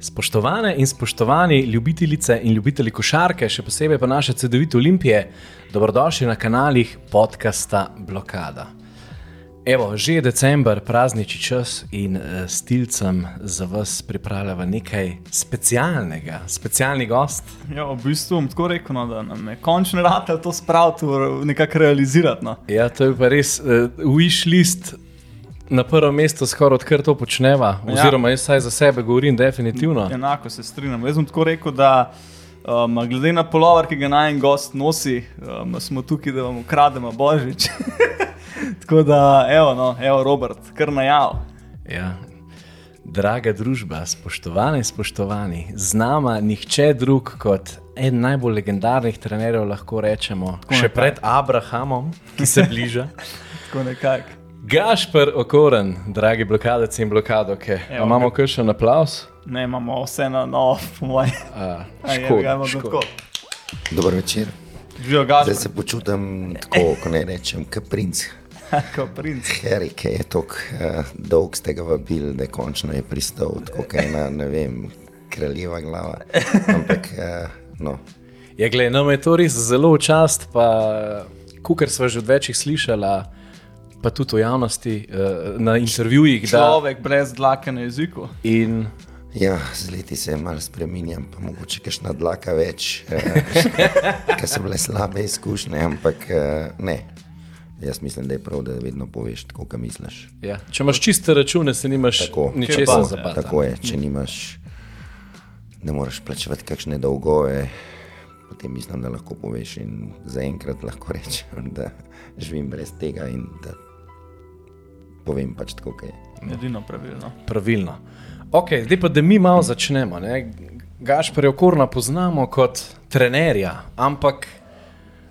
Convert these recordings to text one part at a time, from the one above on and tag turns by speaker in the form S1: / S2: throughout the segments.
S1: Spoštovane in spoštovani ljubitelice in ljubitelji košarke, še posebej pa naše CD-vite Olimpije, dobrodošli na kanalih podcasta Blokada. Evo, že je december, praznični čas in uh, stilcem za vas pripravljamo nekaj specialnega, specialni gost.
S2: Ja, v bistvu bom tako rekel, no, da nam je končno rado to spraviti, nekako realizirati. No.
S1: Ja, to je pa res uh, wish list na prvem mestu, skoraj odkar to počneva. Ja. Oziroma, jaz saj za sebe govorim, definitivno.
S2: Enako se strinjam. Jaz bom tako rekel, da um, glede na polovar, ki ga naj en gost nosi, um, smo tukaj, da vam ukrademo božič. tako da, evo, no, evo, Robert, kar najav.
S1: Ja. Draga družba, spoštovane in spoštovani, z nama nihče drug kot en najbolj legendarnih trenerjev, lahko rečemo, Tako še nekaj. pred Abrahamom, ki se bliža.
S2: Tako nekako.
S1: Gašpr Okoren, dragi blokadec in blokadoke. Evo, imamo še na aplaus?
S2: Ne, imamo vse na novo, po mojem.
S3: Dober večer. Zdaj se počutim tako, ko ne rečem, kot princ.
S2: kot princ.
S3: Harry, ki je tako uh, dolg z tega vabil, da je končno je pristal, tako kot ena, ne vem, kraljeva glava. Ampak, uh, no.
S1: Ja, gledaj, nam je to res zelo čast, pa kukar smo že od večjih slišali pa tudi v javnosti, uh, na intervjujih.
S2: Človek da, brez dlake na jeziku.
S3: In, ja, z leti se malo spremenjam, pa mogoče še na dlaka več, uh, ker so bile slabe izkušnje, ampak uh, ne. Jaz mislim, da je prav, da vedno poveš, kot misliš.
S1: Ja. Če imaš čiste račune, se nimaš ničesar zapati.
S3: Tako je, če nimaš, ne moreš plačevati kakšne dolgove. Potem mislim, da lahko poveš in zaenkrat lahko rečem, da živim brez tega in da povem pač tako, kaj je.
S2: Edino pravilno.
S1: Pravilno. Ok, zdaj pa, da mi malo začnemo. Gašpor je okorna poznamo kot trenerja, ampak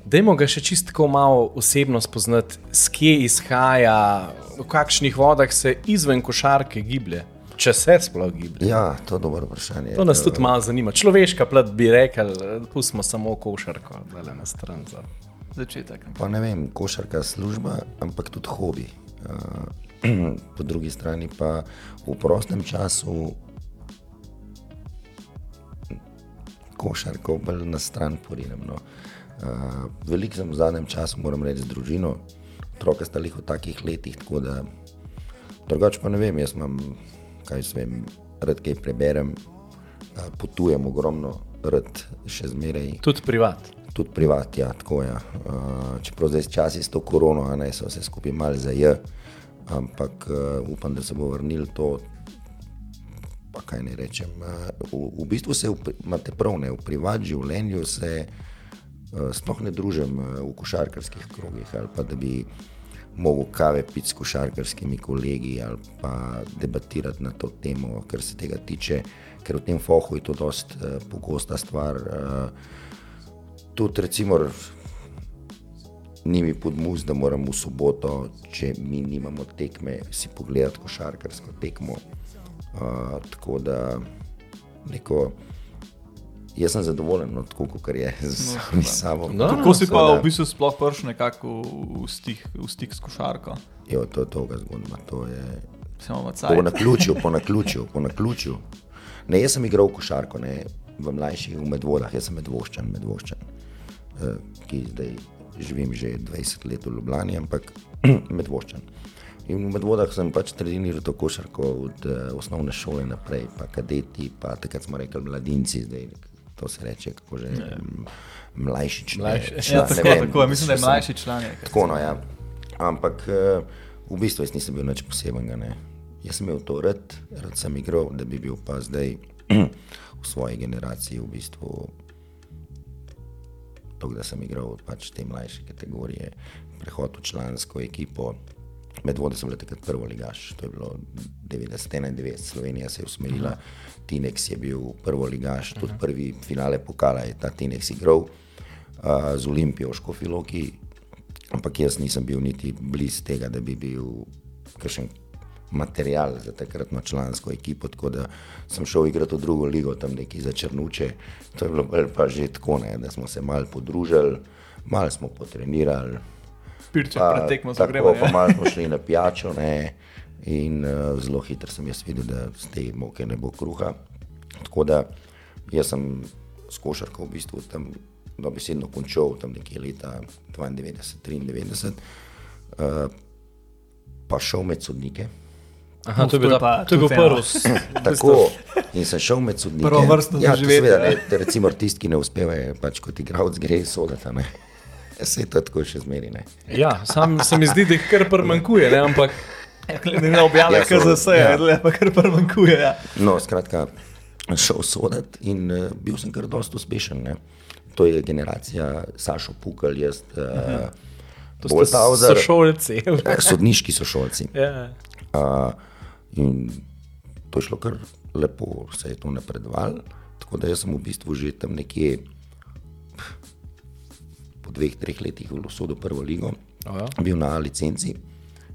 S1: dajmo ga še čisto malo osebno spoznati, skje izhaja, v kakšnih vodah se izven košarke giblje. Če se sploh giblje.
S3: Ja, to je dobro vprašanje.
S1: To nas tudi malo zanima. Človeška plat bi rekel, pustimo samo košarko, da le na stran za
S2: začetek.
S3: Pa ne vem, košarka je služba, ampak tudi hobi. Uh, po drugi strani pa v prostem času košarko bolj na stran porinemo. No. Uh, veliko sem v zadnjem času, moram reči, z družino, otroke sta jih v takih letih, tako da drugače pa ne vem, jaz imam, kaj se vem, rad kaj preberem, uh, potujem ogromno, rad še zmeraj.
S1: Tudi privat.
S3: Tudi privat, ja, tako je. Ja. Uh, čeprav zdaj časi s to korono, a ne so se skupaj mal za je ampak uh, upam, da se bo vrnil to. Pa kaj ne rečem. Uh, v, v bistvu se imate prav, ne, v privat življenju se uh, sploh ne družim uh, v košarkarskih krogih ali pa da bi mogel kave piti s košarkarskimi kolegi ali pa debatirati na to temo, kar se tega tiče, ker v tem fohu je to dost uh, pogosta stvar. Uh, tudi recimo ni mi pod mus, da moram v soboto, če mi nimamo tekme, si pogledati košarkarsko tekmo. Uh, tako da neko. Jaz sem zadovoljen, no, tako kot je z no, sabo.
S2: No, kako si pa v bistvu sploh prišel nekako v stik, v stik s košarko?
S3: Jo, to je dolga zgodba. To je po naključju, po naključju, po naključju. Ne, jaz sem igral košarko ne, v mlajših, v medvodah, jaz sem medvoščan, medvoščan, uh, ki zdaj živim že 20 let v Ljubljani, ampak medvoščan. In v medvodah sem pač treniral to košarko od uh, osnovne šole naprej, pa kadeti, pa takrat smo rekli mladinci, zdaj to se reče, kako že je. Mlajši član.
S2: Ja, tako, vem, tako, mislim, da je mlajši član.
S3: Tako, no, ja. Ampak uh, v bistvu jaz nisem bil nič posebenega. Ne. Jaz sem imel to rad, rad sem igral, da bi bil pa zdaj v svoji generaciji v bistvu to, da sem igral pač te mlajše kategorije, prehod v člansko ekipo. Med vodi sem bil takrat prvi ligaš, to je bilo 91, Slovenija se je usmerila, uh -huh. Tinex je bil prvi ligaš, tudi uh -huh. prvi finale pokala je ta Tinex igral uh, z Olimpijo v Škofiloki, ampak jaz nisem bil niti blizu tega, da bi bil kakšen material za takratno člansko ekipo, tako da sem šel igrati v drugo ligo, tam neki za črnuče. To je bilo pa že tako, ne, da smo se malo podružili, malo smo potrenirali.
S2: Pirče, pretekmo za gremo.
S3: Pa malo smo šli na pijačo ne, in uh, zelo hitro sem jaz videl, da z te moke ne bo kruha. Tako da jaz sem s košarko v bistvu tam dobesedno končal, tam nekje leta 92-93, uh, pa šel med sodnike.
S1: Aha,
S2: Uf,
S1: to je bil,
S2: to je
S1: ta,
S2: pa
S1: to je bil s-
S3: Tako, in sem šel med sodnike.
S2: Prvovrstno
S3: ja, to
S2: doživetje,
S3: seveda,
S2: ne.
S3: recimo tisti, ki ne uspevajo, pač kot igralec gre soditi. ne. Se je to tako še zmeri. Ne.
S1: Ja, sam se mi zdi, da jih kar primanjkuje, ne? ampak
S2: Glede na objave
S3: Ja, so-
S2: KZS,
S3: ja.
S2: ja. pa kar prvankuje. Ja.
S3: No, skratka, šel soditi in uh, bil sem kar dosti uspešen. Ne. To je generacija Sašo Pukal, jaz, uh, Boltauzer,
S1: sošolci.
S3: eh, sodniški sošolci.
S1: ja.
S3: Uh, in to je šlo kar lepo, se je to napredovalo. Tako da sem v bistvu že tam nekje po dveh, treh letih v Losodu prvo ligo,
S1: O, ja.
S3: bil na licenci,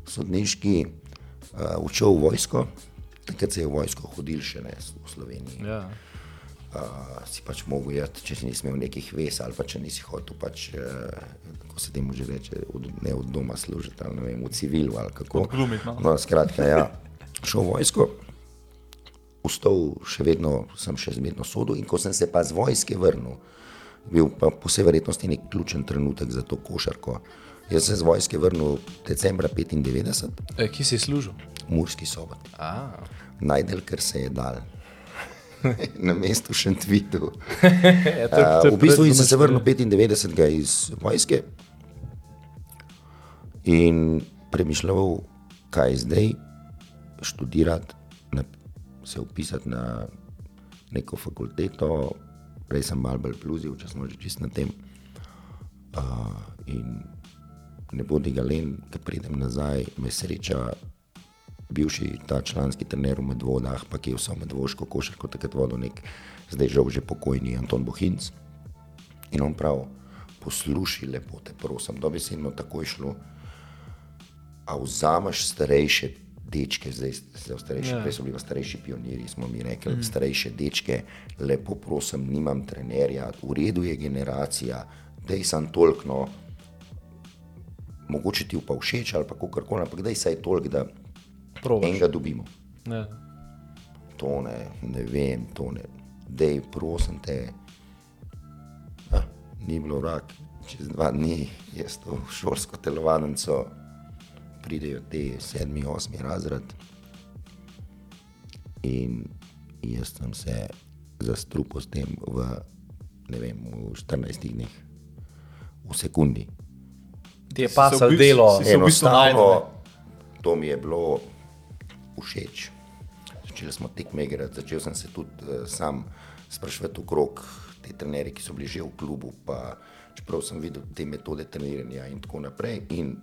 S3: sodniški, uh, učil v vojsko, takrat se je v vojsko hodil še ne v Sloveniji.
S1: Ja.
S3: Uh, si pač mogel jeti, če si nisi imel nekih ves ali pa če nisi hotel, pač, uh, kako se temu že reče, od, ne od doma služiti, ali ne vem, v civilu ali kako.
S2: Odglumiti, no.
S3: no, skratka, ja, šel v vojsko, vstal še vedno, sem še zmerno sodel in ko sem se pa z vojske vrnil, bil pa po vsej verjetnosti nek ključen trenutek za to košarko. Jaz sem se z vojske vrnil decembra 95,
S1: E, kje si služil?
S3: Murski sobot.
S1: A,
S3: Najdel, ker se je dal. na mestu še Twitu.
S1: ja, to,
S3: Uh,
S1: to je
S3: v bistvu sem se vrnil 95 iz vojske in premišljal, kaj zdaj študirati, na, se upisati na neko fakulteto. Prej sem malo bolj pluzil, če smo že čist na tem. Uh, in ne bodi ga len, da pridem nazaj, me sreča bivši ta članski trener v Medvodah, pa ki je vse medvoško košarko takrat vodil nek, zdaj žal že pokojni Anton Bohinc. In on prav, poslušaj lepo, te prosim, dobesedno tako je šlo. A vzameš starejše dečke, zdaj so starejši,
S1: Ja.
S3: prej so bili starejši pionirji, smo mi rekli, mm. starejše dečke, lepo prosim, nimam trenerja, v redu je generacija, dej sem toliko, no, mogoče ti pa všeč ali pa kako koli, ampak dej saj toliko, da
S1: Probaš.
S3: enega dobimo.
S1: Ja.
S3: To ne, ne vem, to ne. Dej, prosim te. Ah, ni bilo vrak, čez dva dni je to šolsko telovadnico, pridejo te sedmi, osmi razred. In jaz sem se zastrupil s tem v, ne vem, v 14 dneh, v sekundi.
S1: Ti je pasal
S2: v bistvu-
S1: delo.
S3: Enostavno, to mi je bilo všeč. Začeli smo tekme igrati, začel sem se tudi uh, sam sprašovati okrog te trenerje, ki so bili že v klubu, pa čeprav sem videl te metode treniranja in tako naprej. In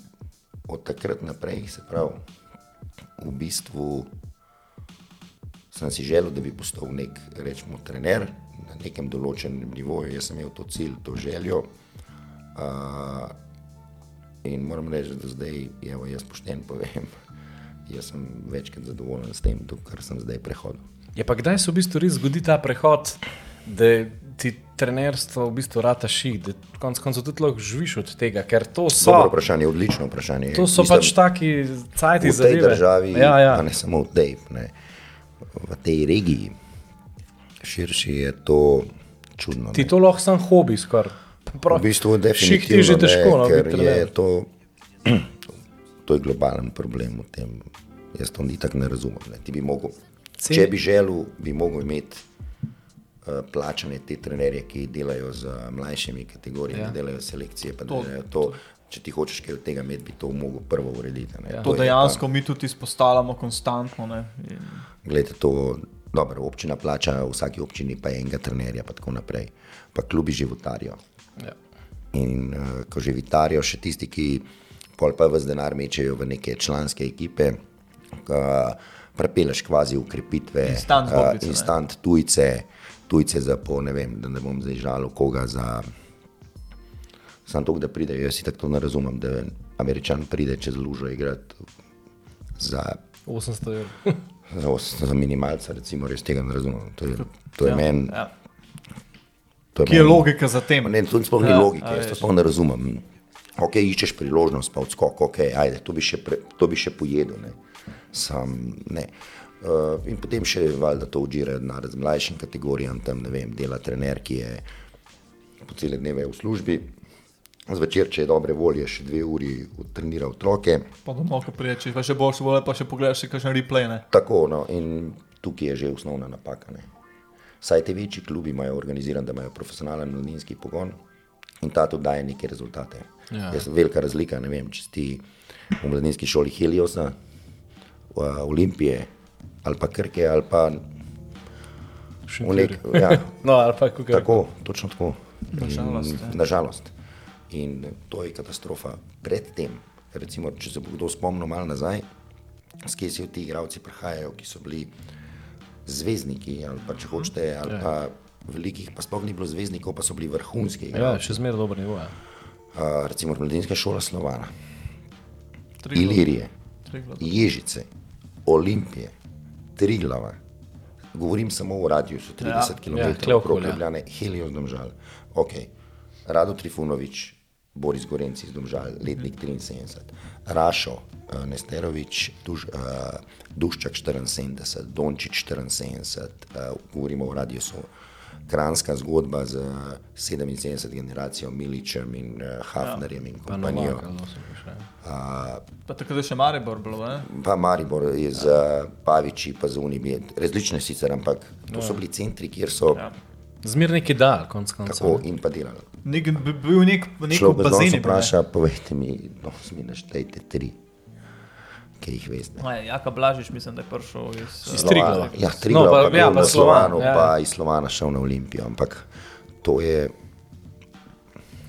S3: od takrat naprej, se pravi, v bistvu sem si želel, da bi postal nek, rečemo, trener na nekem določenem nivoju. Jaz sem imel to cilj, to željo. Uh, in moram reči, da zdaj, evo, jaz pošten povem, jaz sem večkrat zadovoljen s tem, kar sem zdaj prehodil.
S1: Je pa kdaj se v bistvu res zgodi ta prehod, da ti trenerstvo v bistvu rata ših, da konec koncev tudi lahko živiš od tega, ker to so,
S3: Dobro vprašanje, odlično vprašanje.
S1: to so pač taki cajti
S3: v
S1: za
S3: tej državi,
S1: Ja, ja.
S3: pa ne samo v tej, ne, v tej regiji, širši je to čudno.
S1: Ti
S3: ne.
S1: to lahko sam hobi skoraj.
S3: V bistvu je
S1: Ših ti že
S3: definitivno
S1: težko, no,
S3: ne, ker
S1: biti
S3: je to, to je globalen problem v tem. Jaz to ni tako ne razumem. Ne. Ti bi mogel,
S1: Cel-
S3: če bi želel, bi mogel imeti plačane te trenerje, ki delajo z mlajšimi kategorijami,
S1: Ja.
S3: delajo selekcije. Pa
S2: To-
S3: delajo to, če ti hočeš kaj od tega imeti, bi to mogel prvo urediti. ne.
S1: Ja.
S2: To
S3: je
S2: dejansko mi tudi izpostavljamo konstantno. Ne? In
S3: Glede to, dobro, občina plača vsaki občini pa enega trenerja, pa tako naprej. Pa klubi životarijo.
S1: Ja.
S3: In uh, ko že vitarijo, še tisti, ki pol pa vse denar mečejo v neke članske ekipe, uh, prepeleš kvazi ukrepitve,
S2: Instant zgodbice, ne.
S3: instant tujce, tujce za po, ne vem, da ne bom zdaj žalil koga za. Sam to, da pridejo, jaz si tako ne razumem, da američan pride čez lužo igrati za
S1: 800 evrov.
S3: za, os- za minimalca, recimo, res tega ne razumem. To je, to je
S2: Ja,
S3: meni.
S2: ja.
S3: to
S2: Kje je
S3: meni-
S2: logika za tem?
S3: Ne, to sploh ni
S2: Ja,
S3: logike, jaz to sploh ne razumem. Ok, iščeš priložnost, pa odskok, ok, ajde, to bi še, pre, to bi še pojedel. Ne. sam ne. Uh, in potem še valjda to vdirajo denar z mlajšim kategorijam, tam ne vem, dela trener, ki je po cele dneve v službi. Zvečer, če je dobre volje, še dve uri trenira otroke.
S2: Pa domov, ko priječi, pa še boš vole, pa še pogledaš, še kakšne replay. Ne?
S3: Tako, no, in tukaj je že osnovna napaka. Ne. Saj te večji klubi imajo organiziran, da imajo profesionalen mladinski pogon in ta tudi daje neke rezultate.
S1: Ja.
S3: Jaz, velika razlika, ne vem, če si v mladinski šoli Heliosa, Olimpije ali pa Krke ali pa v nek, ja,
S1: No, ali pa kako
S3: tako, točno tako.
S2: Nažalost,
S3: In-
S2: ja.
S3: Nažalost. In to je katastrofa. Predtem, recimo, če se bo kdo spomnil malo nazaj, s kje si ti igravci prihajajo, ki so bili zvezdniki, ali pa če hočete, ali pa velikih, pa sploh ni bilo zvezdnikov, pa so bili vrhunski.
S1: Ja, še zmeraj dobro nivo. Ja.
S3: Uh, recimo mladinska šola Slovana. Ilirije. Ježice, Olimpije, Triglava. Govorim samo o radiusu 30
S2: Ja.
S3: km
S1: Ja,
S3: ja, okrog
S1: ja.
S3: Ljubljane, Helios Domžal. Okay. Rado Trifunovič, Boris Gorenci iz Domžal, letnik 73, Rašo, uh, Nesterovič, Duš, uh, Duščak 74, Dončić 74, uh, govorimo o radiusu. Kranska zgodba z 77 generacijo Miličem in uh, Hafnerjem in
S1: Pa
S3: kompanijo.
S1: Novak, no, še.
S2: Pa takrat je še Maribor bilo, ne?
S3: Pa Maribor je z uh, Paviči, pa z Unimi, različne sicer, ampak to so bili centri, kjer so
S2: Ja.
S1: Zmeraj neki dal, konc koncev.
S3: tako in pa delali.
S2: Nek, bi bil nek, nek bazen.
S3: danes vpraša, povejte mi, no, mi naštejte tri, ki jih veste.
S2: Jaka Blažiš, mislim, da je prišel iz.
S1: Triglava.
S3: Ja, Triglav,
S1: No,
S3: no,
S1: pa-
S3: pa,
S1: ja,
S3: ja,
S1: pa
S3: pa
S1: Slovan,
S3: Slovanu,
S1: ja.
S3: ja. pa iz Slovana šel na Olimpijo, ampak to je,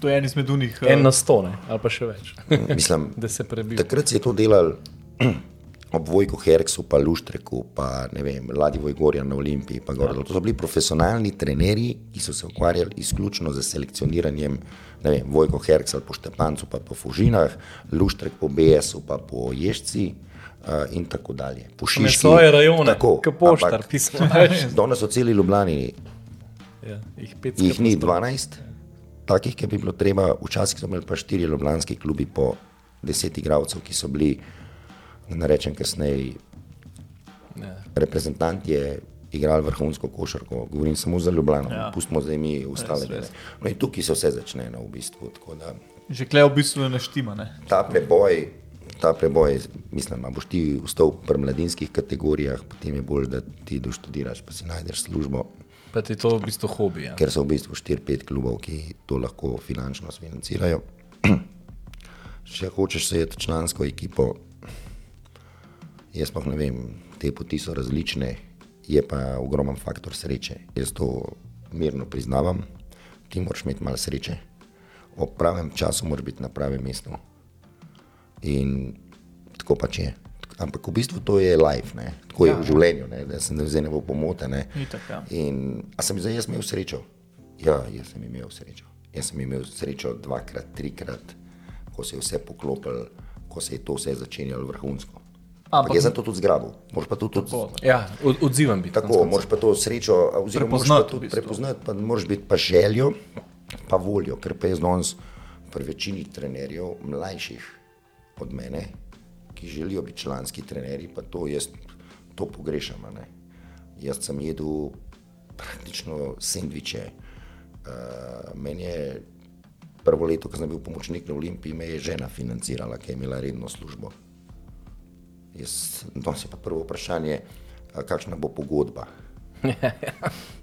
S2: To je en izmed unih.
S1: En na sto, ne? ali pa še več.
S3: mislim,
S1: da se prebijo.
S3: Takrat si je to delal ob Vojku Herksu, pa Luštreku, pa ne vem, Ladivoj Gorja na Olimpiji. Pa gor. to so bili profesionalni trenerji, ki so se ukvarjali izključno z selekcioniranjem. Ne vem, Vojko Herks ali po Štepancu, pa po Fužinah, Luštrek po BS-u, pa po Ježci. Uh, in tako dalje. Po
S1: Ne
S3: Šiški.
S1: svoje rajone,
S3: Tako,
S1: kot poštar, pismo.
S3: Danes so celi Ljubljani,
S1: ja, jih pet
S3: jih ni 12, takih, ki bi bilo treba. Včasih so imeli pa štiri ljubljanski klubi po deset igralcev, ki so bili, da ne rečem kasneje, reprezentanti je igral vrhunsko košarko. Govorim samo za Ljubljano,
S2: Ja.
S3: pustimo zdaj mi ostale
S2: Res, res.
S3: No in tukaj se vse začne no, v bistvu. da
S2: Že klej v bistvu ne štima, ne?
S3: Ta preboj, ta preboj, mislim, boš ti vstal v mladinskih kategorijah, potem je bolj, da ti doštudiraš, pa si najdeš službo.
S1: Pa ti je to v bistvu hobi. Ja.
S3: ker so v bistvu 4-5 klubov, ki to lahko finančno financirajo. Če hočeš sejeti člansko ekipo, jaz pa ne vem, te poti so različne, je pa ogromen faktor sreče. Jaz to mirno priznavam, ti moraš imeti malo sreče. Ob pravem času moraš biti na pravem mestu. In tako pač je. Ampak v bistvu to je life, ne? tako je v življenju, ne? da se ne zdaj ne bo pomote. Ne?
S2: Itak, ja.
S3: In, a sem zdaj jaz imel srečo? Ja, jaz sem imel srečo. Jaz sem imel srečo dvakrat, trikrat, ko se je vse poklopilo, ko se je to vse začenjalo vrhunsko.
S2: Ampak-
S3: Ampak jaz sem to tudi zgrabil. Moraš pa tudi,
S2: Tako.
S1: Ja, od, odzivam biti.
S3: tako, moraš pa to srečo, oziroma moraš pa
S2: Prepoznati v
S3: tudi
S2: bistvu.
S3: prepoznati, pa moraš biti pa željo, pa voljo, ker pa jaz danes pri večini trenerjev, mlajših od mene, ki želijo biti članski trenerji, pa to jaz to pogrešam. ne. Jaz sem jedel praktično sendviče. Uh, meni je prvo leto, ko sem bil pomočnik na Olimpiji, me je žena financirala, ki je imela redno službo. Jaz, danes je pa prvo vprašanje, kakšna bo pogodba.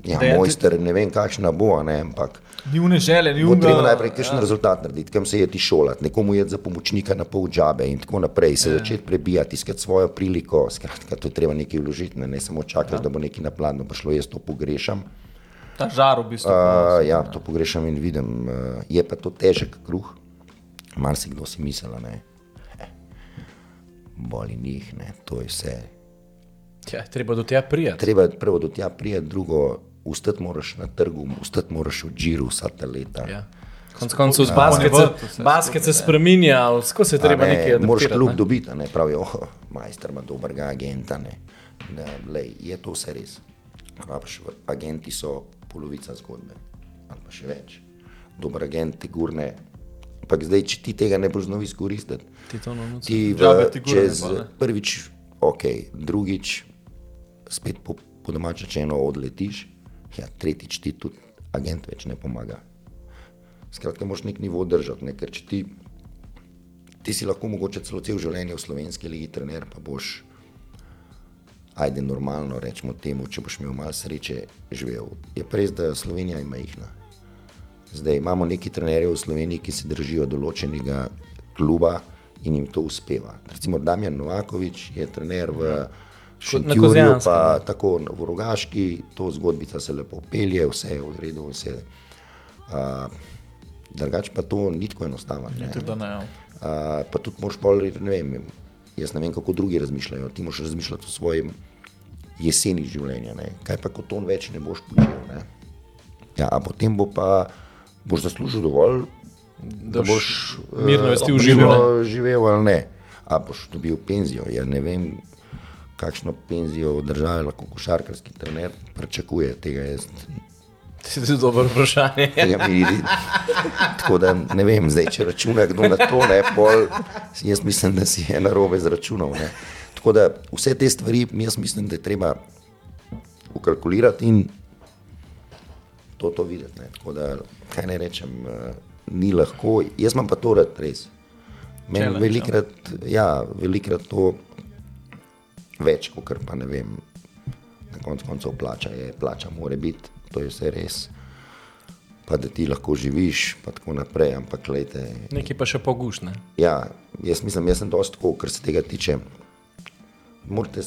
S3: Ja,
S2: je-
S3: mojster, ne vem, kakšna bo, a ne, ampak
S2: Ni une želje, ni une.
S3: treba najprej kakšen ja. rezultat narediti, kam se je ti šolati, nekomu je za pomočnika na pol džabe in tako naprej, se
S2: Ja.
S3: začeti prebijati, iskati svojo priliko, skratka, to je treba nekaj vložiti, ne, ne samo čakati, ja. da bo nekaj na planu prišlo, jaz to pogrešam.
S2: Ta žar v bistvu.
S3: Uh, ja, to pogrešam in vidim. Uh, je pa to težek kruh, marsikdo si misli, da ne. Eh, Boli njih, ne, to je vse.
S1: Ja, treba do tega prijeti.
S3: Treba prvo do tja prijeti, drugo, ustati moraš na trgu, ustati moraš v džiru vsa ta leta.
S1: Ja. Konec koncev, z
S2: Ja.
S1: basket se,
S2: vse
S1: basket se skozi treba nekaj
S3: ne, moraš
S1: adaptirati.
S3: klub
S1: ne.
S3: dobiti, a ne pravijo, oh, majster ima dobrega agenta. Ne. Da, lej, je to vse res. Rabiš, agenti so polovica zgodbe, ali pa še več. Dober agent ti gurne. Ampak zdaj, če ti tega ne boš znal izkoristiti,
S1: Ti to no,
S3: ti v,
S2: Džabe ti gurne,
S3: čez
S2: pa ne.
S3: prvič ok, drugič, spet po, po domače rečeno odletiš, ja, tretjič ti tudi agent več ne pomaga. Skratka, moraš nek nivo držati, ne? ker ti, ti si lahko mogoče celo cel življenje v slovenski ligi trener, pa boš, ajde normalno rečemo temu, če boš imel malo sreče živel. Je res, da Slovenija je majhna. Zdaj imamo neki trenerje v Sloveniji, ki se držijo določenega kluba in jim to uspeva. Recimo Damjan Novakovič je trener v Šentjurju, pa tako v Rogaški, to zgodbica se lepo pelje, vse je v redu, vse. Uh, drugače pa to ni tako enostavno. ne.
S2: Tudi da ne. ja.
S3: Uh, pa tudi moš pol, ne vem, jaz ne vem, kako drugi razmišljajo. Ti moš razmišljati o svojem jeseni življenja. Ne? Kaj pa, ko to več ne boš počel? Ne? Ja, a potem bo pa, boš zaslužil dovolj, da,
S1: Da
S3: boš
S1: mirno vesti
S3: eh,
S1: užival,
S3: mirno živel ali ne. A boš dobil penzijo. Ja, ne vem, kakšno penzijo v državi lahko košarkarski trener pričakuje. Tega jaz
S1: To je dobro vprašanje.
S3: tega mi. Tako da ne vem, zdaj, če računa kdo na to, ne, pol, jaz mislim, da si je na robe zračunal. Ne. Tako da vse te stvari, jaz mislim, da je treba ukalkulirati in to, to videti. Ne. Tako da, kaj ne rečem, eh, ni lahko, jaz imam pa to rad res. Meni velikrat, ja, velikrat to več, kot pa ne vem, na koncu koncev plača je, plača mora biti, to je vse res. Pa da ti lahko živiš, pa tako naprej, ampak gledajte,
S1: Nekaj pa še pogušne.
S3: Ja, jaz mislim, jaz sem dosti tako, kar se tega tiče. Morate,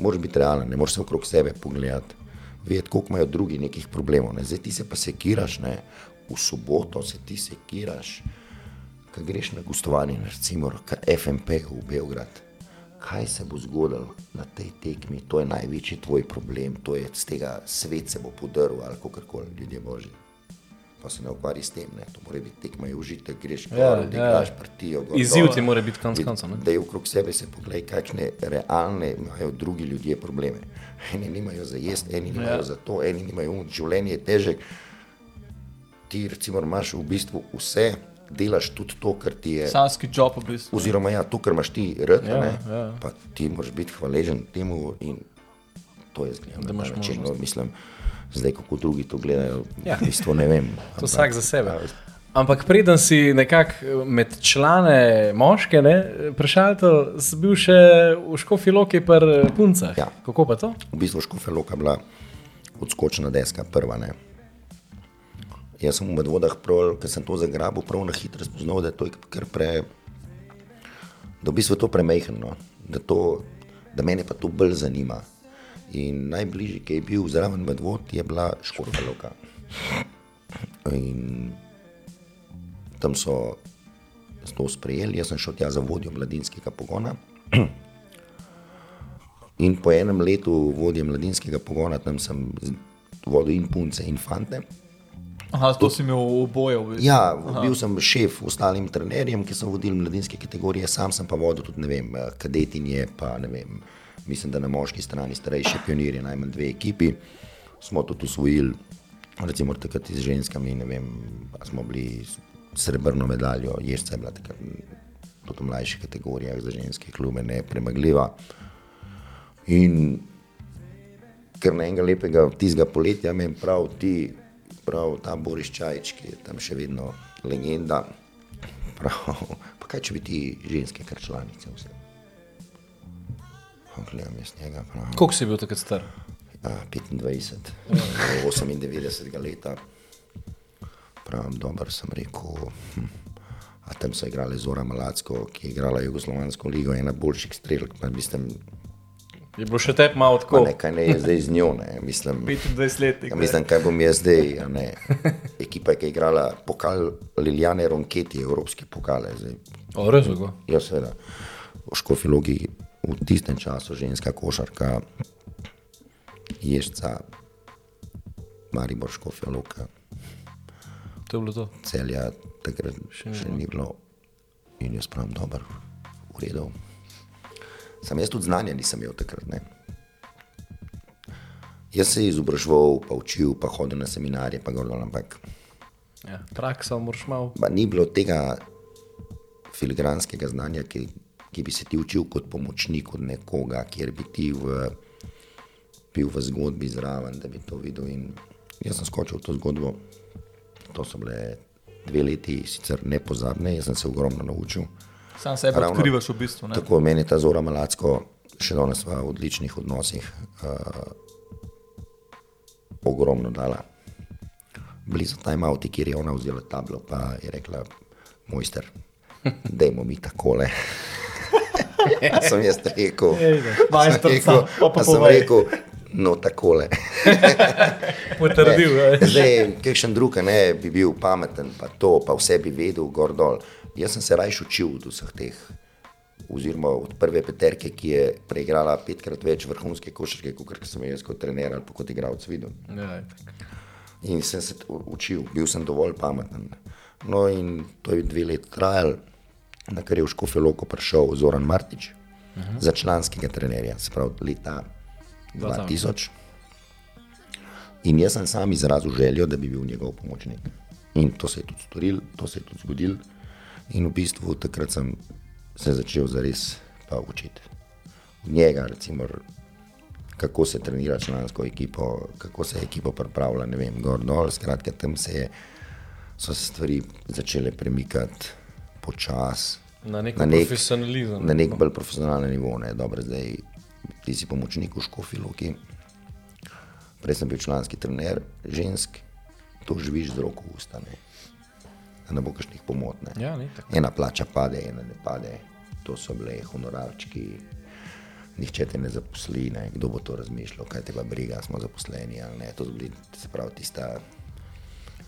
S3: moraš biti realen, ne moreš se okrog sebe pogledati, vedeti, koliko imajo drugi nekih problemov. Ne. Zdaj ti se pa sekiraš, ne. v soboto se ti sekiraš, ko greš na gostovanje, recimo k FMP v Beograd. Kaj se bo zgodilo na tej tekmi, to je največji tvoj problem, to je z tega svet se bo podaril ali kako koli, ljudje božji. Pa se ne ukvarji s tem, ne. to mora biti tekma, je užitek, greš gor,
S1: Ja,
S3: ja,
S1: ja.
S3: partijo. gor,
S1: Izziv ti mora biti konec koncev.
S3: Da je okrog sebe se pogledaj, kakšne realne imajo drugi ljudje probleme. Eni nimajo za jesti, eni nimajo
S2: Ja.
S3: za to, eni nimajo življenje je težek. Ti recimo imaš v bistvu vse, delaš tudi to, kar ti je.
S2: Sanski job v bistvu.
S3: Oziroma, ja, to, kar imaš ti rad,
S1: Ja,
S3: ja, ne,
S1: ja.
S3: ja. pa ti moraš biti hvaležen temu in to je zgled.
S1: Da imaš
S3: način, no, mislim, zdaj, kako drugi to gledajo,
S1: Ja.
S3: ja. v bistvu ne vem.
S1: To vsak za sebe. Ampak preden si nekako med člane moške, prešaltel, si bil še v Škofi Loki pri puncah.
S3: Ja.
S1: Kako pa to?
S3: v bistvu Škofeloka bila odskočna deska, prva. Ne. Jaz sem v prav, ker sem to zagrabil, prav na hitro spoznal, da je to kar pre. Da v bistvu to premehno, da, to, da mene pa to bolj zanima. In najbližji, ki je bil zraven medvod, je bila Škofeloka. In tam so to sprejeli, jaz sem šel tja za vodjo mladinskega pogona. In po enem letu vodje mladinskega pogona, tam sem vodil in punce, in fante.
S2: Aha, to si imel oboje v bistvu.
S3: Ja, bil sem šef ostalim trenerjem, ki so vodili mladinske kategorije, sam sem pa vodil tudi, ne vem, eh, kadetinje, pa ne vem, mislim, da na moški strani starejše pionirje, najmanj dve ekipi. Smo tudi usvojili, recimo takrat z ženskami, ne vem, smo bili srebrno medaljo, ježca je bila takrat tudi v mlajših kategorijah za ženske klube nepremagljiva. In ker na enega lepega tistega poletja meni prav ti, prav ta Boris Čajč, ki je tam še vedno legenda, prav, pa kaj če bi ti ženske kar članice vse. Gledam jaz njega, prav.
S1: Koliko si bil takrat star?
S3: A, 25, 98 leta. Pravim, dober sem rekel. Hm. A tam so igrali Zora Malacko, ki je igrala Jugoslovansko ligo, ena boljših strelk. Pa mislim,
S1: Je bilo še tep malo tako.
S3: ne, kaj ne je zdaj z njo. Ne. Mislim,
S2: 25 let.
S3: ja, mislim, kaj bom jaz zdaj. ne. Ekipa, ki je igrala pokal Liljane Ronketi, evropski pokale. Zdaj,
S1: O, je.
S3: Ja, seveda. V Škofilogi v tistem času ženska košarka, ježca, Maribor Škofiloka,
S1: To je bilo to.
S3: celja, takrat še, še ni bilo. In jaz pravim, dobro, v redu. Sam jaz tudi znanja nisem imel takrat. Ne. Jaz se izobraževal, pa učil, pa hodil na seminarje, pa gor ampak
S1: Ja, praksa moraš malo.
S3: Pa ni bilo tega filigranskega znanja, ki ki bi se ti učil kot pomočnik od nekoga, kjer bi ti v, bil v zgodbi zraven, da bi to videl. In jaz sem skočil v to zgodbo. To so bile dve leti, sicer nepozabne, jaz sem se ogromno naučil.
S2: Sam sebe
S3: Ravno-
S2: odkrivaš v bistvu. Ne?
S3: Tako meni ta Zora Malacko, še danes v odličnih odnosih, uh, ogromno dala. Blizu tajmauti, kjer je ona vzela tablo, pa je rekla, mojster, dajmo mi takole. sem jaz rekel,
S2: Majster,
S3: sem
S2: sam,
S3: rekel,
S2: pa pa
S3: pa sem rekel, no takole.
S1: Potrdil. ja.
S3: Zdaj, kakšen drug ne bi bil pameten, pa to, pa vse bi vedel, gor dol. Jaz sem se rajš učil od vseh teh, oziroma od prve peterke, ki je preigrala petkrat več vrhunske košarke, kot sem jaz kot trener ali kot igralec videl.
S1: Ja,
S3: In sem se učil, bil sem dovolj pameten. No, in to je dve leti trajalo, na kar je v Škofjeloko prišel Zoran Martič uh -huh. za članskega trenerja, se pravi leta 2000. In jaz sem sam izrazil željo, da bi bil njegov pomočnik. In to se je tudi storil, to se je tudi zgodil. In v bistvu takrat sem se začel zares pa učiti. Od njega, recimo, kako se trenira člansko ekipo, kako se ekipa pripravlja, ne vem, gor dol. Skratka, tam se je, so se stvari začele premikati počasi.
S1: Na nek
S3: Na nek-
S1: profesionalizem.
S3: Na nek bolj profesionalen nivo. Ne. Dobro, zdaj ti si pomočnik v Škofi Loki. Prej sem bil članski trener, žensk, to živiš z roko v usta. Da ne bo kakšnih pomot. Ne.
S1: Ja.
S3: Ena plača pade, ena ne pade. To so bile honorarčki, nihče te ne zaposli, ne. kdo bo to razmišljal, kaj te pa briga, smo zaposleni ali ne. To so bili, se pravi, tista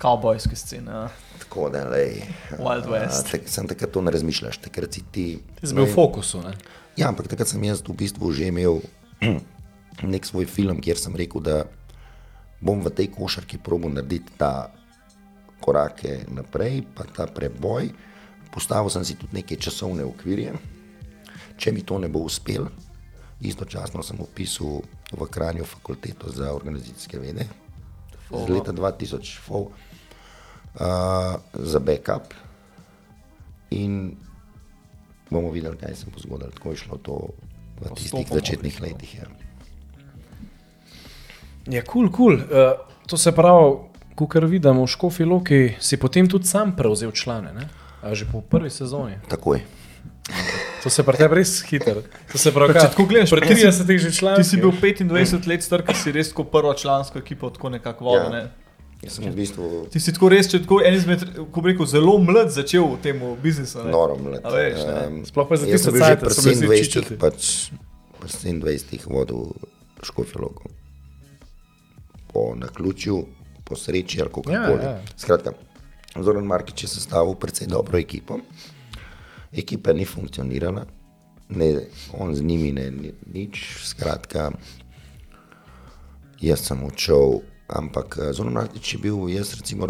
S2: Kavbojske scene. Ja.
S3: tako, da lej.
S2: Wild West.
S3: Tak, sem takrat to ne razmišljaš, takrat si ti.
S1: Ti si bil v fokusu. Ne?
S3: Ja, ampak takrat sem jaz v bistvu že imel nek svoj film, kjer sem rekel, da bom v tej košarki probil narediti ta korake naprej, pa ta preboj. Postavil sem si tudi neke časovne okvirje. Če mi to ne bo uspelo, istočasno sem upisal v Kranju fakulteto za organizacijske vede z leta 2000 FOV, uh, za backup. In bomo videli, kaj se bo zgodilo. Tako je šlo to v tistih začetnih letih. Ja.
S1: Ja, kul, cool, kul. Cool. Uh, to se pravi, kar vidimo v Škofi Loki, si potem tudi sam prevzel člane. Ne? A že po prvi sezoni.
S3: Takoj.
S1: To se pravi, tebi res se pravi,
S2: Pa če
S1: kaj,
S2: tako gledaš,
S1: pri
S2: si-
S1: 30 že član.
S2: Ti si bil 25 let star, ki si res kot prvo člansko ekipo tako nekako vodil.
S3: Ja.
S2: Ne?
S3: Jaz sem v bistvu
S2: Ti si tako res, če tako en izmed, ko bi rekel, zelo mlad začel v tem biznisu. ne.
S3: noro mlad.
S2: A veš.
S3: Em,
S1: Sploh pa za tiste
S3: že pri
S1: so bili vsi
S3: 27,
S1: čičati.
S3: pač pri 27 vodil Škofjeloko. Po naključju, po sreči ali kako
S1: Ja,
S3: koli.
S1: ja.
S3: Skratka, Zoran Markič je sestavil precej dobro ekipo. Ekipa ni funkcionirala, ne, on z njimi ne ni, nič. Skratka, jaz sem odšel, ampak eh, Zoran Markič je bil, jaz recimo,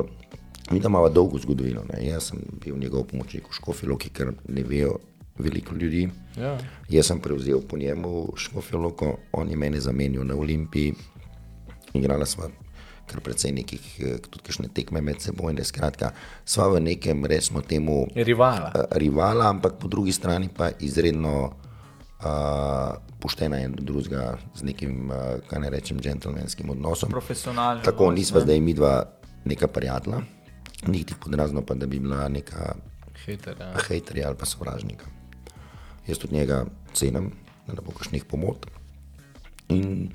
S3: mi imamo dolgo zgodovino. Ne. Jaz sem bil njegov pomočnik v Škofjeloki, ker ne vejo veliko ljudi.
S1: Ja.
S3: Jaz sem prevzel po njemu Škofjeloko, on je mene zamenjal na Olimpiji, igrala sva kar precej nekih, eh, tudi kakšne tekme med seboj, ne skratka, sva v nekem, resmo temu,
S1: Rivala.
S3: eh, rivala, ampak po drugi strani pa izredno uh, poštena en do drugega z nekim, uh, kaj ne rečem, džentlmenskim odnosom.
S2: Profesionalni.
S3: Tako nisva
S2: ne.
S3: zdaj mi dva neka prijatelja, niti podrazno pa, da bi bila neka
S1: Hiter, ja.
S3: hejterja ali pa sovražnika. Jaz tudi njega cenim, da ne bo kakšnih pomot. In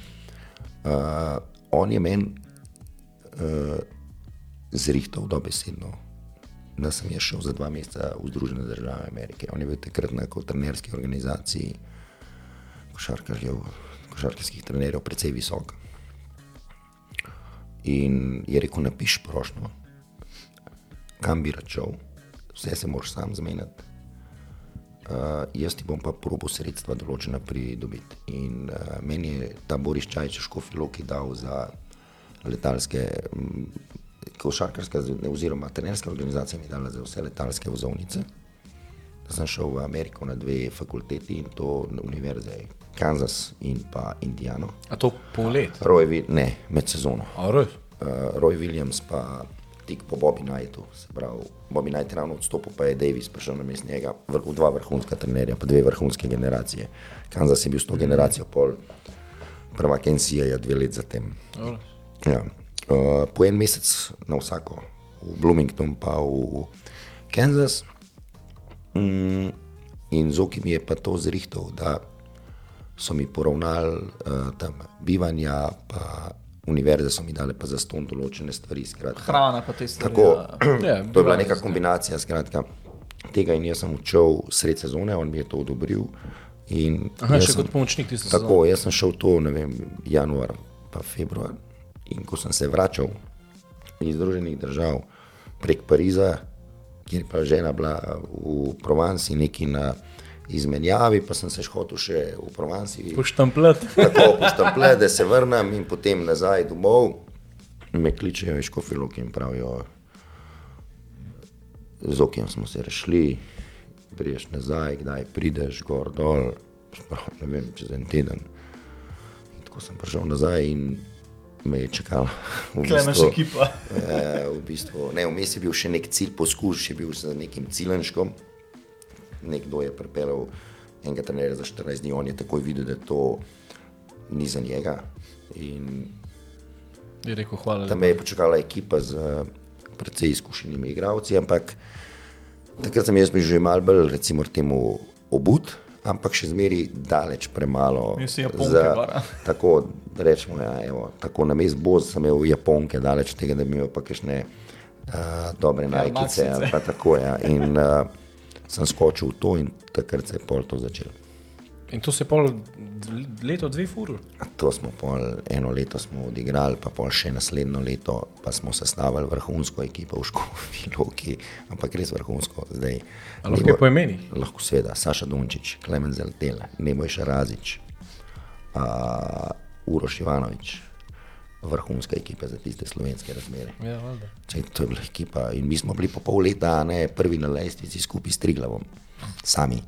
S3: uh, on je meni uh, zrihtal dobesedno, da sem jaz šel za dva meseca v Združene države Amerike. On je bil takrat na trenerski organizaciji košarkarjev, košarkarskih trenerjev precej visok. In je rekel, napiš prošlo, kam bi račal, vse se moraš sam zmeniti. Uh, jaz ti bom pa probo sredstva določena pridobiti. In uh, meni je ta Boris Čajč Škofiloki dal za letalske, m, košarkarska oziroma trenerska organizacija mi dala za vse letalske vozovnice. Da sem šel v Ameriko na dve fakulteti in to na univerze Kansas in pa Indiano.
S1: A to pol let.
S3: Roy, ne, med sezono.
S1: A res?
S3: Uh, Roy Williams pa tik po Bobby Knightu. Se pravi, Bobby Knight je ravno odstopil, pa je Davis prišel na mest njega, vrh, dva vrhunska trenerja, pa dve vrhunske generacije. Kansas je bil s to generacijo pol, prva Kensija je dve let zatem. Ja. Uh, po en mesec na vsako, v Bloomington pa v Kansas. Mm, in Zoki mi je pa to zrihtal, da so mi poravnali uh, tam bivanja, pa univerze so mi dale pa za ston določene stvari. Skratka.
S2: Hrana pa te stvari.
S3: Tako,
S2: ja.
S1: Ja,
S3: to je bila neka kombinacija skratka, tega in jaz sem učil sred sezone, on mi je to odobril. In
S1: Aha, še
S3: sem-
S1: kot pomočnik tisto
S3: Tako, jaz sem šel to, ne vem, januar, pa februar. In ko sem se vračal iz Združenih držav prek Pariza, kjer je pa žena bila v Provansi, neki na izmenjavi, pa sem se hotel še v Provansi
S1: Poštamplet.
S3: tako poštample, da se vrnem in potem nazaj domov. Me kličejo iz Kofiloke in pravijo, z okem smo se rešili, priješ nazaj, kdaj prideš gor dol, Sprav, ne vem, čez en teden. In tako sem prišel nazaj in me je čakala.
S2: Klenaš
S3: bistvu-
S2: ekipa.
S3: Eh, v bistvu, ne, vmes je bil še nek cilj, poskus, še bil z nekim cilenškom. Nekdo je pripeljal enega trenerja za 14 dni, on je takoj videl, da to ni za njega. In
S1: Je rekel, hvala.
S3: tam me je počakala ekipa z eh, precej izkušenimi igralci, ampak takrat sem jaz bil že mal bolj, recimo, temu obud, ampak še zmeri daleč premalo.
S2: Imel si Japonke gor, a?
S3: tako rečemo, ja, evo, tako na mest boz sem imel Japonke, daleč od tega, da bi imel pa kakšne uh, dobre najkice tako. Ja. In uh, sem skočil v to in takrat se je pol to začelo.
S1: In to se je pol leto, dve furu.
S3: To smo pol eno leto smo odigrali, pa pol še naslednjo leto, pa smo sestavili vrhunsko ekipo v Škofi Loki, ampak res vrhunsko. Zdaj,
S1: A lahko je po imenih?
S3: Lahko seveda, Saša Dončić, Klemen Zeltel, Neboj Šarazič, uh, Uroš Ivanovič, vrhunska ekipa za tiste slovenske razmere.
S1: Ja.
S3: Če, to je bila ekipa in mi smo bili po pol leta, ne prvi na lestvici skupaj s Triglavom, sami.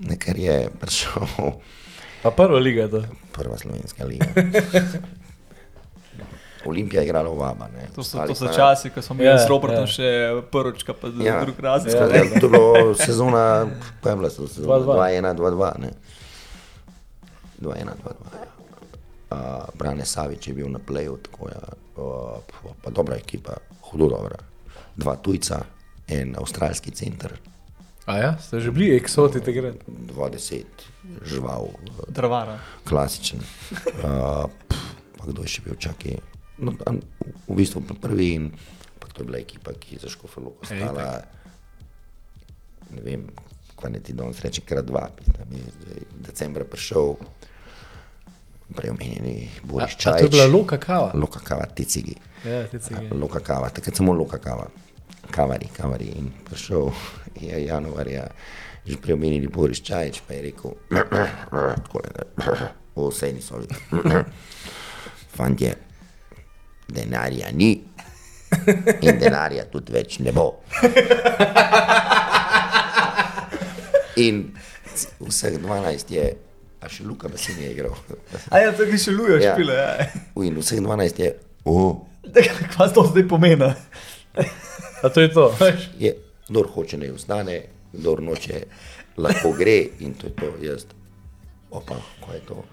S3: Nekar je prišel
S1: Pa prva liga je to.
S3: prva slovenska liga. Olimpija je igrala v. Ne.
S2: To so, to so
S3: pa-
S2: časi, ko smo imeli
S1: Ja,
S2: s Robertom
S1: ja.
S2: še prvička, pa
S3: Ja.
S2: ja. drug razred.
S3: Ja,
S2: Ja.
S3: to je bilo sezona, kaj je bila sezona?
S1: 2-2.
S3: 2-1, 2-2. ne. 2-1, 2-2. ja. Uh, Brane Savič je bil na pleju, tako je, uh, pa dobra ekipa, hudo dobra. Dva tujca, en avstralski center,
S1: A ja, ste že bili eksoti takrat.
S3: 20, žival,
S2: Dravara.
S3: klasičen. Uh, pf, pa kdo je še bil čakaj? No, a, v bistvu prvi pa to je bila ekipa, ki je za Škofalo ostala. Ne vem, kaj ne ti danes reče, krat dva. Tam je decembra prišel, prej omenjeni
S1: A,
S3: Boris
S1: a to
S3: Čajč.
S1: je bila Luka Kava.
S3: Loka kava, ti cigi.
S1: Ja, ti cigi.
S3: Loka kava, takrat samo loka kava. Kavari, kavari. In prišel je januarja, že prej omenjeni Boris Čajč, pa je rekel, tako je, vse niso videli. Fantje, denarja ni in denarja tudi več ne bo. In vseh 12 je, a še Luka pa si ni igral.
S2: A ja, tako še lujo
S3: Ja.
S2: špile. Ja.
S3: In vseh 12 je, oh,
S2: Kaj to zdaj pomeni?
S1: A to je to.
S3: je, kdor hoče ne ostane, kdor noče, lahko gre in to je to jaz. Opa, kaj je to?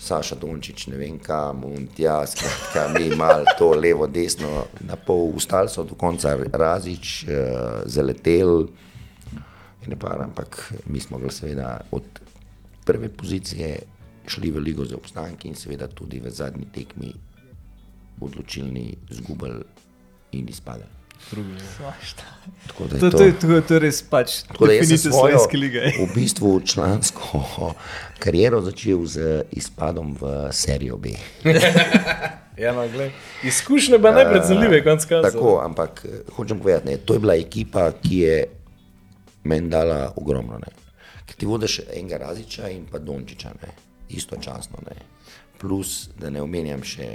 S3: Saša Dončić, ne vem kam, in tja, skratka, mi mal to levo, desno, na pol ustali so do konca razič, uh, zaletel, in ne par, ampak mi smo bili seveda od prve pozicije šli v ligo za obstanek in seveda tudi v zadnji tekmi odločilni zgubili in izpadli. Tako da je
S2: To,
S3: to,
S2: to, je- to, to je res pač definicija slovenske lige.
S3: v bistvu člansko kariero začel z izpadom v serijo B.
S1: Ja, no, glej. Izkušnje pa najpredstavljive, konc koncev.
S3: Tako, ampak eh, hočem povedati, ne, to je bila ekipa, ki je meni dala ogromno. Ne. Ker ti vodiš enega Raziča in pa Dončiča, ne, istočasno. Ne. Plus, da ne omenjam še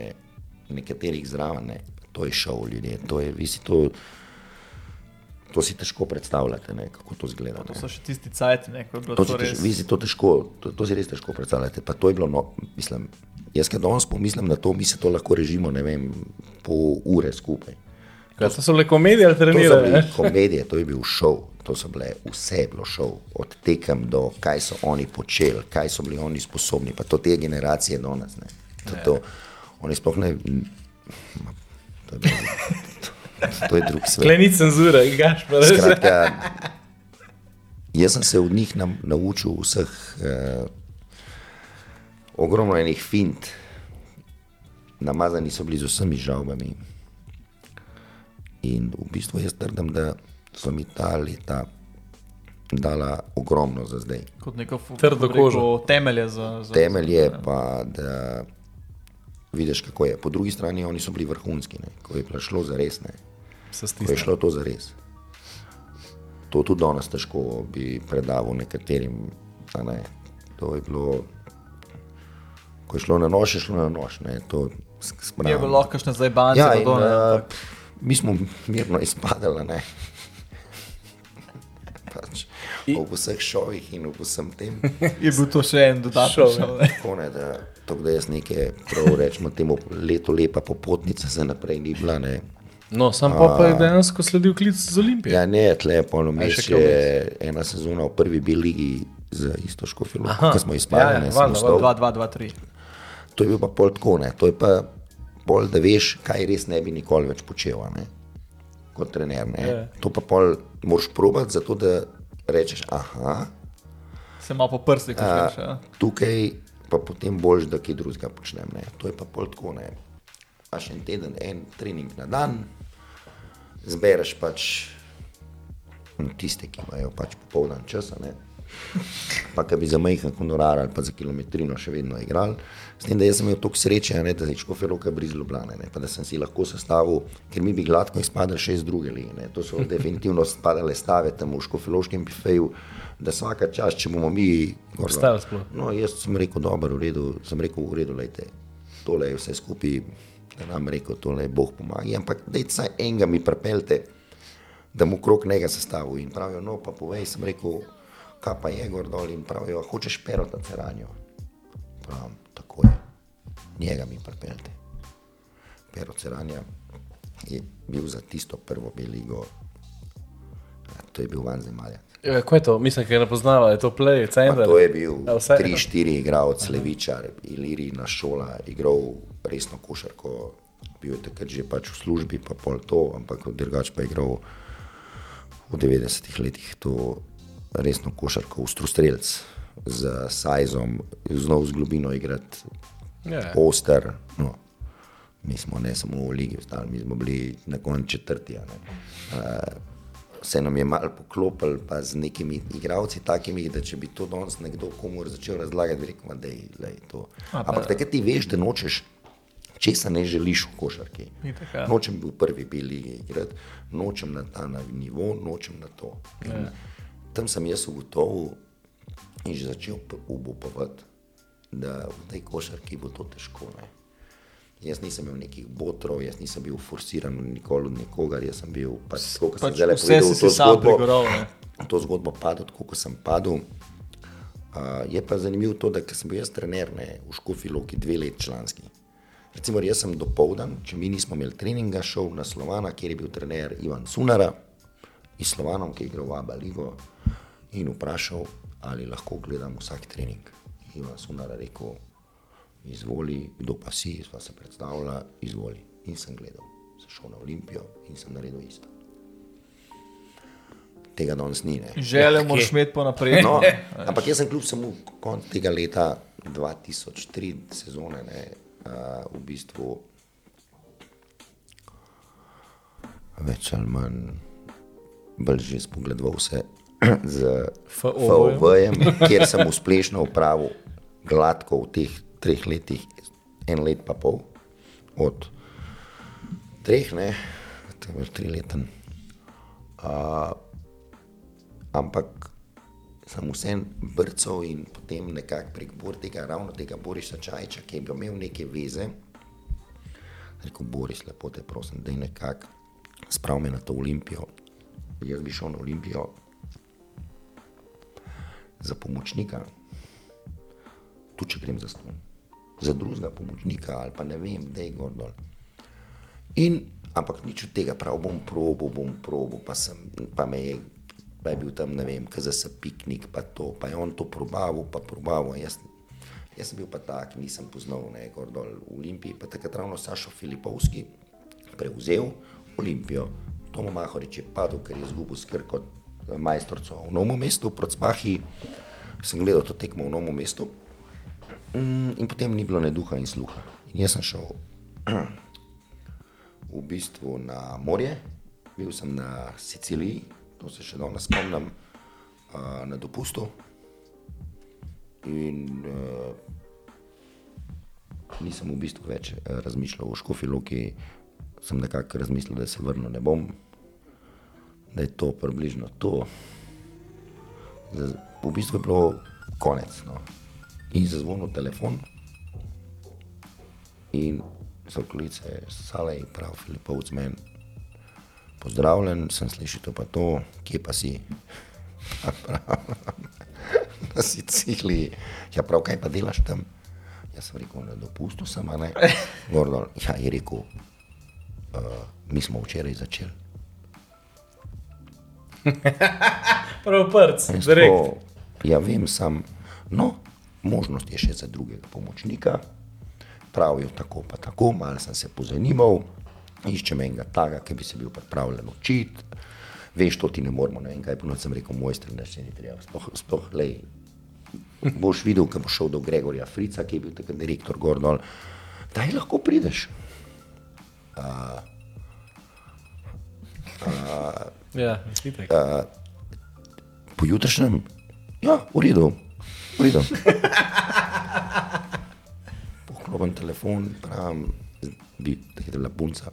S3: nekaterih zraven, ne. To je šov ljudje, to je, vi si to, to si težko predstavljate, ne, kako to zgleda.
S2: To so še tisti cajti, ne, ko je bilo
S3: To
S2: to, to
S3: tež,
S2: res.
S3: vi si to težko, to, to si res težko predstavljate. Pa to je bilo, no, mislim, jaz, ki danes pomislim na to, mi se to lahko režimo, ne vem, pol ure skupaj.
S1: Kaj, to so le komedije
S3: so bile komedije, to je bil šov, to so bile vse je bilo šov, od tekem do kaj so oni počeli, kaj so bili oni sposobni, pa to te generacije danes. ne. To, to, oni sploh ne. To je, bilo, to, to je drug svet.
S1: Kleni cenzura, gaš pa res.
S3: Skratka, jaz sem se od njih nam, naučil vseh eh, ogromno enih fint, namazani so bili z vsemi žalbami. In v bistvu jaz trdim, da so mi ta leta dala ogromno za zdaj.
S2: Kot neko fu-
S1: Trdo kožo.
S2: Temelje za. za
S3: Temelj je pa, da vidiš, kako je. Po drugi strani oni so bili vrhunski, ne? ko je šlo za res. Ko je šlo to za res. To tudi danes težko bi predaval nekaterim. Ne. To je bilo, ko je šlo na nož, je šlo na nož. Ne. To s- s
S2: Je bilo lahko kakšne zdaj banke,
S3: Ja, in,
S2: ne.
S3: uh, mi smo mirno izpadali. Ne. Pač, ob vseh šovih in ob vsem tem.
S2: Je bil to še en dodaten
S1: Šov, ja.
S3: Tako ne, da, tako da jaz neke, prav rečemo, temu leto lepa popotnica za naprej ni bila. Ne.
S1: No, sam pa, pa je dejansko sledil klic z Olimpije.
S3: Ja, ne, tle polnomeč
S1: še kaj
S3: je ena sezona v prvi B ligi z isto škofilo,
S1: Aha.
S3: ko smo izpadli.
S1: Ja, ja,
S3: ne,
S1: valjda,
S3: sem ostal.
S2: 2, 2, 2, 3.
S3: To je bil pa pol tako, ne. to je pa pol, da veš, kaj res ne bi nikoli več počel, a ne. kot trener. Ne.
S1: Ja.
S3: To pa pol moraš probati, zato da rečeš, aha,
S2: Se malo po prstih, rečeš. Ja.
S3: tukaj pa potem boljš, da kaj drugega počnem. Ne. To je pa pol tako, ne. Imaš en teden, en trening na dan, zbereš pač no, tiste, ki imajo pač popoldan časa, ne. pa ki bi za majhen honorar ali pa za kilometrino še vedno igral. S tem, da jaz sem imel toliko sreče, ne, da je škofe roka blizu Ljubljane, ne, pa da sem si lahko sestavil, ker mi bi gladko izpadali še iz druge lige. Ne. To so definitivno spadale stave tam v škofeloškem bifeju, da vsaka čas, če bomo mi
S1: Obstajali sploh.
S3: No, jaz sem rekel, dobro, v redu, sem rekel, v redu, lejte, tole je vse skupaj, da nam rekel, tole je Bog pomaga, ampak dajte vsaj enega mi prepeljte, da mu krok njega sestavil. In pravijo, no, pa povej, sem rekel, kaj pa je gor dol in pravijo, hočeš perota ceranjo. Pravim, tako je, njega mi prepeljte. Pero ceranja je bil za tisto prvo beligo, to je bil van zemalja.
S1: Ja, Kaj je to? Mislim, ker ne poznava, je to play,
S3: Pa
S1: center.
S3: to je bil
S1: Ja, vse.
S3: 3-4 igralec, levičar, Ilirina šola, igral resno košarko, bil je takrat že pač v službi, pa pol to, ampak drugač pa je igral v 90-ih letih to resno košarko, ustrostrelc z sajzom, znov z globino igrati,
S1: Ja.
S3: oster. No. Mi smo ne samo v Ligi, ostali, mi smo bili na koncu četrti. a. Uh, se nam je malo poklopil, pa z nekimi igravci, takimi, da če bi to danes nekdo komu začel razlagati, bi rekel, da je to. Ampak takrat ti veš, da nočeš, česa ne želiš v košarki.
S2: Itak, ja.
S3: Nočem bil prvi beli igrati, nočem na ta na nivo, nočem na to. In Tam sem jaz ugotovil in že začel obupovati, da v tej košarki bo to težko. Ne. Jaz nisem imel nekih botrov, jaz nisem bil forsiran nikoli od nikogar, jaz sem bil pač tako, kot sem
S2: Pač
S3: zdaj
S2: vse
S3: povedal,
S2: si
S3: to
S2: sam
S3: zgodbo,
S2: ne.
S3: to zgodbo padel, tako kot sem padel. Uh, je pa zanimivo to, da sem bil jaz trener ne, v Škofi Loki dve let članski. Recimo, jaz sem dopoldan, če mi nismo imeli treninga, šel na Slovana, kjer je bil trener Ivan Sunara iz Slovanom, ki je igral v Abu Leigo in vprašal, ali lahko gledam vsak trening. Ivan Sunara rekel, izvoli, kdo pa si, sva se predstavila, izvoli. In sem gledal, sem šel na Olimpijo in sem naredil isto. Tega danes ni.
S2: Želje moraš imeti pa naprej.
S3: No, ampak jaz sem kljub samo konc tega leta 2003 sezone, ne, uh, v bistvu več ali manj bolj že spogledoval vse z
S1: FOV-jem.
S3: Kjer sem uspešno upravil gladko v teh treh letih, en let pa pol, od treh, ne, to je bil trileten. Uh, ampak sem vsem brcal in potem nekako prek bor tega, ravno tega Borisa Čajča, ki je imel neke veze. Rekel, Boris, lepo te prosim, da je nekako sprav me na to olimpijo. Jaz bi šel na olimpijo za pomočnika, tu če grem za ston, za drugega pomočnika ali pa ne vem, da je gor dol. In Ampak nič od tega, prav bom probo, bom probo, pa, sem, pa me je, pa je bil tam, ne vem, kaj za piknik, pa to, pa je on to probaval, pa probaval. Jaz, jaz sem bil pa tak, nisem poznal, ne, gor dol v Olimpiji, pa takrat ravno Sašo Filipovski prevzel Olimpijo. Tomo Mahorič je padel, ker je izgubil skrb kot majstorco v novem mestu, proti Spahi. Sem gledal to tekmo v novem mestu mm, in potem ni bilo ne duha in sluha. In jaz sem šel v bistvu na morje, bil sem na Siciliji, to se še danes spomnim, na dopustu. In uh, nisem v bistvu več uh, razmišljal o škofiloki, sem nekako razmislil, da se vrnem ne bom, da je to približno to. Da, v bistvu je bilo konec. No. In zazvonil telefon, in so klice, sale in prav, Filipovc meni. Pozdravljen, sem slišal to pa to, kje pa si. Na Siciliji, ja, prav, kaj pa delaš tam? Jaz sem rekel, na dopustu sem, a ne. Gordon, ja, je rekel, uh, mi smo včeraj začeli.
S1: Prav prc, direkt.
S3: tako, Ja, vem, sam, no, možnost je še za drugega pomočnika. Pravijo tako, pa tako, malo sem se pozanimal, iščem enega takega, ki bi se bil pripravljen učiti. Veš, to ti ne moremo, ne vem, kaj ponovno sem rekel, mojster, da se ni treba. Sploh, sploh lej, boš videl, ko boš šel do Gregorja Frica, ki je bil takrat direktor Gordon, da lahko prideš.
S1: Ja, itak.
S3: Pojutrišnjem, ja, v redu, v redu. Poklopim telefon, pravim, bi, da je bila punca,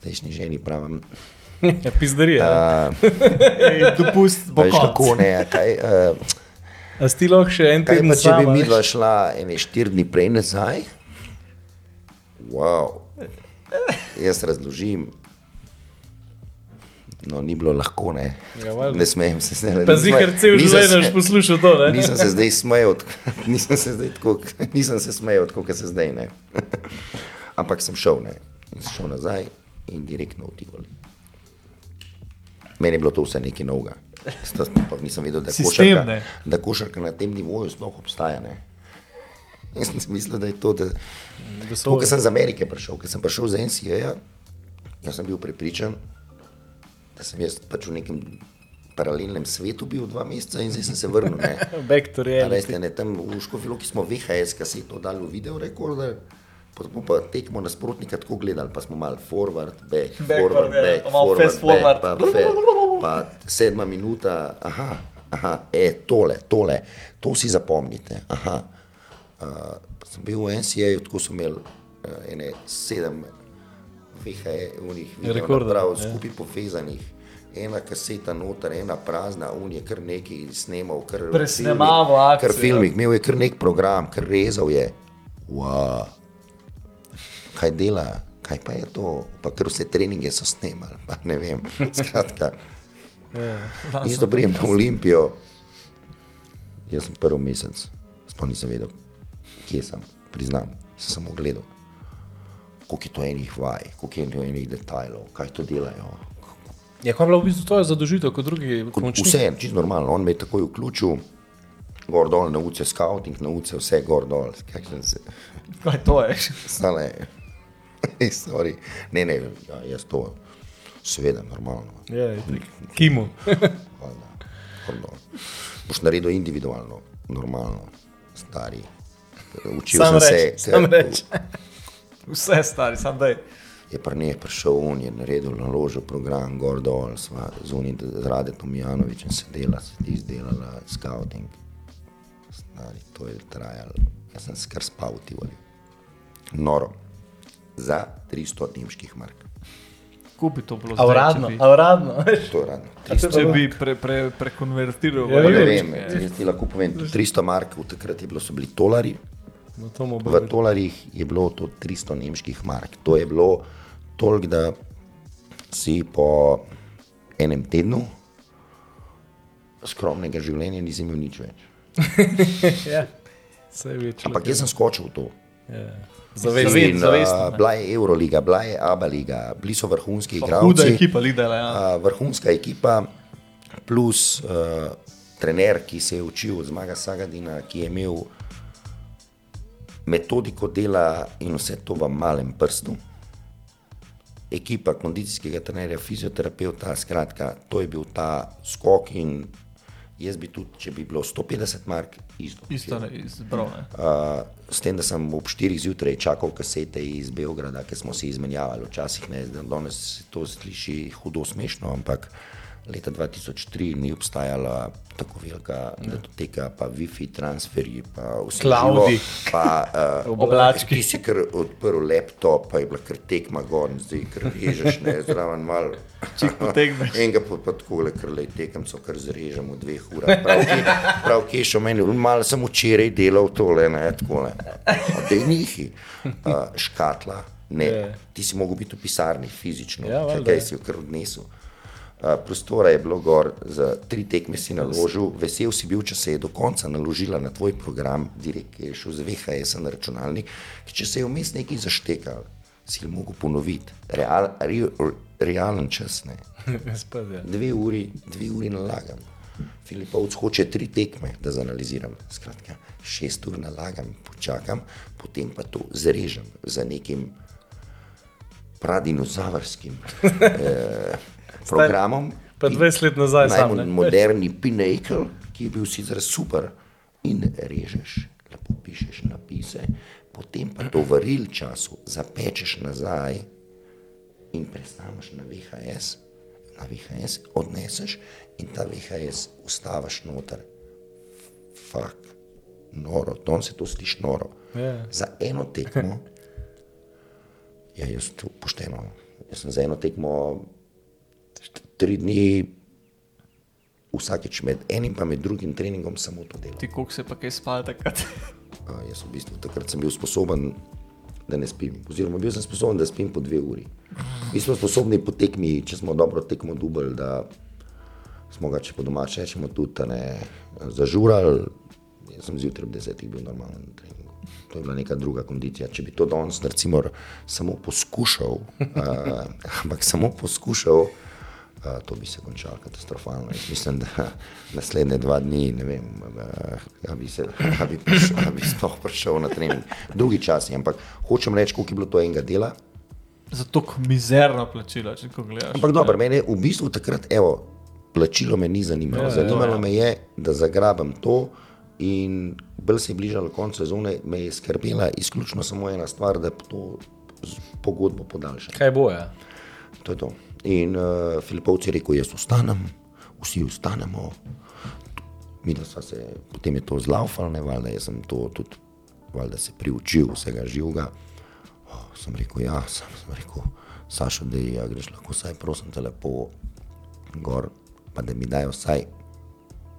S3: zdajšnji ženi pravim,
S1: Ja, pizdarija.
S2: Ej, dopust bo konc.
S3: kako ne, kaj, uh,
S1: A si lahko še en teden
S3: pa če bi mi dva šla ene štiri dni prej nazaj? Wow. Jaz razložim. No, ni bilo lahko, ne.
S1: Ja,
S3: ne smejem se zdaj.
S1: Pa zihar cel življenje poslušal to, ne?
S3: Nisem se zdaj smejal, nisem se zdaj tako, nisem se smejal, tako kot se zdaj ne. Ampak sem šel, ne. In sem šel nazaj in direktno v Tivoli. Meni je bilo to vse nekaj novega. Sploh nisem vedel, da
S2: Sistem,
S3: košarka,
S2: ne.
S3: da košarka na tem nivoju sploh obstaja. Ne. Jaz sem mislil, da je to, da,
S1: Da
S3: to, ko sem iz Amerike prišel, ker sem prišel z NCA, jaz sem bil prepričan, da sem jaz pač v nekem paralelnem svetu bil dva meseca in zdaj sem se vrnil. Ne.
S1: Back to
S3: A
S1: reality.
S3: Veste, ne, tam v Škofiloki smo VHS kaseto dali v video rekorder, potem pa tekmo nasprotnika tako gledali, pa smo mal forward, back, forward,
S2: ja,
S3: back,
S2: pa malo
S3: forward,
S2: fast forward.
S3: back, pa, fe, pa sedma minuta, aha, aha, e, tole, tole, to si zapomnite, aha. Uh, sem bil v NCA, tako so imeli uh, ene sedem VHS-ovih
S1: Rekorderjev,
S3: videonaprav
S1: ja.
S3: skupaj povezanih. Ena kaseta noter, ena prazna, un je kar nekaj snemal, kar filmik,
S2: akcijo.
S3: Kar filmik, imel je kar nek program, kar rezal je. Wow. Kaj dela, kaj pa je to, pa kar vse treninge so snemali, pa ne vem. Skratka, isto prijem na Olimpijo. Jaz sem prvi mesec, sploh nisem vedel, kje sem, priznam, sem samo gledal. Koliko je to enih vaj, koliko je to enih detajlov, kaj to delajo,
S1: Je bila v bistvu tvoja zadožitev kot drugi
S3: Kot? Vse, čisto normalno. On me je takoj vključil, gor dol, naučil scouting, naučil vse gor dol. Kaj se,
S2: Kaj to je?
S3: stale, sorry. Ne, ne, ja, jaz to, seveda, normalno.
S1: Itak. Kimu.
S3: Valjda, gor dol. Boš naredil individualno, normalno, stari. Učil
S1: Sam
S3: sem
S1: reč,
S3: se,
S1: sam reč.
S2: Vse stari, sam daj.
S3: Je pri njej prišel on, je naredil, naložil program, gor dol, sva z unim, z Radetom Janovičem sedela, se ti izdelala scouting. Stari, to je trajalo, jaz sem skr spal v Tivoli. Noro, za 300 nemških mark.
S2: Kupi to bilo
S1: A uradno, a uradno, veš?
S3: To je radno.
S2: Če bi pre, pre, prekonvertiral.
S1: Ja,
S3: Pa
S2: v
S3: ne vem, jaz ti lahko povem, 300 mark, v takrat je bilo, so bili tolari,
S1: No,
S3: v tolarjih je bilo to 300 nemških mark. To je bilo toliko, da si po enem tednu skromnega življenja nisi imel nič več.
S1: Ja, več.
S3: Ampak jaz sem skočil v to.
S1: Zavestno.
S2: Zaved-
S3: In,
S2: zavestno,
S3: uh,
S2: ne.
S3: bila je Euroliga, bila je Aba liga, bili so vrhunski igralci.
S2: Huda ekipa, lidela. Ja.
S3: Uh, vrhunska ekipa, plus uh, trener, ki se je učil od Zmaga Sagadina, ki je imel metodiko dela in vse to v malem prstu. Ekipa kondicijskega trenerja, fizioterapeuta, skratka, to je bil ta skok. In jaz bi tudi, če bi bilo 150 mark, isto.
S2: Isto ne izbral.
S3: Uh, s tem, da sem ob 4 zjutraj čakal kasete iz Beograda, ki smo se izmenjavali, včasih ne, danes to sliši hudo smešno, ampak leta 2003 ni obstajala tako velika datoteka, pa Wi-Fi transferji, pa vse pa uh,
S2: Oblački.
S3: Ti si kar odprl laptop, pa je bila kar tekma gor in zdaj kar režeš, ne, zraven mal.
S2: Čik potegneš.
S3: Enega pa, pa tako le, kar le tekem, so kar zrežemo v dveh urah. Prav, ki, prav kešo meni, malo sem včeraj delal tole, ne, tako le. Da je nihi. Uh, škatla, ne.
S1: Je.
S3: Ti si mogel biti v pisarni fizično,
S1: Ja,
S3: kaj
S1: ja.
S3: si jo kar odnesel. Uh, prostora je bilo gor, za tri tekme si naložil, vesel si bil, če se je do konca naložila na tvoj program, direkt ki je šel z VHS na računalnik, če se je vmes nekaj zaštekal, si ga mogel ponoviti. Real, re, realen čas,
S1: ja.
S3: Dve uri, dve uri nalagam. Filipovc hoče tri tekme, da zanaliziram. Skratka, šest ur nalagam, počakam, potem pa to zrežem za nekim pradinozavrskim eh, programom.
S1: Pa 20 let nazaj sam,
S3: Najbolj
S1: ne.
S3: moderni Pinnacle, ki je bil sicer super, in režeš, lepo pišeš napise, potem pa to v real času zapečeš nazaj in presnamaš na VHS, na VHS odneseš in ta VHS ustaviš noter. Fak, noro, to se to sliši noro.
S1: Ja.
S3: Za eno tekmo, ja, jaz to pošteno, jaz sem za eno tekmo tri dni, vsakeč med enim in med drugim treningom samo to delal.
S2: Ti koliko se pa kaj spal takrat?
S3: A, jaz v bistvu takrat sem bil sposoben, da ne spim. Oziroma, bil sem sposoben, da spim po dve uri. Mi smo sposobni po tekmi, če smo dobro tekmo dubali, da smo ga, če po domače rečemo, tudi ne, zažurali. Jaz sem zjutraj ob desetih bil normalen na treningu. To je bila neka druga kondicija. Če bi to danes recimo samo poskušal, uh, ampak samo poskušal, uh, to bi se končalo katastrofalno. Jaz mislim, da naslednje dva dni, ne vem, uh, a bi, se, a bi, a bi sploh prišel na trening. Drugi časi, ampak hočem reči, koliko je bilo to enega dela.
S2: Zato je mizerno plačilo, če ko gledaš.
S3: Ampak dobro, mene v bistvu takrat, evo, plačilo me ni zanimalo.
S1: Ja, ja,
S3: Zanimalo
S2: ja.
S3: me je, da zagrabam to in bolj se je bližalo konec sezone, me je skrbela izključno samo ena stvar, da to pogodbo podaljšam.
S1: Kaj bo, ja?
S3: To je to. In uh, Filipovci je rekel, jaz ostanem, vsi ostanemo. Mi sva se, potem je to zlaufal, ne valjda, jaz sem to tudi, valjda se priučil vsega živega. Oh, sem rekel, ja, sem, sem rekel, Sašo, da ja, greš lahko vsaj, prosim te lepo gor, pa da mi dajo vsaj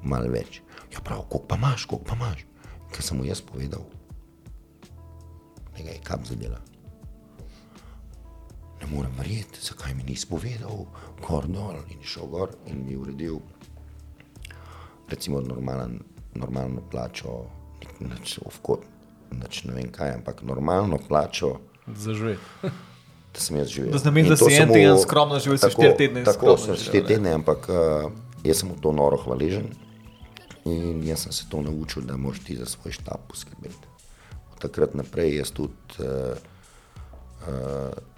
S3: malo več. Ja, prav, koliko pa imaš, koliko pa imaš. Ker sem mu jaz povedal, da ga je kap zadela. Ne morem verjeti, zakaj mi nisi povedal, gor dol in šel gor in mi uredil, recimo, normalen, normalno plačo, nič, ovkot, nič ne vem kaj, ampak normalno plačo,
S1: Zaživeti.
S3: da sem jaz živel.
S2: Da ne pomeni,
S3: In
S2: da
S3: to
S2: si
S3: sem
S2: en teden skromno živel,
S3: tako-
S2: štiri tedne
S3: Tako sem štiri
S2: ne.
S3: tedne, ampak uh, jaz sem mu to noro hvaležen in jaz sem se to naučil, da moraš ti za svoj štab poskrbeti. Od takrat naprej jaz tudi, uh,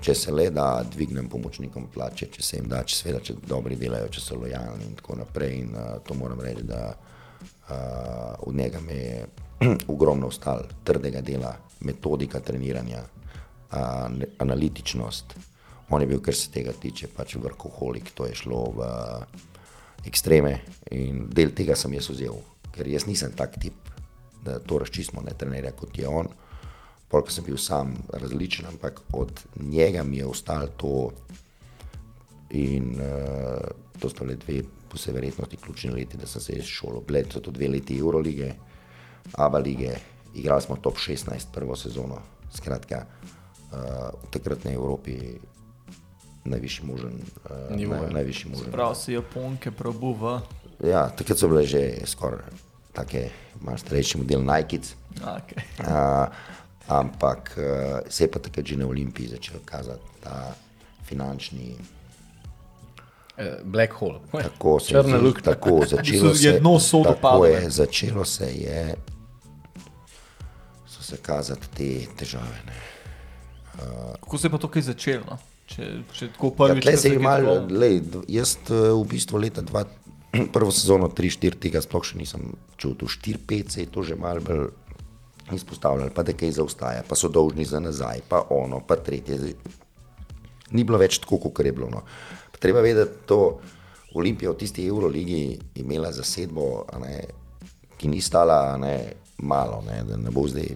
S3: če se le da, dvignem pomočnikom plače, če se jim da, če seveda, če dobri delajo, če so lojalni in tako naprej. In uh, to moram reči, da uh, od njega me je ogromno ostalo trdega dela, metodika treniranja, uh, analitičnost. On je bil, kar se tega tiče, pač vrhoholik, to je šlo v ekstreme in del tega sem jaz vzel, ker jaz nisem tak tip, da to razčistimo, ne trenerja kot je on. Polk sem bil sam različen, ampak od njega mi je ostalo to in uh, to so le dve, po vsej verjetnosti, ključni leti, da sem se iz šolo. Bled so to dve leti Eurolige, Aba lige, igrali smo top 16 prvo sezono. Skratka, uh, v takratni Evropi najvišji možen. Uh,
S1: Nivo, ja.
S3: naj, najvišji možen.
S2: Prav si Japonke probu v.
S3: Ja, takrat so bile že skoraj take, malo starejši model Nike.
S2: Okay.
S3: Uh, Ampak uh, se je pa takrat že na Olimpiji začel kazati ta finančni.
S1: Eh, Black hole.
S3: Tako se
S1: Črna
S3: je tako začelo. se-
S2: dno sodo
S3: tako je, začelo se je, so se kazati te težave. Ne.
S2: Kako se je pa to kaj začelo? No? Če, če tako
S3: Ja,
S2: prvič
S3: tle se je malo, lej, jaz eh, v bistvu leta dva, prvo sezono 3-4 tega sploh še nisem čutil. 4-5 se je to že malo bolj izpostavljalo, pa da kaj zaostaja, pa so dolžni za nazaj, pa ono, pa tretje. Ni bilo več tako, kot je bilo. No. Treba vedeti, da Olimpija v tisti Euroligi imela zasedbo, ne, ki ni stala ne, malo, ne, da ne bo zdaj,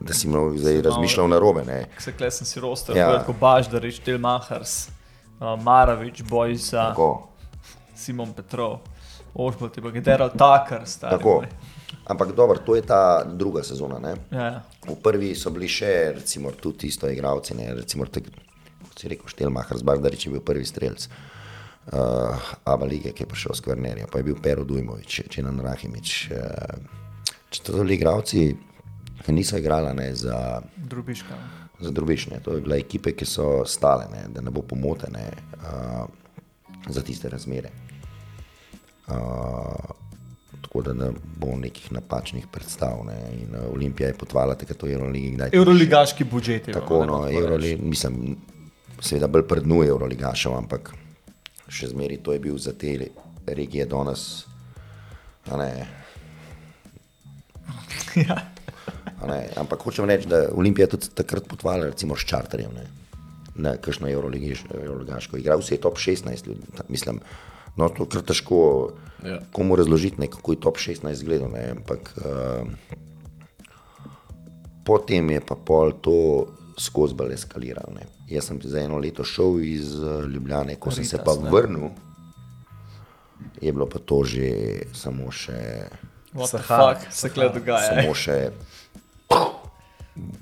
S3: da si imel zdaj razmišljal na robe.
S2: Se kle sem si roster,
S3: Ja.
S2: kot Baždarič, Delmahars, uh, Maravič, Bojsa,
S3: Tako.
S2: Simon Petrov, Ožbolt, pa Gedero Takar, stari.
S3: Tako.
S2: moj.
S3: Ampak dobro, to je ta druga sezona. Ne?
S2: Ja, ja.
S3: V prvi so bili še, recimo, tudi isto igravci, ne? recimo, tak, kot si rekel, Štelmahar z Bardarič je bil prvi strelc. Uh, Aba lige, ki je prišel s Kvarnerja, pa je bil Pero Dujmovič, Čenan Rahimič. Uh, če to so bili igravci, ki niso igrali ne, za,
S2: Drubiška.
S3: za drubične, to je bila ekipe, ki so stale, ne, da ne bo pomotene uh, za tiste razmere. Uh, tako da ne bo nekih napačnih predstav. Ne. In, uh, Olimpija je potvala takrat v Euroligi.
S2: Euroligaški budžet je.
S3: Tako, no, Euroli, mislim, seveda bolj prednuje Euroligašev, ampak še zmeraj to je bil za te regije danes. Ne,
S2: ja.
S3: ne, ampak hočem reči, da Olimpija tudi takrat potvala recimo s čarterjem. Ne. Na kakšno Euroligaško igro, vse je top 16 ljudi. Mislim, no, to je kar težko
S1: Ja.
S3: komu razložiti, ne, kako je top 16 gledal. Ne, ampak uh, potem je pa pol to skozi bolj eskaliralo. Ne. Jaz sem za eno leto šel iz uh, Ljubljane, ko sem se pa
S2: ne.
S3: vrnil, je bilo pa to že samo še.
S2: What the
S1: Sahara,
S2: fuck se kle dogaja?
S3: Samo še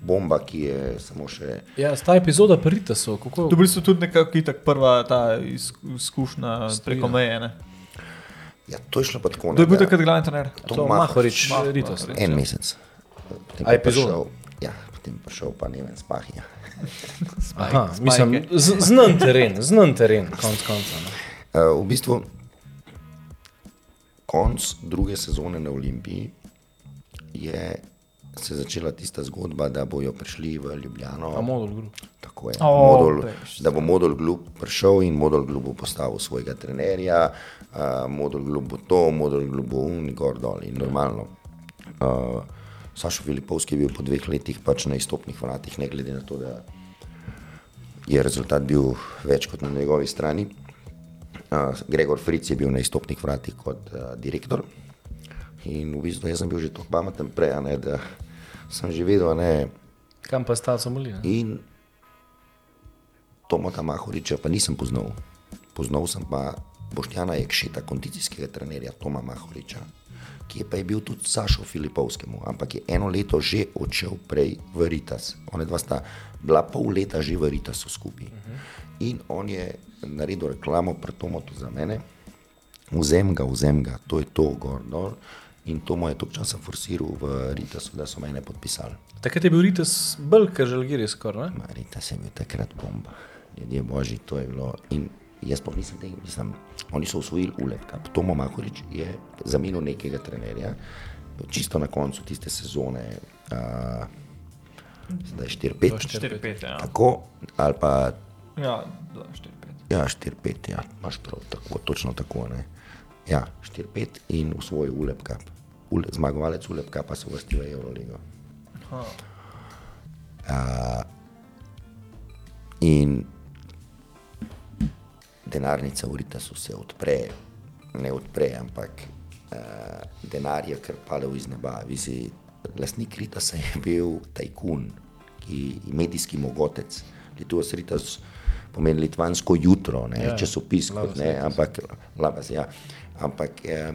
S3: bomba, ki je samo še.
S1: Ja, ta epizoda Perita so, kako
S2: To je v bistvu tudi nekako itak prva ta iz- izkušnja preko meje. Ne?
S3: Ja, to je šlo pa tako.
S2: Kdo je bil takrat glavni trener?
S1: to Mahorič, Ritos.
S3: En mesec. Potem
S1: A
S3: je
S1: epizoda?
S3: ja, potem pa šel pa ne vem, spahija.
S1: Aha, mislim, z- znan teren, znan teren, konc konca. no.
S3: Uh, v bistvu konc druge sezone na Olimpiji je se začela tista zgodba, da bojo prišli v Ljubljano.
S1: A modul grup.
S3: Tako je.
S2: O,
S3: Modul,
S2: veš.
S3: da bo Modul Glub prišel in Modul Glub bo postavil svojega trenerja, uh, Modul Glub bo to, Modul Glub bo un, gor dol in normalno. Uh, Sašo Filipovski je bil po dveh letih pač na izstopnih vratih, ne glede na to, da je rezultat bil več kot na njegovi strani. Uh, Gregor Fritz je bil na izstopnih vratih kot uh, direktor. In v bistvu jaz sem bil že tako pameten prej, a ne, da sem že vedel, ne,
S1: Kam pa sta Somali? ne?
S3: In Tomata Mahoriča pa nisem poznal. Poznal sem pa Boštjana Jekšeta, kondicijskega trenerja Toma Mahoriča, ki je pa je bil tudi Sašo Filipovskemu, ampak je eno leto že odšel prej v Ritas. Ona dva sta bila pol leta že v Ritasu skupaj. In on je naredil reklamo pred Tomoto za mene, vzem ga, vzem ga, to je to, gor dol. In to mu je toliko časa forsiral v Ritasu, da so mene podpisali.
S1: Takrat je bil Rites bolj, kot žalgiri skoraj. ne?
S3: Marita se je bil takrat bomba. Ljudje božji, to je bilo. In jaz pa nisem tega, mislim, oni so usvojili ulepka. Tomo Mahorič je zamenil nekega trenerja, čisto na koncu tiste sezone, uh, zdaj 4-5.
S2: 4-5, ja.
S3: Tako, ali pa
S2: Ja, 4-5.
S3: ja, 4-5, ja, imaš prav, tako, točno tako. Ne? Ja, 4-5 in usvojil ulepka. Ule, zmagovalec ulepka pa se vrsti v Euroligo.
S2: Aha.
S3: Uh, in denarnica v Ritasu se odpre, ne odpre, ampak uh, denar je krpal iz neba. Visi, lastnik Ritasa je bil tajkun, ki je medijski mogotec. Litus Ritas pomeni litvansko jutro, ne,
S1: Ja,
S3: časopis, kot, ne, ampak, labas, ja, ampak eh,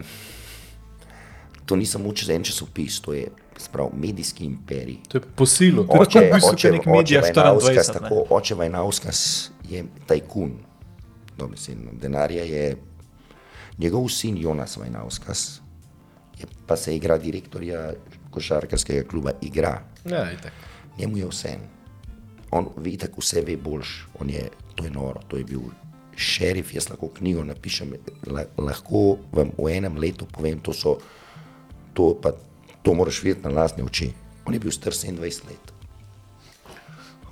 S3: to ni samo čez en časopis, to je sprav, medijski imperij.
S1: To je posilo.
S2: Oče-
S3: Oče,
S2: v bistvu
S3: oče,
S2: nek Media
S3: oče Vajnauskas,
S2: 24, ne.
S3: tako, oče Vajnauskas je tajkun, dobesedno. Denarja je njegov sin Jonas Vajnauskas, je, pa se igra direktorja košarkarskega kluba, igra.
S1: Ja, itak.
S3: njemu je vse. On ve, tako vse ve boljš, on je, to je noro, to je bil šerif, jaz lahko knjigo napišem, la, lahko vam v enem letu povem, to so, to pa, to moraš videti na lastne oči. On je bil star 27 let.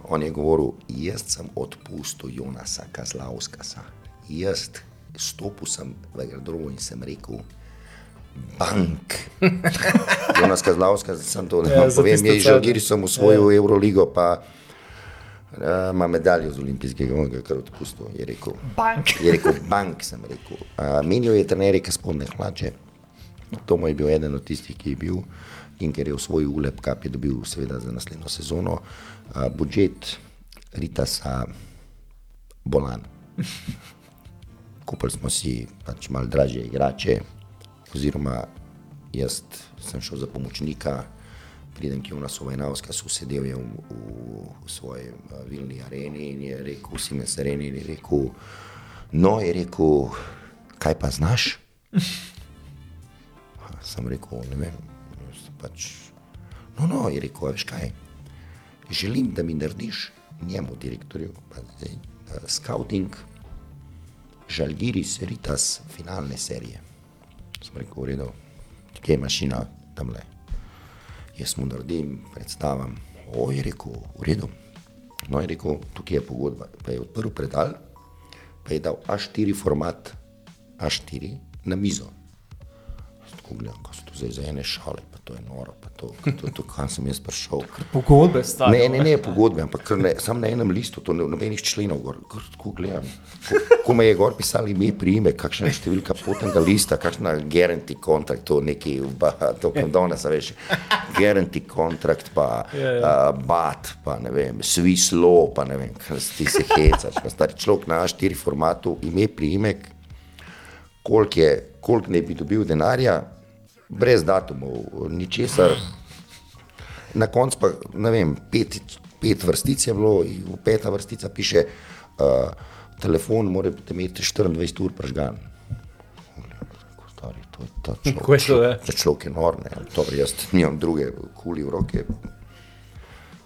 S3: On je govoril, jaz sem odpustil Jonasa Kazlauskasa. Jaz stopil sem v Gradrovo in sem rekel, bank. Jonas Kazlauskas, sem to, da
S1: Ja,
S3: povem, je že
S1: ceno.
S3: Giri sem osvojil ja. Euroligo, pa uh, ima medaljo z olimpijskega, on ga je kar odpustil, je rekel.
S2: Bank.
S3: Je rekel, bank sem rekel. Uh, menijo je trenerje, ki spodne hlače. To mu je bil eden od tistih, ki je bil in ker je v svoj ulep kap je dobil seveda za naslednjo sezono. Uh, budžet Ritasa Bolan. Kupili smo si pač malo dražje igrače, oziroma jaz sem šel za pomočnika, pridem k Jonasu Vajnavska, so sedel je v, v, v svoji uh, vilni areni in je rekel, Siemens areni in je rekel, no je rekel, kaj pa znaš? Sem rekel, ne vem, pač, no, no, je rekel, "A veš kaj, želim, da mi narediš njemu, direktorju, pa zdaj, uh, scouting, Žalgiris, Ritas, finalne serije. Sem rekel, v redu, kje je mašina tam le. Jaz mu naredim, predstavam. O, je rekel, v redu. No, je rekel, tukaj je pogodba. Pa je odprl predal, pa je dal A4 format, A4 na mizo. Tako gledam, ko so to zdaj za ene šale, to je noro, pa to, to, to kam sem jaz prišel.
S2: Pogodbe stane.
S3: Ne, ne, ne pogodbe, ampak ne, sam na enem listu, to ne, nobenih členov, gor, gor, tako gledam. Ko, ko me je gor pisali ime, prime, kakšna je številka potnega lista, kakšna guarantee kontrakt, to neki, ba, to kam danes, a veš, guarantee kontrakt, pa uh, BAT, pa ne vem, Swiss Law, pa ne vem, ti se hecaš, pa stari človek na A4 formatu, ime, priimek, koliko je, koliko ne bi dobil denarja, brez datumov, ničesar. Na koncu pa, ne vem, pet, pet vrstic je bilo, in v peta vrstica piše, uh, telefon morate imeti 24 ur je ta človek.
S1: To je?
S3: Ta človek je nor, ne, to jaz nimam druge kuli v roke.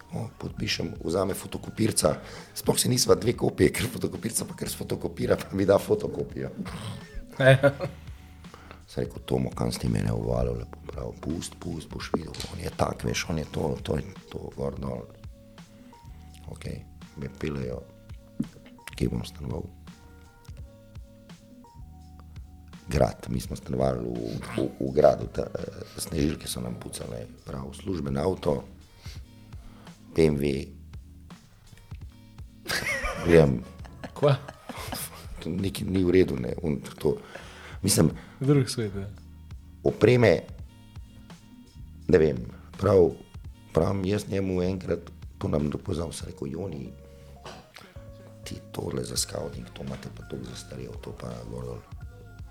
S3: O, podpišem, vzame fotokopirca, sploh se nisva dve kopije, ker fotokopirca pa ker sfotokopira, pa mi da fotokopijo. Sem rekel, Tomo, kam ste mene uvalil, lepo prav, pust, pust, boš videl, on je tak, veš, on je to, to je to, gor dol. Ok, me pilejo, kje bom stanoval. Grad, mi smo stanovali v, v, v gradu, ta, eh, snežilke so nam pucale, prav, služben avto, BMW, gledam,
S1: Kva?
S3: to nekaj ni v redu, ne, un, to, mislim,
S1: Drug svet. ja.
S3: opreme, ne vem, prav, prav jaz njemu enkrat, to nam dopoznal, sem rekel, Joni, ti tole za scouting, to imate pa to zastarel, to pa gor dol.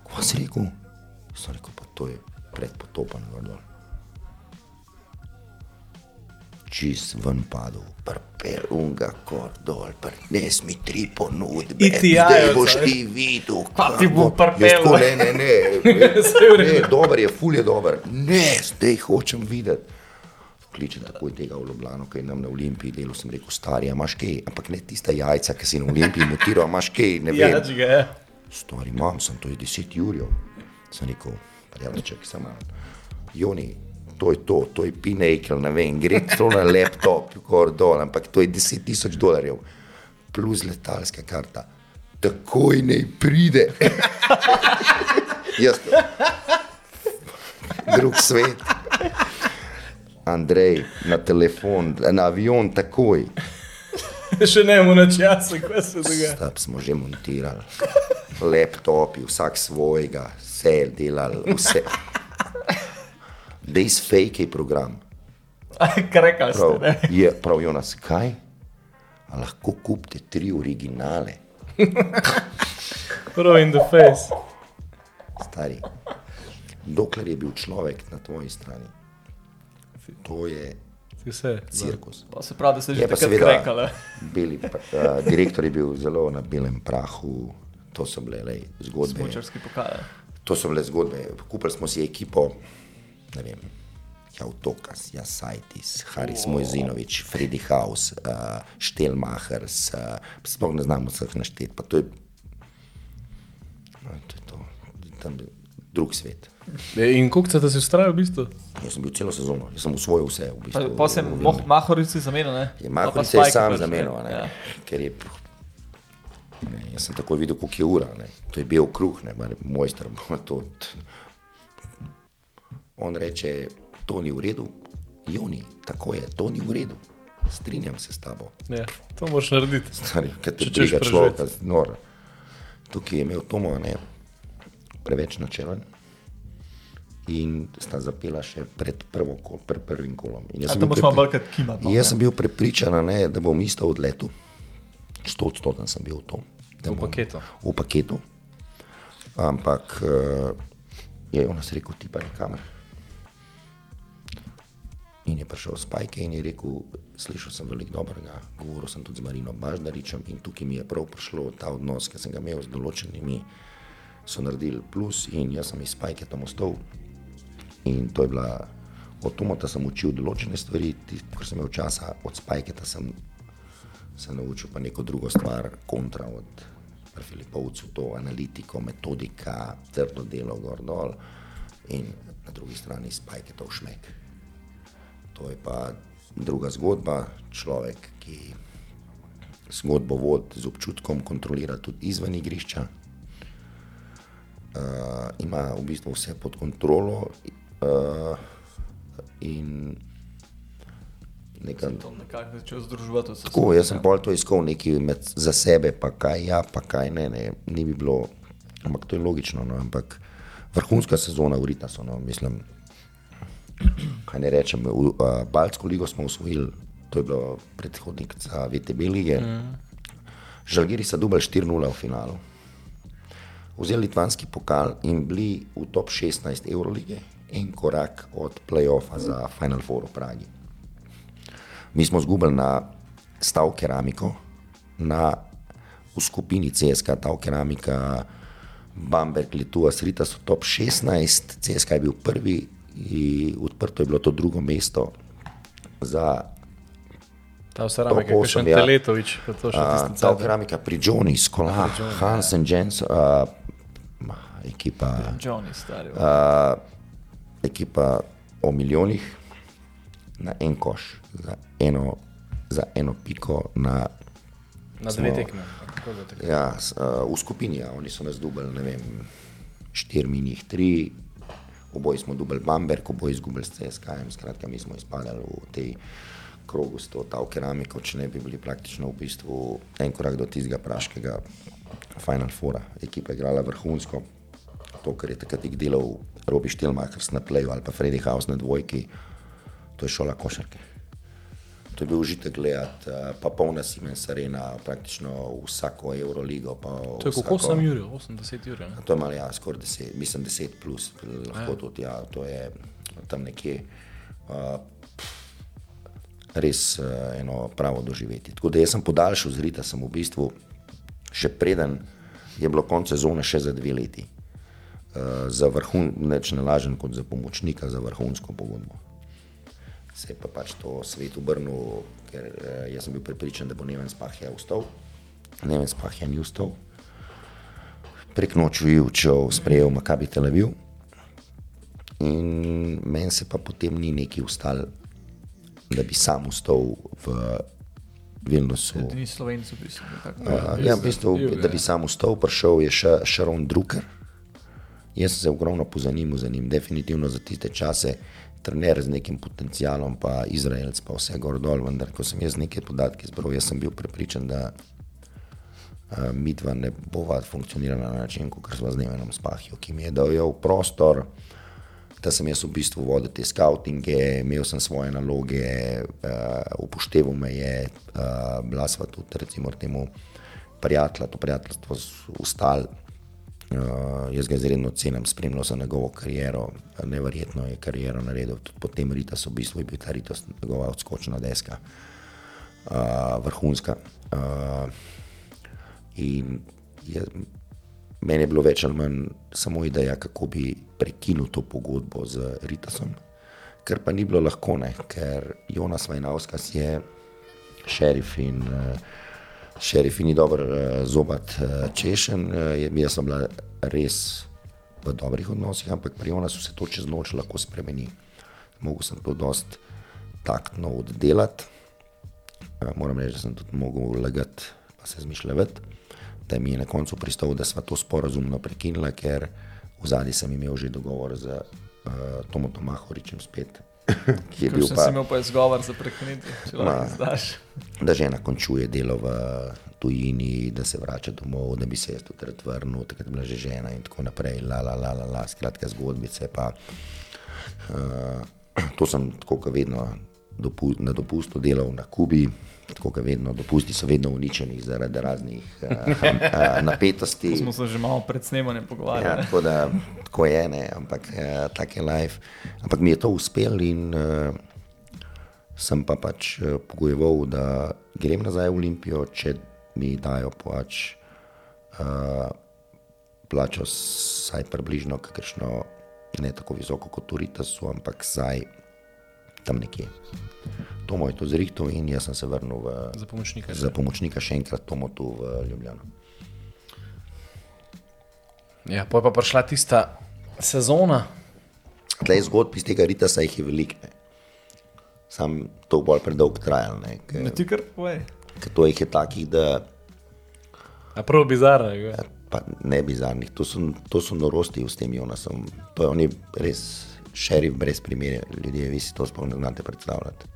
S3: Ko si rekel? Sem rekel, pa to je predpotopan gor dol. Čist ven padel, prpel unga kor dol, prines mi tri ponudbe, zdaj
S1: jajo,
S3: boš ti videl,
S2: Pa ti bo
S3: tako, Ne, ne, ne, ne, dober je, ful je dober. Ne, zdaj hočem videti. Kličem takoj tega v Ljubljano, ki je nam na Olimpiji delal, sem rekel, stari, a imaš kaj, ampak ne tista jajca, ki si na Olimpiji mutiral, imaš kaj, ne vem.
S1: Ja, ga je.
S3: Stari, imam, sem to je 10 jurjev. Sem rekel, prijateljček, sem mal. Joni, to je to, to je pinejkel, ne vem, gre to na laptop, gor dol, ampak to je 10 tisoč dolarjev, plus letalska karta. Takoj naj pride. Jaz, drug svet. Andrej, na telefon, na avion, takoj.
S1: Še ne mu na času, kaj se dogaja.
S3: Stab smo že montirali, laptopi, vsak svojega, vse je delal, vse. Fake je program.
S2: Krekal ste,
S3: Prav,
S2: ne?
S3: je, prav Jonas, kaj? A lahko kupite tri originale,
S1: Prav in the face.
S3: stari. Dokler je bil človek na tvoji strani, to je
S1: vse.
S3: cirkus.
S2: Pa se pravi, da ste že takrat krekali.
S3: beli, uh, direktor je bil zelo na belem prahu, to so bile lej, zgodbe.
S2: Smučarski pokal.
S3: To so bile zgodbe. Kupili smo si ekipo, ne vem, Jautokas, Jasajtis, Haris oh. Mojzinovič, Freddy House, uh, Štelmachers, uh, sploh ne znamo vseh našteti. Pa to je, no, to je to, tam je drug svet.
S1: E, In koliko se si ustrajal v bistvu?
S3: Jaz sem bil celo sezono, jaz sem usvojil vse. V bistvu,
S2: Pa sem
S3: v-
S2: Mahorici zamenil, ne?
S3: Je
S2: pa
S3: Mahorič je sam
S2: pač,
S3: zamenil,
S2: ne? Ja.
S3: ker je. Ne, jaz sem takoj videl, koliko je ura. Ne. To je bil kruh, ne, mojster. To, on reče, to ni v redu, Joni, tako je, to ni v redu. Strinjam se s tabo.
S1: Ja, to moraš narediti.
S3: Stari, kaj te
S1: Če češ
S3: briga
S1: preživeti.
S3: človeka, nor. Tukaj je imel Tomo, ne, preveč načelen. In sta zapela še pred, prvo, kol- pred prvim kolom. Jaz sem bil prepri-
S2: bolj kot kima. no,
S3: Jaz sem bil prepričan, ne, da bom isto odletel. Sto odstoten sem bil v tom.
S1: V
S3: bom-
S1: paketu.
S3: V paketu. Ampak uh, je on nas rekel, ti pa nikamor. In je prišel Spajke in je rekel, slišal sem veliko dobrega, govoril sem tudi z Marino Baždaričem in tukaj mi je prav prišlo ta odnos, ki sem ga imel z določenimi, so naredili plus in jaz sem iz Spajke tam ostal. In to je bila, od Tomota sem učil določene stvari, tisto, kar sem imel časa, od Spajketa sem se naučil pa neko drugo stvar, kontra od Filipovcu, to analitiko, metodika, trdo delo, gor dol in na drugi strani Spajketov šmek. To je pa druga zgodba, človek, ki zgodbo vodi z občutkom, kontrolira tudi izven igrišča. Uh, ima v bistvu vse pod kontrolo uh, in nekaj.
S2: To nekako začel združevati vse.
S3: Tako, jaz sem pol to iskal nekaj med, za sebe, pa kaj ja, pa kaj ne, ne, ni bi bilo, ampak to je logično, no, ampak vrhunska sezona v Ritasu, no, mislim, kaj ne rečem, v uh, Baltsko ligo smo usvojili, to je bilo predhodnik za VTB lige, mm. Žalgiri so dubali 4-0 v finalu, vzeli litvanski pokal in bili v top 16 Eurolige, en korak od play-offa za Final Four v Pragi. Mi smo zgubili na stav keramiko, na, v skupini CSK, ta keramika, Bamberg, Litua, Srita so top 16, CSK je bil prvi, in odprto je bilo to drugo mesto za
S1: Ta ki je še
S3: ja.
S1: Teletovič, pa to še
S3: a,
S1: tisti
S3: ta
S1: center.
S3: keramika pri Johnny, Skola, Hansen, Jens, a, ma, ekipa,
S2: Johnny, stari.
S3: a, ekipa o milijonih na en koš, za eno, za eno piko na
S1: Na dve tekme.
S3: Ja, uh, v skupini, ja, oni so nas dubali, ne vem, štiri minjih, tri, oboji smo dubali Bamberg, oboji izgubili s CSK, skratka, mi smo izpadali v tej krogu s to ta keramiko, če ne bi bili praktično v bistvu en korak do tistega praškega Final Fora. Ekipa je igrala vrhunsko, to, kar je takrat delal Robi Štelmachers na playu ali pa Freddy House na dvojki, to je šola košarke. To je bil užitek gledati, eh, pa polna Siemens arena, praktično vsako Euroligo.
S1: To je
S3: vsako-
S1: sem Jurij, 80 Jurij. ne?
S3: To je malo, ja, skoraj 10, mislim 10 plus, lahko tudi, ja, to je tam nekje. Uh, res uh, eno pravo doživeti. Tako da jaz sem podaljšal z Rita, sem v bistvu še preden je bilo konec sezone, še za dve leti. Uh, za vrhun, neč ne lažen kot za pomočnika, za vrhunsko pogodbo. Se je pa pač to svet obrnil, ker uh, jaz sem bil prepričan, da bo Neven Spahja ustal. Neven Spahja ni ustal. Prek noči je učil, sprejel Makabi Tel Aviv. In meni se pa potem ni neki ustal, da bi sam ustal v Vilnusu.
S2: Ni slovenci, v bistvu. nekako.
S3: Uh, ja, v bistvu, da bi sam ustal, prišel je še Sharon Drucker. Jaz sem se ogromno pozanimal za njim, definitivno za tiste čase, trener z nekim potencialom, pa Izraelc, pa vse gor dol, vendar ko sem jaz neke podatke zbral, sem bil prepričan, da uh, midva ne bova funkcionirala na način, kot sva z Nevenom Spahjo, ki mi je dal prostor, da sem jaz v bistvu vodil te skautinge, imel sem svoje naloge, uh, upošteval me je, uh, bila sva tudi recimo temu prijatelja, to prijateljstvo ustal. Uh, jaz ga izredno cenim, spremljal sem njegovo kariero, neverjetno je kariero naredil, tudi potem Ritas, v bistvu je bil ta Ritas njegova odskočna deska, uh, vrhunska. Uh, in je, meni je bilo več ali manj samo ideja, kako bi prekinil to pogodbo z Ritasom, kar pa ni bilo lahko, ne, ker Jonas Vajnauskas je šerif in uh, šerif ni dober uh, zobat uh, češen. Uh, jaz sem bila res v dobrih odnosih, ampak pri Jonasu se to čez noč lahko spremeni. Mogel sem to dost taktno oddelati. Moram reči, da sem tudi mogel lagati, pa se zmišljati, da mi je na koncu pristal, da smo to sporazumno prekinili, ker v zadnji sem imel že dogovor z uh, Tomom Tomahoričem spet. Ki je bil
S2: Če
S3: pa,
S2: si imel pa izgovor za prekinitev, če
S3: Ma.
S2: znaš.
S3: da žena končuje delo v tujini, da se vrača domov, da bi se jaz tudi rad vrnil, takrat je bila že žena in tako naprej, la, la, la, la, la skratka zgodbice. Pa, uh, to sem tako, kot vedno dopu, na dopustu delal na Kubi, tako kot vedno, dopusti so vedno uničeni zaradi raznih uh, uh, napetosti.
S2: Smo se že malo pred snemanjem
S3: Ja,
S2: pogovarjali.
S3: tako, da, tako je, ne, ampak uh, tak je life. Ampak mi je to uspelo in uh, sem pa pač uh, pogojeval, da grem nazaj v Olimpijo, če mi dajo pač uh, plačo vsaj približno, kakršno ne tako visoko kot Turitasu, ampak vsaj tam nekje. To moj to zrihtel in jaz sem se vrnil v,
S1: Za pomočnika.
S3: za pomočnika še enkrat Tomu tu v Ljubljano.
S1: Ja, pa je pa prišla tista sezona.
S3: Tlej zgodb iz tega rita se jih je veliko. Sam to bolj predolg trajal, ne, ker,
S2: Ne ti kar povej.
S3: ker to jih je takih, da
S1: A prav bizarno je.
S3: pa ne bizarnih, to so, to so norosti s tem Jonasom. To je on je res šerif brez primere, ljudje, vi si to sploh ne znate predstavljati.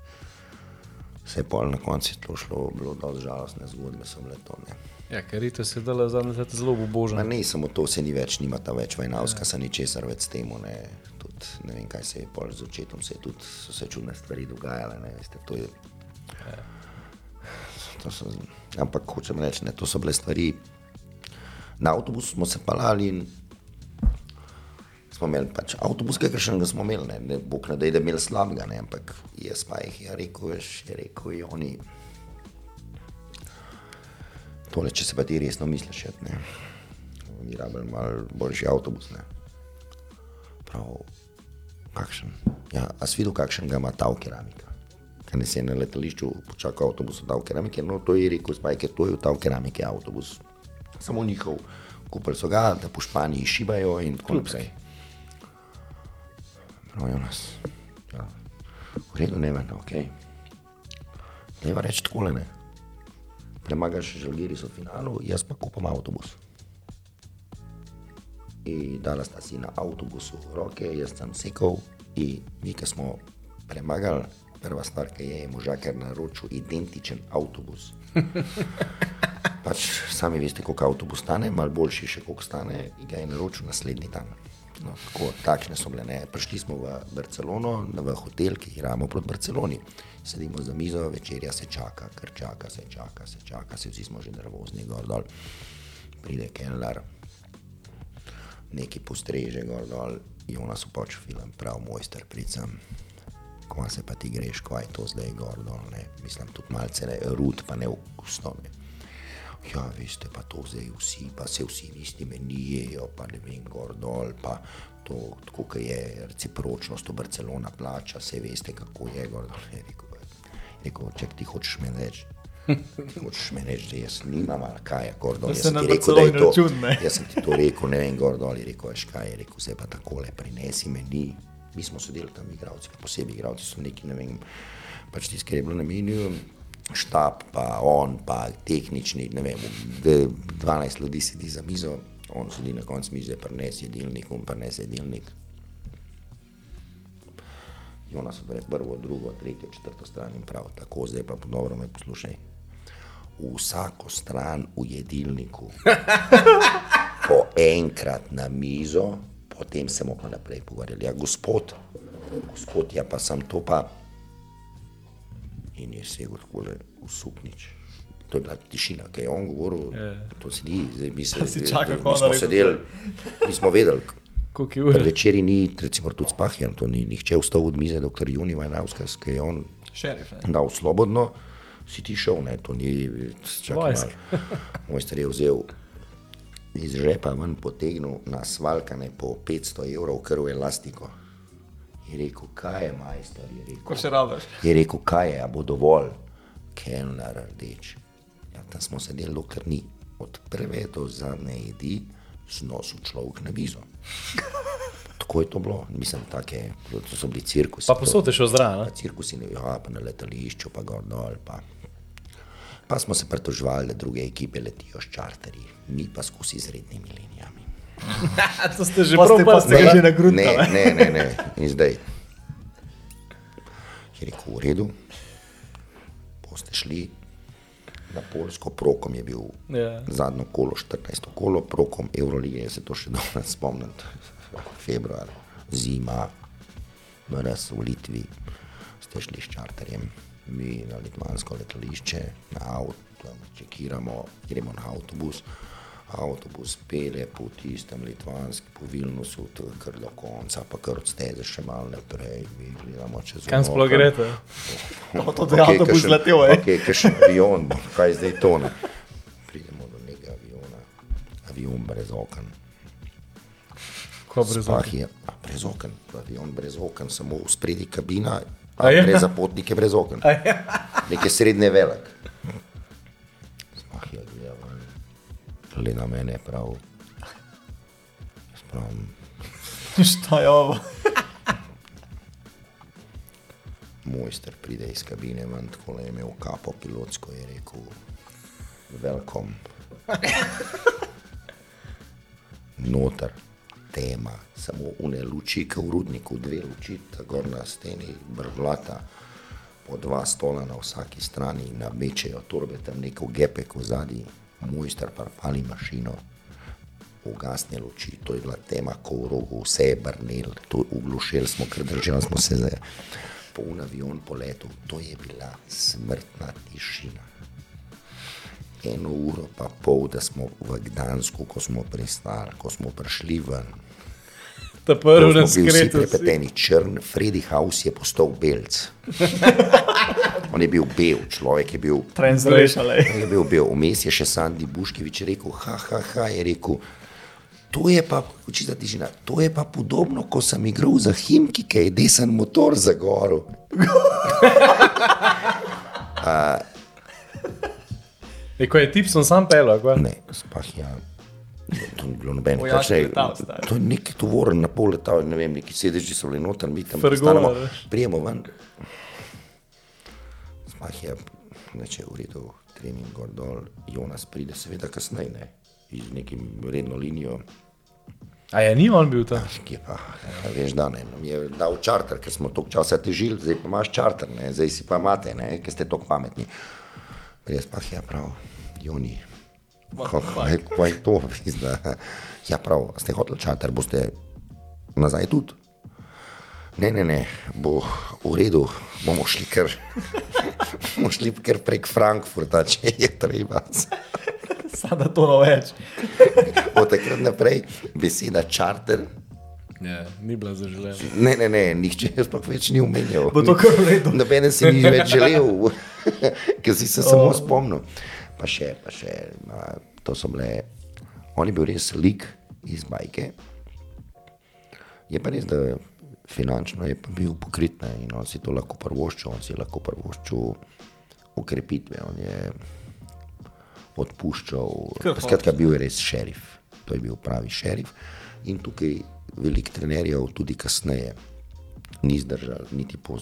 S3: Vse je pol na koncu je to šlo, bilo dosti žalostne zgodbe so bile to. Ne.
S1: Ja, ker rito se dela zadnje leta zelo božen.
S3: ne samo to, se ni več, nima ta več vajnavska, se ni česar več s tem, ne. Ne vem, kaj se je pol z očetom, se je tudi, so se čudne stvari dogajale, ne, veste, to je. To so, ampak hočem reči, ne, to so bile stvari. Na avtobusu smo se palali in smo imeli pač avtobus, kakršnega smo imeli, ne, ne bog ne da, da imeli slabega, ne, ampak jaz pa jih je rekel, veš, je rekel, je oni. Tole, če se pa ti resno misliš, je, ne. Oni rabili malo boljši avtobus, ne. Prav, kakšen. Ja, a si videl, kakšen ga ima ta keramika? Kaj ne se je na letališču počakal avtobus v ta keramike, no to je rekel Spajker, to je v ta keramike avtobus. Samo njihov, kupili so ga, da po Španiji šibajo in tako naprej. Prav je nas. Ja. V redu, ne vem, ok. Ne va reči takole, ne. Premagaš žalgiri so v finalu, jaz pa kupam avtobus. In dala sta si na avtobusu roke, jaz sem sekal in mi, ki smo premagali, prva stvar, ki je, je možakar naročil identičen avtobus. pač sami veste, koliko avtobus stane, malo boljši še koliko stane in ga je naročil naslednji dan. No, tako, takšne so bile. Ne. Prišli smo v Barcelono, v hotel, ki igramo proti Barceloni. Sedimo za mizo, večerja se čaka, ker čaka se, čaka se, čaka se, vsi smo že nervozni, gor dol. Pride Keller, neki postreže gor dol, Jonas upoč film, prav mojster pricam. Ko se pa ti greš, ko je to zdaj gor dol, ne. Mislim, tudi malce ne, rud, pa ne vkusno. Ne. Ja, veste, pa to zdaj vsi, pa se vsi isti menijejo, pa ne vem, gor dol, pa to, kot je recipročnost, to Barcelona plača, se veste, kako je gor dol. Je rekel, če ti hočeš meni reči. Ti hočeš meni reči, da jaz nimam ali kaj je gor dol. Jaz
S2: se
S3: sem ti rekel, da je to.
S2: ne.
S3: Jaz sem ti to rekel, ne vem, gor dol je rekel, veš kaj je rekel, vse pa takole, prinesi meni. Mi smo sedeli tam, igravci, posebej igravci so neki, ne vem, pač tisti, ki je bilo na meniju, štab, pa on, pa tehnični, ne vem, d- 12 ljudi sedi za mizo, on sedi na koncu mize, prinesi jedilnik, on prinesi jedilnik. Jonas odre prvo, drugo, tretjo, četrto stran in prav tako, zdaj pa dobro me poslušaj. Vsako stran v jedilniku po enkrat na mizo, potem se bomo pa naprej pogovarjali. Ja, gospod, gospod, ja pa sem to pa. In je segel tako v suknič. To je bila tišina, ki je on govoril. To se ni, zdaj mi se,
S2: Si čakal, ko
S3: mi smo sedeli, mi smo vedeli,
S1: Koliko je
S3: Pri
S1: ur?
S3: večerji ni, recimo tudi spahjan, to ni nihče vstal od mize, dokler Juni Vajnavskas, ki je on
S2: Šerif. ne.
S3: dal svobodno, si ti šel, ne, to ni, čakaj malo. Moj star je vzel iz žepa ven potegnil na svalkane po 500 evrov krv elastiko. Je rekel, kaj je majster, je rekel.
S2: Ko še rabiš.
S3: Je rekel, kaj je, a bo dovolj, kelner rdeč. Ja, tam smo sedeli, dokler ni. Od prve do zadnje jedi znosil človek na vizo. Tako je to bilo, mislim, take, to so bili cirkusi.
S1: Pa posod je šel zraven.
S3: Cirkusi, ne, ja, pa na letališču, pa gor dol. Pa. pa smo se pritoževali, da druge ekipe letijo s čarterji, mi pa skozi izrednimi linijami.
S1: to ste že prav
S2: pa ste
S1: pasti.
S2: že na grunt,
S3: Ne, ne, ne, ne. In zdaj je rekel, v redu, boste šli na Polsko, prokom je bil
S1: Ja.
S3: zadnjo kolo, 14. kolo, prokom Eurolige, jaz se to še dobro spomnim, februar, zima, mraz v Litvi, ste šli s čarterjem, mi na litvansko letališče, na avto, čekiramo, gremo na avtobus. Avtobus pele po tistem litvanskem, po Vilnusu, je kar do konca, pa kar od steze še malo naprej, gledamo čez
S1: Kam sploh
S3: okno.
S1: greste?
S2: To, to je avtobus letel, eh.
S3: Ok, kakšen avion, bo, kaj zdaj to ne. Pridemo do nekega aviona, avion brez oken.
S1: Ko brez
S3: Spah
S1: oken.
S3: je, a, brez oken, avion brez oken, samo v spredi kabina,
S1: A
S3: a
S1: ja?
S3: brez zapotnike brez oken. Nekaj srednje velik. Spah je gleda mene prav. Jaz pravim,
S2: Šta je ovo?
S3: mojster pride iz kabine, ven, tako je imel kapo pilotsko, je rekel, welcome. Noter, tema, samo une luči, kot v rudniku, dve luči, tako na steni, brglata, po dva stola na vsaki strani, namečejo torbe, tam neko gepek v zadnji, mojster pa pali mašino. Ugasne luči, to je bila tema, ko v rogu vse je brnil, to uglušili smo, ker držali smo se za poln avion po letu. To je bila smrtna tišina. Eno uro pa pol, da smo v Gdansku, ko smo pristali, ko smo prišli ven.
S1: Ta prvi
S3: bili vsi
S1: razkrit.
S3: prepeteni, črn, Freddy House je postal belc. On je bil bel, človek je bil
S2: Translation, le.
S3: je bil bil, vmes je še Sandy Buškevič rekel, ha, ha, ha, je rekel, to je pa, čista tišina, to je pa podobno, ko sem igral za Himki, ki je desen motor za goro.
S1: E, ko je tip, sem sam pel?
S3: Ne, spah ja. To ni bilo nobeno. Ne,
S2: letal, stari.
S3: To je neki tovoren na pol letal, ne vem, neki sedeži so bili noter, mi tam
S1: veš.
S3: prijemo ven. Spah je, neče v redu, trening gor dol, Jonas pride seveda kasneje, ne, iz nekim redno linijo,
S1: A je ni on bil tam?
S3: ki je pa, ja, veš, da ne, nam je dal čarter, ker smo toliko časa težili, zdaj pa imaš čarter, ne, zdaj si pa imate, ne, ker ste toliko pametni. Res pa je prav, Joni. Kaj, kaj je to? Pizda. Ja, prav, ste hoteli čarter, boste nazaj tudi? Ne, ne, ne, bo v redu, bomo šli kar, bomo šli kar prek Frankfurta, če je treba.
S2: Sada to no več.
S3: Od takrat naprej beseda čarter
S1: Ja, ni bila zaželena.
S3: Ne, ne, ne, nihče je sploh več ni omenjal.
S2: Bo to kar redu.
S3: Noben si ni več želel, ker si se samo spomnil. Pa še, pa še, a, to so bile, on je bil res lik iz bajke. Je pa res, da finančno je pa bil pokrit ne, in on si to lahko prvoščil, on si je lahko prvoščil ukrepitve, on je odpuščal. Skratka, bil je res šerif, to je bil pravi šerif. In tukaj veliko trenerjev, tudi kasneje, ni zdržal, niti po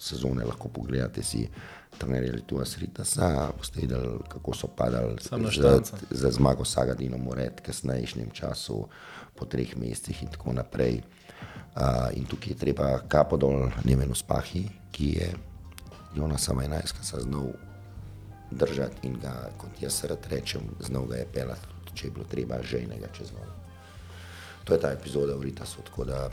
S3: sezone lahko pogledate si. Trenerji tu Asritasa, boste videli, kako so padali za, za zmago Sagadino Moret, kasnejšnjem času, po treh mesecih in tako naprej. Uh, in tukaj je treba kapo dol Nemenu Spahi, ki je Jonasa Majnajska znal držati in ga, kot jaz rad rečem, znal ga je pelati, če je bilo treba žejnega čez vodo. To je ta epizoda v Ritasu, tako da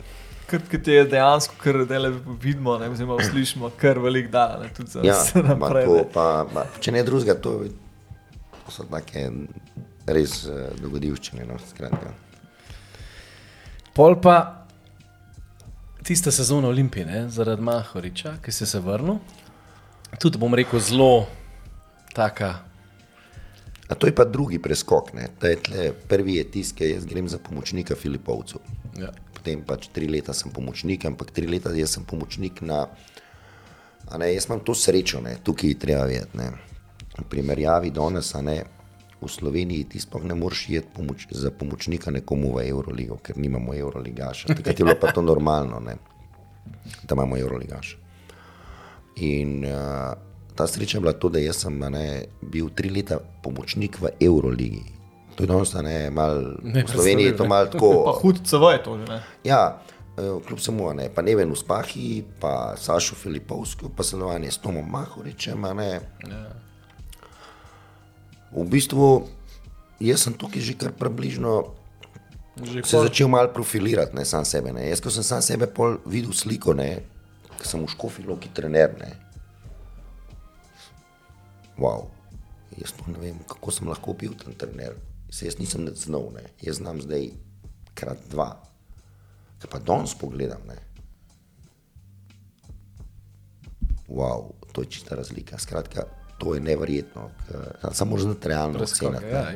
S2: Ker ti je dejansko, kar dele vidimo, ne, oziroma slišimo, kar velik dan, ne, tudi za
S3: ja,
S2: vse naprej.
S3: to, pa, ma, če ne drugega, to, to so take res uh, dogodivščine. No, skratka.
S1: Pol pa tista sezona Olimpije, ne, zaradi Mahoriča, ki se vrnil, tudi bom rekel zelo taka.
S3: A to je pa drugi preskok. Ne? Je tle, prvi je tisti, ki jaz grem za pomočnika Filipovcu.
S1: Ja.
S3: potem pač tri leta sem pomočnik, ampak tri leta jaz sem pomočnik na. Ne, jaz imam to srečo, ne, tukaj je treba vedeti. V primerjavi danes, ne, v Sloveniji ti sploh ne moreš iti pomoč, za pomočnika nekomu v Euroligo, ker nimamo Euroligaša. Takrat je bilo pa to normalno, ne, da imamo Euroligaša. In uh, ta sreča je bila to, da jaz sem ne, bil tri leta pomočnik v Euroligi. To je danes, ne, mal, v Sloveniji je to malo
S2: Pa
S3: tako.
S2: hud CV je to že. Ne?
S3: Ja, eh, kljub samo, ne, pa ne vem, uspahi, pa Sašo Filipovski, pa sodelovanje s Tomom Mahoričem. Ne. V bistvu, jaz sem tukaj že kar približno
S1: Že
S3: se začel malo profilirati, ne sam sebe. Ne. Jaz, ko sem sam sebe videl sliko, ne, sem v škofilo, ki trener. Ne. Wow. Jaz sploh ne vem, kako sem lahko bil tam trener. Se jaz nisem znal, ne. jaz znam zdaj krat dva. Ker pa danes pogledam, ne. Wow, to je čista razlika. Skratka, to je neverjetno. K- Samo znati realno oceniti.
S1: Ja.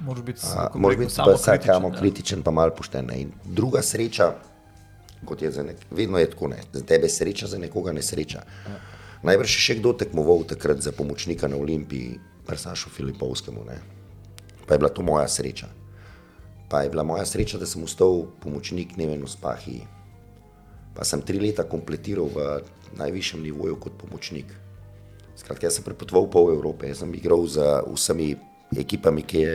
S2: Moraš biti,
S3: Moraš biti pa vsak
S2: samokritičen,
S3: samo kritičen, pa malo pošten. In druga sreča, kot je za nek, vedno je tako, ne. za tebe je sreča, za nekoga nesreča. Najbrž je še kdo tekmoval takrat za pomočnika na Olimpiji, Prsašu Filipovskemu. Ne. Pa je bila to moja sreča. Pa je bila moja sreča, da sem ostal pomočnik Neven Uspahi. Pa sem tri leta kompletiral v najvišjem nivoju kot pomočnik. Skratka, jaz sem prepotoval pol Evrope, jaz sem igral z vsemi ekipami, ki je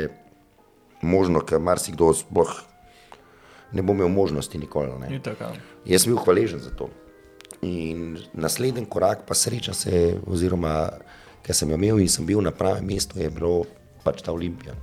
S3: možno, ker marsikdo sploh ne bo imel možnosti nikoli. Ne.
S2: Itak, ja.
S3: Jaz sem bil hvaležen za to. In naslednji korak, pa sreča se, oziroma ker sem jo imel in sem bil na pravem mestu, je bilo pač ta Olimpija.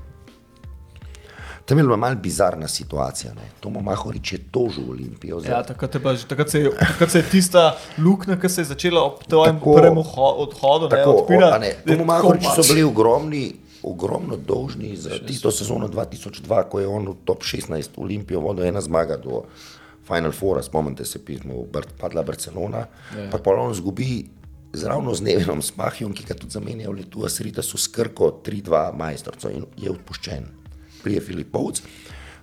S3: Tam je bila malo bizarna situacija. Ne. Tomo Mahorič je tožil Olimpijo. za-
S2: Ja, takrat, že- takrat, se je, takrat se je tista luknja, ki se je začela ob tvojem
S3: Tako.
S2: prvem odhodu, ne,
S3: Tako, o, ne,
S2: da je
S3: Tomu
S2: tako
S3: Mahoriču so
S2: pač-
S3: bili ogromni, ogromno dolžni za tisto sezono 2002, ko je on v top 16 Olimpijo vodil ena zmaga do Final Foura, spomnite se pismo, padla Barcelona, ja. pa pol on zgubi zravno z Nevenom Spahijom, ki ga tudi zamenja v letu Asrita, so skrko 3-2 majstrco in je odpuščen. Prije Filipovc,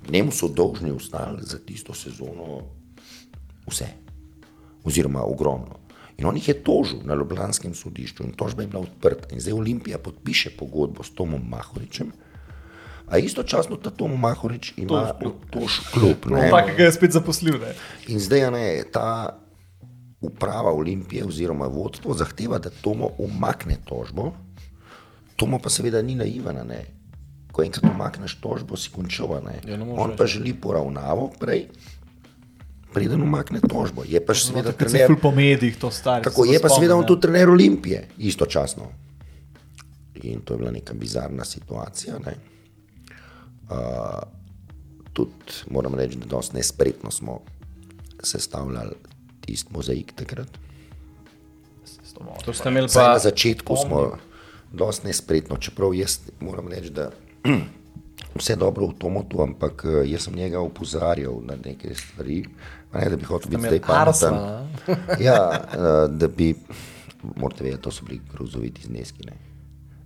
S3: njemu so dolžni ostali za tisto sezono vse oziroma ogromno. In on jih je tožil na Ljubljanskem sodišču in tožba je bila odprta. In zdaj Olimpija podpiše pogodbo s Tomom Mahoričem, a istočasno ta Tom Mahorič ima tož klub. Ne.
S2: takega je spet zaposlil. Ne.
S3: In zdaj ne, ta uprava Olimpije oziroma vodstvo zahteva, da Tomo umakne tožbo. Tomo pa seveda ni naivan. a Ne. Ko enkrat umakneš tožbo, si končal. a ne.
S1: Ja,
S3: On pa želi poravnavo prej, preden umakne tožbo. Je pa seveda
S2: Takrat se
S3: trener.
S2: ful po medijih to stari.
S3: Tako je pa seveda on tudi trener Olimpije, istočasno. In to je bila neka bizarna situacija. Ne. Uh, tudi moram reči, da dosti nespretno smo sestavljali tisti mozaik takrat.
S2: To
S1: ste imeli pa
S3: na začetku smo dosti nespretno, čeprav jaz moram reči, da vse dobro v Tomotu, ampak eh, jaz sem njega opozarjal na neke stvari, ne da bi hotel biti zdaj pameten. Ja, eh, da bi, morate vedeti, to so bili grozoviti zneski. Ne.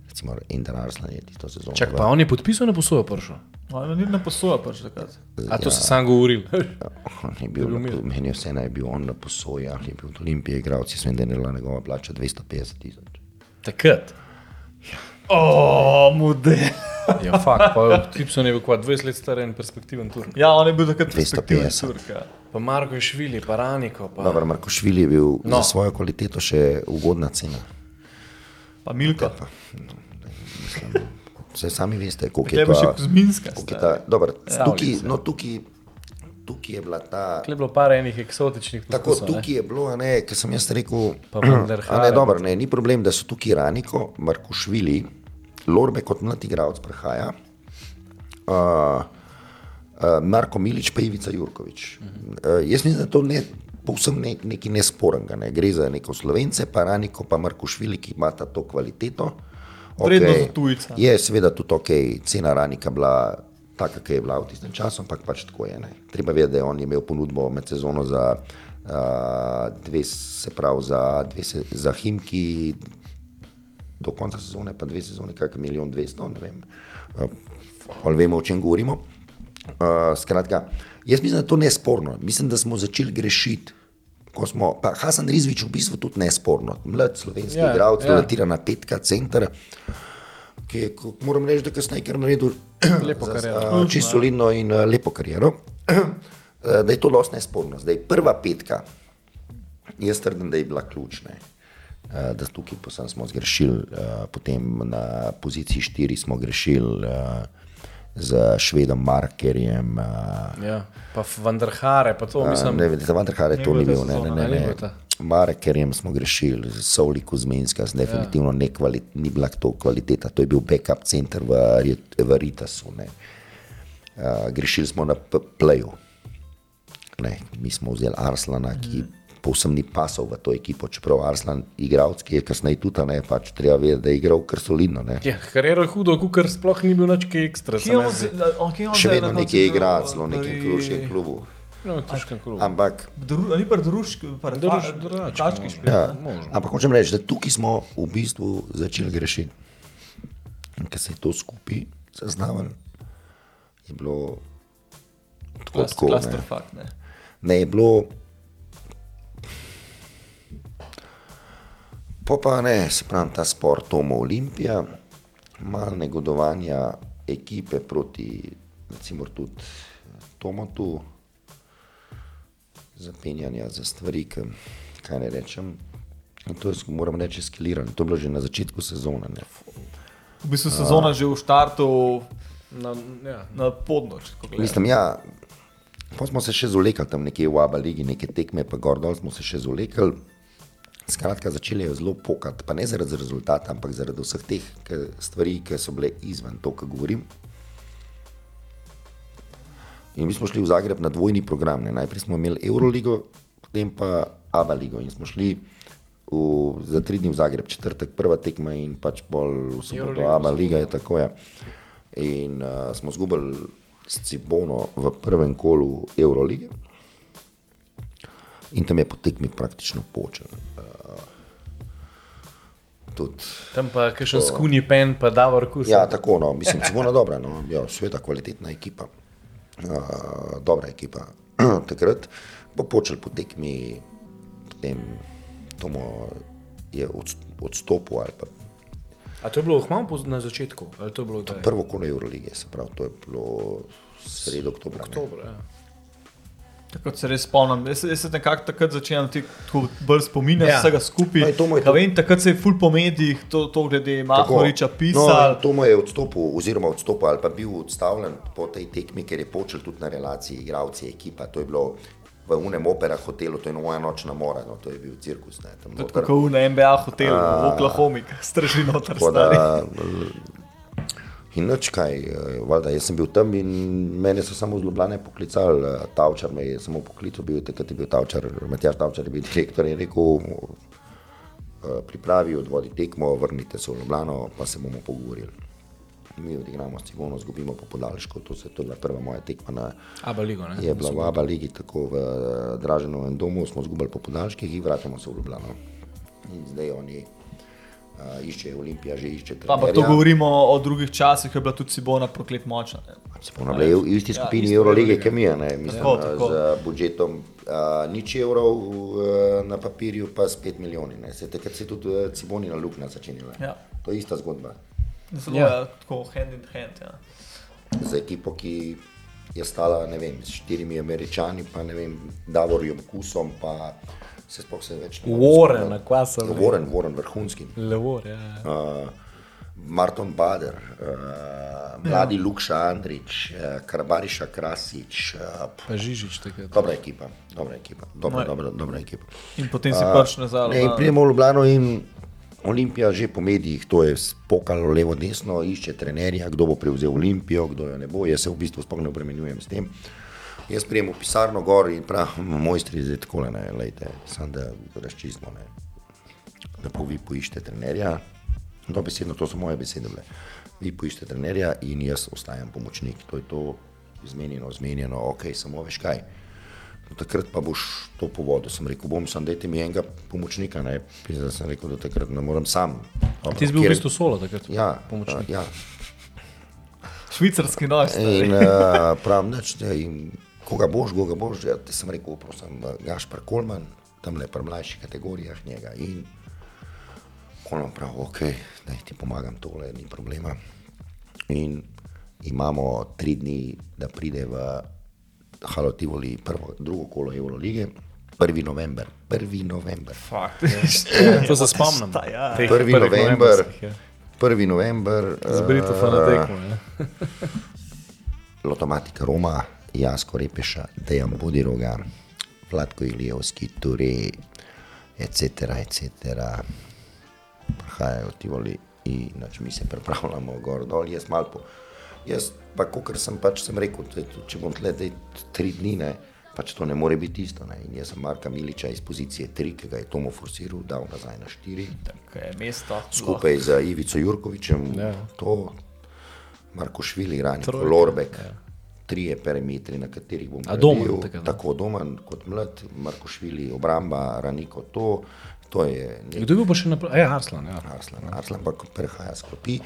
S3: Recimo, Ender Arslan je tisto sezono.
S1: Čak, pa on je podpisal na posojo prišel.
S2: No, ni na posoja pač takrat.
S1: A to ja. si sam govoril.
S3: On je bil, na, meni je vse naj bil on na posoji, ali je bil od Olimpije igralec, jaz vem, da je bila njegova plača 250 tisoč.
S1: Takrat.
S2: O, model.
S1: Ja, fakt, pa Tipson je bil kva 20 let star in perspektiven tur.
S2: Ja, on je bil takrat perspektiven
S3: 250.
S2: Turk. Ja.
S1: Pa Marko je švili, pa Raniko. Pa...
S3: Dobro, Marko Švili je bil no.
S1: No.
S3: za svojo kvaliteto še ugodna cena.
S2: Pa Milko.
S3: Vse sami veste, koliko
S2: Tukaj
S3: je
S2: je bil še
S3: to. Koliko je ta, dobro, tukaj, no, tukaj, tukaj je bila ta.
S1: Tukaj je bilo par enih eksotičnih
S3: Tako,
S1: poskusov.
S3: tukaj je bilo, a ne, ker sem jaz rekel,
S1: Pa
S3: ne, dobro, ne, ni problem, da so tukaj Raniko, Marko Švili, Lorbe kot mlad igralec prihaja, uh, uh, Marko Milič pa Ivica Jurkovič. Uh, jaz mislim, da to ne. Povsem ne, nekaj nespornega, ne. gre za neko slovence, pa Raniko, pa Marko Švili, ki imata to kvaliteto.
S2: Prednost za tujca.
S3: Je seveda tudi ok, cena Ranika bila taka, ki je bila v tistem času, ampak pač tako je. Ne. Treba vedeti, da je on imel ponudbo med sezono za, uh, dve, se pravi, za, dve se, za Himki do konca sezone, pa dve sezone, kakšen milijon dvesto, ne vem. Uh, ali vemo, o čem govorimo. Uh, skratka, jaz mislim, da je to nesporno. Mislim, da smo začeli grešiti. Smo, pa Hasan Rizvič v bistvu tudi nesporno, mlad slovenski
S1: Ja,
S3: igralec,
S1: ja.
S3: talentirana petka, center, ki je, ko- moram reči, da kasneje kar naredil čisto solidno in uh, lepo kariero. Da je to dosti nesporno. Zdaj prva petka, jaz trdim, da je bila ključna. Uh, da tukaj posem smo zgrešili, uh, potem na poziciji štiri smo grešili uh, z Švedom Markerjem.
S1: Ja, pa Vanderhare, pa to mislim.
S3: ne, za Vanderhare to
S2: ni
S3: bil, ne, ne, ne,
S1: ne, ni
S3: ne.
S1: bilo ta.
S3: Markerjem smo grešili, Sovli Kuzminska, definitivno ne kvali, ni bila to kvaliteta, to je bil backup center v, v Ritasu. Ne. Uh, grešili smo na playu. Ne, mi smo vzeli Arslana, ki povsem ni pasal v to ekipo, čeprav Arslan, igralec, ki je kasneje tudi, ne, pač treba vedeti, da je igral kar solidno. Ne.
S1: Ja, kariero je hudo, ker sploh ni bil nič ekstra.
S2: on on-
S3: Še vedno nekje igra,
S2: igral?
S3: zelo v nekem kruškem klubu.
S1: No, v težkem klubu.
S3: Ampak
S2: Dru- a Ni pa družki, pa
S1: Druž- drugački,
S2: tački
S1: možno.
S2: špil.
S3: Ja, ampak hočem reči, da tukaj smo v bistvu začeli grešiti. In ker se je to skupaj zaznavalo, je bilo tako, tako ne.
S2: Clusterfuck, ne.
S3: ne je bilo. Po pa ne, se pravi, ta sport Tomo Olimpija, malo negodovanja ekipe proti, recimo tudi Tomotu, zapenjanja za stvari, ki, kaj ne rečem. In to je, moram reči, skilirano. To je bilo že na začetku sezone. Ne.
S2: V bistvu sezona že v štartu
S1: Na, ja.
S2: na podnoč.
S3: Mislim, ja, pa smo se še zolekali tam nekje v Abu Leiji, neke tekme, pa gor dol smo se še zolekali. Skratka, začeli je zelo pokati, pa ne zaradi rezultata, ampak zaradi vseh teh stvari, ki so bile izven to, kar govorim. In mi smo šli v Zagreb na dvojni program. Ne. Najprej smo imeli Euroligo, potem pa Abu Leigo. In smo šli v, za tri dni v Zagreb, četrtek, prva tekma in pač pol v soboto Abu Liga je tako. Ja. In uh, smo zgubili s Cibono v prvem kolu Eurolige. In tam je po tekmi praktično počel. Tudi
S1: Tam pa še skuni pen, pa Davor Kus.
S3: Ja, tako, no, mislim, Cibona dobra, no, ja, sveta kvalitetna ekipa, uh, dobra ekipa. Takrat bo počel po tekmi, potem Tomo je odst- odstopil ali pa
S1: A to je bilo hmalo na začetku? Ali to je bilo kdaj?
S3: prvo kolo Eurolige, se pravi, to je bilo sredo oktobra. ne.
S1: Oktober, ja.
S2: Takrat se res spomnim. Jaz, jaz se nekako takrat začenjam ti bolj spominjati
S1: Ja.
S2: vsega skupaj.
S3: No, to je to-
S2: vem, takrat se je ful po medijih to, to glede. Mahoriča
S3: No,
S2: pisal.
S3: in to mu je odstopil, oziroma odstopil ali pa bil odstavljen po tej tekmi, ker je počel tudi na relaciji igralci, ekipa. To je bilo v unem opera hotelu, to je moja nočna mora, no, to je bil cirkus. Ne, tam noter.
S2: Tako v na NBA hotelu v Oklahomi, straži noter
S3: Tako
S2: stari.
S3: da, in noč kaj, eh, valjda, jaz sem bil tam in mene so samo z Ljubljane poklicali, eh, Tavčar me je samo poklical, bil je takrat je bil Tavčar, Matjaš Tavčar je bil direktor in je rekel, eh, pripravi, odvodi tekmo, vrnite se v Ljubljano, pa se bomo pogovorili. Mi odigramo s Cigono, zgubimo po podaljšku, to, se, to je bila prva moja tekma na,
S1: Aba Ligo, ne?
S3: je bila v Aba ligi, tako v Draženovem domu, smo zgubili po podaljških in vračamo se v Ljubljano. In zdaj oni uh, iščejo Olimpija, že išče
S2: Ampak to govorimo o drugih časih, ko je bila tudi Sibona proklet močna. ne.
S3: Se ponavljajo v isti skupini ja, Eurolige. ki mi je, ne, mislim, Tako,
S2: tako,
S3: z budžetom uh, nič evrov uh, na papirju, pa s 5 milijoni. Ne. Se takrat se je tudi uh, Cibonina luknja začenjala.
S2: Ja.
S3: To je ista zgodba.
S2: Zelo
S1: Ja.
S2: ja. tako hand in hand. Ja.
S3: Z ekipo, ki je stala, ne vem, s štirimi američani, pa ne vem, Davorjem Kusom, pa se sploh se več ne morem
S1: Warren,
S3: spomniti.
S1: kva so bili?
S3: Warren, Warren, vrhunski.
S1: Levor, ja. ja.
S3: uh, Marton Bader, uh, mladi ja. Lukša Andrič, uh, Karbariša Krasič, uh,
S1: Pa Žižič takrat.
S3: dobra ekipa, dobra ekipa, dobra,
S2: Moj.
S3: dobra, dobra ekipa.
S2: In potem si pač nazaj.
S3: Ne, in pridemo v Ljubljano in Olimpija že po medijih, to je spokalo levo, desno, išče trenerja, kdo bo prevzel Olimpijo, kdo jo ne bo. Jaz se v bistvu sploh ne obremenjujem s tem. Jaz prijem v pisarno gor in pravim, mojstri zdaj tako ne, lejte, samo da razčistimo. Ne. Lepo vi poiščete trenerja, dobesedno to so moje besede bile. Vi poiščete trenerja in jaz ostajam pomočnik. To je to izmenjeno, zmenjeno, ok, samo veš kaj. No, takrat pa boš to povedal. Sem rekel, bom sam, dajte mi enega pomočnika. Ne, Zdaj sem rekel, da takrat ne morem sam. Dobro,
S1: Ti si bil v
S3: kjer-
S1: bistvu solo takrat.
S3: Ja,
S1: pomočnik.
S3: ja.
S2: Švicarski.
S3: In uh, pravim, neč, ja, in koga boš, koga boš, ja, ti sem rekel, prosim, Gašpar Kolman, tam le pri mlajših kategorijah njega. In Kolman pravi, ok, da ti pomagam, tole ni problema. In imamo tri dni, da pride v Halo Tivoli prvo, drugo kolo Eurolige. 1. november, 1. november.
S2: Fakt.
S1: To se spomnim.
S2: Sta, ja.
S1: Teh
S3: 1.
S1: prvih
S3: november,
S1: novembrskih, ja.
S3: 1. november.
S1: Zbrito
S3: eh,
S1: fanatekmo. ja.
S3: Lotomatika Roma, Jasko Repeša, Dejan Bodiroga, Vladko Ilijevski, Ture, etc. etc. Prihajajo ti voli in nač, mi se pripravljamo gor dol, jaz malo po. Jaz pa, kot sem pač sem rekel, te, če bom tle tri dni, ne, pač to ne more biti isto. Ne. In jaz sem Marka Miliča iz pozicije 3, ki ga je Tomo forsiral, dal nazaj na 4
S2: Tako je mesto.
S3: skupaj z Ivico Jurkovičem,
S1: Ja.
S3: to Marko Švili,
S1: Trojka,
S3: Lorbek, trije perimetri, na katerih bom gradil,
S1: tako da.
S3: tako doman kot mlad, Marko Švili, obramba, Raniko, to, to je nek
S1: Kdo je bil pa še naprej? Ja, Arslan. Ja.
S3: Arslan. Arslan pa prehaja sklopi,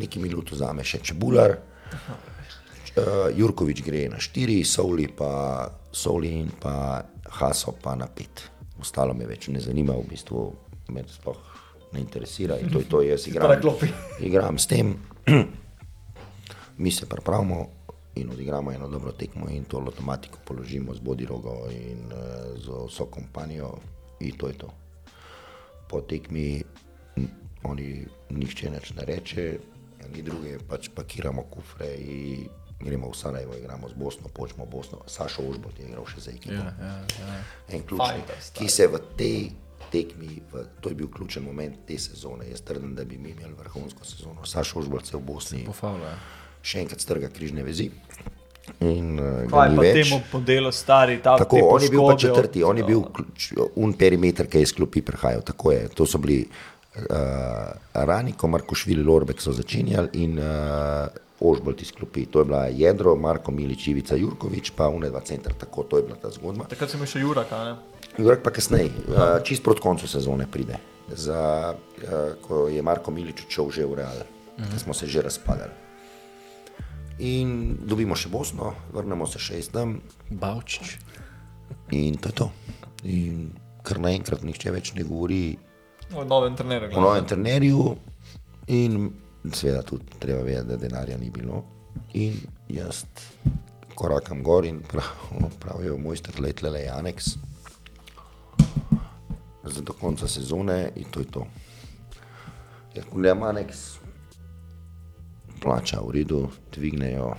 S3: nekaj minut vzame še Čebular, uh, Jurkovič gre na štiri, Sovli pa, Sovli in pa Haso pa na pet. Ostalo me več ne zanima, v bistvu me sploh ne interesira in to je to, jaz igram, igram s tem, mi se pripravimo in odigramo eno dobro tekmo in to avtomatiko položimo z Bodirogo in uh, z vso kompanijo in to je to. Po tekmi oni nišče več ne reče, ni druge, pač pakiramo kufre in gremo v Sarajevo, igramo z Bosno, počemo Bosno. Sašo Užbot je igral še za ekipo.
S1: Ja, ja, ja.
S3: En ključni,
S2: stari.
S3: ki se v tej tekmi, v, to je bil ključen moment te sezone. Jaz trdim, da bi mi imeli vrhunsko sezono. Sašo Užbot se v Bosni
S1: Pofavlja.
S3: Še enkrat strga križne vezi. In, uh,
S2: Kaj pa
S3: več.
S2: temu podelu stari, ta
S3: Tako, on je bil pa četrti, on je bil ključ, un perimeter, ki je iz klopi prihajal. Tako je, to so bili uh, Raniko, Marko Švili, Lorbek so začenjali in uh, Ožbolt iz klopi. To je bila jedro, Marko Milič, Ivica Jurkovič, pa une dva centra, tako to je bila ta zgodba.
S2: Takrat sem še Juraka, ne?
S3: Jurek pa kasneje, uh, čist proti koncu sezone pride, za, uh, ko je Marko Milič odšel že v Real, uh -huh. smo se že razpadali. In dobimo še Bosno, vrnemo se še iz tam,
S1: Bavčič.
S3: In to je to. In kar naenkrat nihče več ne govori
S2: O novem trenerju.
S3: o novem trenerju, in seveda tudi treba vedeti, da denarja ni bilo. In jaz korakam gor in prav, pravijo, moj strlet le je aneks. Za do konca sezone in to je to. Jaz pogledam aneks, plača v redu, dvignejo,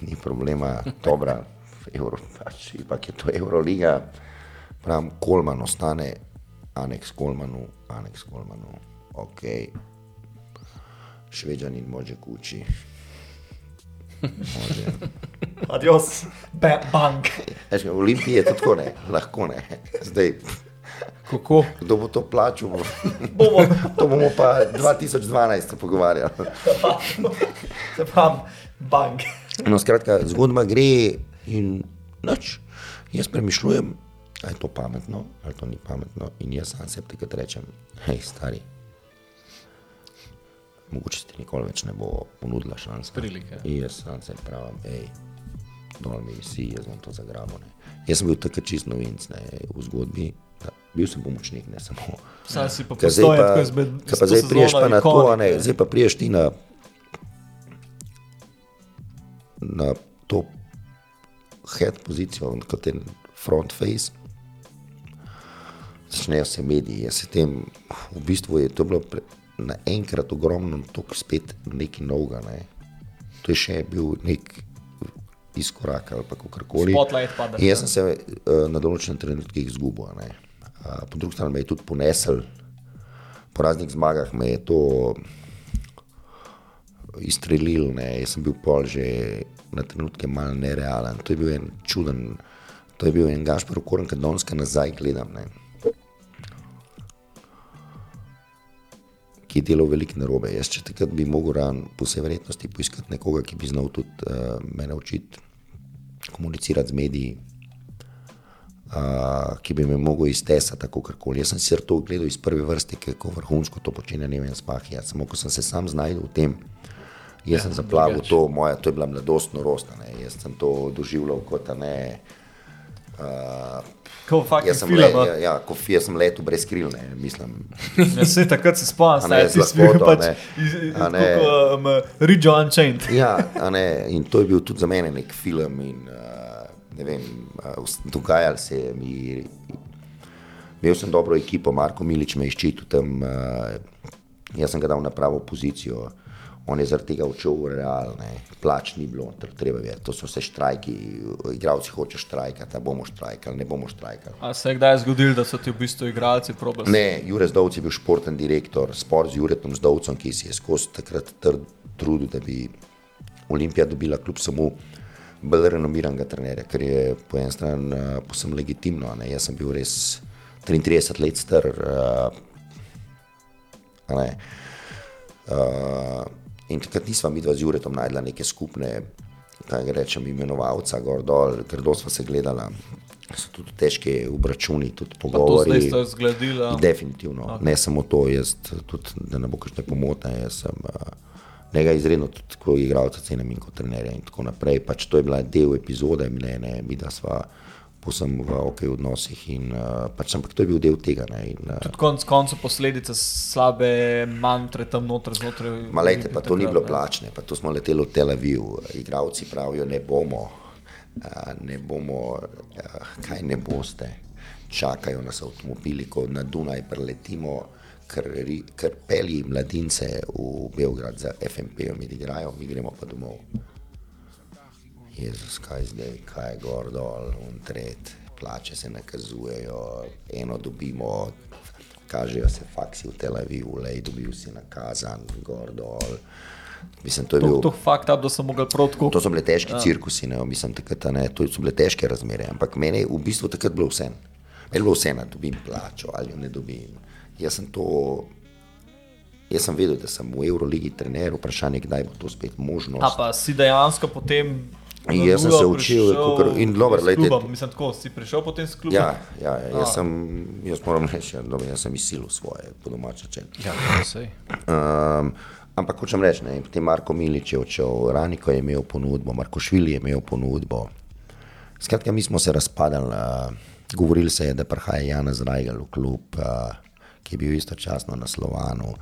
S3: ni problema, dobra, evro, pač, ipak je to Euroliga. Pravim, Kolman ostane, aneks Kolmanu, aneks Kolmanu, ok. Šveđanin može kući. Može.
S2: Adios, ba bank.
S3: Olimpiji je to tako ne, lahko ne. Zdaj,
S1: Kako?
S3: kdo bo to plačal?
S2: Bomo,
S3: To bomo pa 2012 se pogovarjali.
S2: se pravim, bank.
S3: No, skratka, zgodba gre in noč. Jaz premišljujem, ali je to pametno, ali to ni pametno. In jaz sam sebi takrat rečem, hej, stari. Mogoče ti nikoli več ne bo ponudila šanse.
S1: Prilike.
S3: In jaz sam sebi pravim, hej, dol mi visi, jaz bom to zagrabil. Ne. Jaz sem bil takrat čist novinc ne, v zgodbi. Bil sem pomočnik, ne samo.
S2: Sam si pa postojen, tako izmed.
S3: pa zdaj priješ pa na to, ne, zdaj pa priješ ti na, na to head pozicijo, kot je front face. Začnejo se mediji, jaz se tem, v bistvu je to bilo pre, naenkrat ogromno, to spet nekaj novega. Ne. To je še bil nek izkorak ali pa kakorkoli.
S2: Spotlight pada.
S3: In Jaz sem se uh, na določenem trenutku izgubil. Po drugi strani me je tudi ponesel, po raznih zmagah me je to izstrelil, ne. jaz sem bil pol že na trenutke malo nerealen. To je bil en čuden, to je bil en Gašpor Koren, ki danes nazaj gledam. Ne. Ki je delal veliko narobe. Jaz, če takrat bi mogel ran, po vsej verjetnosti poiskati nekoga, ki bi znal tudi uh, mene učiti komunicirati z mediji, uh, ki bi me mogel iztesati tako karkoli. Jaz sem sicer to gledal iz prve vrste, kako vrhunsko to počne, ne vem, spah. Jaz samo, ko sem se sam znašel v tem, Jaz sem zaplavil to, moja, to je bila mladost norost, ne. jaz sem to doživljal kot ne. Uh,
S2: fucking
S3: jaz sem,
S2: film.
S3: le,
S2: no.
S3: ja, ja, kot, jaz sem letel brez kril, ne, mislim.
S2: Ja, se takrat se spomnim, da
S3: z
S2: si bil
S3: lahkoto,
S2: pač um, Ridge Unchained.
S3: Ja, ne, in to je bil tudi za mene nek film. In, uh, ne vem, dogajalo se je mi. Imel sem dobro ekipo, Marko Milič me je ščitil tam, uh, jaz sem ga dal na pravo pozicijo. On je zaradi tega odšel v real, ne. plač ni bilo, tr- treba je, to so vse štrajki, igravci hočejo štrajkati, bomo štrajkali, ne bomo štrajkali.
S2: A se je kdaj zgodilo, da so ti v bistvu igralci probali?
S3: Ne, Jurek Zdovc je bil športen direktor, spor z Juretom Zdovcem, ki si je skozi takrat trd, trudil, da bi Olimpija dobila kljub samo bolj renomiranega trenerja, kar je po eni strani uh, posebno legitimno. Ne? Jaz sem bil res 33 let star. Uh, uh, in takrat nisva mi dva z Juretom najdla neke skupne, kaj rečem, imenovalca, gor dol, ker dosti sva se gledala. So tudi težke obračuni, tudi
S2: Pa to
S3: pogovori.
S2: ste zgledili.
S3: Definitivno, okay. ne samo to, jaz tudi, da ne bo kakšne pomote, jaz sem uh, njega izredno tudi kot igralca cenim in kot trenerja in tako naprej. Pač to je bila del epizode, ne, ne, mi da sva posem v ok odnosih in uh, pač ampak to je bil del tega. Ne, in, uh,
S2: Tudi konc koncev posledice slabe mantre tam noter znotraj.
S3: Malejte, pa to ni bilo
S2: ne.
S3: plačne, pa to smo leteli v Tel Aviv, igravci pravijo, ne bomo, a, ne bomo, a, kaj ne boste. Čakajo nas avtomobili, ko na Dunaj preletimo, ker, pelji mladince v Beograd za FMP, mi igrajo, mi gremo pa domov. Jezus, kaj zdaj, kaj je gor dol, un tret, plače se nakazujejo, eno dobimo, kažejo se faksi v Tel Avivu, lej, dobil si nakazan, gor dol. Mislim, to je
S2: To,
S3: bil.
S2: to fakt up, da so mogli prav tako.
S3: To so bile težke ja. cirkusi, ne, mislim, takrat, ne, to so bile težke razmere, ampak meni je v bistvu takrat bilo vse. Meni je bilo vse, da dobim plačo ali jo ne dobim. Jaz sem to, jaz sem vedel, da sem v Euroligi trener, vprašanje, kdaj bo to spet možnost.
S2: A pa si dejansko potem. na
S3: Jaz sem se učil, kakor- in dobro,
S2: klubom. Mislim, tako si prišel potem s klubom.
S3: Ja, ja, ja jaz, sem, jaz moram reči, ja, dobro, jaz sem izsilil svoje, po domače če.
S1: Ja, sej.
S3: Um, ampak hočem reči, ne, potem Marko Milič je odšel, Raniko je imel ponudbo, Marko Švili je imel ponudbo. Skratka, mi smo se razpadali, uh, govorili se je, da prihaja Janez Rajgal v klub, uh, ki je bil istočasno na Slovanu.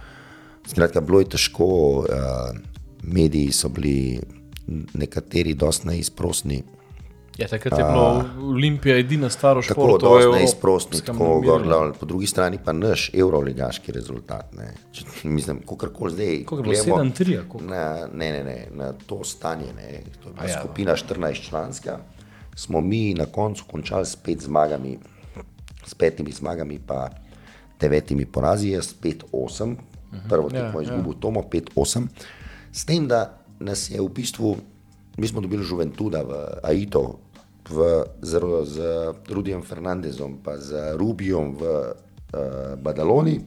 S3: Skratka, bilo je težko, uh, mediji so bili nekateri dosti neizprostni.
S1: Ja, takrat je bilo Olimpija edina stvar v
S3: Tako
S1: športu.
S3: dosti
S1: v
S3: neizprostni,
S1: evropskem
S3: tako gor
S1: merilu.
S3: dol. Po drugi strani pa naš evroligaški rezultat. Ne. Če, mislim, kakorkoli zdaj.
S1: Koliko je bilo? 7-3 ali koliko?
S3: Na, ne, ne, ne, na to stanje. Ne. To je bila
S1: ja,
S3: ja, skupina 14 članska. Smo mi na koncu končali s pet zmagami, s petimi zmagami, pa devetimi porazi, jaz 5-8, prvo
S1: Ja,
S3: tekmo
S1: ja.
S3: izgubil Tomo 5-8. S tem, da nas je v bistvu, mi smo dobili Juventuda v Aito, v, z, z Rudijem Fernandezom, pa z Rubijom v uh, Badaloni.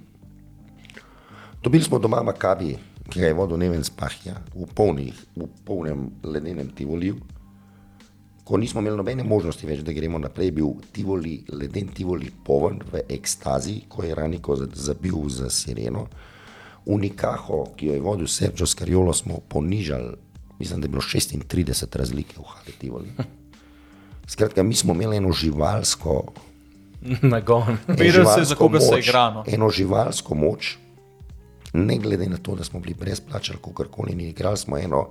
S3: Dobili smo doma Makabi, ki ga je vodil Neven Spahja, v, polnih, v polnem ledenem Tivoliju. Ko nismo imeli nobene možnosti več, da gremo naprej, je bil tivoli, leden Tivoli poln v ekstazi, ko je Raniko za- zabil za sireno. Unikaho, ki jo je vodil Sergio Scariolo, smo ponižali, mislim, da je bilo 36 razlike v Hali Tivoli. Skratka, mi smo imeli eno živalsko,
S1: Nagon.
S3: eno
S2: Vedel se, za
S3: živalsko
S2: koga se
S3: moč,
S2: igra, no.
S3: Eno živalsko moč, ne glede na to, da smo bili brezplačni, kakorkoli, in igrali smo eno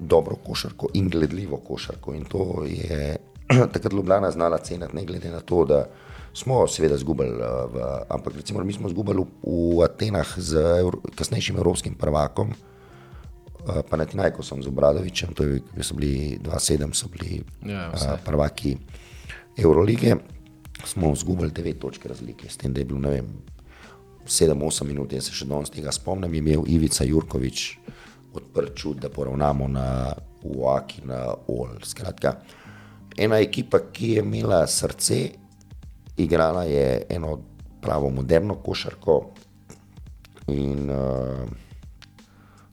S3: dobro košarko in gledljivo košarko. In to je takrat Ljubljana znala ceniti, ne glede na to, da smo seveda izgubili, v, ampak recimo mi smo izgubili v, v Atenah z evro, kasnejšim evropskim prvakom. Uh, pa na Tinajkosom z Obradovičem, to je, so bili 2-7, so bili
S1: Ja,
S3: uh,
S1: vse.
S3: prvaki Eurolige, smo izgubili 9 točk razlike, s tem, da je bilo, ne vem, 7-8 minut, jaz se še danes tega spomnim, je imel Ivica Jurkovič odprt čut, da poravnamo na Uaki, na Ol. Skratka, ena ekipa, ki je imela srce, igrala je eno pravo moderno košarko in uh,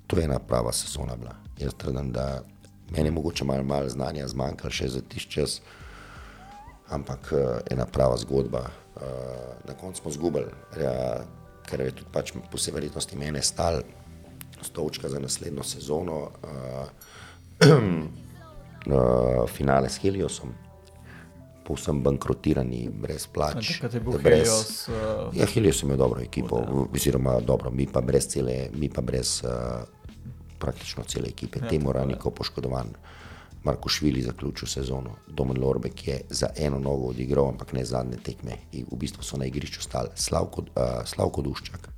S3: to je ena prava sezona bila. Jaz trdim, da meni je mogoče malo mal znanja zmanjkalo še za tiš čas, ampak uh, ena prava zgodba. Uh, na koncu smo zgubili, ja, ker je tudi pač po vsej verjetnosti mene stal. Stolčka za naslednjo sezono, uh, uh, finale s Heliosom, povsem bankrotirani, brez plač.
S2: Takrat je bil
S3: brez,
S2: Helios, uh,
S3: Ja, Helios ima dobro ekipo, oziroma dobro, mi pa brez cele, mi pa brez uh, praktično cele ekipe. Ja, Temu Raniko poškodovan, Marko Švili zaključil sezono, Domen Lorbek je za eno nogo odigral, ampak ne zadnje tekme. In v bistvu so na igrišču stali Slavko, uh, Slavko Duščak,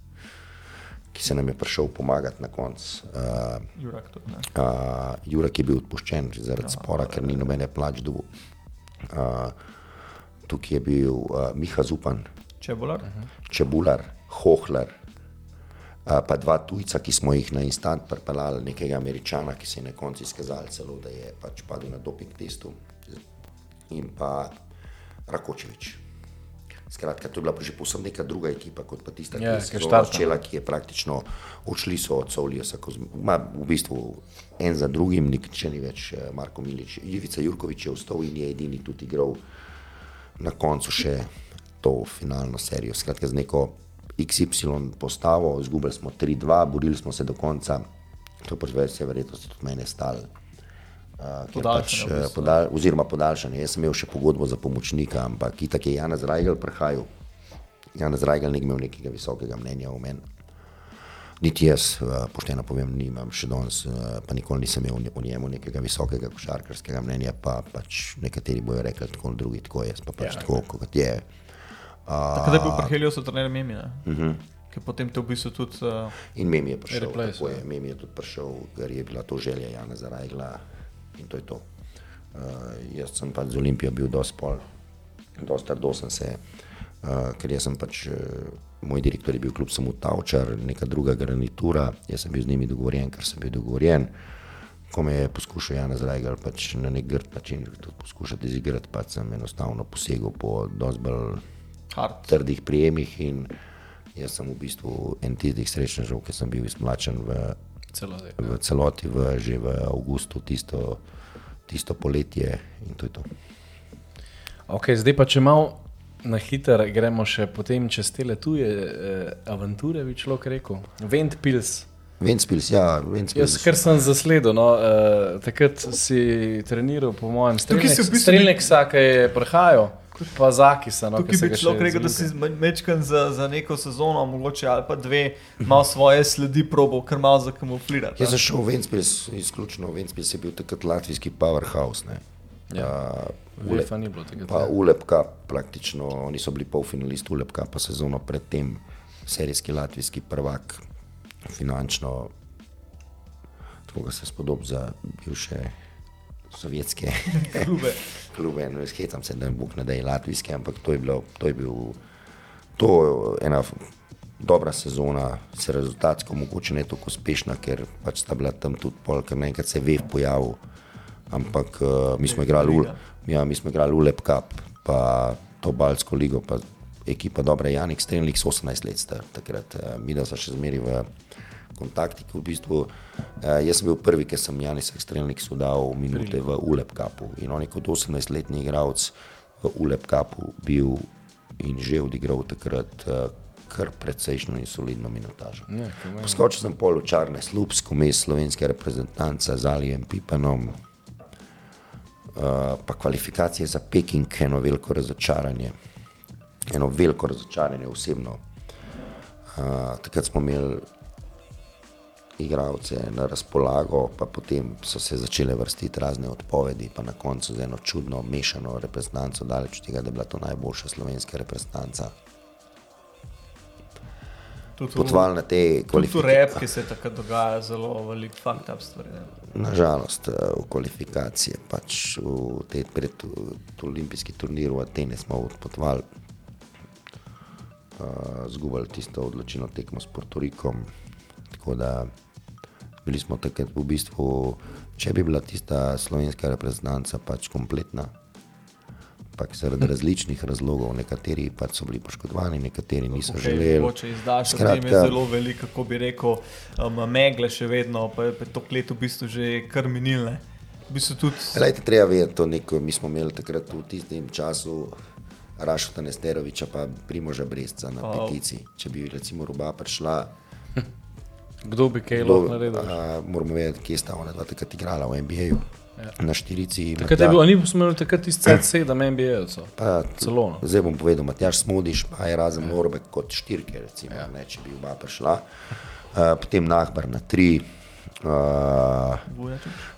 S3: ki se nam je prišel pomagati na koncu. Uh,
S2: Jurak tudi ne.
S3: Uh, Jurek je bil odpuščen zaradi spora, ker ni nobene plač dobil. Uh, tukaj je bil uh, Miha Zupan,
S2: Čebular.
S3: Čebular, Hohler, uh, pa dva tujca, ki smo jih na instant pripeljali, nekega američana, ki se je na koncu izkazal celo, da je pač padel na doping testu, in pa Rakočevič. Skratka, to je bila pa že povsem neka druga ekipa, kot pa tista, ki
S1: Ja, ki je
S3: začela, ki je praktično odšli so od Souliosa, v bistvu en za drugim, nihče ni več eh, Marko Milič. Ivica Jurkovič je ostal in je edini tudi igral na koncu še to finalno serijo. Skratka, z neko XY postavo, izgubili smo 3-2, borili smo se do konca, to več je verjetno tudi mene stalo. Uh, pač,
S2: bistvu.
S3: podal, oziroma podaljšanje. Jaz sem imel še pogodbo za pomočnika, ampak itak je Janez Rajgel prihajal. Janez Rajgel ni imel nekega visokega mnenja o meni. Niti jaz, eh, pošteno povem, nimam še danes, pa nikoli nisem imel o nje- o njemu nekega visokega košarkarskega mnenja, pa pač nekateri bojo rekli tako, drugi tako, jaz pa pač
S1: Ja.
S3: ja. tako, kot je.
S2: Takrat je bil pri Heliosu trener Memi, ne? Uh -huh. Ki potem te v bistvu tudi. Uh,
S3: In Memi je prišel,
S1: Replace,
S3: tako je,
S1: ja.
S3: Memi je tudi prišel, ker je bila to želja Janeza Rajgla in to je to. Uh, jaz sem pač z Olimpijo bil dosti pol, dosti trdo sem se, uh, ker jaz sem pač, uh, moj direktor je bil kljub samo Tavčar, neka druga garnitura, jaz sem bil z njimi dogovorjen, ker sem bil dogovorjen. Ko me je poskušal Janez Rajgal pač na nek grd način poskušati izigrati, pač sem enostavno posegel po dosti bolj trdih prijemih in jaz sem v bistvu en tistih srečnežev, ki sem bil izmlačen v,
S1: Celo zdaj.
S3: v celoti, v, že v avgustu, tisto, tisto poletje in to je to.
S1: Okay, zdaj pa če malo na hiter gremo še potem čez te tuje eh, avanture, bi človek rekel. Ventpils.
S3: Ventspils, ja, Ventspils.
S1: Jaz, kar sem zasledil, no, uh, takrat si treniral, po mojem,
S2: si v bistvu
S1: streljnika, ki je prihajal, pa Zakisa. No,
S2: Tukaj bi človek rekel, da si mečkan za, za neko sezono, mogoče ali pa dve, malo svoje sledi probal, kar malo zakamuflirati.
S3: Jaz sem šel v Ventspils, izključno Ventspils je bil takrat latvijski powerhouse. Ne.
S1: Ja.
S3: Uh,
S1: UEFA ni bilo tega.
S3: Pa Ulepka, praktično, oni so bili polfinalisti Ulepka, pa sezono predtem serijski latvijski prvak, finančno, tako ga se spodob za bivše sovjetske
S2: klube.
S3: klube. No, Skecam se, da Bog ne da je latvijski, ampak to je, bilo, to je bil to ena dobra sezona, se rezultatsko mogoče ne tako uspešna, ker pač sta bila tam tudi pol, ker naenkrat se je vev pojavil. Ampak uh, mi smo igrali v, ja, mi smo igrali v Lep Cup, pa to Balsko ligo, pa ekipa dobra, Janik Strenlik, 18 let star takrat, uh, mi da so še zmeri v kontaktih. V bistvu, uh, jaz sem bil prvi, ki sem Janis Strenlik dal minute v Ulep Cupu in on je kot 18-letni igralec v Ulep Cupu bil in že odigral takrat uh, kar precejšno in solidno minutažo.
S1: Ja.
S3: Poskočil sem pol v čarne slupsko mes slovenske reprezentance z Alijem Pipanom, uh, pa kvalifikacije za Peking, eno veliko razočaranje, eno veliko razočaranje osebno. Uh, takrat smo imeli igralce na razpolago, pa potem so se začele vrstiti razne odpovedi, pa na koncu z eno čudno mešano reprezentanco, daleč od tega, da je bila to najboljša slovenska reprezentanca. Potovali na te
S2: Tudi v
S3: kvalifikacije.
S2: rep, ki se takrat dogaja, zelo velik fucked up stvari.
S3: Nažalost, eh, v kvalifikacije, pač v te pred v olimpijski turnir v Atene smo odpotovali, uh, zgubili tisto odločilno tekmo s Portorikom. Tako da bili smo takrat v bistvu, če bi bila tista slovenska reprezentanca pač kompletna, ampak zaradi različnih razlogov, nekateri pač so bili poškodovani, nekateri niso
S2: Okay,
S3: želeli.
S2: Mogoče izdaš, da je zelo veliko, kako bi rekel, um, megle še vedno, pa je to let v bistvu že kar minilne. V bistvu tudi
S3: Lejte, treba vedeti, to neko, mi smo imeli takrat v tistem času Rašota Nesteroviča pa Primoža Brezca na
S2: Wow.
S3: peticiji. Če bi recimo roba prišla,
S1: Kdo bi kaj lahko naredil?
S3: a, moramo vedeti, kje sta ona dva takrat igrala v NBA-ju. Ja. Na štirici.
S1: Takrat je bil, a ni takrat tisti C7 NBA-jevcev.
S3: Pa,
S1: Celo, no.
S3: Zdaj bom povedal, Matjaš Smodiš, pa je razen Norbek kot štirke, recimo, ja. ne, če bi oba prišla. Uh, potem Nahbar na tri, uh,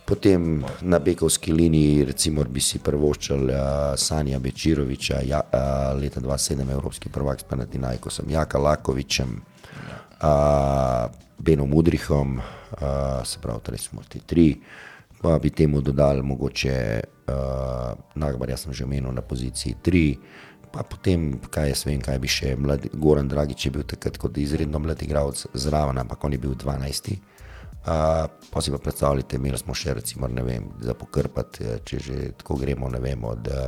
S3: potem na Bekovski liniji, recimo, bi si prvoščal uh, Sanja Bečiroviča, ja, uh, leta 2007 evropski prvak s Panatinajkosom, Jaka Lakovičem, uh, Benom Udrihom, uh, se pravi, torej smo ti tri. Pa bi temu dodali mogoče uh, Nagbar, jaz sem že omenil na poziciji 3, pa potem, kaj jaz vem, kaj bi še mladi, Goran Dragič je bil takrat kot izredno mlad igralec zraven, ampak on je bil 12. Uh, pa si pa predstavljate, imeli smo še recimo, ne vem, za pokrpati, če že tako gremo, ne vem, od uh,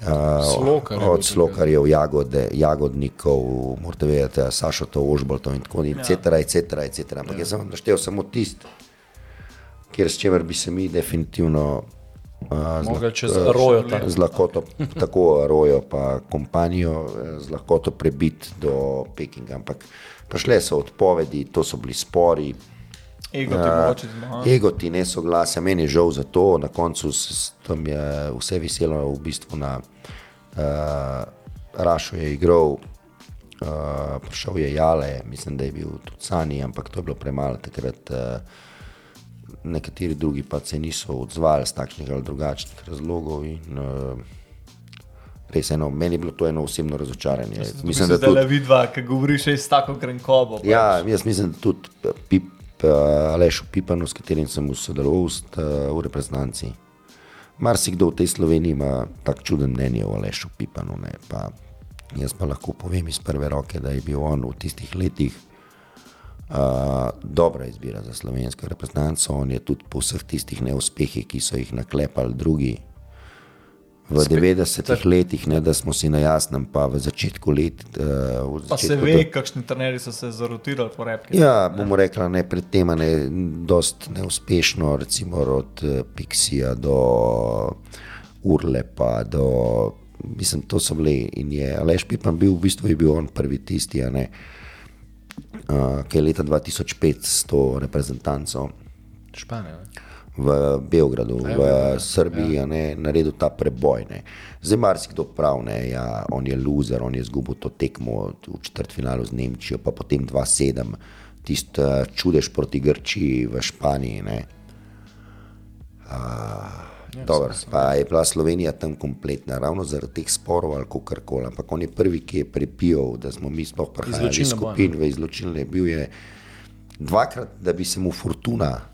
S1: Slokar je bil
S3: od slokarjev, jagode, jagodnikov, morate vedeti, Sašo Ožboltov in tako naprej, etc., etc., etc. Ampak jaz sem naštel samo tisto kjer s čimer bi se mi definitivno uh,
S1: Mogli čez rojo
S3: z lahkoto, tako rojo, pa kompanijo, eh, z lahkoto prebiti do Pekinga. Ampak prišle so odpovedi, to so bili spori.
S2: Ego ti zmaga.
S3: Ego ti ne soglasja, meni je žal za to, na koncu s- tam je vse viselo v bistvu na uh, Rašu je igral, uh, prišel je Jale, mislim, da je bil tudi Sani, ampak to je bilo premalo takrat. Uh, nekateri drugi pa se niso odzvali z takšnih ali drugačnih razlogov. In, uh, res eno, meni je bilo to eno osebno razočaranje.
S2: Mislim,
S3: Mislim,
S2: da
S3: da tudi,
S2: le vidva, ki govoriš s tako grenkobo. pač.
S3: Ja, jaz mislim, da tudi Pip, uh, Aleš Pipanu, s katerim sem sodeloval uh, v reprezentanci. Marsikdo v tej Sloveniji ima tako čuden mnenje o Alešu Pipanu. Ne, pa jaz pa lahko povem iz prve roke, da je bil on v tistih letih uh, dobra izbira za slovensko reprezentanco. On je tudi po vseh tistih neuspehih, ki so jih naklepali drugi. V 90-ih letih, ne, da smo si na jasnem, pa v začetku let. Uh, v
S2: Pa se
S3: začetku
S2: ve, kakšni trenerji so se zarotirali po repki.
S3: Ja, bomo rekli, ne predtem, ne, dost neuspešno, recimo od eh, Pixija do Urlepa, do, mislim, to so bili in je Aleš Pipan bil, v bistvu je bil on prvi tisti, a ne, uh, ki je leta 2005 s to reprezentanco
S1: Španija. Ne?
S3: v Beogradu, v
S1: Beogradu,
S3: Srbiji, ja. ne, naredil ta preboj. Ne. Zdaj marsikdo pravi, ja, on je loser, on je izgubil to tekmo v četrtfinalu z Nemčijo, pa potem 2-7, tisti uh, čudež proti Grčiji v Španiji. Ne. Uh, Dobro, pa je bila Slovenija tam kompletna, ravno zaradi teh sporov ali kar koli. Ampak on je prvi, ki je prepijal, da smo mi sploh prihajali iz skupin v izločilne. Bil je dvakrat, da bi se mu fortuna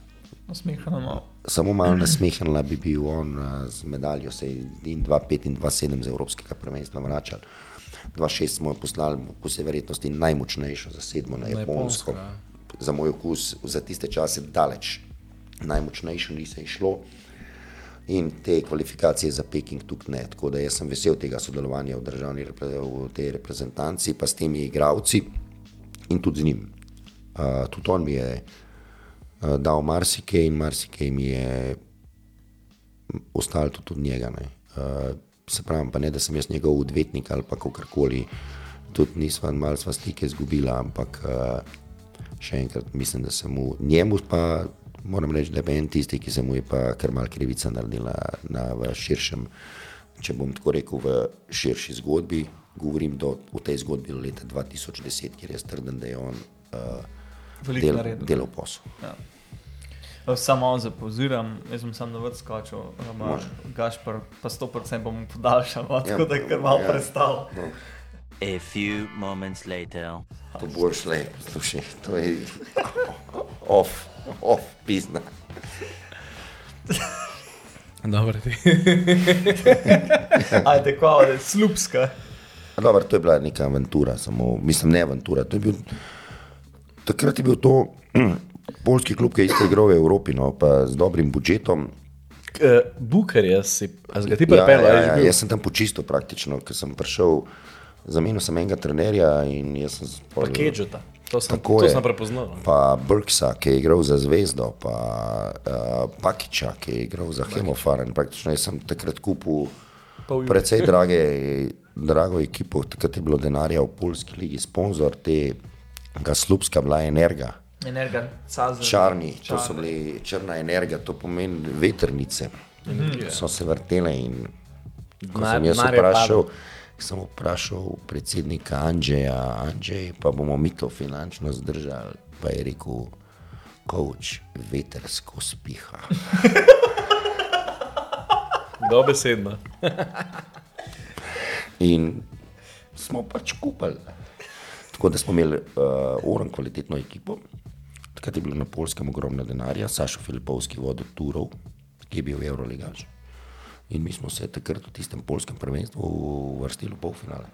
S2: Nasmehano malo.
S3: Samo malo nasmehnila, bi bil on uh, z medaljo, se je in 2-5 in 2-7 z Evropskega prvenstva vračal. 2-6 smo jo poslali, po vsej verjetnosti najmočnejšo za sedmo na Japonsko.
S1: Ja.
S3: Za moj okus, za tiste čase daleč najmočnejšo ni se išlo. In te kvalifikacije za Peking tukaj ne. Tako da jaz sem vesel tega sodelovanja v, državni, v tej reprezentanci, pa s temi igravci in tudi z njim. Uh, tudi on mi je dal marsikaj in marsikaj mi je ostalo tudi od njega. Uh, se pravi, pa ne, da sem jaz njegov odvetnik ali pa kakorkoli, tudi nisva malo sva stike izgubila, ampak uh, še enkrat mislim, da sem mu, njemu pa moram reči, da je en tisti, ki se mu je pa kar mal krivica naredila na, v širšem, če bom tako rekel, v širši zgodbi. Govorim do, v tej zgodbi leta 2010, kjer jaz trdim, da je on uh,
S2: Veliko
S3: del,
S2: naredil.
S3: delal posel.
S2: Ja. Samo malo zapauziram, jaz sem sam na vrt skočil, ima Gašpar, pa 100% bom podaljšal, no, tako da je kar malo
S3: Ja.
S2: prestal.
S4: A few moments later.
S3: To boš le, slušaj, to je off, off, pizna.
S1: Dobro, ti.
S2: Ajde, da je slupska.
S3: Dobro, to je bila neka avantura, samo, mislim, ne avantura. To je bil, takrat je bil to polski klub, ki je isto igral v Evropi, no, pa z dobrim budžetom.
S1: Buker je, si, a ga ti
S3: Ja,
S1: pripeljal?
S3: ja, ja,
S1: bil?
S3: jaz sem tam počistil praktično, ker sem prišel, zamenil sem enega trenerja in jaz sem
S1: Pa Kedžeta. To sem,
S3: Tako
S1: to
S3: je.
S1: sem prepoznal. no.
S3: pa Brksa, ki je igral za Zvezdo, pa uh, Pakiča, ki je igral za Hemofaren. Praktično jaz sem takrat kupil precej drage, drago ekipo, takrat je bilo denarja v Polski ligi, sponzor tega slupska bila Energa,
S2: Energa, cazer.
S3: Črni, to so bili črna energija, to pomeni veternice. So se vrtele in ko
S1: Mar-
S3: sem jaz
S1: Mar je
S3: vprašal, sem vprašal predsednika Andreja, Andrej, pa bomo mi to finančno zdržali, pa je rekel, koč vetersko spiha.
S1: Dobesedno.
S3: In smo pač kupili. Tako da smo imeli uh, oren kvalitetno ekipo. Takrat je bilo na polskem ogromno denarja, Sašo Filipovski vodil Turov, ki je bil Euroligaš. In mi smo se takrat v tistem polskem prvenstvu uvrstili v polfinale.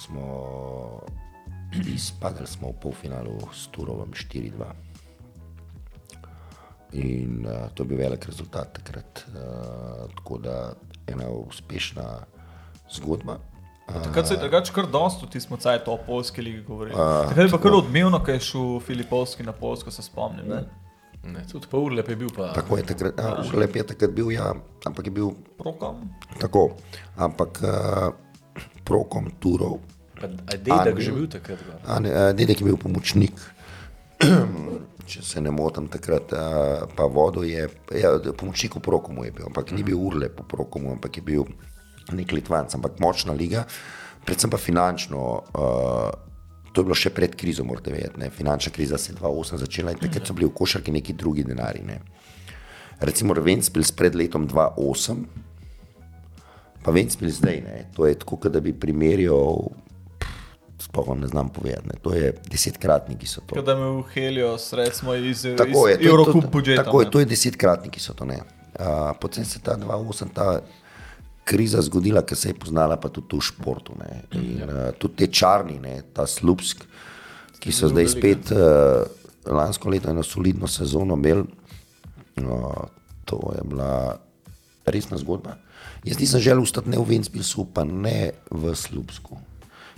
S3: Smo izpadli smo v polfinalu s Turovom 4-2. In uh, to je bil velik rezultat takrat. Uh, tako da ena uspešna zgodba.
S2: Takrat se je drugače kar dosto, ti smo caj to o polski ligi govorili. Takrat je pa kar odmevno, ko je šel Filipovski na Polsko, se spomnim. Ne?
S1: Ne, tudi pa urlep je bil pa.
S3: Tako je takrat, a, Urlep je takrat bil, ja, ampak je bil
S2: Prokom.
S3: tako. Ampak uh, prokom Turov,
S1: dedek
S3: Andrej.
S1: že bil takrat?
S3: a ne, a dedek je bil pomočnik. Če se ne motim, takrat a, pa vodo je, ja, pomočnik v Prokomu je bil, ampak ni bil urlep v Prokomu, ampak je bil nek Litvanc, ampak močna liga, predvsem pa finančno. A, To je bilo še pred krizo, morate vedeti. ne. Finančna kriza se je 2008 začela in takrat so bili v košarki neki drugi denari. Ne. Recimo Ventspils pred letom 2008, pa Ventspils zdaj, ne. to je tako, da bi primerjal, sploh vam ne znam povedati, ne. to je desetkratniki so to.
S2: Tako da me v Helio sredstvo iz,
S3: Tako je,
S2: iz
S3: to,
S2: Eurocup
S3: to,
S2: budžeta.
S3: tako je, to je desetkratniki so to. ne. Uh, potem se ta 2008, ta kriza zgodila, ker se je poznala pa tudi v športu. Ne. In uh, tudi te črni, ne, ta slupsk, ki so zdaj spet uh, lansko leto eno solidno sezono imeli, uh, to je bila resna zgodba. Jaz nisem želel ostati ne v Ventspilsu, pa ne v Slupsku.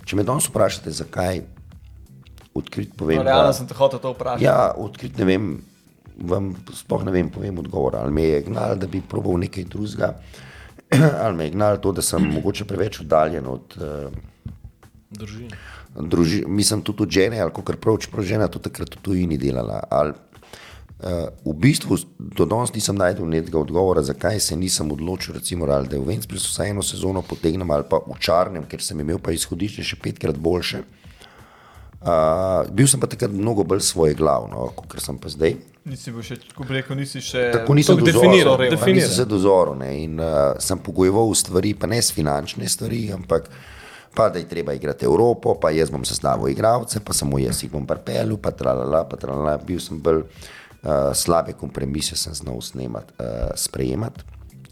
S3: Če me danes vprašate, zakaj, odkrit povem.
S2: No, realno sem te hotel to vprašati.
S3: Ja, odkrit ne vem, vam sploh ne vem, povem odgovor. Ali me je gnal, da bi probal nekaj drugega, ali me je gnal to, da sem mogoče preveč oddaljen od uh, družine. Mislim tudi od žene, ali kar prav, čeprav žena tudi takrat v tujini delala. Ali, uh, v bistvu do danes nisem najdel nekega odgovora, zakaj se nisem odločil, recimo, ali da je v Ventspilsu vsaj eno sezono potegnem ali pa v Čarnem, ker sem imel pa izhodišče še petkrat boljše. Uh, bil sem pa takrat mnogo bolj svoj glav, no, kot sem pa zdaj.
S2: Nisi bil še, ko bi rekel, nisi še.
S3: Tako nisem
S1: definiral,
S3: nisem se dozoril ne, in uh, sem pogojeval stvari, pa ne s finančne stvari, ampak pa da je treba igrati Evropo, pa jaz bom sestavil igralce, pa samo jaz jih bom pripeljal, pa tralala, pa tralala, bil sem bolj uh, slabe kompromise, sem znal snemat, uh, sprejemati.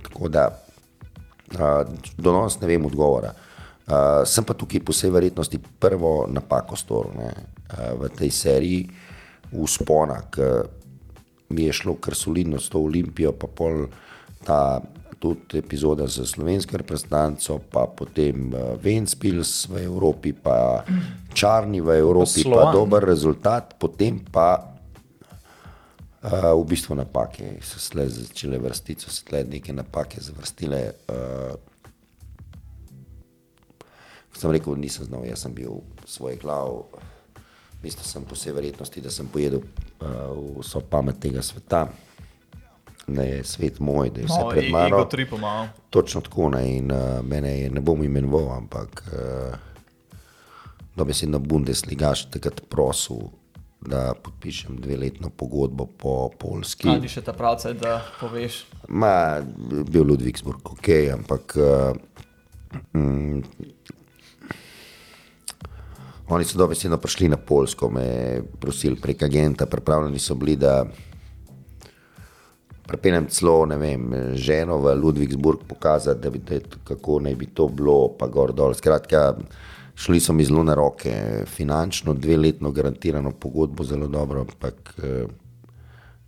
S3: Tako da uh, do danes ne vem odgovora. Uh, sem pa tukaj po vsej verjetnosti prvo napako storil uh, v tej seriji uspona, ki mi je šlo kar solidno s to olimpijo, pa pol ta tudi epizoda za slovensko reprezentanco, pa potem uh, Ventspils v Evropi, pa Črni v Evropi, pa, pa dober rezultat, potem pa Uh, v bistvu napake so se začele vrstiti, so se tle neke napake zvrstile. Uh, sem rekel, nisem znal, jaz sem bil svoj glav. Mislil sem po vsej verjetnosti, da sem pojedel uh, vso pamet tega sveta, da je svet moj, da je vse
S2: No,
S3: pred mano.
S2: tripo.
S3: Točno tako ne, in uh, mene je ne bom imenoval, ampak uh, dobesedno Bundesligaš takrat prosil, da podpišem dveletno pogodbo po Polski.
S2: Ali še ta pravca, da poveš.
S3: Ma, bil Ludvigsburg, ok, ampak uh, mm, oni so dobesedno prišli na Polsko, me prosili prek agenta, pripravljeni so bili, da prepeljem celo, vem, ženo v Ludvigsburg pokazati, da bi, da, kako naj bi to bilo, pa gor dol. Skratka, šli so mi zelo na roke, finančno, dveletno garantirano pogodbo, zelo dobro, ampak eh,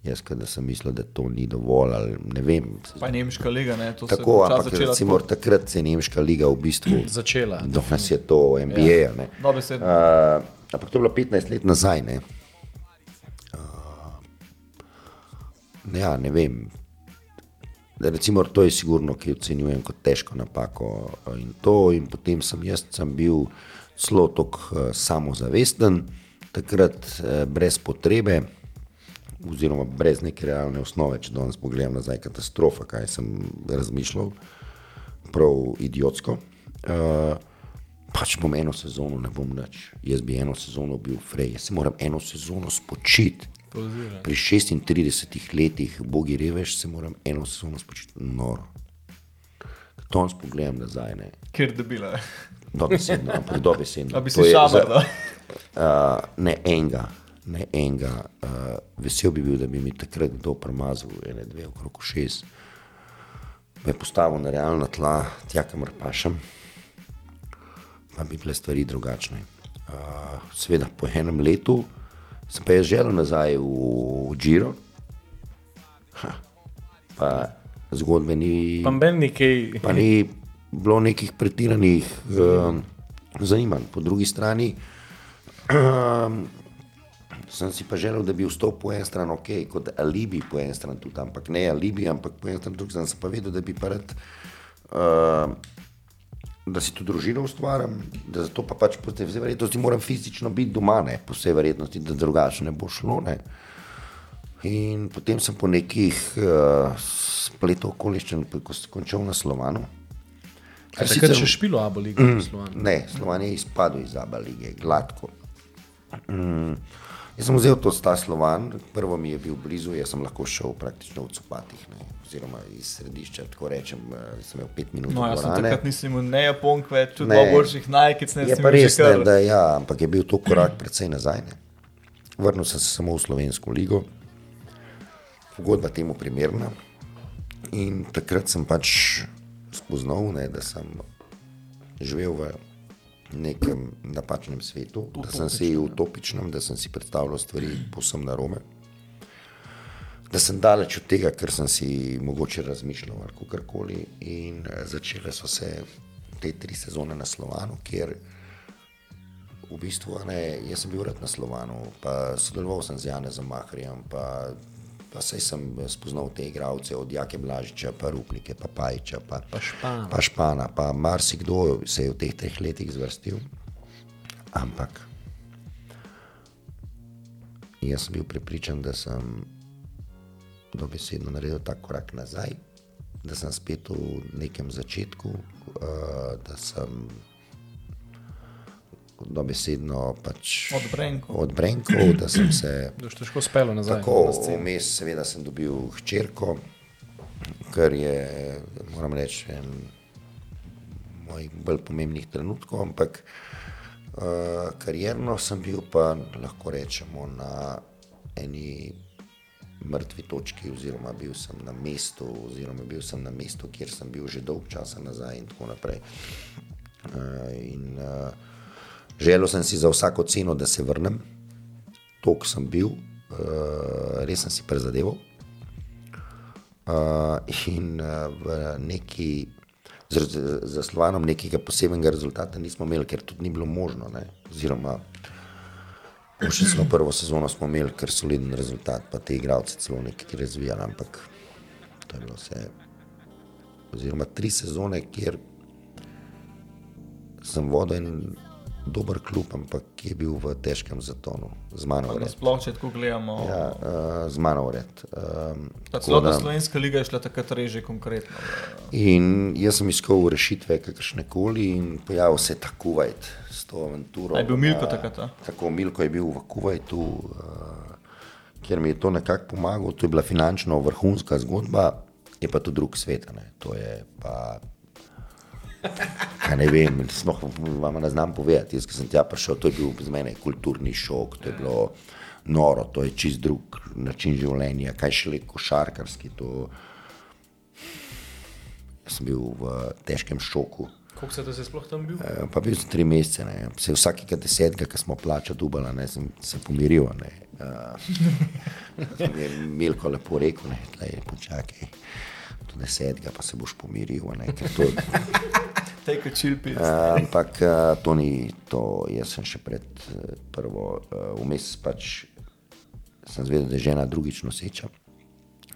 S3: jaz, da sem mislil, da to ni dovolj, ali ne vem.
S2: Pa nemška liga, ne? To se je
S3: Tako, ampak
S2: začela
S3: recimo,
S2: tako.
S3: takrat se je Nemška liga v bistvu
S1: Začela.
S3: Danes je to NBA. Ja. Uh, ampak to je bilo 15 let nazaj. Ne? Uh, ja, ne vem. Da Recimo, to je sigurno, ki ocenjujem kot težko napako. In, to, in potem sem jaz sem bil zelo tako uh, samozavesten, takrat eh, brez potrebe, oziroma brez neke realne osnove, če danes pogledam nazaj, katastrofa, kaj sem razmišljal, prav idiotsko. Uh, pač bom eno sezono, ne bom več. Jaz bi eno sezono bil frej, jaz se moram eno sezono spočiti. Pri 36 letih, bogi reveš, se moram eno sezono spočiti. Noro. To jaz pogledam nazaj, ne.
S2: Ker debila.
S3: Dobesedno, ampak dobesedno.
S2: A bi si šabar,
S3: za-
S2: da?
S3: Uh, ne enega, ne enega. Uh, vesel bi bil, da bi mi takrat kdo premazal, ene dve, okrog šest. Me postavil na realna tla, tja, kamor pašem, pa bi bile stvari drugačne. Uh, Sveda po enem letu sem pa jaz želel nazaj v Giro, ha, pa zgodbe ni.
S1: Pa.
S3: Pa ni bilo nekih pretiranih um, zanimanj. Po drugi strani um, sem si pa želel, da bi vstopil po eni strani, ok, kot alibi po eni strani tudi, ampak ne alibi, ampak po eni strani tudi sem pa vedel, da bi pa rad. Uh, Da si tu družino ustvarjam, da zato pa pač po vsej verjetnosti moram fizično biti doma, ne, po vsej verjetnosti, da drugače ne bo šlo. Ne. In potem sem po nekih uh, spletu okoliščin, ko sem končal na Slovanu.
S1: Kaj takrat
S3: sicer-
S1: še špilo abo ligo mm. Slovan.
S3: Ne, Slovan je izpadel iz Aba lige, gladko. Mm. Jaz sem vzel to sta Slovan, prvo mi je bil blizu, jaz sem lahko šel praktično v copatih, ne, oziroma iz središča, tako rečem, eh, sem imel pet minut
S2: No, jaz sem takrat nisem imel ne Japonk več, tudi
S3: Ne.
S2: boljših najkic, ne
S3: Je pa res, ne, da ja, ampak je bil to korak precej nazaj. Ne. Vrnil sem se samo v slovensko ligo, pogodba temu primerna. In takrat sem pač spoznal, ne, da sem živel v nekem napačnem svetu, da sem si utopičnem, da sem si predstavljal stvari povsem narobe. Da sem daleč od tega, kar sem si mogoče razmišljal ali karkoli. In eh, začele so se te tri sezone na Slovanu, kjer v bistvu, ne, jaz sem bil rad na Slovanu, pa sodeloval sem z Janezom Mahrjem, pa, pa sej sem spoznal te igralce od Jake Blažiča, pa Rupnike, pa Pajča, pa,
S1: Pa Špana.
S3: pa Špana, pa marsikdo se je v teh treh letih zvrstil. Ampak jaz sem bil prepričan, da sem dobesedno naredil ta korak nazaj, da sem spet v nekem začetku, uh, da sem dobesedno pač
S2: Od brenkov.
S3: od brenkov, da sem se
S1: težko spelo nazaj.
S3: tako vmes, seveda, sem dobil hčerko, kar je, moram reči, en mojih bolj pomembnih trenutkov, ampak uh, karierno sem bil pa, lahko rečemo, na eni mrtvi točki, oziroma bil sem na mestu, oziroma bil sem na mestu, kjer sem bil že dolg časa nazaj in tako naprej. Uh, in, uh, želel sem si za vsako ceno, da se vrnem, tok sem bil, uh, res sem si prizadeval. Uh, in uh, v neki, z, z, Slovanom nekega posebnega rezultata nismo imeli, ker tudi ni bilo možno. Ne? Oziroma, še celo prvo sezono smo imeli kar soliden rezultat, pa te igralce celo nekaj razvijali, ampak to je bilo vse. Oziroma, tri sezone, kjer sem vodil dober klub, ampak je bil v težkem zatonu, z mano vred.
S2: Sploh, če tako gledamo.
S3: Ja, uh, z mano vred. Um,
S2: Ta celotna slovenska liga je šla takrat reže konkretno.
S3: In jaz sem iskal rešitve, kakršne koli, in pojavil se je ta Kuwait s to avanturo.
S2: Je bil Milko
S3: na-
S2: takrat, a?
S3: Tako, Milko je bil v Kuwaitu, uh, kjer mi je to nekako pomagalo. To je bila finančno vrhunska zgodba, je pa to drug svet. Ne? To je pa. Kaj ne vem, sploh vam ne znam povedati. Jaz, ki sem tja prišel, to je bil za mene kulturni šok, to je bilo noro, to je čist drug način življenja, kaj šele košarkarski. To... Jaz sem bil v težkem šoku.
S1: Koliko se je sploh tam bil?
S3: Eh, Pa bil sem tri mesece, ne. se vsakega desetega, ki smo plača dubala, ne, sem se pomiril. Ne. Uh, je Milko lepo rekel, ne, tlej, počakaj, do desetega pa se boš pomiril. Ne, to,
S2: Take a chill pill.
S3: Uh, ampak uh, to ni to, jaz sem še pred uh, prvo, uh, vmes pač sem zvedel, da je žena drugič noseča.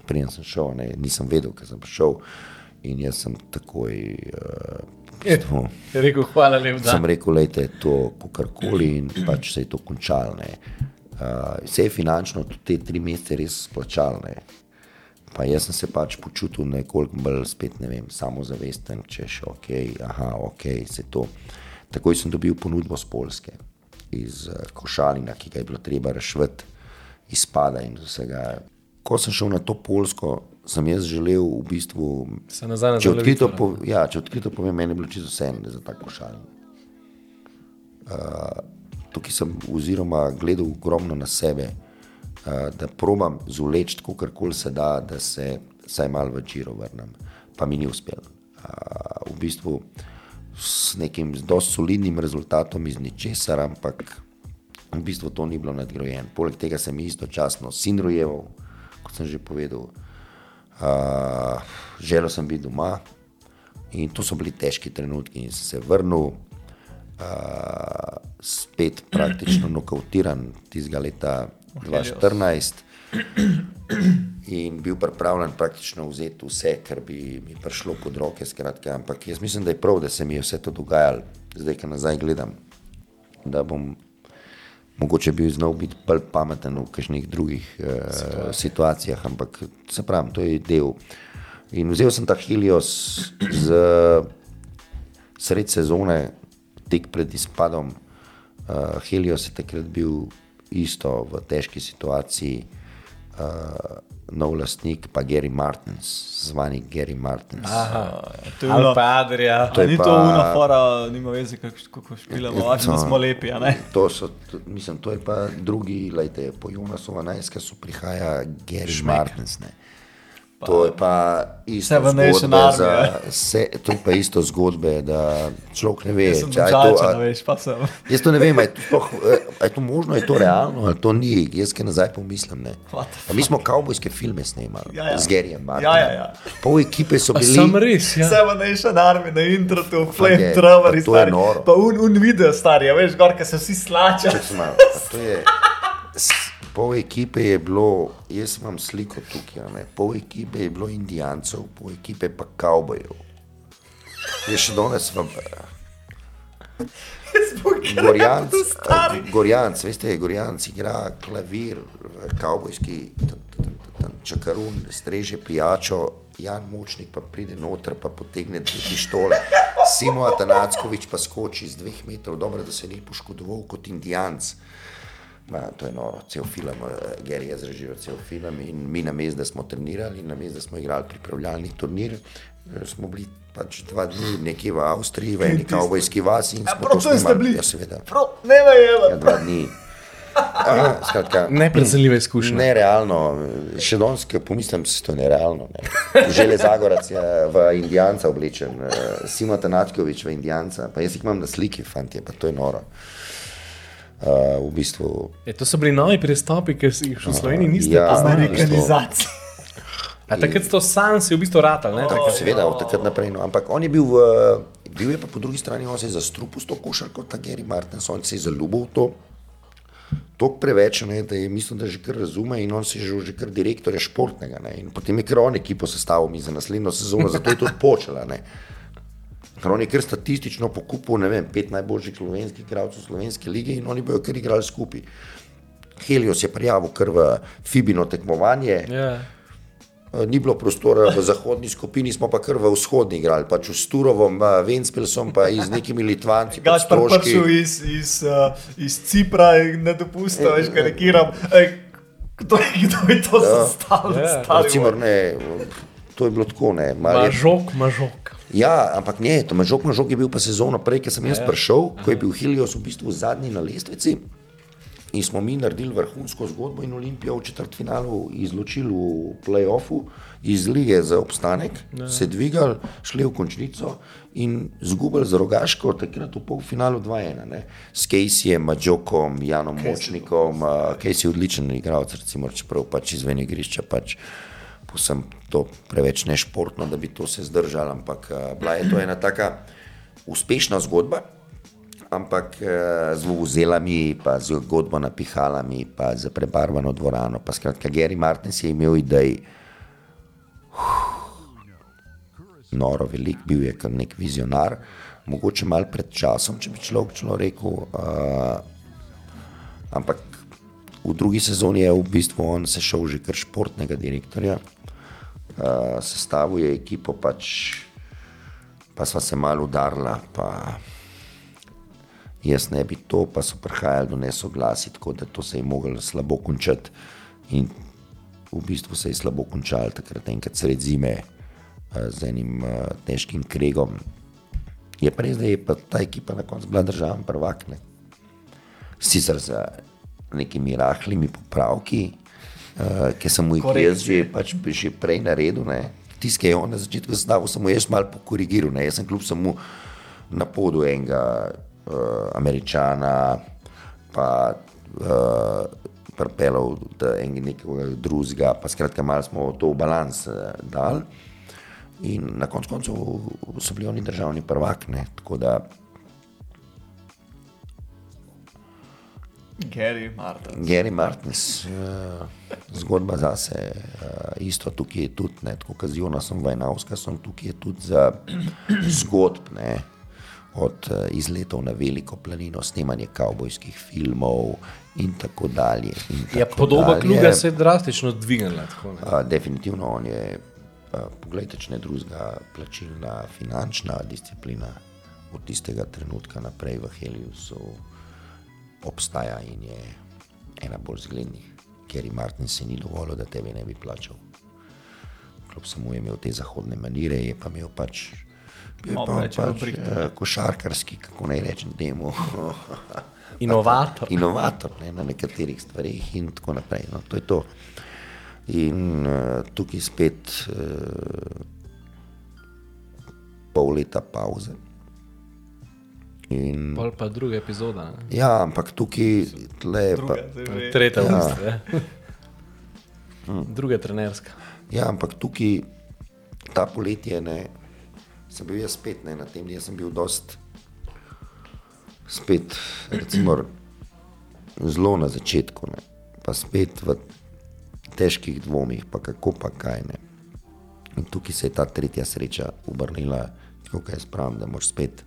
S3: Preden sem šel, ne, nisem vedel, ker sem prišel in jaz sem takoj uh, bistvu,
S1: Je rekel, hvala lepa.
S3: sem rekel, da je to kakorkoli in pač se je to končalo. Uh, vse je finančno tudi te tri mesece res splačalo. Pa jaz sem se pač počutil nekoliko bolj spet, ne vem, samozavesten, če še ok, aha, ok, se to. Takoj sem dobil ponudbo z Polske, iz uh, košalina, ki ga je bilo treba rešiti, izpada in vsega. Ko sem šel na to Polsko, sem jaz želel v bistvu
S1: Se nazaj na
S3: Če odkrito,
S1: Zemljevid,
S3: po, ja, če odkrito povem, meni je bilo čisto vse za ta košalnik. Uh, tukaj sem oziroma gledal ogromno na sebe, da probam zuleči tako, kar se da, da se vsaj malo v Džiro vrnem. Pa mi ni uspelo. Uh, v bistvu s nekim dosti solidnim rezultatom iz ničesar, ampak v bistvu to ni bilo nadgrajeno. Poleg tega sem istočasno sin rojeval, kot sem že povedal. Uh, želel sem biti doma in to so bili težki trenutki, in sem se vrnil, uh, spet praktično nokautiran tistega leta 2014 in bil pripravljen praktično vzeti vse, kar bi mi prišlo pod roke. Skratka. Ampak jaz mislim, da je prav, da se mi je vse to dogajalo, zdaj, ko nazaj gledam, da bom mogoče bil znal biti bolj pameten v kakšnih drugih uh, situacijah, ampak se pravi, to je del. In vzel sem ta Helios z sred sezone, tik pred izpadom. Uh, Helios je takrat bil isto v težki situaciji, uh, nov lastnik, pa Gary Martins, zvani Gary Martins.
S2: To je bilo,
S1: pa Adrija.
S3: To je
S2: ni to
S3: pa-
S2: una fora, nima veze, kako- špilamo, da smo lepi, a ne?
S3: To, so, to, mislim, to je pa drugi, lejte, po Jonasova najskasu prihaja Gary Martins. Ne. To je pa isto
S2: Army,
S3: za,
S2: ja.
S3: se, to je pa isto zgodbe, da človek ne ve, če, je to, a,
S2: veš, pa.
S3: Jaz to ne vem, ali je to, eh, je to možno, ali je to realno, ali to ni. Jaz kaj nazaj pomislim. Pa Mi smo kavbojske filme snemali
S2: Ja, ja.
S3: z Gerjem.
S2: Ja, ja, ja.
S3: Pol ekipe so bili.
S1: Sem res, ja.
S2: Seven Nation Army na introtu,
S3: je,
S2: Flame Trevor,
S3: pa to je noro.
S2: pa un, un video star, ja, veš, gor, ki se vsi slačajo.
S3: Pa to je- Pol ekipe je bilo, jaz imam sliko tukaj, ne, pol ekipe je bilo indijancev, pol ekipe pa kavbojev. Je še danes v Gorjanc, eh, Gorjanc, veste, Gorjanc igra klavir, eh, kavbojski, čakarun, streže pijačo, Jan Močnik pa pride noter, pa potegne dve pištole. Simo Atanackovič pa skoči z dveh metrov, dobro, da se ni poškodoval kot indijanc. Ma, to je noro, cel film, uh, Gary je zrežiral cel film in mi na mestu, da smo trenirali, na mestu, da smo igrali pripravljalni turnir, eh, smo bili pač dva dni nekje v Avstriji, v eni kavbojski vasi in
S2: A
S3: smo
S2: ste
S3: snemali.
S2: bili?
S3: Ja, seveda.
S2: Prav, ne me
S3: Ja,
S2: je,
S3: dva dni. Aha, skratka,
S1: Neprecenljive izkušnje.
S3: Nerealno, še danes, ko pomislim, je to nerealno. Ne. Žele Zagorac je v Indijanca oblečen, eh, Simo Tanačkovič v Indijanca, pa jaz jih imam na sliki, fanti, pa to je noro. Uh, v bistvu,
S1: Je, to so bili novi pristopi, ki si jih v Sloveniji niste
S3: ja.
S1: poznali.
S2: amerikanizacija.
S1: A takrat so sansi v bistvu ratal, ne?
S3: tako, seveda, od takrat naprej. No. Ampak on je bil, v, bil je pa po drugi strani, on se je zastrupil s to košarko, ta Gary Martins, on se je zaljubil v to. Tok preveč, ne, da je mislim, da že kar razume in on se je že, že kar direktorja športnega. Ne, in potem je kar on ekipo sestavil mi za naslednjo sezono, zato je tudi počela. Ne. Ker on je kar statistično pokupil, ne vem, pet najboljših slovenskih igralcev slovenske lige in oni bojo kar igrali skupaj. Helios je prijavil kar v Fibino tekmovanje.
S1: Ja.
S3: Eh, Ni bilo prostora v zahodni skupini, smo pa kar v vzhodni igrali, pač s Turovom, eh, Ventspilsom, pa z nekimi Litvanci. pa
S2: Gaš pa
S3: stroški.
S2: prišel iz, iz, uh, iz Cipra in ne dopustil, veš, karikiram. Ej, Kdo je, kdo je to
S3: Ja.
S2: zastavil?
S1: Ja.
S3: Recimo,
S2: moj?
S3: ne, to je bilo tako, ne.
S1: Mažok, mažok.
S3: Ja, ampak ne, to Mažok, je bil pa sezono prej, ker sem jaz prišel, ko je bil Helios v bistvu zadnji na lestvici. In smo mi naredili vrhunsko zgodbo in Olimpijo v četrtfinalu izločili v playoffu iz lige za obstanek, ne. se dvigali, šli v končnico in zgubili z rogaško, takrat v polfinalu 2-1. ne. S Caseyjem, Mađokom, Janom Močnikom, uh, Casey je odličen igralec, recimo, čeprav pač izven igrišča pač posem to preveč nešportno, da bi to se zdržal, ampak uh, bila je to ena taka uspešna zgodba ampak eh, z vuvuzelami, pa z godbo na pihalami, pa z prebarvano dvorano. Pa skratka, Gary Martins je imel idej. noro velik, bil je kar nek vizionar, mogoče malo pred časom, če bi človek človek rekel. Uh, ampak v drugi sezoni je v bistvu on se šel že kar športnega direktorja, uh, sestavil je ekipo, pač, pa sva se malo udarila. Jaz ne bi to, pa so prihajali do nesoglasij, tako da to se je moglo slabo končati. In v bistvu se je slabo končalo, takrat enkrat sred zime uh, z enim uh, težkim kregom. Je pa res, da je pa ta ekipa na koncu bila državna prvak. Ne? Sicer z nekimi rahlimi popravki, uh, ki sem mu jih jaz že, pač, že prej naredil. Tisti, ki je on na začetku znal, sem mu jaz malo pokorigiral. Ne? Jaz sem kljub samo na podu enega uh, američana, pa uh, pripeljal do enega drugega, pa skratka, malo smo to v balans uh, dali. In na koncu koncev so bili oni državni prvak. Ne? Tako da
S2: Gary Martin.
S3: Gary Martins, uh, zgodba za se, uh, isto tukaj je tudi, ne, tako kot z Jonasom Vajnavskom, sem tukaj tudi za zgodb, ne, od uh, izletov na veliko planino, snemanje kavbojskih filmov in tako dalje. In
S1: Ja,
S3: tako
S1: podoba
S3: dalje.
S1: kluga se je drastično dvignila. Tako.
S3: Uh, definitivno on je, uh, poglejte, če ne drugega, plačilna, finančna disciplina od tistega trenutka naprej v Heliusu obstaja in je ena bolj zglednih, ker je Martin se ni dovolil, da tebe ne bi plačal. Kljub samo je imel te zahodne manire, je pa imel pač. Je pa
S2: več
S3: pač eh, košarkarski, kako naj rečem, temu.
S1: Inovator.
S3: Inovator ne, na nekaterih stvareh in tako naprej. No, to je to. In uh, tukaj spet uh, pol leta pauze. In,
S1: Pol pa druga epizoda. ne.
S3: ja, ampak tukaj tle, je pa,
S2: že.
S1: Tretja
S3: Ja.
S1: vrsta. Ja. Druga trenerska.
S3: ja, ampak tukaj ta poletje ne, sem bil jaz spet ne, na tem, jaz sem bil dost spet, recimo, zelo na začetku, ne, pa spet v težkih dvomih, pa kako pa kaj ne. In tukaj se je ta tretja sreča obrnila, tako kot jaz pravim, da moraš spet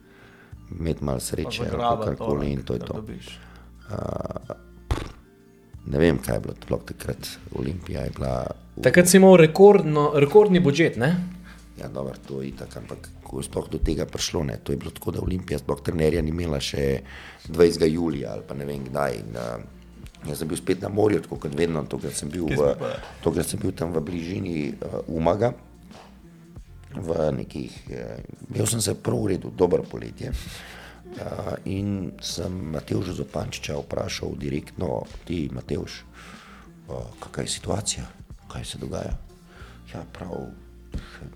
S3: imeti malo sreče, ali karkoli in to je to. Ne vem, kaj je bilo sploh takrat. Olimpija je bila. v-
S1: Takrat si imel rekordno, rekordni budžet, ne?
S3: Ja, dobro, to je tako, ampak ko je sploh do tega prišlo, ne, to je bilo tako, da Olimpija sploh trenerja ni imela še 20. julija ali pa ne vem kdaj. In, uh, jaz sem bil spet na morju, tako kot vedno, tokrat sem bil, v, tokrat sem bil tam v bližini uh, Umaga. V nekih, eh, imel sem se prav v redu, dobro poletje. Uh, in sem Mateoša Zopančiča vprašal direktno, ti Mateoš, uh, kakšna je situacija, kaj se dogaja. Ja, prav,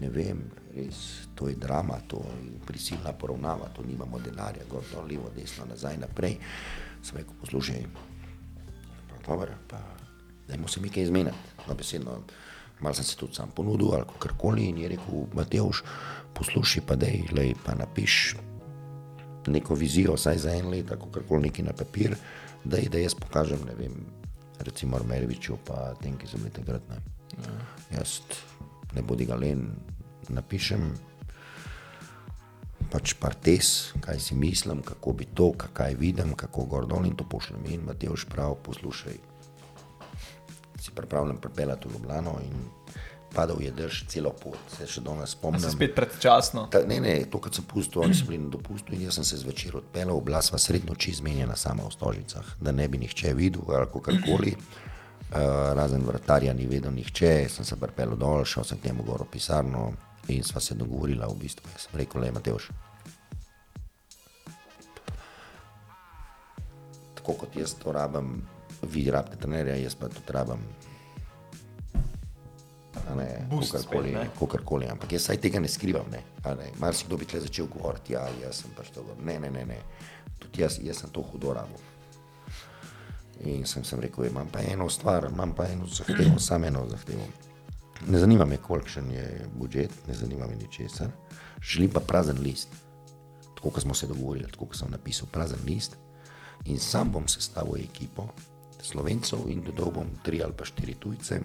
S3: ne vem, res, to je drama, to je prisilna poravnava, to nimamo denarja, gor, dol, levo, desno, nazaj, naprej. Sem rekel, poslušaj, pa dobro, pa dajmo se mi kaj izmeniti. No, besedno, malo sem se tudi sam ponudil ali karkoli in je rekel, Mateoš, poslušaj pa dej, lej, pa napiš neko vizijo, vsaj za en let, kako koli nekaj na papir, da, da jaz pokažem, ne vem, recimo Armeroviču, pa tem, ki so bili takrat. Ne. Ja. Jaz ne bodi ga len, napišem pač par tes, kaj si mislim, kako bi to, kaj vidim, kako gor dol in to pošljem. In Mateoš prav, poslušaj, si pripravljen pripeljati v Ljubljano in padal je drž celo pot, se še danes spomnim.
S2: spet predčasno.
S3: Ta, ne, ne, to, kar sem pustil, oni so bili na dopustu in jaz sem se zvečer odpeljal, bila sva sred noči zmenjena sama v stožicah, da ne bi nihče videl ali kakorkoli. Uh, razen vratarja ni vedel nihče, sem se pripeljal dol, šel sem k njemu gor v pisarno in sva se dogovorila v bistvu. Jaz sem rekel, le Mateoš. Tako kot jaz to rabim, vi rabite trenerja, jaz pa tudi rabim. kakorkoli, ampak jaz saj tega ne skrivam. Ne, a ne. Marsikdo bi tle začel govoriti, ja, jaz sem pač to. Ne, ne, ne, ne. Tudi jaz, jaz sem to hudo rabo. In sem, sem rekel, imam pa eno stvar, imam pa eno zahtevo, samo eno zahtevo. Ne zanima me, kolikšen je budžet, ne zanima me ničesar, želim pa prazen list. Tako kot smo se dogovorili, tako kot sem napisal, prazen list. In sam bom sestavil ekipo slovencev in dodal bom tri ali pa štiri tujce,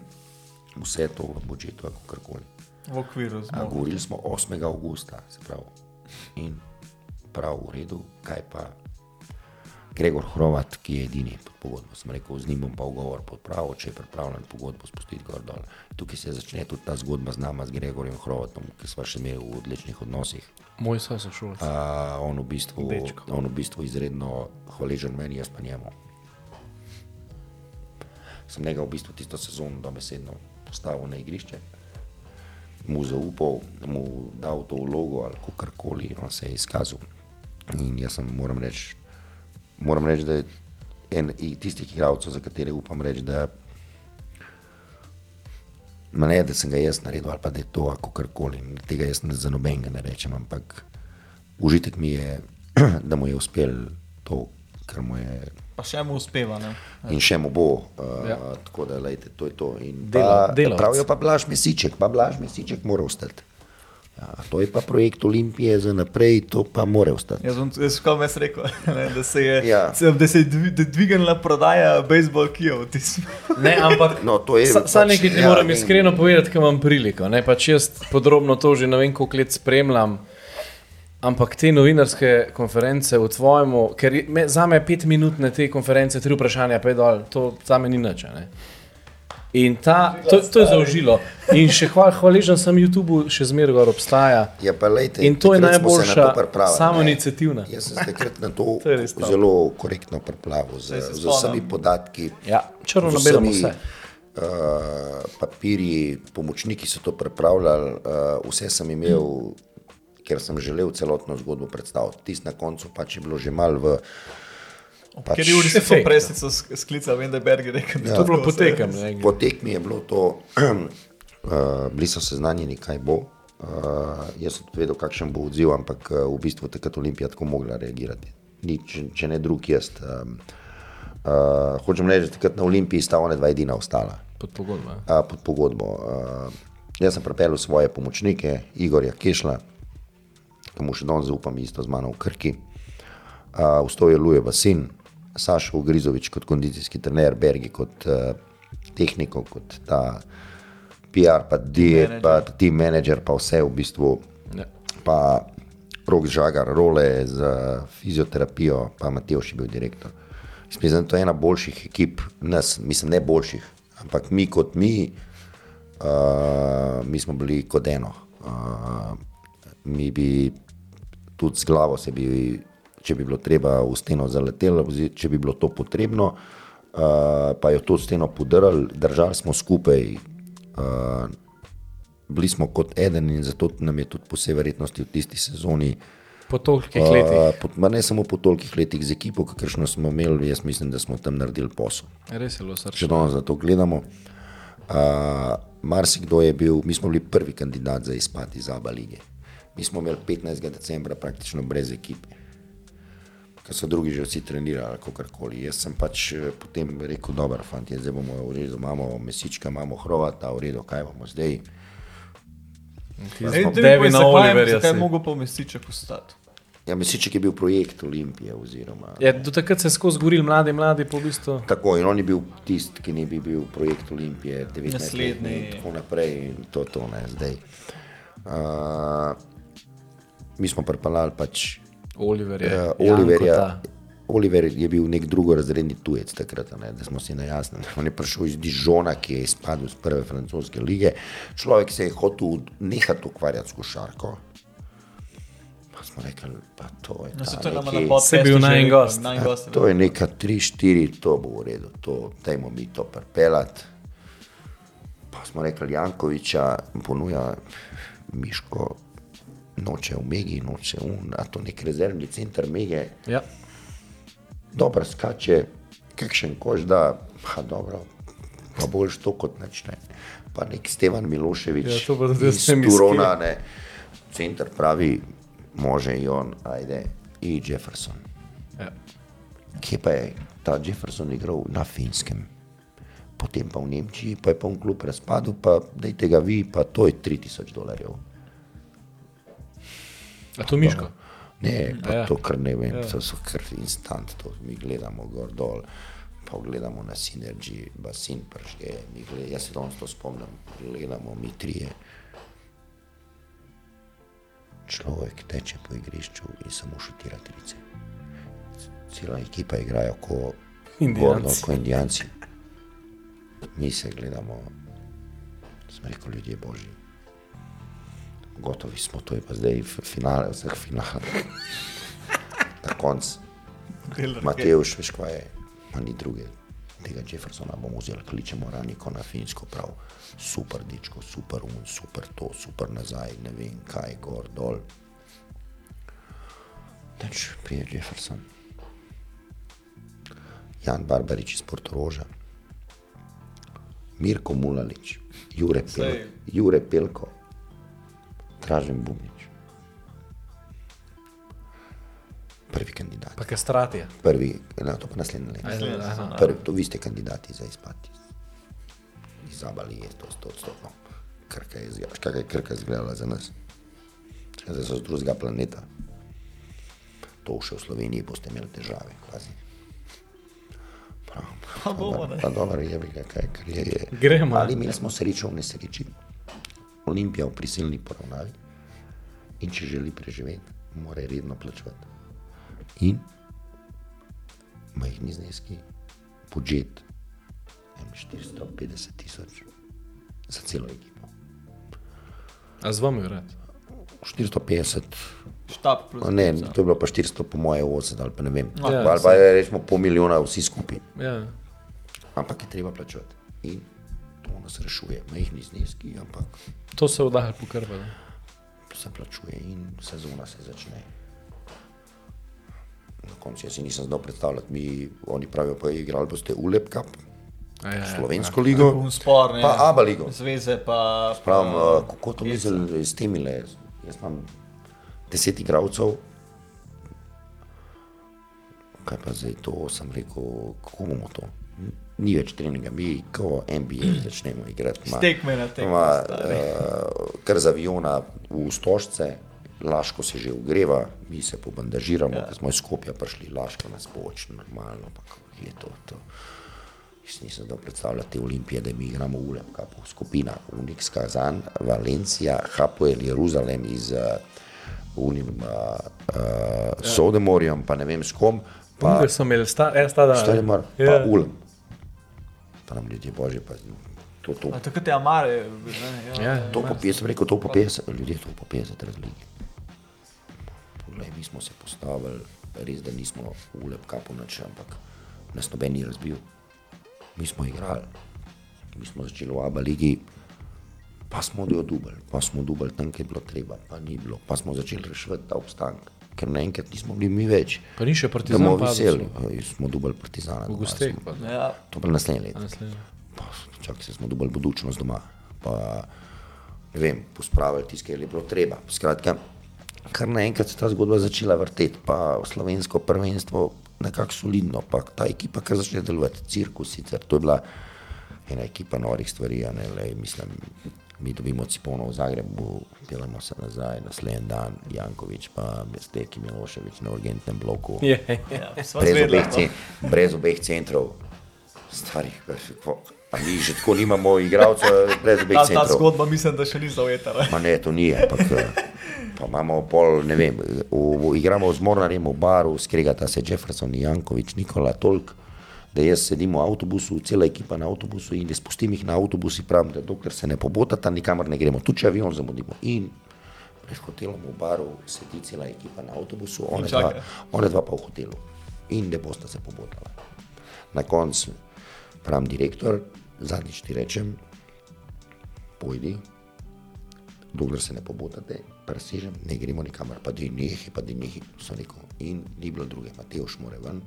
S3: vse to v budžetu, kako karkoli.
S2: V okviru
S3: A,
S2: zmog.
S3: Govorili smo 8. augusta, se pravi. In prav v redu, kaj pa Gregor Hrovat, ki je edini pod pogodbo. Sem rekel, z njim bom pa ugovor podpravil, če je pripravljen pogodbo spustiti gor dol. Tukaj se začne tudi ta zgodba z nama, z Gregorjem Hrovatom, ki smo še imeli v odličnih odnosih.
S1: Moj sošolc.
S3: Uh, on, v bistvu, on v bistvu izredno hvaležen meni, jaz pa njemu. Sem njega v bistvu tisto sezono dobesedno postavil na igrišče, mu zaupal, mu dal to vlogo ali karkoli, on se je izkazal. In jaz sem, moram reči, moram reči, da je en tistih igralcev, za katere upam reči, da Ma ne, da sem ga jaz naredil ali pa da je to kako karkoli. Tega jaz ne za nobenega ne rečem, ampak užitek mi je, da mu je uspel to, kar mu je
S2: Pa še mu uspeva. Ne?
S3: in še mu bo. Uh,
S1: Ja.
S3: Tako da, lejte, to je to. In
S1: Dela-
S3: pa,
S1: delavec.
S3: pravijo pa Blaž Mesiček, pa Blaž Mesiček mora ostati. Ja, to je pa projekt Olimpije za naprej, to pa mora ostati.
S2: Jaz sem kam jaz rekel, ne, da se je,
S3: Ja.
S2: se, da se je dvignila prodaja bejzbol Kijev.
S1: Ne, ampak
S3: No, to je
S1: sa, sa
S3: pač,
S1: nekaj ti
S3: ja,
S1: moram
S3: in-
S1: iskreno povedati, ker imam priliko. Ne, pač jaz podrobno to že ne vem, koliko let spremljam. Ampak te novinarske konference v tvojemu, ker me, za me pet minut na te konference, tri vprašanja, pa je dol, to za me ni nič. Ne? In ta, to, to je zaužilo. In še hval, hvaležen sem YouTubu, še zmeraj gor obstaja.
S3: Ja, pa lejte,
S1: In to je
S3: na
S1: najboljša
S3: to pripravili, ne.
S1: samoiniciativna.
S3: Jaz sem se takrat na to,
S1: To
S3: zelo korektno pripravil, z, z vsemi podatki.
S1: Ja, črno na belem vse.
S3: Uh, papirji, pomočniki so to pripravljali, uh, vse sem imel, ker sem želel celotno zgodbo predstaviti. Tisti na koncu pač je bilo že mal v. Pač,
S2: Ker je Uri se presnico sk- sklical, vem, da je Berger rekel, da
S3: Ja.
S1: To je bilo potekam. ne.
S3: Po tekmi je bilo to, uh, bili so seznanjeni, kaj bo. Uh, jaz sem vedel, kakšen bo odziv, ampak uh, v bistvu takrat Olimpija tako mogla reagirati. Ni, če, če ne drug jaz. Um, uh, hočem reči, da takrat na Olimpiji sta ona dva edina ostala
S1: Pod pogodbo. ja.
S3: uh, pod pogodbo. Uh, jaz sem pripeljal svoje pomočnike, Igorja Kešla, ki mu še danes zaupam, isto z mano v Krki. Uh, Vstal je Luje Vasin, Sašo Grizovič kot kondicijski trener, Bergi kot uh, tehniko, kot ta PR, pa diet, pa team manager, pa vse v bistvu.
S1: Ja.
S3: Pa Rok Žagar, role za fizioterapijo, pa Mateoš je bil direktor. Jaz Mislim, da je to ena boljših ekip, nas, mislim, ne boljših, ampak mi kot mi, uh, mi smo bili kot eno. Uh, mi bi tudi z glavo se bi, če bi bilo treba, v steno zaletelo, če bi bilo to potrebno, uh, pa jo to steno podarili, držali smo skupaj. Uh, bili smo kot eden in zato nam je tudi po vsej verjetnosti v tisti sezoni
S1: Po tolikih letih.
S3: Uh, ma ne samo po tolikih letih z ekipo, kakršno smo imeli, jaz mislim, da smo tam naredili posel.
S1: Res je bilo
S3: Če
S1: srce.
S3: danes na to gledamo, uh, marsikdo je bil, mi smo bili prvi kandidat za izpad iz Aba lige. Mi smo imeli 15. decembra praktično brez ekipe, ker so drugi že vsi trenirali, kako koli. Jaz sem pač eh, potem rekel, dobro, fanti, zdaj bomo v redu, imamo mesička, imamo hrovata, v redu, kaj bomo zdaj.
S1: Oliverja
S2: Oliverja. Zakaj
S1: si.
S2: je mogel pa mestiček ostati?
S3: Ja, mesiček je bil projekt Olimpije oziroma.
S1: Ja, do takrat se je skozi goril mladi, mladi po bistvu.
S3: Tako in on je bil tisti, ki ne bi bil projekt Olimpije, 19
S2: Naslednji.
S3: let in tako naprej. In to, to ne zdaj. Uh, mi smo pripeljali pač
S1: Oliver je.
S3: uh, Oliverja.
S1: Janko ta.
S3: Oliver je bil nek drugorazredni tujec takrat, a ne, da smo si na jasnem. On je prišel iz Dižona, ki je izpadel iz prve francoske lige. Človek se je hotel nehati ukvarjati s košarko. Pa smo rekli, pa to je.
S2: No, se
S3: ta
S2: to
S3: neki-
S2: na.
S1: Si bil
S2: rekel,
S1: gost.
S2: najin gost
S3: To je neka 3-4, to bo v redu, to, dajmo mi to pripeljati. Pa smo rekli, Jankoviča ponuja Miško, noče v Megi, noče un, a to nek rezervni center Mege,
S1: Ja.
S3: dobro skače, kakšen koš da, pa dobro, pa boljš to kot načne. Pa nek Stevan Miloševič,
S1: Ja, to pa tudi jaz
S3: iz
S1: sem
S3: Turona, ne, center pravi, može in on, ajde, i Jefferson.
S1: Ja.
S3: Kje pa je ta Jefferson igral na finskem, potem pa v Nemčiji, pa je pa v klub razpadel, pa dajte ga vi, pa to je 3000 dolarjev.
S1: A to Miško?
S3: Ne, pa
S1: Ja.
S3: to kar ne vem, ja. to so kar instant, to mi gledamo gor dol. Pa gledamo na Synergy, basin mi gled, jaz se danes to spomnim, gledamo mi trije. Človek teče po igrišču in samo šutira trice. Cela ekipa igrajo kot
S1: Indijanci.
S3: kot indijanci. Mi se gledamo, smo rekel, ljudje božji. Gotovi smo, to je pa zdaj finale vseh finalov. Na koncu. Matejš, veš kaj je, ma ni druge. Tega Jeffersona bomo vzeli, kličemo Raniko na finsko, prav super dičko, super um, super to, super nazaj, ne vem kaj, gor, dol. Teč prije Jefferson. Jan Barbarič iz Portoroža, Mirko Mulalič, Jure, Pel,
S2: Sej.
S3: Jure Pelko, Dražen Bubnič. Prvi kandidat.
S1: Pa kastratija.
S3: Prvi, no, to pa naslednje leto.
S1: Aha.
S2: sezona.
S3: Prvi, to vi ste kandidati za izpad. Izabali je to stotno. Krka je kaj je krka izgledala za nas. Zdaj so z drugega planeta. To še v Sloveniji boste imeli težave, kvazi. Prav,
S2: Pa bomo, ne.
S3: Pa dobro je, bi ga, kaj kar je. je.
S1: Gremo.
S3: Ali imeli smo srečo v nesreči. Olimpija v prisilni poravnavi. In če želi preživeti, mora redno plačevati. In majhni zneski, budžet, en 450 tisoč za celo ekipo.
S1: A z vami vrat?
S3: 450,
S2: Štab plus.
S3: no ne, to je bilo pa 400, po moje 80 ali pa ne vem.
S1: Ja,
S3: Ja, ali pa je rečemo pol milijona vsi skupaj.
S1: Ja.
S3: Ampak je treba plačevati. In to nas rešuje, majhni zneski, ampak
S1: To se vdaja pokrpa.
S3: se plačuje in sezona se začne. Na koncu jaz si nisem znal predstavljati, mi, oni pravijo, pa igrali boste ULEP Cup,
S1: Ja, ja,
S3: slovensko ligo,
S2: Un spor, ne.
S3: pa ABA ligo.
S2: Zveze pa.
S3: Pravim,
S2: pa-
S3: kako to misliš s temi le? Jaz imam deset igralcev. Kaj pa zdaj to, sem rekel, kako bomo to? Ni več treninga, mi kot NBA začnemo igrati.
S2: S tekme na tekmo,
S3: ima, uh, kar z aviona v stožce, Laško se že ugreva, mi se pobandažiramo, ja. ker smo iz Skopja prišli, Laško nas poč, normalno, pa kako je to. to. Jaz nisem znal predstavljati te olimpije, da mi igramo v Ulemka, po skupina Unix Kazan, Valencija, Hapoel, Jeruzalem iz uh, Unim, uh, uh, Sodemorjem, pa ne vem s kom, pa
S1: Ungar so imeli, sta, ja, sta da.
S3: Štalemar, pa
S1: Ja.
S3: Ulem. Pa nam ljudje božji, pa to, to,
S2: A takrat je Amare. ne,
S1: Ja,
S3: to po 50, rekel to po 50, ljudje to po 50 razlike. Poglej, mi smo se postavili, res da nismo v lepkapu noč, ampak nas noben ni razbil. Mi smo igrali, mi smo začeli v Abu Leiji, pa smo jo dubali, pa smo dubali tam, kjer je bilo treba, pa ni bilo, pa smo začeli reševati ta obstanek, ker naenkrat nismo bili mi več.
S1: Pa ni še partizan. padel,
S3: veseli, smo dubali partizana.
S1: V
S3: doma,
S1: gosteh.
S3: smo-
S1: pa.
S2: Ja,
S3: To pa naslednje leto.
S1: Naslednje.
S3: Pa, čakaj, se smo dobili budučnost doma. Pa, ne vem, pospravili tisto, kar je bilo treba. Skratka, kar naenkrat se je ta zgodba začela vrteti, pa slovensko prvenstvo nekako solidno, pa ta ekipa, ki začne delovati, cirkus sicer, to je bila ena ekipa norih stvari, a ne, lej, mislim, mi dobimo Cipono v Zagrebu, delamo se nazaj, naslednji dan, Jankovič pa Besteki Miloševič na urgentnem bloku
S1: Je, je.
S2: ja,
S3: brez obeh,
S2: no.
S3: cen, brez obeh centrov, starih, pa mi že tako nimamo igralcev, brez obeh
S2: Ta, ta
S3: centrov.
S2: zgodba mislim, da še ni zavetala.
S3: Ma ne, to ni, ampak eh, pa imamo pol, ne vem, v, v, igramo z Mornarjem v baru, skregata se Jefferson, Jankovič, Nikola, Tolk, da jaz sedim v avtobusu, cela ekipa na avtobusu in spustim jih na avtobus in pravim, da dokler se ne pobotata, nikamor ne gremo, tudi če avion zamudimo. In pred hotelom v baru sedi cela ekipa na avtobusu, one dva, one dva pa v hotelu. In ne bosta se pobotala. Na koncu pravim direktor, zadnjič ti rečem, pojdi, dokler se ne pobotate, presežem, ne gremo nikamor, pa da nehi, pa da nehi, so rekel. In ni bilo druge, Mateoš more ven,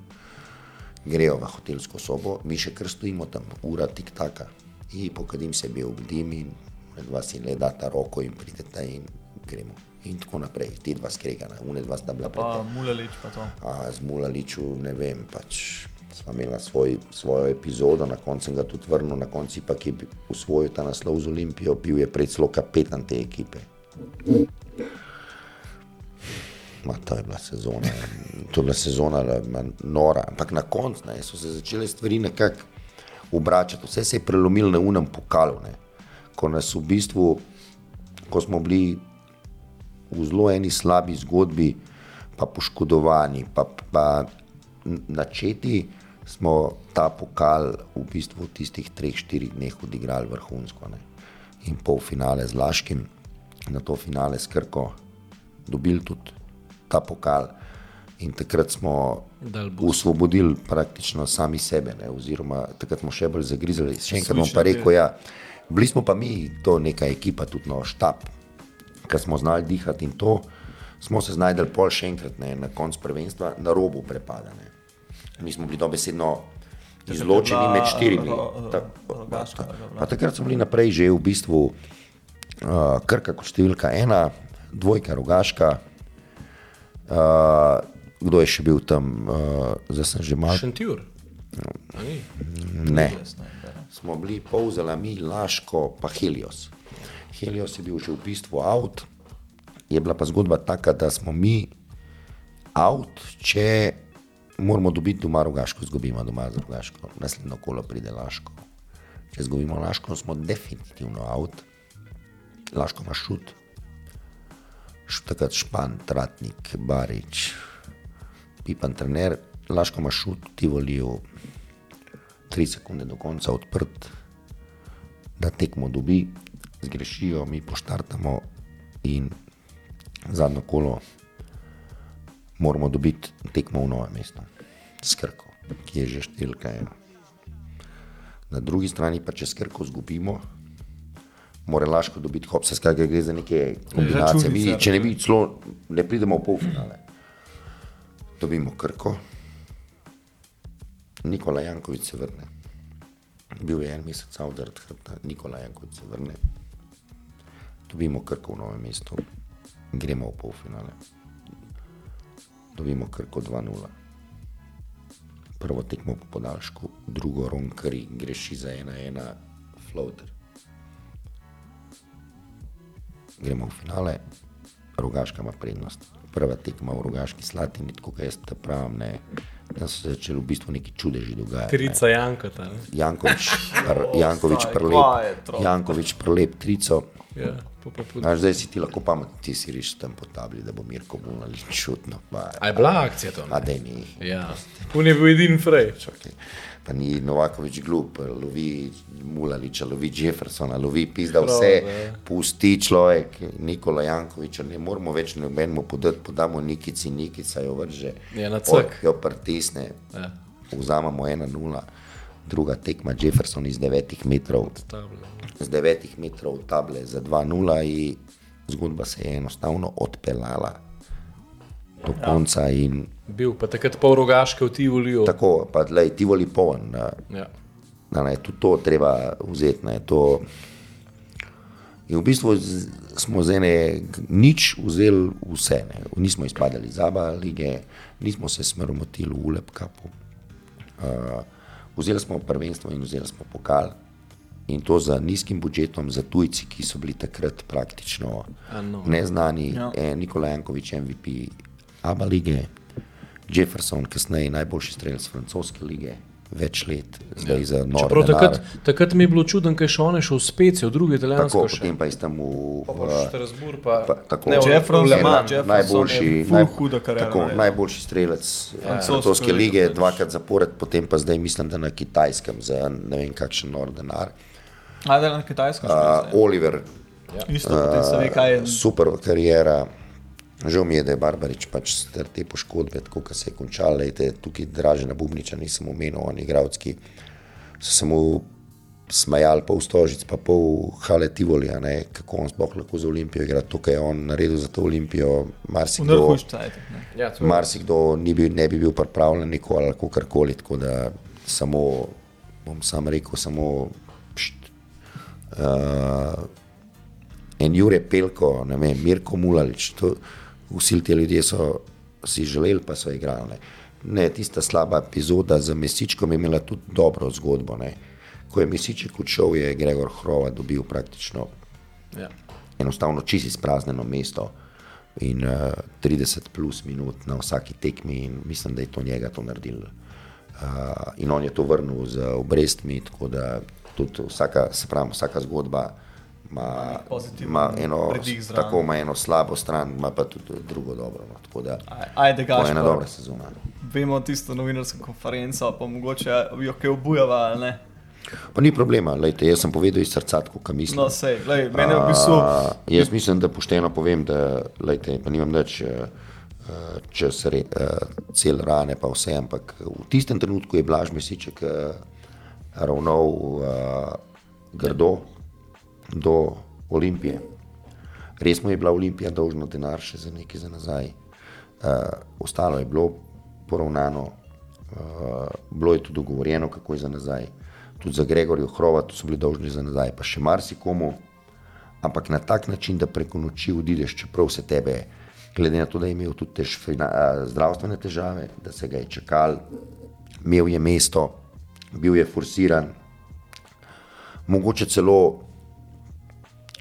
S3: grejo v hotelsko sobo, mi še kar stojimo tam, ura tik taka. In pokadim se bil obdim in med dva si le data roko in pridete in gremo. In tako naprej, ti dva skregana, une dva sta bila
S2: Pa Mulalič pa to.
S3: A z Mulaliču, ne vem, pač smo imeli svoj, svojo epizodo, na koncu sem ga tudi vrnil, na koncu pa je usvojil ta naslov z Olimpijo, bil je pred celo kapetan te ekipe. Ma, to je bila sezona, to je bila sezona ma, nora, ampak na koncu ne, so se začele stvari nekako obračati, vse se je prelomilo na unem pokalu, ne. ko nas v bistvu, ko smo bili v zelo eni slabi zgodbi, pa poškodovani, pa, pa načeti, smo ta pokal v bistvu v tistih treh, štirih dneh odigrali vrhunsko. Ne. In pol finale z Laškim, na to finale s Krko, dobili tudi ta pokal. In takrat smo usvobodili praktično sami sebe, ne, oziroma takrat smo še bolj zagrizali. Še enkrat bom pa rekel, ja, bili smo pa mi, to neka ekipa, tudi no, štab, ker smo znali dihati in to, smo se znajdeli pol še enkrat ne, na koncu prvenstva na robu prepada. Ne. Mi smo bili dobesedno izločeni med štirimi. Ta-
S2: bila.
S3: Pa takrat smo bili naprej že v bistvu uh, Krka kot številka ena, dvojka Rogaška. Uh, kdo je še bil tam, uh, zdaj sem že malo.
S1: Šentjur. A ni?
S3: Ne. Smo bili povzela mi, Laško, pa Helios. Helios je bil že v bistvu avt, je bila pa zgodba taka, da smo mi avt, če moramo dobiti doma Rogaško, izgubimo doma z Rogaško, naslednjo kolo pride Laško. Če izgubimo Laško, smo definitivno avt, Laško ima šut, takrat Špan, Tratnik, Barič, Pipan trener, Laško ima šut, ti volijo tri sekunde do konca odprt, da tekmo dobi, zgrešijo, mi poštartamo in zadnjo kolo moramo dobiti tekmo v novem mestu, skrko, ki je že številka ena. Na drugi strani pa, če skrko izgubimo, mora laško dobiti hop, se skratka gre za neke kombinacije. Mi, če ne bi celo, ne pridemo v polfinale. Dobimo krko, Nikola Jankovič se vrne. Bil je en mesec avdar od hrbta, Nikola Jankovič se vrne. Dobimo krko v novem mestu, gremo v polfinale. Dobimo krko 2-0. Prvo tekmo po podaljšku, drugo ronkari, greši za 1-1, floater. Gremo v finale, Rogaška ima prednost. Prva tekma v Rogaški Slatini, tako kot jaz te pravim, ne, da so se začeli v bistvu neki čudeži dogajati. ne.
S1: Krica Jankota. ne?
S3: Jankovič, pr, Jankovič, prelep? Jankovič prelep trico.
S1: Ja,
S3: Znaš, zdaj si ti lahko pametni, ti si riš tam po tabli, da bo Mirko Mulalič čutno. Pa,
S1: A je bila akcija to?
S3: a
S1: ne?
S3: da ni.
S1: Ja. Un je bil edini frej.
S3: Čakaj. Pa ni Novakovič glup, lovi Mulaliča, lovi Jeffersona, lovi pizda vse, pusti človek, Nikola Jankoviča, ne moramo več nobenemu podati, podamo Nikici, Nikica jo vrže,
S1: Je na cek.
S3: jo pritisne,
S1: Ja.
S3: vzamemo 1-0, druga tekma Jefferson iz 9 metrov, z 9 metrov table za 2-0 in zgodba se je enostavno odpeljala do konca in
S1: Bil pa takrat pol rogaške v Tivoliju.
S3: tako, pa tlej, ti voli poln.
S1: Ja.
S3: da ne, tudi to treba vzeti. Ne, to. In v bistvu z, smo z ene nič vzeli vse. Ne. Nismo izpadali iz Aba lige, nismo se smrmotili v Lepkapu. Uh, vzeli smo prvenstvo in vzeli smo pokal. In to za nizkim budžetom, za tujci, ki so bili takrat praktično
S1: no.
S3: neznani.
S2: Ja.
S3: E, Nikola Jankovič, MVP Aba lige, Jefferson, kasneje najboljši strelec francoske lige, več let, zdaj ja. za.
S1: Čeprav takrat, takrat mi je bilo čudno, ker je še on je šel v Specijo, drugi italijansko
S3: Tako, potem pa je tam v,
S1: Pa
S3: v,
S1: pa pa,
S3: tako,
S1: Ne, v Le Mans.
S2: Jefferson
S3: najboljši,
S2: huda kariera
S3: tako, najboljši strelec ja,
S2: Francoske
S3: francoske
S2: lige, pač.
S3: dvakrat zapored, potem pa zdaj mislim, da na kitajskem za ne vem kakšen nor denar.
S2: A da je na kitajskem
S3: Uh? Oliver,
S2: Isto, potem se ve, kaj je.
S3: super karijera. Žal mi je, da je Barbarič pač ter te poškodbe, tako kot se je končal, lejte, tukaj draže na Bubniča nisem omenil, oni igravci so se mu smajali pol stožic, pa pol hale Tivolija, ne, kako on sploh lahko za Olimpijo igra, to, kar je on naredil za to Olimpijo, marsikdo.
S1: Ja, je-
S3: marsikdo ni bil, ne bi bil pripravljen neko ali karkoli, tako da samo, bom sam rekel, samo pšt, uh, en Jure Pelko, ne vem, Mirko Mulalič, to, vsi ti ljudje so si želeli, pa so igrali. Ne. Ne, tista slaba epizoda z Mesičkom je imela tudi dobro zgodbo. Ne. Ko je Mesiček odšel, je Gregor Hrova dobil praktično
S1: Ja.
S3: enostavno čisto izpraznjeno mesto. in uh, 30 plus minut na vsaki tekmi, in mislim, da je to njega to naredil. Uh, in on je to vrnil z obrestmi, tako da tudi vsaka, se pravi, vsaka zgodba ima, ima eno, tako ima eno slabo stran, ima pa tudi drugo dobro. No. Tako da
S2: Aj- Ajde,
S3: to je ena dobra sezona.
S2: vemo tisto novinarsko konferenco, pa mogoče jo kaj obujava ali ne.
S3: Pa ni problema, lejte, jaz sem povedal iz srca, kako mislim.
S2: No, sej, glej, mene v bistvu,
S3: A, jaz mislim, da pošteno povem, da lejte, pa nimam več čez re, a, cel rane, pa vse, ampak v tistem trenutku je Blaž Mesiček ravnal grdo do Olimpije. Res mu je bila Olimpija dolžna denar še za nekaj za nazaj. Uh, ostalo je bilo poravnano, uh, bilo je tudi dogovorjeno, kako je za nazaj. Tudi za Gregorja Hrovata so bili dolžni za nazaj, pa še marsikomu. Ampak na tak način, da preko noči odiš, čeprav se tebe, glede na to, da je imel tudi tež, fina, a, zdravstvene težave, da se ga je čakal, imel je mesto, bil je forsiran, mogoče celo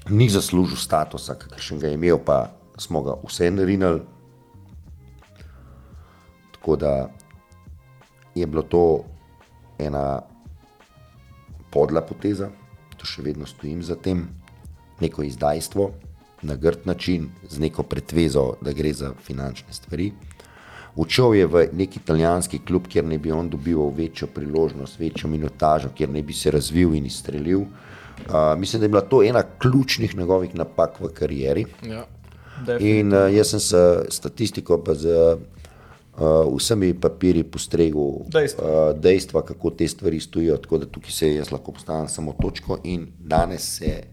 S3: ni zaslužil statusa, kakršen ga je imel, pa smo ga vse narinili. Tako da je bilo to ena podla poteza, to še vedno stojim za tem, neko izdajstvo na grd način, z neko pretvezo, da gre za finančne stvari. Učel je v neki italijanski klub, kjer naj bi on dobival večjo priložnost, večjo minutažo, kjer naj bi se razvil in izstrelil. Uh, mislim, da je bila to ena ključnih njegovih napak v karieri.
S1: Ja.
S3: In uh, jaz sem s statistiko, pa z uh, vsemi papirji postregel
S2: Dejstva.
S3: uh, dejstva, kako te stvari stojijo. Tako da tukaj se jaz lahko postavim samo točko in danes se,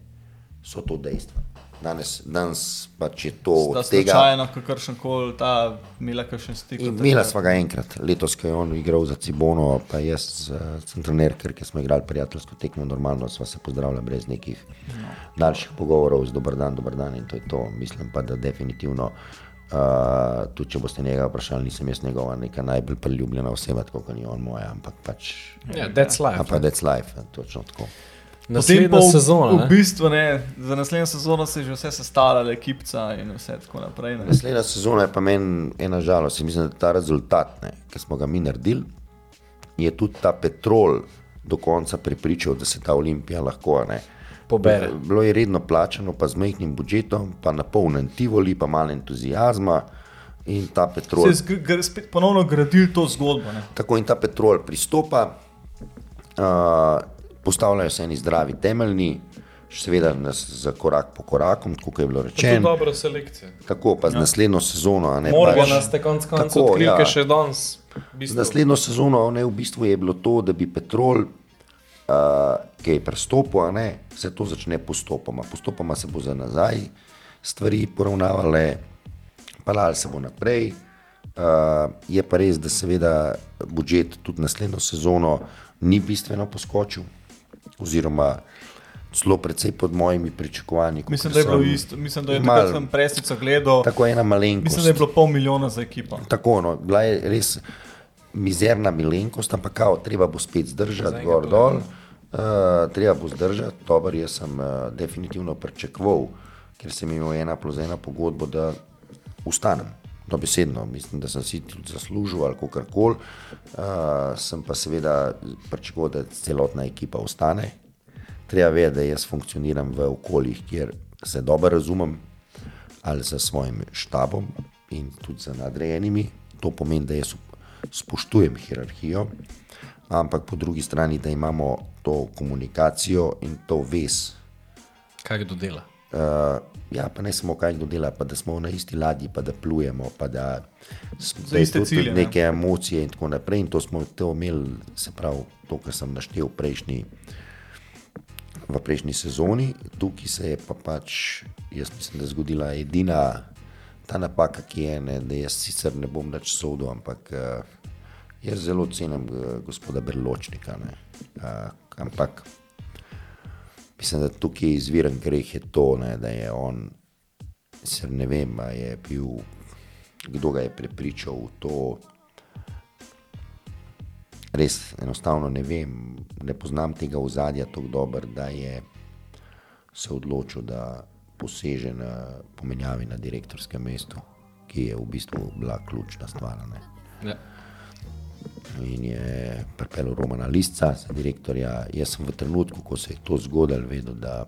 S3: so to dejstva. Danes, danes pač je to
S2: da
S3: od tega.
S2: slučajno, kakršen koli ta imela kakšen stik.
S3: Imela sva ga enkrat, letos, ko je on igral za Cibono, pa jaz uh, sem trener, ker smo igrali prijateljsko tekmo, normalno sva se pozdravila brez nekih no. daljših pogovorov, z dober dan, dober dan in to je to. Mislim pa, da definitivno, uh, tudi če boste njega vprašali, nisem jaz njegova neka najbolj priljubljena oseba, tako kot ni on moja, ampak pač,
S1: Ja, that's life.
S3: ampak that's life, ja, točno tako.
S2: Potem
S1: Naslednja
S2: pa v-
S1: sezona.
S2: V
S1: ne?
S2: bistvu ne, za naslednjo sezono se je že vse sestavljalo, ekipca in vse tako naprej. Ne.
S3: Naslednja sezona je pa meni ena žalost. in Mislim, da ta rezultat, ne, ki smo ga mi naredili, je tudi ta petrol do konca pripričal, da se ta olimpija lahko. Ne,
S1: Pobere.
S3: Bilo je redno plačano, pa z majhnim budžetom, pa napolnjen tivoli, pa malo entuzijazma. In ta petrol,
S2: Se je spet ponovno gradil to zgodbo. Ne.
S3: tako in ta petrol pristopa, uh, postavljajo se eni zdravi temeljni, seveda nas za korak po koraku, kot je bilo rečeno.
S1: dobra selekcija.
S3: Tako pa z naslednjo sezono. a Ne,
S1: Morgana
S3: pač-
S1: ste konec koncev odkrili,
S3: ja.
S1: ja. še danes.
S3: Z naslednjo sezono ne, v bistvu je bilo to, da bi Petrol, uh, ki je prestopil, a ne, se to začne postopoma. Postopoma se bo za nazaj stvari poravnavale, palali se bo naprej. Uh, je pa res, da seveda budžet tudi naslednjo sezono ni bistveno poskočil, oziroma celo precej pod mojimi pričakovanji.
S2: Mislim, da je bilo isto. Mislim, da je
S3: mal-
S2: takrat sem presico gledal.
S3: Tako ena malenkost.
S2: Mislim, da je bilo pol milijona za ekipo.
S3: Tako, no, bila je res mizerna milenkost, ampak kao, treba bo spet zdržati, gor dol, uh, treba bo zdržati. Dober, jaz sem uh, definitivno pričakoval, ker sem imel ena plus ena pogodbo, da ustanem. Dobesedno, mislim, da sem si tudi zaslužil ali kako koli. Uh, sem pa seveda pričakoval, da celotna ekipa ostane. Treba vedeti, da jaz funkcioniram v okoljih, kjer se dobro razumem, ali za svojim štabom in tudi za nadrejenimi. To pomeni, da jaz spoštujem hierarhijo, ampak po drugi strani, da imamo to komunikacijo in to vez.
S1: Kaj kdo dela?
S3: Uh, ja, pa ne samo kaj kdo dela, pa da smo na isti ladji, pa da plujemo, pa da, da je tudi
S2: cilje, ne.
S3: neke emocije in tako naprej. In to smo to imeli, se pravi, to, kar sem naštel prejšnji, v prejšnji sezoni. Tukaj se je pa pač, jaz mislim, da zgodila edina ta napaka, ki je, ne, da jaz sicer ne bom več sodel, ampak uh, jaz zelo cenim uh, gospoda Berločnika. Ne, uh, ampak mislim, da tukaj izviren greh je to, ne, da je on, sicer ne vem, je bil, kdo ga je prepričal v to. Res enostavno ne vem, ne poznam tega ozadja tako dobro, da je se odločil, da poseže na pomenjavi na direktorskem mestu, ki je v bistvu bila ključna stvar. Ne?
S1: Ja.
S3: In je pripeljal Romana Lisca, za direktorja. Jaz sem v trenutku, ko se je to zgodilo, vedel, da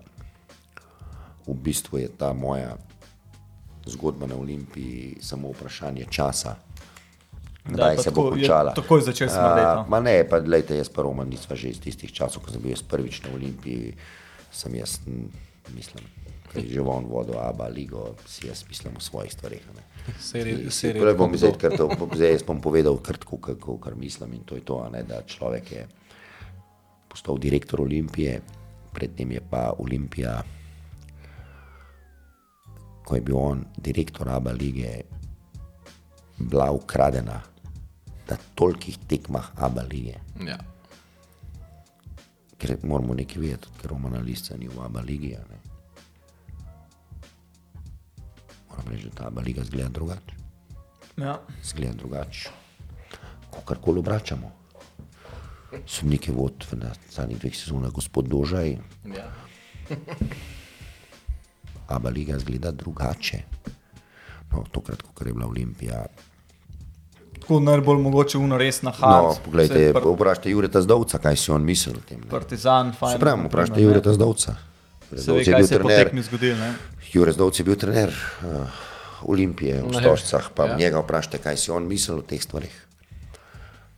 S3: v bistvu je ta moja zgodba na Olimpiji samo vprašanje časa. Kdaj se bo
S2: tako- je
S3: končala?
S2: takoj začel smrdeti,
S3: Ma ne, pa gledajte, jaz pa Roman nisva že iz tistih časov, ko sem bil jaz prvič na Olimpiji, sem jaz, mislim, je že on vodil Aba ligo, si jaz mislim o svojih stvareh. a ne.
S1: Serij-
S3: Si-
S1: serij
S3: Prej bom zdaj, kar to, zdaj jaz bom povedal, kar tako, kako, kar mislim in to je to, ne, da človek je postal direktor Olimpije, predtem je pa Olimpija, ko je bil on direktor Aba lige, bila ukradena na tolikih tekmah Aba lige.
S1: Ja.
S3: Ker moramo nekaj vedeti, ker Romana Lisca ni v Aba ligi. ne. Moram reči, da ta liga zgleda drugače.
S2: Ja.
S3: Zgleda drugače. Ko karkoli obračamo. Sodnike vod v zadnjih dveh sezonah, gospod Dožaj,
S1: Ja.
S3: Aba liga zgleda drugače. No, tokrat, ko je bila Olimpija.
S2: Tako najbolj mogoče uno res na
S3: No,
S2: hard.
S3: poglejte,
S2: Pr
S3: vprašajte Jureta Zdovca, kaj si on mislil o tem. ne.
S2: partizan, fajn. Na
S3: vprašajte. Jureta Zdovca. Jure
S2: Se
S3: je
S2: kaj
S3: bil
S2: se je
S3: trener.
S2: tekmi zgodilo. ne.
S3: Jure Zdovc je bil trener uh, Olimpije v
S1: Ne,
S3: Stožcah, pa
S1: ja.
S3: ja. njega vprašajte, kaj si on mislil o teh stvarih.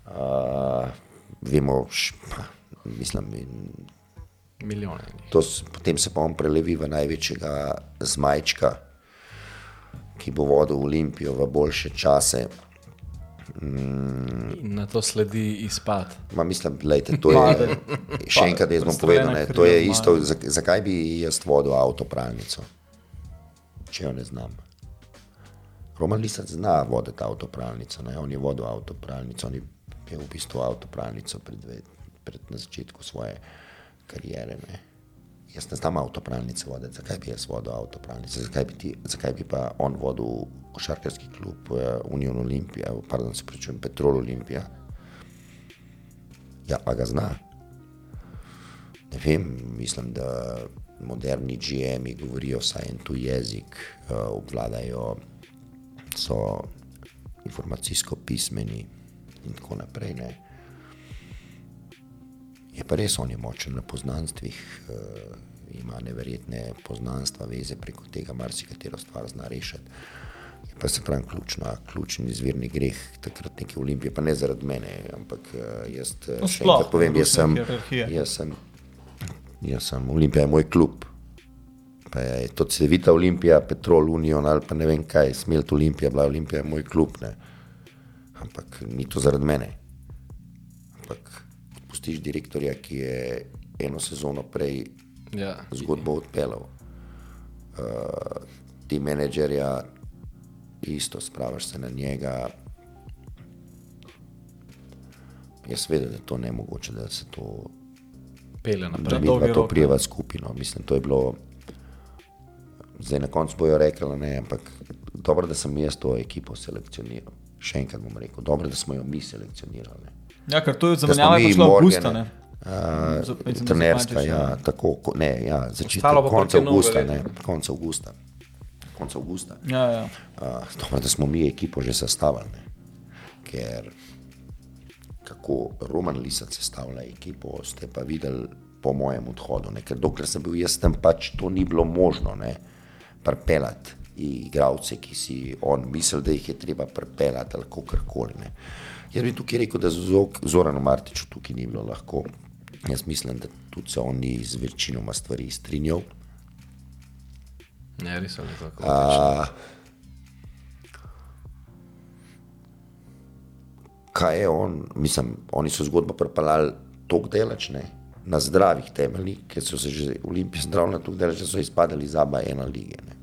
S3: Uh, vemo, š, pa, mislim, in
S1: Milijone.
S3: to, potem se pa on prelevi v največjega zmajčka, ki bo vodil Olimpijo v boljše čase.
S1: In na to sledi izpad.
S3: Ma mislim, lejte, to je, še enkrat jaz bom povedal, ne, to je isto, zakaj bi jaz vodil avtopralnico, če jo ne znam. Roman Lisac zna voditi avtopralnico, ne, on je vodil avtopralnico, on je imel v bistvu avtopralnico pred, dve- pred na začetku svoje kariere. Ne. Jaz ne znam avtopralnice voditi, zakaj bi jaz vodil avtopralnice, zakaj bi, ti, zakaj bi pa on vodil košarkarski klub uh, Union Olimpija, pardon, se pričujem, Petrol Olimpija. Ja, pa ga zna. Ne vem, mislim, da moderni GM-ji govorijo vsaj en tu jezik, uh, obvladajo, so informacijsko pismeni in tako naprej. Ne. Je pa res, on je močen na poznanstvih, uh, ima neverjetne poznanstva, veze preko tega, marsikatero stvar zna rešiti. Pa se pravi ključna, ključni izvirni greh takrat neke olimpije, pa ne zaradi mene, ampak uh, jaz uh,
S2: No,
S3: še enkrat povem, jaz sem, jaz sem, jaz sem, Olimpija je moj klub. Pa je to Cedevita Olimpija, Petrol Union ali pa ne vem kaj, Smelt Olimpija, bila Olimpija je moj klub. Ne. Ampak ni to zaradi mene. Ampak pustiš direktorja, ki je eno sezono prej
S1: Ja.
S3: zgodbo odpeljal. Uh, ti menedžerja, isto spravaš se na njega. Jaz vedem, da je to ne mogoče, da se to
S1: Pele
S3: da
S1: naprej.
S2: dolgi
S3: dva to
S2: rok,
S3: prijeva skupino. Mislim, to je bilo. Zdaj na koncu bojo rekli, ne, ampak dobro, da sem jaz to ekipo selekcioniral. Še enkrat bom rekel, dobro, da smo jo mi selekcionirali. ne.
S2: Ja, ker to je
S3: Da
S2: zamenjava prišla avgusta. Ne. da
S3: Trenerska, ja,
S2: ja.
S3: tako, ko, ne, ja, začetek,
S1: Novega
S3: avgusta, ne, konec avgusta. Konec avgusta.
S2: Ja, ja.
S3: Uh, dobro, da smo mi ekipo že sestavili. Ne? Ker kako Roman Lisac sestavlja ekipo, ste pa videli po mojem odhodu. Ne? Ker dokler sem bil jaz tam, pač to ni bilo možno ne? pripeljati igralce, ki si on mislil, da jih je treba pripeljati ali kakorkoli. ne. Jaz bi tukaj rekel, da z Zoranom Martiču tukaj ni bilo lahko. Jaz mislim, da tudi se on ni z večinoma stvari strinjal.
S1: Ne, res je tako.
S3: A, kaj je on, mislim, oni so zgodbo prepeljali tako delačne, na zdravih temeljih, ker so se že olimpijci zdravili tako delač, da so izpadali iz aba ena lige. Ne.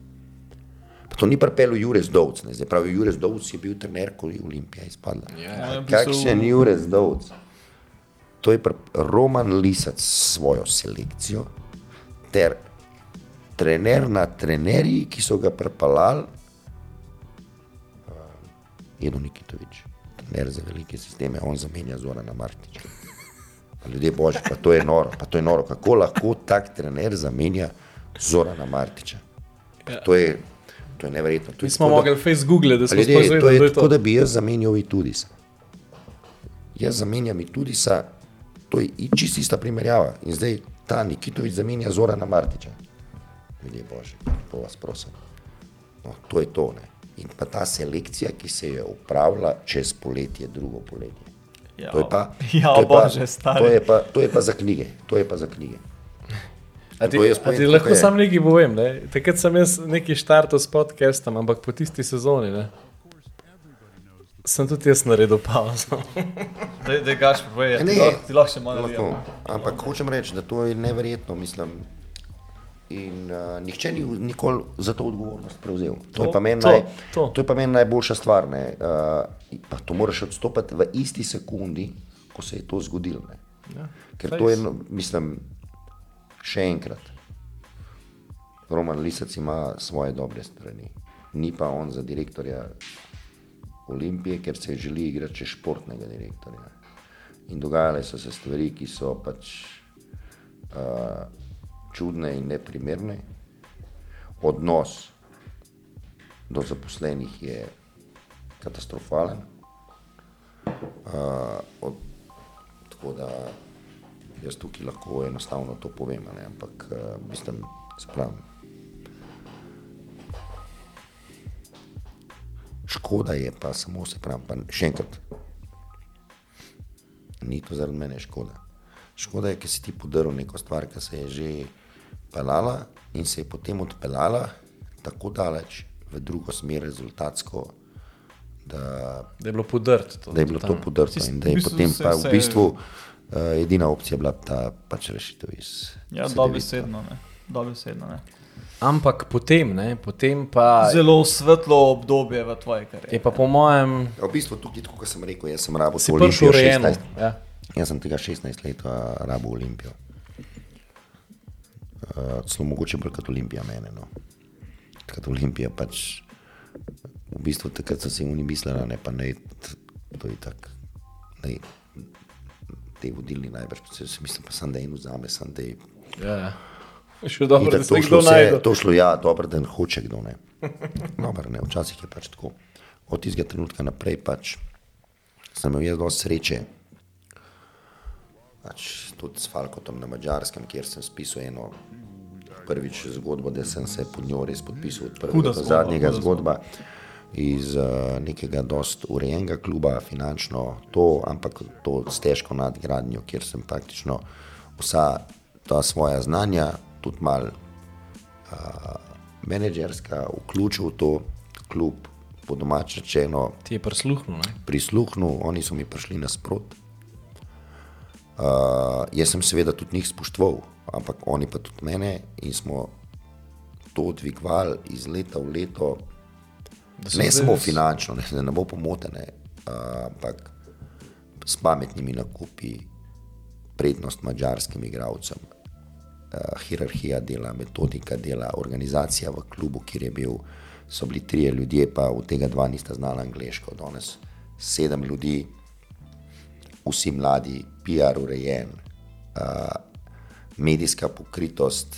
S3: Pa to ni pripeljal Jurez Dovc, ne. zdaj pravi Jurez Dovc je bil trener, ko je Olimpija izpadla.
S1: Ja,
S3: Kakšen Jurez Dovc? To je pri- Roman Lisac s svojo selekcijo, ter trener na trenerji, ki so ga prepeljali, uh, Edo Nikitovič, trener za velike sisteme, on zamenja Zorana Martiča. Pa Ljudje božji, pa to je noro, pa to je noro. Kako lahko tak trener zamenja Zorana Martiča? To je, to je neverjetno. To je
S1: Mi smo
S3: tako,
S1: mogli face google, da smo
S3: Ljudje,
S1: sploh
S3: to je
S1: da je
S3: tako,
S1: to.
S3: da bi jaz zamenjal Itudisa. Jaz zamenjam Itudisa, to je čisto ista primerjava. In zdaj ta Nikitovič zamenja Zorana Martiča. Ljudje božji, to vas prosim. No, to je to. Ne. In pa ta selekcija, ki se je upravila čez poletje, drugo poletje.
S2: Ja,
S3: To je pa,
S2: ja,
S3: to je
S2: bože,
S3: pa,
S2: stari.
S3: to je pa, to je pa za knjige. To je pa za knjige.
S1: A ti,
S3: jaz
S1: a
S3: povem,
S1: ti lahko
S3: je.
S1: sam nekaj povem. Ne? Takrat sem jaz nekaj štartal s podcastom, ampak po tisti sezoni ne? sem tudi jaz naredil pauzo.
S2: Daj, daj gaš, povej, ti
S3: ne,
S2: lahko- ti lahko še malo.
S3: Ampak hočem reči, da to je neverjetno, mislim. In uh, nihče ni nikoli za to odgovornost prevzel. To,
S1: To,
S3: je pa
S1: to,
S3: naj,
S1: to.
S3: to je pa meni najboljša stvar. ne. Uh, pa to moraš odstopiti v isti sekundi, ko se je to zgodilo. ne.
S1: Ja,
S3: Ker
S1: fejs.
S3: to je, mislim, še enkrat. Roman Lisac ima svoje dobre strani, ni pa on za direktorja Olimpije, ker se želi igrati čez športnega direktorja. In dogajale so se stvari, ki so pač uh, čudne in neprimerne. Odnos do zaposlenih je katastrofalen. Uh, od, tako da jaz tukaj lahko enostavno to povem, ne, ampak uh, mislim, se pravi. Škoda je pa samo, se pravi, pa še enkrat, ni to zaradi mene škoda. Škoda je, ker si ti podaril neko stvar, ki se je že pelala in se je potem odpeljala tako daleč v drugo smer rezultatsko, da,
S1: Da je bilo podrt. To,
S3: da je bilo to podrto in da je potem
S2: se-
S3: pa
S2: se-
S3: v bistvu uh, edina opcija bila ta pač rešitev iz
S2: Ja, dobesedno, ne. Dobesedno, ne.
S1: Ampak potem, ne, potem pa
S2: Zelo svetlo obdobje v tvoji
S1: je
S2: karieri.
S1: pa po mojem,
S3: Ja, v bistvu tukaj, kot sem rekel, jaz sem rabo
S1: prišel
S3: Olimpijo
S1: urejeno.
S3: 16.
S1: Ja.
S3: Jaz sem tega 16 let rabo Olimpijo. Uh, celo mogoče bolj kot Olimpija mene. No. Kot Olimpija pač. V bistvu takrat so si oni mislili, ne pa ne, to je tako. Ne, te vodilni najbrž, se si mislim pa sem, da en vzame, sem, da je
S1: Ja, ja. Še dobro, da se
S3: to
S1: kdo
S3: šlo,
S1: najde.
S3: to šlo, ja, dobro, da hoče kdo ne. Dobro, ne, včasih je pač tako. Od tistega trenutka naprej pač sem imel jaz dosti sreče. Pač tudi s Falkotom na Mačarskem, kjer sem spisal eno prvič zgodbo, da sem se pod njo res podpisal od prvega do
S2: zgodba,
S3: zadnjega
S2: huda
S3: zgodba. Iz uh, nekega dost urejenega kluba, finančno to, ampak to s težko nadgradnjo, kjer sem praktično vsa ta svoja znanja, tudi malo uh, menedžerska, vključil v to klub, po domač rečeno,
S1: Ti je prisluhnil. ne?
S3: prisluhnil, oni so mi prišli nasprot. Uh, jaz sem seveda tudi njih spoštoval, ampak oni pa tudi mene in smo to dvigovali iz leta v leto, ne
S1: zdaj
S3: samo
S1: res-
S3: finančno, ne, ne bo pomotene, uh, ampak s pametnimi nakupi, prednost mačarskim igralcem, uh, hierarhija dela, metodika dela, organizacija v klubu, kjer je bil, so bili trije ljudje, pa od tega dva nista znala angliško, danes sedem ljudi, vsi mladi, PR urejen, uh, medijska pokritost.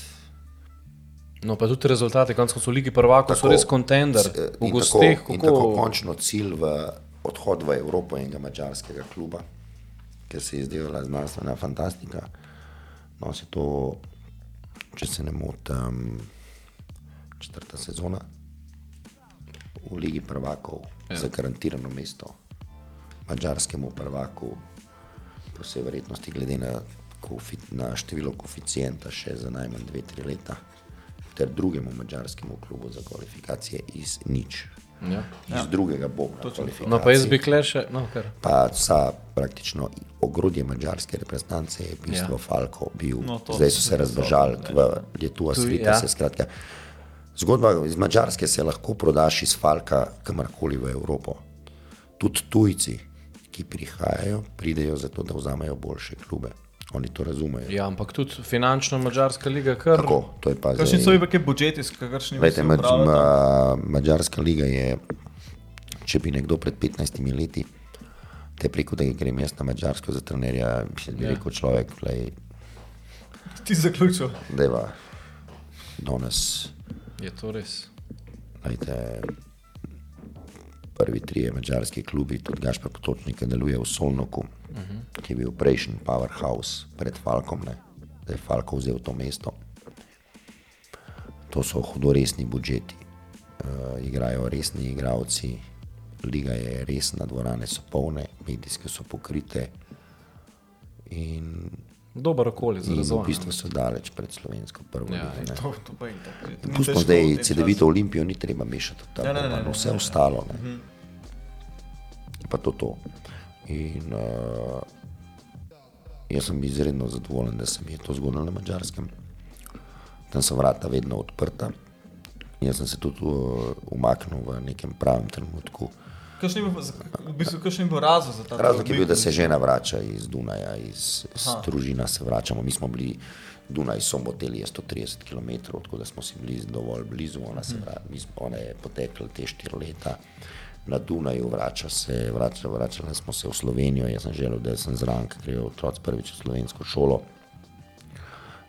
S1: No, pa tudi rezultati, konec koncev, Ligi prvakov so res kontender.
S3: eh,
S1: V
S3: in
S1: gosteh,
S3: tako, in tako
S1: kako.
S3: končno cilj v odhod v Evropo enega mačarskega kluba, ker se je zdela znanstvena fantastika. No, se to, če se ne motim, četrta sezona v Ligi prvakov ja. za garantirano mesto mačarskemu prvaku, po vsej verjetnosti, glede na, kofi, na število koeficienta, še za najmanj dve, tri leta, ter drugemu mačarskemu klubu za kvalifikacije iz nič.
S1: Ja.
S3: Iz drugega boga.
S1: No, pa jaz bi kle še, no, kar.
S3: Pa vsa praktično ogrodje mačarske reprezentance je v bistvu
S1: Ja.
S3: ja. Falko bil.
S2: No, to
S3: Zdaj
S2: so se
S3: Lietuva,
S1: Tuj,
S3: Svita,
S1: ja.
S3: ja. se skratka. Zgodba iz Mačarske se lahko prodaš iz Falka kamorkoli v Evropo. Tudi tujci, ki prihajajo, pridejo zato, da vzamejo boljše klube. Oni to razumejo.
S1: Ja, ampak tudi finančno mačarska liga, kar.
S3: Tako, to je pa
S2: Kakšni so bili budžeti, s kakršnimi
S3: Vete,
S2: se
S3: mač,
S2: upravljate?
S3: ma, Mačarska liga je, če bi nekdo pred 15 leti te preko, da grem jaz na Mačarsko za trenerja, bi ja. rekel človek, lej,
S2: Ti zaključil.
S3: deva danes
S1: Je to res?
S3: Lejte, prvi trije mačarski klubi, tudi Gašpor Potočnik, deluje v Solnoku, uh -huh. ki je bil prejšnji powerhouse pred Falkom, da je Falko vzel to mesto. To so hudo resni budžeti, uh, igrajo resni igravci, liga je resna, dvorane so polne, medijske so pokrite in,
S1: Dober okolje za
S3: in v
S1: razvoj.
S3: bistvu so daleč pred slovensko prvo.
S1: Ja,
S3: ne.
S2: To, to pa je tako. Ni
S3: Pustimo zdaj CD-vito Olimpijo, ni treba mešati v ta
S2: Ne, ne, ne, ne,
S3: vse
S2: ne, ne.
S3: ostalo. Ne. Pa to to. In uh, jaz sem izredno zadovoljen, da se mi je to zgodilo na mačarskem. Tam so vrata vedno odprta. Jaz sem se tudi uh, umaknil v nekem pravem trenutku.
S2: Kakšen je bil, v bistvu, kakšen je bil razlog za ta
S3: Razlog je bil, da se žena vrača iz Dunaja, iz, družina se vračamo. Mi smo bili, Dunaj so moteli 130 km, tako da smo si bili dovolj blizu. Ona, se vra, smo, ona je potekla te štiri leta na Dunaju, vrača se, vrača, vračali smo se v Slovenijo. Jaz sem želel, da sem zraven, ker grejo otroci prvič v slovensko šolo.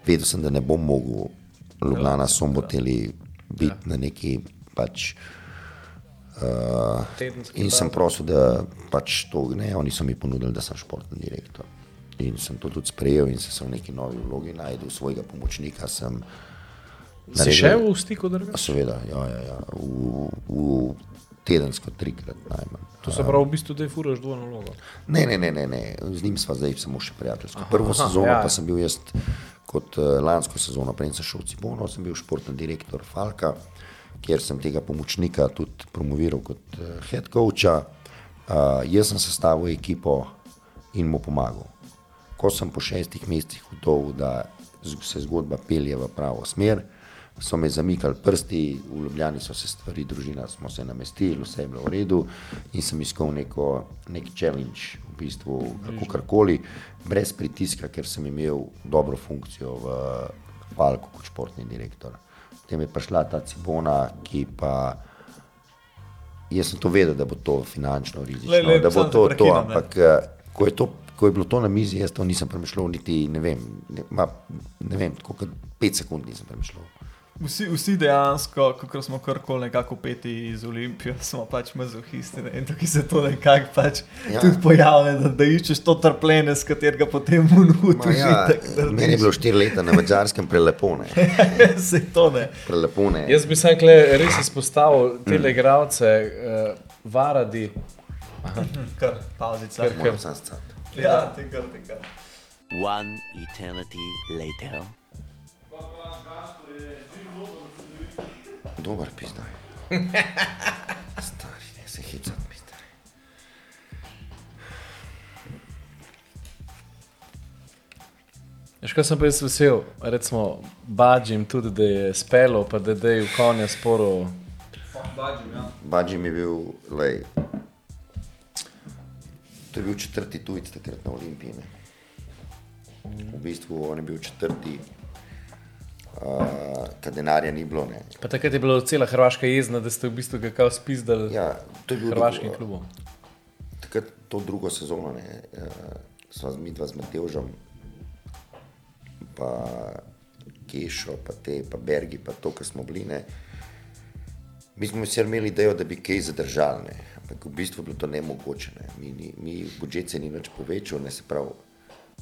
S3: Vedel sem, da ne bom mogel Ljubljana, so moteli biti na neki pač. Uh, in sem prosil, da pač to ne, oni so mi ponudili, da sem športni direktor. In sem to tudi sprejel in se sem v neki novi vlogi najdel svojega pomočnika. Sem
S1: Si
S3: naredil-
S1: še v stiku drugače?
S3: Seveda, ja, ja, ja, v, v tedensko trikrat najmanj.
S1: To se pravi, v bistvu, da je furaš dvojno vlogo.
S3: Ne, ne, ne, ne, ne. z njim sva zdaj samo še prijateljsko. Prvo
S1: aha,
S3: sezono
S1: ja.
S3: pa sem bil jaz kot uh, lansko sezono, prej sem šel v Cibono, sem bil športni direktor Falka, kjer sem tega pomočnika tudi promoviral kot uh, head coacha. Uh, jaz sem sestavil ekipo in mu pomagal. Ko sem po šestih mesecih ugotovil, da se zgodba pelje v pravo smer, so me zamikali prsti, v Ljubljani so se stvari, družina smo se namestili, vse je bilo v redu in sem iskal neko, nek challenge, v bistvu kako karkoli, brez pritiska, ker sem imel dobro funkcijo v Falku kot športni direktor. Potem je prišla ta Cibona, ki pa Jaz sem to vedel, da bo to finančno rizično,
S2: Lej, lej,
S3: da bo
S2: samo te
S3: to to,
S2: prekinem, ne.
S3: ampak eh, ko je, to, ko je bilo to na mizi, jaz to nisem premišljal, niti ne vem, ne, ma, ne vem, tako kot pet sekund nisem premišljal.
S2: Vsi, vsi dejansko, ko smo karkoli nekako peti iz Olimpije, smo pač mazohisti ne? in tukaj se to nekako pač ja. Tudi pojavlja, da, da iščeš to trpljenje, s katerega potem unuti
S3: Ja, meni je bilo štiri leta na mačarskem prelepo, ne.
S2: Se to ne.
S3: Prelepo, ne.
S1: Jaz bi se res izpostavil te igralce, uh, Varadi.
S2: Kar, pauzica.
S1: Kar-
S3: scati.
S2: Ja, te kar, te kar.
S4: One eternity later.
S3: Dober pizdaj. Stari, ne se hicat, pizdaj.
S1: Veš, kaj sem pa jaz vesel, recimo, Badžim tudi, da je spelo, pa da je v konja sporo.
S3: Badži mi je bil, lej, to je bil četrti tujec takrat na Olimpiji. Ne. V bistvu on je bil četrti, uh, kad denarja ni bilo. Ne.
S1: Pa takrat je bila cela Hrvaška jezna, da ste v bistvu ga kao spizdali
S3: Ja,
S1: hrvaškim klubom.
S3: Takrat to drugo sezono, ne, uh, sva z mi dva z Matežem, pa Kešo, pa te, pa Bergi, pa to, kar smo bili. Ne. Mi smo sicer imeli idejo, da bi kaj zadržali, ne. ampak v bistvu je bilo to nemogoče. Ne. Mi, ni- mi budžet se ni več povečal, ne se pravi,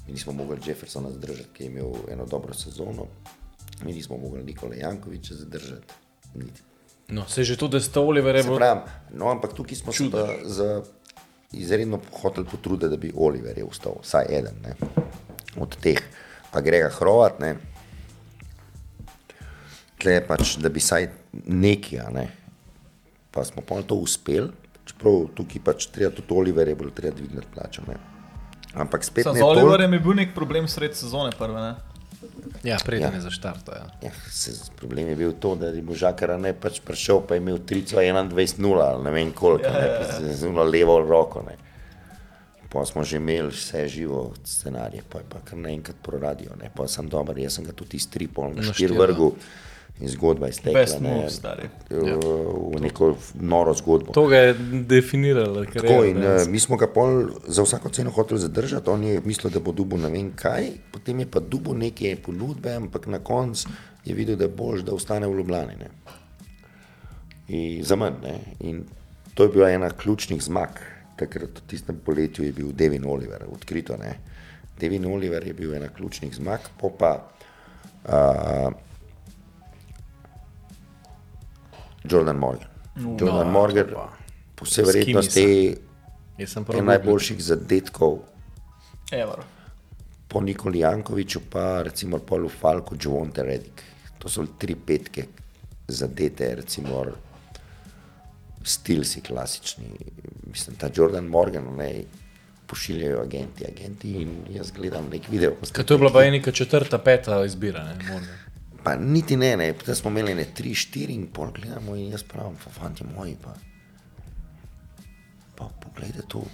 S3: mi nismo mogli Jeffersona zadržati, ki je imel eno dobro sezono, mi nismo mogli Nikola Jankoviča zadržati. Niti
S1: No, se je že to, da ste Oliver,
S3: Se pravim, no, ampak tukaj smo se pa za izredno hoteli potruditi, da bi Oliver je ustal, vsaj eden ne, od teh, pa Grega Hrovat, ne. Tle pač, da bi vsaj neki, a ne. Pa smo pa to uspeli, čeprav tukaj pač treba tudi Oliver je bilo treba dvigniti plačo, ne. Ampak spet
S2: z Oliverjem je bil nek problem sred sezone prve, ne?
S1: Ja, preden
S3: Ja.
S1: je zaštarto. Ja.
S3: Ja, se, problem je bil to, da je možakar ne pač prišel, pa je imel 3-21-0 ali ne vem koliko,
S2: Ja,
S3: ne,
S2: ja,
S3: z zelo levo roko. Ne. Pa smo že imeli vse živo scenarije, pa je pa kar naenkrat proradijo. Ne. Pa sem dober, jaz sem ga tudi iz tri pol na
S1: Na
S3: štiri vrgu in zgodba je stekla.
S2: Best
S3: ne,
S2: move, stari.
S3: v, v neko noro zgodbo.
S1: To ga je definiralo.
S3: Tako, in, uh, mi smo ga pol za vsako ceno hoteli zadržati, on je mislil, da bo dubo ne vem kaj, potem je pa dubo neke ponudbe, ampak na koncu je videl, da je bolj, da ostane v Ljubljani. Ne. In za manj. Ne. In to je bila ena ključnih zmag. Takrat v tistem poletju je bil Devin Oliver, odkrito. Ne. Devin Oliver je bil ena ključnih zmag, po pa uh, Jordan Morgan. Jordan
S1: no,
S3: Morgan,
S1: pa.
S3: po vsej verjetnosti,
S1: prav
S3: najboljših zadetkov
S2: Ever.
S3: po Nikoli Jankoviču, pa recimo Polu Falku, Džovonte Redik. To so tri petke zadete, recimo stil si klasični. Mislim, ta Jordan Morgan, ne, pošiljajo agenti, agenti in jaz gledam nek video.
S1: Kaj to je bila pa enika četrta, peta izbira, ne? Morgan.
S3: Pa niti ne, ne, potem smo imeli ne tri, štiri in pol gledamo in jaz pravim, pa fanti moji pa. Pa poglejte to,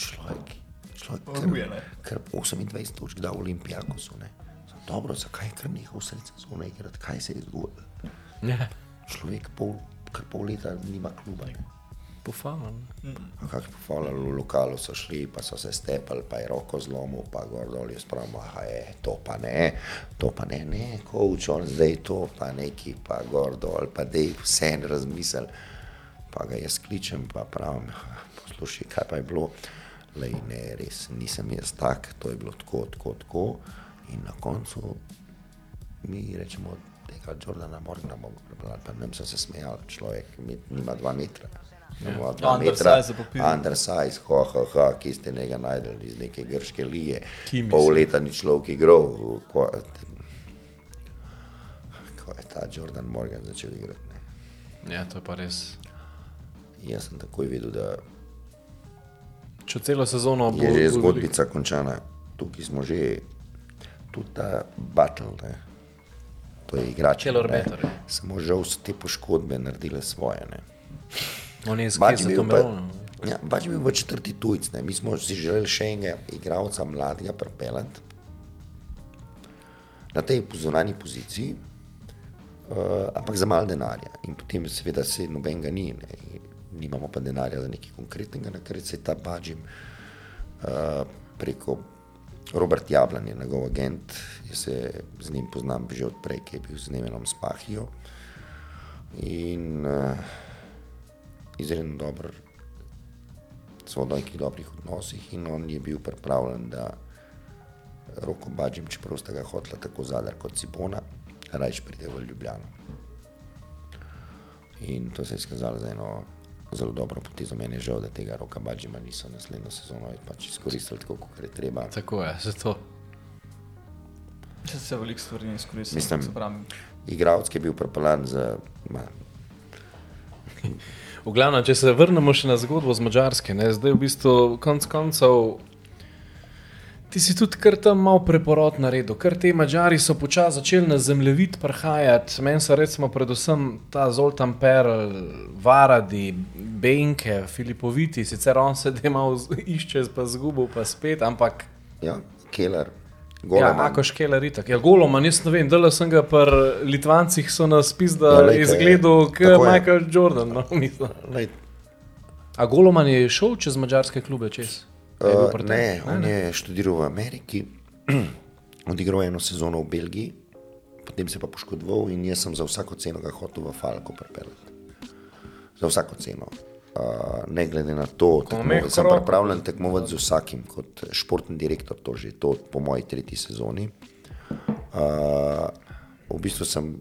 S3: človek, človek
S2: ne.
S3: kar, kar 28 točk da v Olimpijakosu, ne. Sem, Dobro, zakaj kar nehal vse sezone igrati, kaj se je zgodilo?
S1: Ja,
S3: Človek pol, kar pol leta nima kluba. Ne.
S1: Pofano.
S3: Kako pofala v lokalu so šli, pa so se stepali, pa je roko zlomil, pa gor dol je spravil, aha je, to pa ne, to pa ne, ne, coach, on zdaj to, pa neki, pa gor dol, pa dej vse en razmisel. Pa ga jaz kličem, pa pravim, poslušaj, kaj pa je bilo. Lej, ne, res nisem jaz tak, to je bilo tako, tako, tako. In na koncu mi rečemo, tega Jordana Morgana pa ne vem, sem se smejal, človek nima dva metra. Metra,
S2: Undersize
S3: undersize, ha, ha, ha, ki ste njega najdeli iz neke grške lige.
S1: Kimi
S3: Pol leta ni človek igral. Ko, ko je ta Jordan Morgan začel igrati. Ne.
S1: Ja, to je pa res.
S3: Jaz sem takoj videl, da
S1: Če celo sezono bo
S3: je že
S1: bo
S3: zgodbica končana. Tukaj smo že, tudi ta battle, ne. to je igrač.
S1: Ja.
S3: Samo žal so te poškodbe naredile svoje. Ne.
S1: On je izkazal to melono.
S3: ja, bač je bil pa četrti tujc. Ne. Mi smo si želeli še enega igralca mladega pripeljati na tej zunanji poziciji, uh, ampak za malo denarja. In potem seveda se nobenega ni, ne. nimamo pa denarja za nekaj konkretnega, na kar se je ta Bađim uh, preko Robert Jablan je njegov agent, jaz se z njim poznam že odprej, ki je bil z Nemenom Spahijo. In uh, izredno dober, so v nekih dobrih odnosih in on je bil pripravljen, da roko Bađim, čeprav sta ga hotla tako zadar kot Cibona, rajš pride v Ljubljano. In to se je izkazalo za eno zelo dobro potezo. Meni je žal, da tega roka Bađima niso naslednjo sezono pač izkoristili tako, kot je treba.
S1: Tako je, zato.
S2: Če se veliko stvari ne izkoristi,
S3: Mislim-
S2: se pravi.
S3: Igravc, ki je bil prepeljan za ma,
S1: V glavnem, če se vrnemo še na zgodbo z Mačarske, zdaj v bistvu konc koncev. Ti si tudi kar tam malo preporod naredil, ker te Mačari so počasi začeli na zemljevid prihajati. Meni so recimo predvsem ta Zoltan Perl, Varadi, Benke, Filipoviti, sicer on se da malo išče, pa zgubo, pa spet, ampak
S3: ja, Keller,
S1: Ja,
S3: Goleman.
S1: Ako škele ritak. Ja, Goloman, jaz ne vem, delal sem ga pri Litvancih, so nas pizda
S3: Ja,
S1: ja, izgledal kot
S3: tako je.
S1: Michael Jordan. No, mislim.
S3: Lej,
S1: A Goloman je šel čez mačarske klube čez?
S3: Uh,
S1: tem?
S3: ne, on je študiral v Ameriki, odigral eno sezono v Belgiji, potem se pa poškodoval in jaz sem za vsako ceno ga hotel v Falko pripeljati. Za vsako ceno. Uh, ne glede na to, tekmo,
S1: mehko
S3: sem pripravljen tekmovati z vsakim, kot športni direktor, to že to po moji tretji sezoni. Uh, v bistvu sem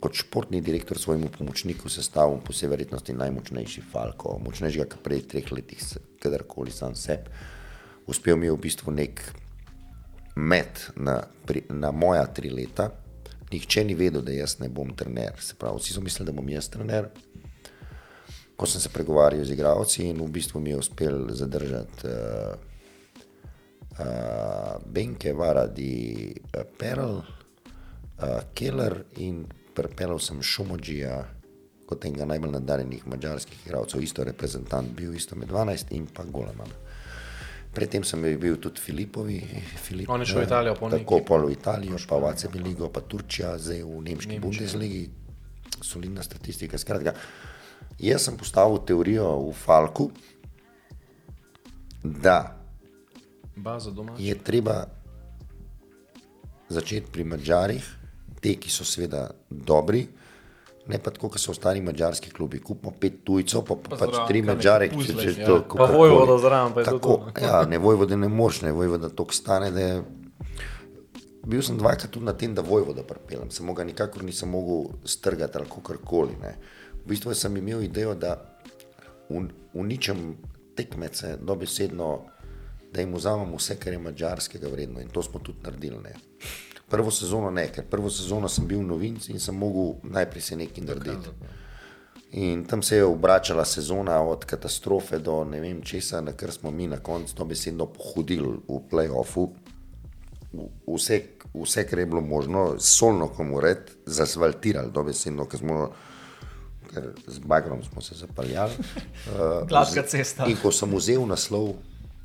S3: kot športni direktor svojemu pomočniku sestavil po vsej verjetnosti najmočnejši Falko, močnejšega, kot prej treh letih, kadarkoli sam seb. Uspel mi je v bistvu nek met na, pri, na moja tri leta. Nihče ni vedel, da jaz ne bom trener. Se pravi, vsi so mislili, da bom jaz trener. Ko sem se pregovarjal z igravci in v bistvu mi je uspel zadržati uh, uh, Benke, Varadi, uh, Perl, uh, Keller in pripeljal sem Šumodžija kot enega najbolj nadarjenih mađarskih igralcev, isto reprezentant, bil isto med 12 in pa Goleman. Predtem sem bil tudi Filipovi. Filip,
S1: On je šel v Italijo po
S3: Tako pol v Italijo, pa v ACB ligo, pa Turčija, zdaj v nemški Bundesligi, solidna statistika. Skratka, jaz sem postavil teorijo v Falku, da je treba začeti pri Mačarih, te, ki so seveda dobri. Ne pa tako, kot so ostali mačarski klubi. Kupimo pet tujcev, pa, pa pač tri mačare, ki če, če
S2: ja.
S3: to
S1: Pa Vojvodo zraven, pa je to
S3: Tako,
S1: to.
S3: ja, ne vojvode ne moš, ne vojvoda toliko stane, da je bil sem dvakrat tudi na tem, da vojvoda pripeljem, samo ga nikakor nisem mogel strgati ali kakorkoli. ne. V bistvu sem imel idejo, da un- uničem tekmece dobesedno, da jim vzamem vse, kar je mačarskega vredno in to smo tudi naredili. Ne. Prvo sezono ne, ker prvo sezono sem bil novinc in sem mogel najprej se nekaj narediti. In tam se je obračala sezona od katastrofe do ne vem česa, na kar smo mi na koncu dobesedno pohodili v playoffu. Vse, vse, kar je bilo možno, solno komoret, zasfaltirali, dobesedno, ker smo ker z bagrom smo se zapeljali. Uh,
S2: Gladka cesta.
S3: In ko sem vzel naslov,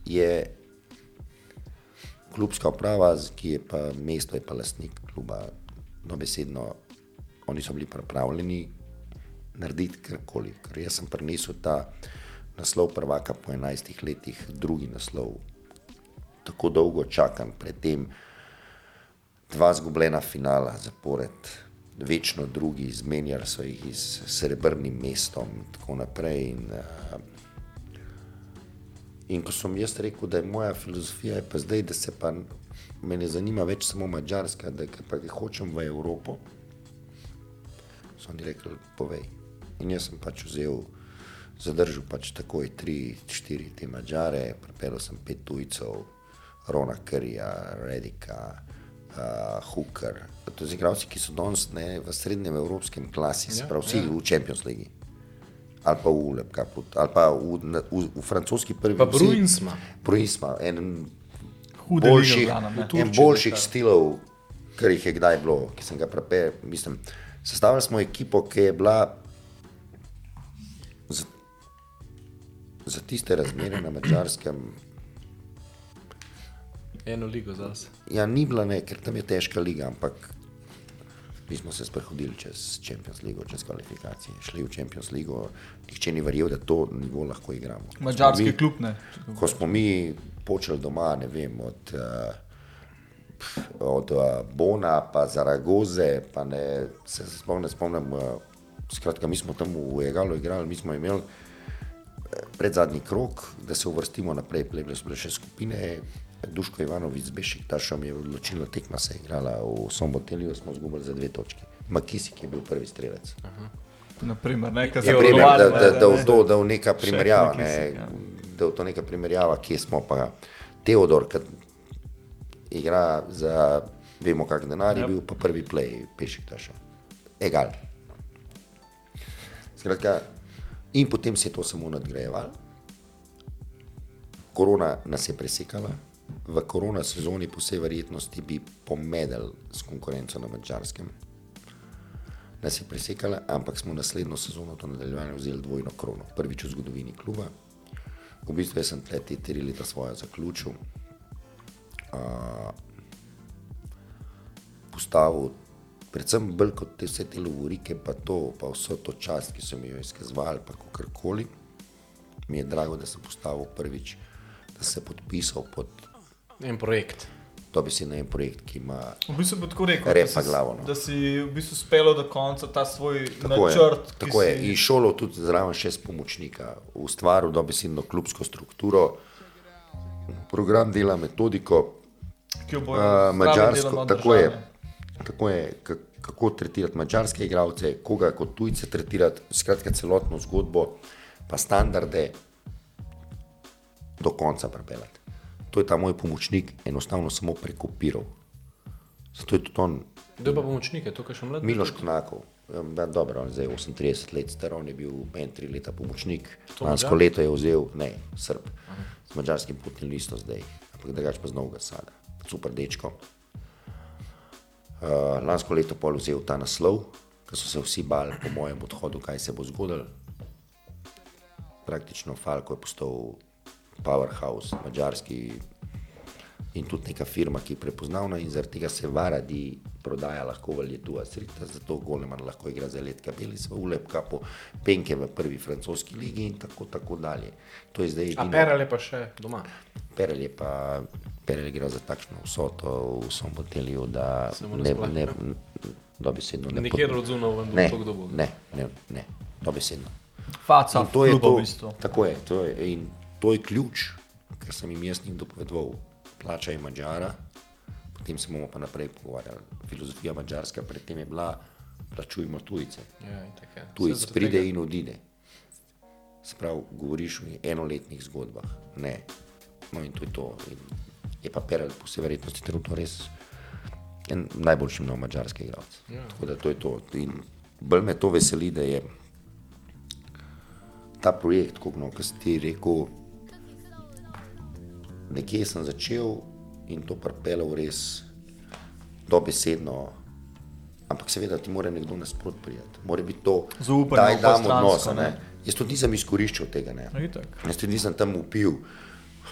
S3: je klubska uprava, ki je pa mesto, je pa lastnik kluba, dobesedno, oni so bili pripravljeni narediti karkoli. Ker jaz sem prinesel ta naslov prvaka po 11 letih, drugi naslov. Tako dolgo čakam pred tem, dva zgubljena finala zapored, večno drugi, izmenjali so jih z srebrnim mestom in tako naprej. In, uh, in ko sem jaz rekel, da je moja filozofija je pa zdaj, da se pa me ne zanima več samo Mačarska, da pa hočem v Evropo, so oni rekli, povej. In jaz sem pač vzel, zadržal pač takoj tri, štiri te Mačare, pripeljal sem pet tujcev, Rona Krija, Redika, uh, Hooker. To so igralci, ki so danes ne, v srednjem evropskem klasi, ja, prav vsi ja. v Champions League. Ali pa v Lepkapu, ali pa v, na- v, v francoski prvi.
S1: Pa Bruinsma.
S3: Bruinsma, en
S2: Hude
S3: boljših,
S2: v ne.
S3: en boljših stilov, kar jih je kdaj bilo, ki sem ga prepel. Mislim, sestavili smo ekipo, ki je bila za, za tiste razmere na mačarskem.
S1: Eno ligo zase.
S3: Ja, ni bila ne, ker tam je težka liga, ampak mi smo se sprehodili čez Champions League, čez kvalifikacije, šli v Champions League. Nihče ni verjel, da to nivo lahko igramo.
S2: Mačarski
S3: Mi-
S2: klub ne.
S3: ko smo mi počeli doma, ne vem, od, uh, od uh, Bona, pa Zaragoze, pa ne, se se ne spomnim. Uh, skratka, mi smo tam v Egalu igrali, mi smo imeli pred zadnji krok, da se uvrstimo naprej, plebile so bile še skupine. Duško Ivanovic z Bešiktašom je odločilna tekma se je igrala v Somotelju, smo izgubili za dve točke. Makisik je bil prvi strelec.
S2: Naprimer, ne,
S3: Ja, primer, da, da, da, v to, da v neka primerjava, ne,
S2: ja.
S3: da v to neka primerjava, kje smo pa Teodor, ki igra za, vemo, kak denar je
S2: Ja.
S3: bil, pa prvi play, pešik taša. Egal. Skratka, in potem se je to samo nadgrajevalo. Korona nas je presekala, v korona sezoni po vsej verjetnosti bi pomedel s konkurenco na mačarskem nas je presekala, ampak smo naslednjo sezono to nadaljevanje vzeli dvojno krono. Prvič v zgodovini kluba. V bistvu sem tle te tri leta svoje zaključil. Uh, postavil, predvsem bolj kot te vse te lovorike, pa to, pa vso to čast, ki so mi jo izkazovali, pa kakorkoli. Mi je drago, da sem postavil prvič, da sem se podpisal pod
S1: En projekt.
S3: to bi si na en projekt, ki ima
S2: V bistvu bi tako rekel,
S3: Repa
S2: da si,
S3: glavo, no.
S2: da si v bistvu spelo do konca ta svoj
S3: Tako je,
S2: načrt. ki
S3: tako je.
S2: si-
S3: In šolo tudi zraven še s pomočnika, ustvaril dobesedno klubsko strukturo, program dela, metodiko,
S2: ki jo bo
S3: uh, mačarsko, tako je, tako je, kako tretirati mačarske igralce, koga kot tujce tretirati, skratka celotno zgodbo, pa standarde do konca pripeljati. To je ta moj pomočnik enostavno samo prekopiral. Zato je tudi on
S1: Kdo pa pomočnike, to, kar še mlad?
S3: Miloš Konakov, ja, dobro, on je zdaj 38 let star, on je bil meni tri leta pomočnik. Lansko leto je vzel, ne, Srb, s mačarskim potnim listom zdaj, ampak drugač pa z novega sada, super dečko. Uh, lansko leto pol vzel ta naslov, ker so se vsi bali po mojem odhodu, kaj se bo zgodilo. Praktično Falko je postal powerhouse, mačarski in tudi neka firma, ki je prepoznavna in zaradi tega se varadi prodaja lahko v Lietu, Srita, zato Goleman lahko igra za let Kabelis v Ulepka, po Penke v prvi francoski ligi in tako, tako dalje. To je zdaj
S1: A
S3: edino.
S1: Perel je pa še doma.
S3: Perel je pa Perel igra za takšno vsoto v Sombotelju, da ne,
S1: nasploh,
S3: ne,
S1: ja.
S3: dobesedno ne
S1: Nikjer od zunaj ven,
S3: ne,
S1: kdo bo.
S3: ne, ne, ne, dobesedno.
S2: Faca,
S3: In to je to,
S2: v bistvu.
S3: tako je, to je, in to je ključ, ker sem jim jaz njim dopovedoval, plača je Mačara, potem se bomo pa naprej pogovarjali. Filozofija mačarska predtem je bila, plačujmo tujce.
S1: Ja,
S3: Tujec pride
S1: tega.
S3: in odide. Sprav, govoriš o enoletnih zgodbah. Ne. No in to je to. In je pa Perel po vsej verjetnosti trenutno res en najboljši nov mačarski igralec.
S1: Ja.
S3: Tako da to je to. In bolj me to veseli, da je ta projekt, kot no, si ti rekel, nekje sem začel in to pripeljal res dobesedno. Ampak seveda ti mora nekdo nasprot prijeti. Mora biti to,
S2: Zaupanje
S3: daj dam
S2: obostransko,
S3: odnos.
S2: ne.
S3: Jaz tudi nisem izkoriščal tega. Ne?
S2: No, itak.
S3: Jaz tudi nisem tam upil,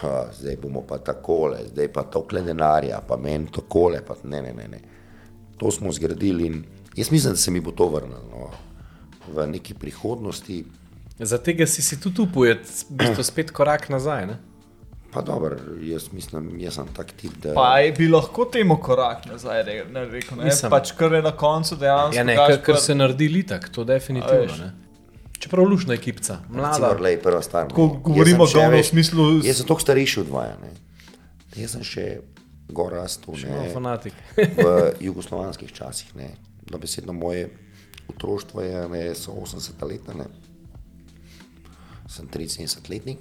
S3: ha, zdaj bomo pa takole, zdaj pa tokle denarja, pa meni takole. Pa, ne, ne, ne, ne. To smo zgradili in jaz mislim, da se mi bo to vrnilo no. v neki prihodnosti.
S1: Za tega si si tudi upujeti, v bistvu spet korak nazaj. Ne?
S3: Pa dobro, jaz mislim, jaz sem tak tip, da.
S2: Pa je bi lahko temu korak nazaj re- ne, rekel. Ne?
S1: Mislim.
S2: Pač kar je na koncu dejansko.
S1: Ja, ne, ker
S2: pa-
S1: se naredi litak, to
S2: A
S1: definitivno. Ne? Čeprav lušna ekipca, mlada.
S3: Prva stvar.
S2: Ko
S3: ne.
S2: govorimo
S3: še,
S2: govno v smislu
S3: Jaz sem toliko starejši od dvaja. Ne. Jaz sem še gor rastel
S1: Malo
S3: ne,
S1: fanatik.
S3: v jugoslovanskih časih. Ne. Dobesedno moje otroštvo je, ne, so 80 let, ne. sem 73 letnik,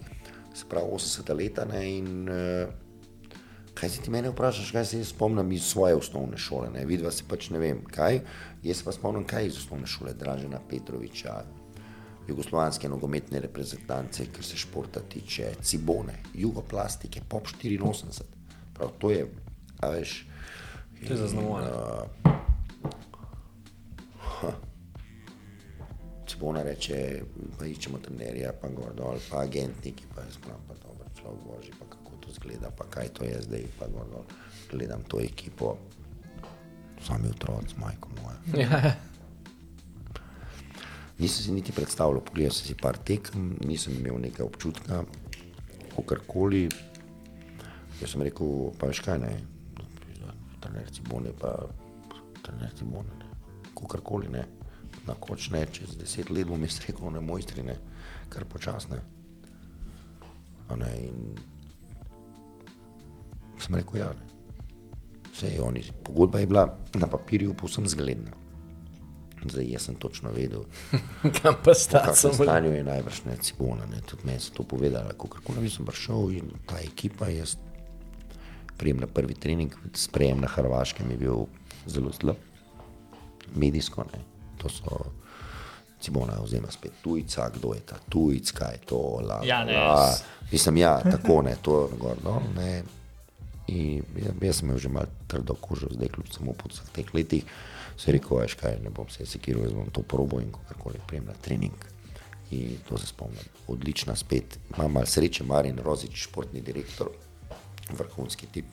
S3: se pravi 80 let. Ne, in uh, kaj si ti mene vprašaš, kaj se jaz spomnim iz svoje osnovne šole? Ne. Vidva se pač ne vem kaj, jaz pa spomnim kaj iz osnovne šole, Dražena Petroviča. Jugoslovanske nogometne reprezentance, kar se športa tiče, Cibone, jugoplastike, Pop 84. Prav, to je, a veš.
S1: To je zaznamovano.
S3: Cibona reče, pa iščemo trenerja, pa gor dol, pa agentniki, pa jaz pravim, pa dobro, človek božji, pa kako to zgleda, pa kaj to je zdaj, pa gor dol. Gledam to ekipo, sami otroci, majko moja.
S1: Ja,
S3: Nisem si niti predstavljal, pogledal sem si par tekem, nisem imel nekaj občutka, kakorkoli. Jaz sem rekel, pa veš kaj ne, trener Cibone, pa trener Cibone, ne, kakorkoli ne. Na koč ne, čez deset let bom jaz rekel, ne mojstri, ne, kar počasne. Ne, in sem rekel, ja, ne. Vse je oni, pogodba je bila na papirju povsem zgledna. Zdaj jaz sem točno vedel,
S1: kam pa
S3: v
S1: sta
S3: kakšnem
S1: samo.
S3: stanju je najbrž ne Cibona, ne, tudi meni so to povedali, kako koli sem prišel in ta ekipa, jaz prijem na prvi trening, sprejem na Hrvaškem je bil zelo slab, medijsko, ne, to so Cibona vzema spet tujca, kdo je ta tujc, kaj je to, la,
S2: Ja, ne,
S3: la, mislim, ja, tako ne, to je gor, no, ne, in ja, jaz sem imel že malo trdo kožo, zdaj kljub samo po vseh teh letih, se rekel, veš kaj, ne bom se sekiral, jaz bom to probo in kakorkoli prijem na trening. In to se spomnim. Odlična spet. Imam malo sreče, Marin Rozič, športni direktor, vrhunski tip.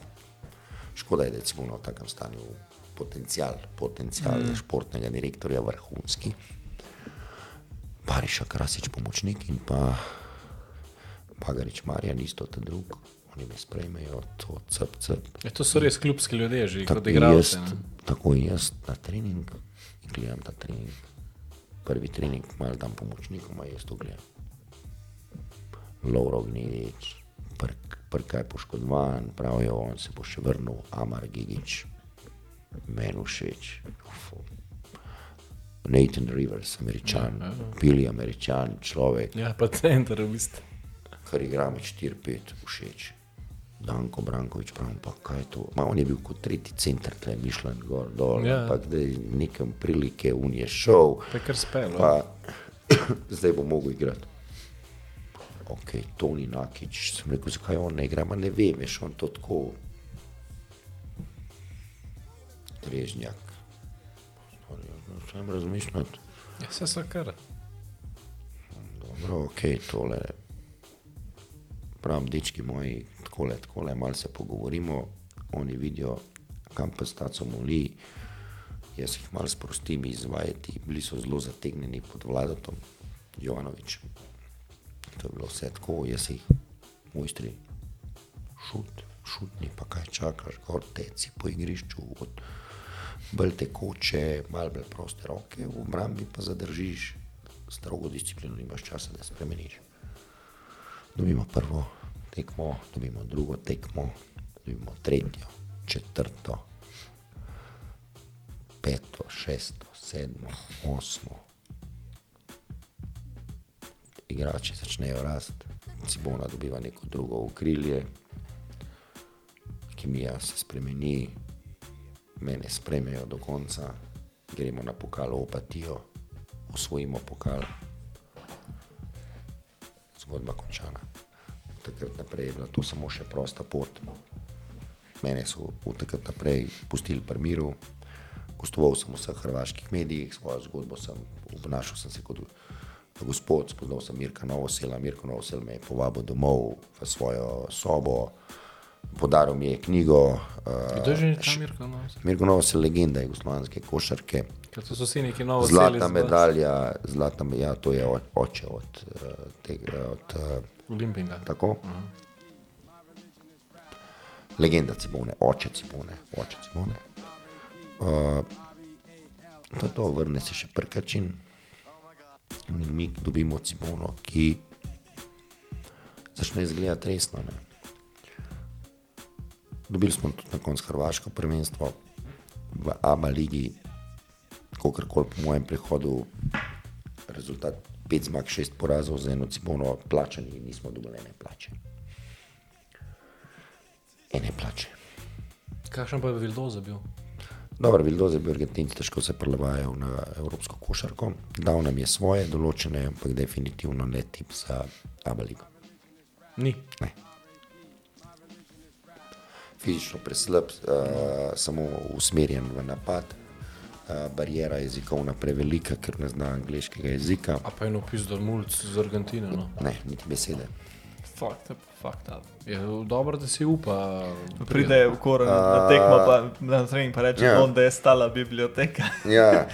S3: Škoda je, da je recimo v takem stanju potencial, potencial mm. športnega direktorja vrhunski. Bariša Krasič, pomočnik in pa Bagarič Marjan, isto ta drug. Oni me sprejmejo, to cep, cep.
S1: Ja, to so res klubski ljudje, že kot
S3: Tako
S1: igralci.
S3: tako jaz na trening in gledam ta trening. Prvi trening, malo dam pomočnikom, a jaz to gledam. Lovro Gnilič, prka je poškodovan, pravijo, on se bo še vrnil, Amar Gigič, meni všeč. Nathan Rivers, američan, ja, ja. Billy, američan, človek,
S1: Ja, pa center v bistvu.
S3: kar igra med 4-5, všeč. Danko Brankovič, pravim, pa kaj je to. Ma, on je bil kot tretji center, tle Mišljen, gor, dol,
S1: Ja.
S3: ampak da je nekem prilike, un je šel,
S1: Pa kar spelo.
S3: pa zdaj bo mogel igrati. Ok, Toni Nakič, sem rekel, zakaj on ne igra, ma ne vem, veš, on to tako. Režnjak. Sam razmišljati.
S1: Ja, vse so kar.
S3: Dobro, ok, tole. Pravim, dečki moji, takole, takole, malo se pogovorimo, oni vidijo, kam pa staco moli. Jaz jih malo sprostim izvajati, bili so zelo zategnjeni pod vladatom Jovanovičem. To je bilo vse tako, jaz jih, mojstri, šut, šutni, pa kaj čakaš, gor teci po igrišču, od bolj tekoče, malo bolj proste roke, v obrambi pa zadržiš strogo disciplino, nimaš časa, da spremeniš. Dobimo prvo tekmo, dobimo drugo tekmo, dobimo tretjo, četrto, peto, šesto, sedmo, osmo. Igrači začnejo rasti, Cibona dobiva neko drugo okrilje, kemija se spremeni, mene spremijo do konca, gremo na pokal opatijo, osvojimo pokal, zgodba končana. Od Takrat naprej je bila to samo še prosta pot. Mene so od takrat naprej pustili pri miru, gostoval sem v vseh hrvaških medijih, svojo zgodbo sem obnašal sem se kot gospod, spoznal sem Mirka Novosela, Mirko Novosel me je povabil domov v svojo sobo, podaril mi je knjigo. Uh,
S1: Kdo je že ta Mirko? No?
S3: Mirko Novosel, legenda jugoslovanske košarke.
S1: Ker to so vsi neki novi
S3: Zlata medalja, zlata, ja, to je oče od uh, tega, od uh,
S1: Olimpinga.
S3: tako. Legenda Cibone, oče Cibone, oče Cibone. Uh, to je to, vrne se še prkačin. In mi dobimo Cibono, ki začne izgledati resno. Ne. Dobili smo tudi na koncu Hrvaško prvenstvo v ABA ligi, kakorkoli po mojem prihodu, rezultat 5 zmag, 6 porazov za eno Cibono, plačani nismo dobili ene plače. Ene plače.
S1: Kakšen pa je Vildoza bil?
S3: Dobro, Vildoze je bil Argentinci, težko se prelavajo na evropsko košarko. Dal nam je svoje določene, ampak definitivno ne tip za ABA ligo.
S1: Ni.
S3: Ne. Fizično preslab, uh, samo usmerjen v napad, uh, barijera jezikovna prevelika, ker ne zna angliškega jezika.
S1: A pa je napis do mulj z Argentine. No.
S3: Ne, niti besede.
S2: Fuck up.
S1: Je dobro, da si upa.
S2: Pride v koren na tekmo, pa na trening pa reče,
S3: Ja.
S2: yeah. da je stala biblioteka.
S3: Ja,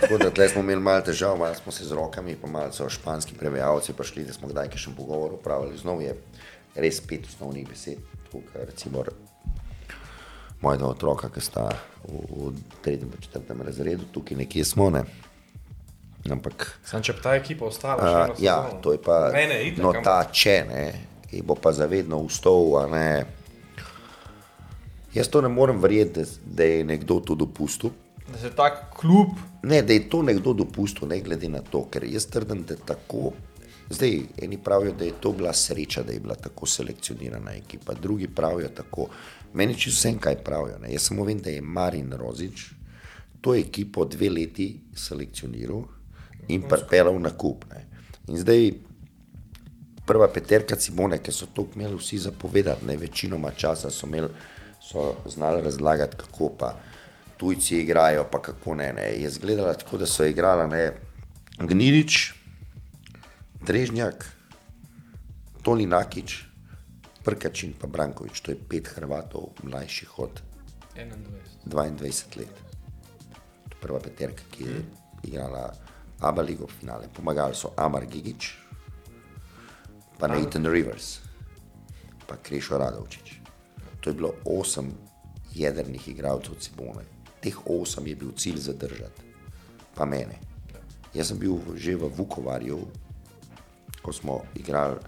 S3: tako da tle smo imeli malo težav, malo smo se z rokami, pa malo so španski prevajalci prišli, da smo kdaj še pogovor upravili. Znov je res pet osnovnih besed, tukaj recimo r- moja dva otroka, ki sta v, v tretjem in četrtem razredu, tukaj nekje smo, ne. Ampak
S1: Sam če pa ta ekipa ostala,
S3: Uh,
S1: eno
S3: ja, to je pa
S1: Mene, itak,
S3: no, ta če, ne, ki bo pa zavedno vstal. a ne. Jaz to ne morem verjeti, da, da je nekdo to dopustil.
S2: Da se tak klub,
S3: Ne, da je to nekdo dopustil, ne glede na to, ker jaz trdim, da je tako. Zdaj, eni pravijo, da je to bila sreča, da je bila tako selekcionirana ekipa, drugi pravijo tako. Meni če vsem kaj pravijo. Ne. Jaz samo vem, da je Marin Rozič to ekipo dve leti selekcioniral in pripeljal na kup. Ne. In zdaj prva peterka Simone, ki so to imeli vsi zapovedati, ne večinoma časa so imeli, so znali razlagati, kako pa tujci igrajo, pa kako ne. ne. Je izgledala tako, da so igrala ne Gnilič, Drežnjak, Toni Nakič, Prkačin pa Brankovič, to je pet Hrvatov mlajših od
S1: 21.
S3: 22 let. To je prva peterka, ki je igrala Abu Leigo finale. Pomagali so Amar Gigič, pa Nathan Rivers, pa Krešo Radovčič. To je bilo osem jedrnih igralcev Cibone. Teh osem je bil cilj zadržati, pa mene. Jaz sem bil že v Vukovarju, ko smo igrali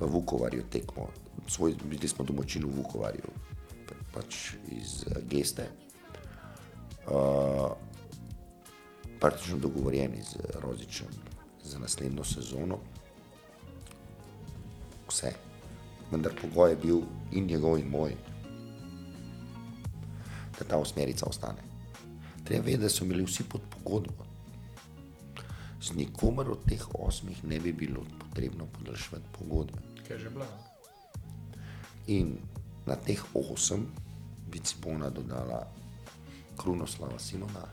S3: v Vukovarju tekmo. Svoj, bili smo domačini v Vukovarju, pa- pač iz uh, Geste. Uh, praktično dogovorjeni z Rozičem za naslednjo sezono. Vse. Vendar pogoj je bil in njegov, in moj, da ta usmerica ostane. Treba vedeti, da so bili vsi pod pogodbo. Z nikomer od teh osmih ne bi bilo potrebno podaljšati pogodbe.
S1: Kaj je že bila?
S3: In na teh osem bi Cibona dodala Krunoslava Simona,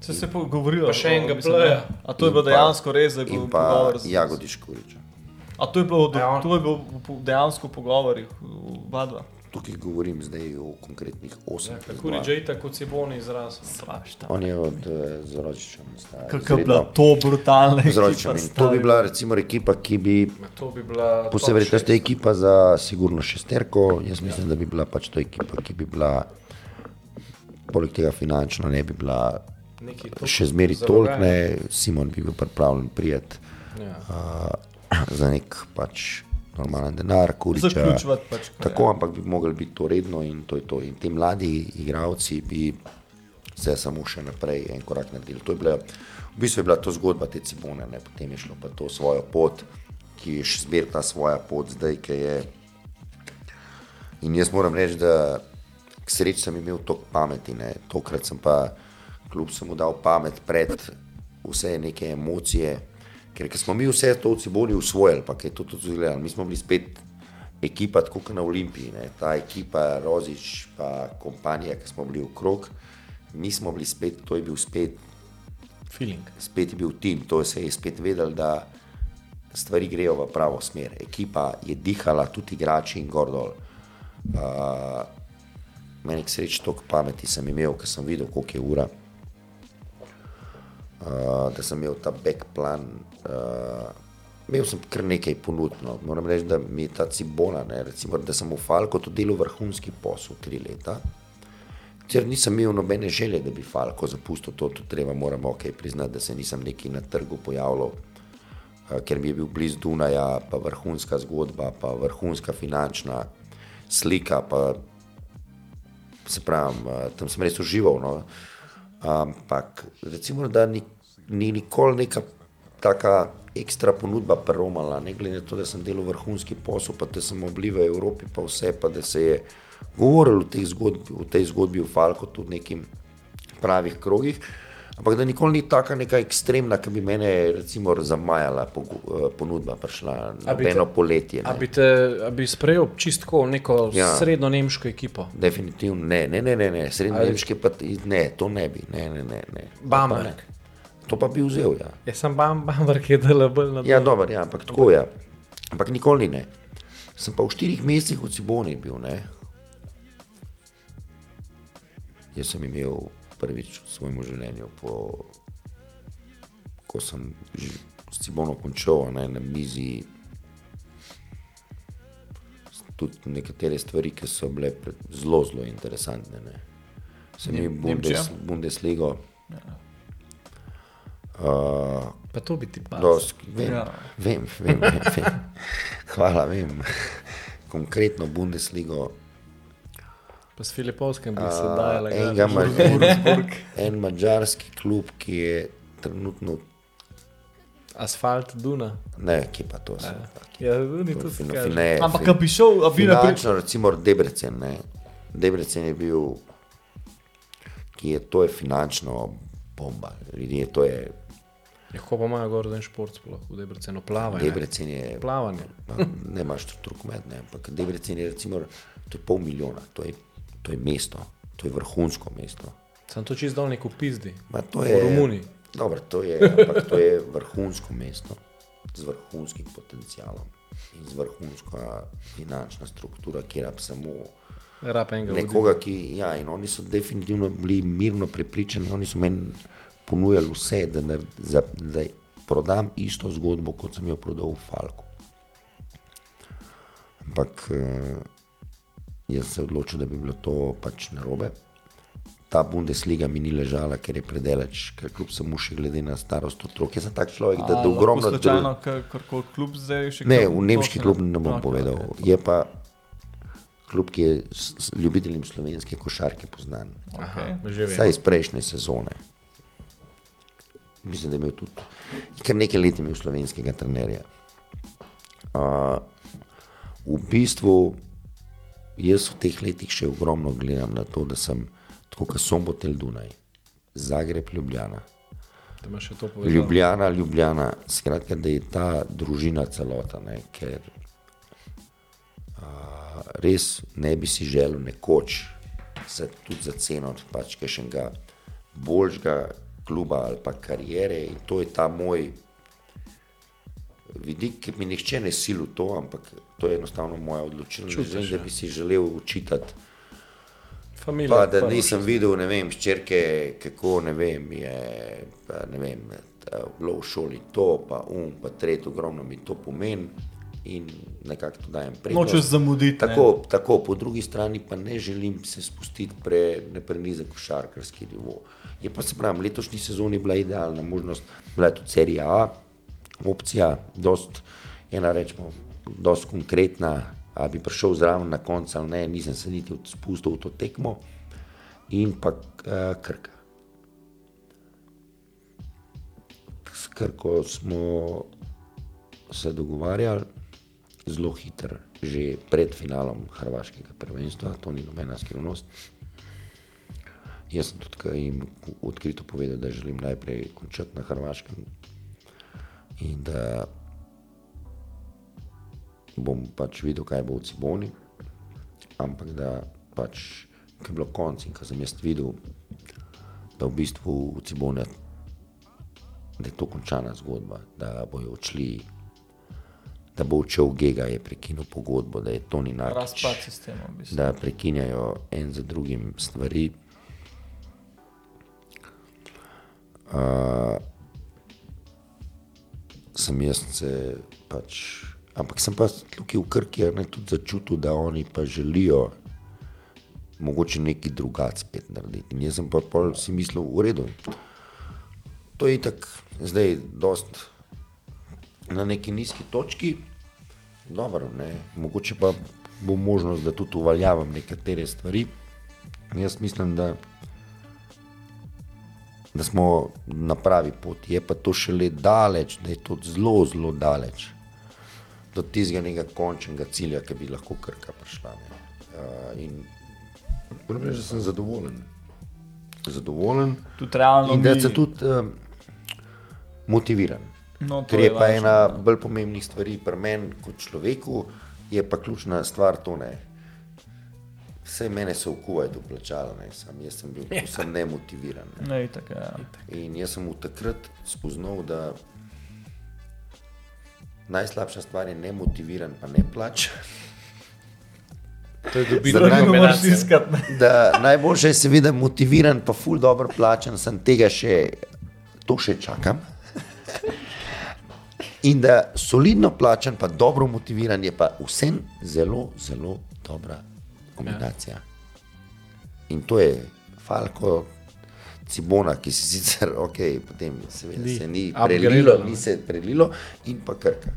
S2: se se pogovorilo.
S1: Pa še enega pleja.
S2: A to je bilo dejansko res, da je bil pogovor z
S3: Jagodi Škuriča.
S2: A to je bilo, do,
S1: Ja,
S2: to je bilo dejansko v pogovorih, oba dva.
S3: Tukaj govorim zdaj o konkretnih osem.
S1: Ja, Kako je že tako ciboni izraz?
S2: Strašno.
S3: On je od uh, Zročiča.
S2: Kako je bila to brutalna ekipa,
S3: To bi bila recimo ekipa, ki bi
S1: To bi bila.
S3: po vsej verjetnosti ekipa za sigurno šesterko. Jaz mislim, da bi bila pač to ekipa, ki bi bila, poleg tega finančno, ne bi bila še zmeri toliko, ne, Simon bi bil pripravljen prijeti
S1: Ja.
S3: uh, za nek pač normalen denar, kuriča.
S2: Zaključovati pač.
S3: Tako, ampak bi mogli biti to redno in to je to. In ti mladi igravci bi se samo še naprej en korak naredili. To je bila, v bistvu je bila to zgodba te cibone, ne? potem je šlo pa to svojo pot, ki je še zmer ta svoja pot zdaj, ki je. In jaz moram reči, da k sreči sem imel toliko pameti, ne? tokrat sem pa kljub sem mu dal pamet pred vse neke emocije, ker smo mi vse to v Ciboni usvojili, pa je to tudi zgledali, mi smo bili spet ekipa, tako kot na Olimpiji, ne? ta ekipa Rozič pa kompanija, ki smo bili v krog, mi smo bili spet, to je bil spet
S1: Feeling.
S3: spet je bil tim, to se je spet vedel, da stvari grejo v pravo smer. Ekipa je dihala, tudi igrači in gor dol. Uh, meni k sreči toliko pameti sem imel, ker sem videl, koliko je ura. Uh, da sem imel ta back plan. Uh, imel sem kar nekaj ponudno. Moram reči, da mi je ta cibona, ne, recimo, da sem v Falko to delal vrhunski posel tri leta. Ker nisem imel nobene želje, da bi Falko zapustil to, to treba, moram ok, priznati, da se nisem neki na trgu pojavljal, eh, ker mi je bil blizu Dunaja, pa vrhunska zgodba, pa vrhunska finančna slika, pa se pravi, eh, tam sem res užival. No. Ampak recimo, da ni, ni nikoli neka taka ekstra ponudba preromala, ne glede na to, da sem delal vrhunski posel, pa da sem obliv v Evropi, pa vse, pa da se je govorilo o tej zgodbi, o tej zgodbi v Falku tudi v nekim pravih krogih. Ampak da nikoli ni taka neka ekstremna, ki bi mene recimo zamajala eh, ponudba, prišla na
S1: A
S3: eno poletje.
S1: A
S3: ne.
S1: bi, te, a bi sprejel čistko neko ja.
S3: Ja.
S1: srednjo nemško ekipo?
S3: Definitivno ne, ne, ne, ne, ne. srednje nemške pa ne, to ne bi, ne, ne, ne. ne. To
S1: Bamberg.
S3: To pa bi vzel, ja.
S1: Jaz sem bam, bambar, ki je dal bolj na
S3: Ja, dobro, ja, ampak tako je. Ampak nikoli ne. Sem pa v štirih mesecih v Ciboni bil, ne. Jaz sem imel prvič v svojem življenju, po, ko sem s Cibono končal, ne, na mizi tudi nekatere stvari, ki so bile zelo, zelo interesantne. Ne. Sem imel Bundes? Bundesligo. Uh,
S1: Pa to bi ti.
S3: Dost, vem,
S2: Ja.
S3: ja. vem, vem, vem, vem. Hvala, vem. Konkretno Bundesligo.
S1: Pa s Filipovskim bi se
S3: a,
S1: dajala.
S3: enega
S1: gledati.
S3: ma- En mađarski klub, ki je trenutno,
S1: Asfalt Duna.
S3: ne, ki pa to se.
S1: Ja, Duni to se.
S3: Ne,
S2: Ampak, a bi šel, a bi naprej.
S3: Finančno, recimo Debrecen. Ne. Debrecen je bil, ki je, to je finančno bomba. Ljudje, to je,
S1: Ja, ko pa imajo gor za en šport sploh, v Debrecenu plavanje.
S3: Debrecen je
S1: Plavanje.
S3: Pa ne imaš rokomet, ne, ampak Debrecen je recimo, to je pol milijona, to je, to je mesto, to je vrhunsko mesto.
S1: Sem to čist dol neko pizdi. V
S3: je,
S1: Romuniji.
S3: Dobro, to je, ampak to je vrhunsko mesto z vrhunskim potencialom in z vrhunsko finančno strukturo, kjer je samo nekoga, ki, ja, in oni so definitivno bili mirno prepričani, oni so meni ponujali vse, da, nar- za, da prodam isto zgodbo, kot sem jo prodal v Falku. Ampak eh, jaz se odločil, da bi bilo to pač narobe. Ta Bundesliga mi ni ležala, ker je predaleč, ker kljub samo še glede na starost otrok. Jaz sem tak človek, da, da ogromno
S2: Slučajno, karkoli klub zdaj še
S3: Ne, v nemški klub ne bom povedal. Je pa klub, ki je ljubiteljem slovenske košarke poznan.
S1: Aha.
S3: Vsaj iz prejšnje sezone. Mislim, da je imel tudi kar nekaj let imel slovenskega trenerja. Uh, v bistvu jaz v teh letih še ogromno gledam na to, da sem tako kot Sombotel Dunaj, Zagreb, Ljubljana.
S1: Da še.
S3: Ljubljana, Ljubljana, skratka, da je ta družina celota, ne, ker a, res ne bi si želel nekoč, se tudi za ceno pač kakšnega boljšega kluba ali pa karijere in to je ta moj vidik, ki mi nihče ne sili v to, ampak to je enostavno moja odločitev. Ne vem, da bi si želel učitati.
S1: Familija.
S3: Pa, da
S1: prvo.
S3: nisem videl, ne vem, ščerke, kako ne vem, je pa, ne vem, bilo v šoli to, pa um, pa tretji, ogromno mi to pomeni in nekako to dajem prednost.
S2: Nočeš zamuditi. ne.
S3: Tako, tako, po drugi strani pa ne želim se spustiti pre, ne prenizek košarkarski nivo. Je pa se pravi, letošnji sezoni bila idealna možnost, bila je tudi serija A, opcija, dost, ena rečemo, dost konkretna, a bi prišel zraven na koncu ali ne, nisem se niti spustil v to tekmo in pa uh, Krka. S Krko smo se dogovarjali zelo hitro, že pred finalom Hrvaškega prvenstva, to ni nobena skrivnost. Jaz sem tudi kaj jim odkrito povedal, da želim najprej končati na Hrvaškem in da bom pač videl, kaj bo v Ciboni, ampak da pač, ko je bilo konc in ko sem jaz videl, da v bistvu v Ciboni, da je to končana zgodba, da bojo odšli, da bo odšel Gega, je prekinil pogodbo, da je to ni narod.
S2: Razpad sistema. v bistvu.
S3: Da prekinjajo en za drugim stvari. Uh, sem jaz se pač, ampak sem pa tukaj v Krki ne, tudi začutil, da oni pa želijo mogoče nekaj drugače spet narediti. In jaz sem pa pol si mislil, v redu. To je itak zdaj dost na neki nizki točki, dobro, ne, mogoče pa bo možnost, da tudi uvaljavam nekatere stvari. Jaz mislim, da, da smo na pravi poti, je pa to šele daleč, da je to zelo, zelo daleč do tistega nekega končnega cilja, ki bi lahko krka prišla. ne. Uh, in moram reči, da sem zadovoljen. Zadovoljen
S2: Tudi realno.
S3: in da
S2: mi-
S3: sem tudi um, motiviran.
S2: No,
S3: Ker je pa
S2: važno.
S3: ena bolj pomembnih stvari pri meni kot človeku, je pa ključna stvar to ne. Vse mene so v Kuwaitu plačali, ne, sam jaz sem bil povsem nemotiviran. Ne.
S2: Ne, itak, ja.
S3: In jaz sem v takrat spoznal, da najslabša stvar je nemotiviran, pa ne plač.
S1: To je dobiti
S3: Zaradi
S2: Drugo moraš
S1: kombinacijo.
S2: iskati. ne.
S3: Da najboljše je seveda motiviran, pa ful dobro plačan, sem tega še, to še čakam. In da solidno plačan, pa dobro motiviran, je pa vsem zelo, zelo dobra kombinacija. In to je Falko, Cibona, ki se sicer, ok, potem seveda
S1: Ni
S3: se ni prelilo,
S1: ne.
S3: ni se prelilo, in pa Krka.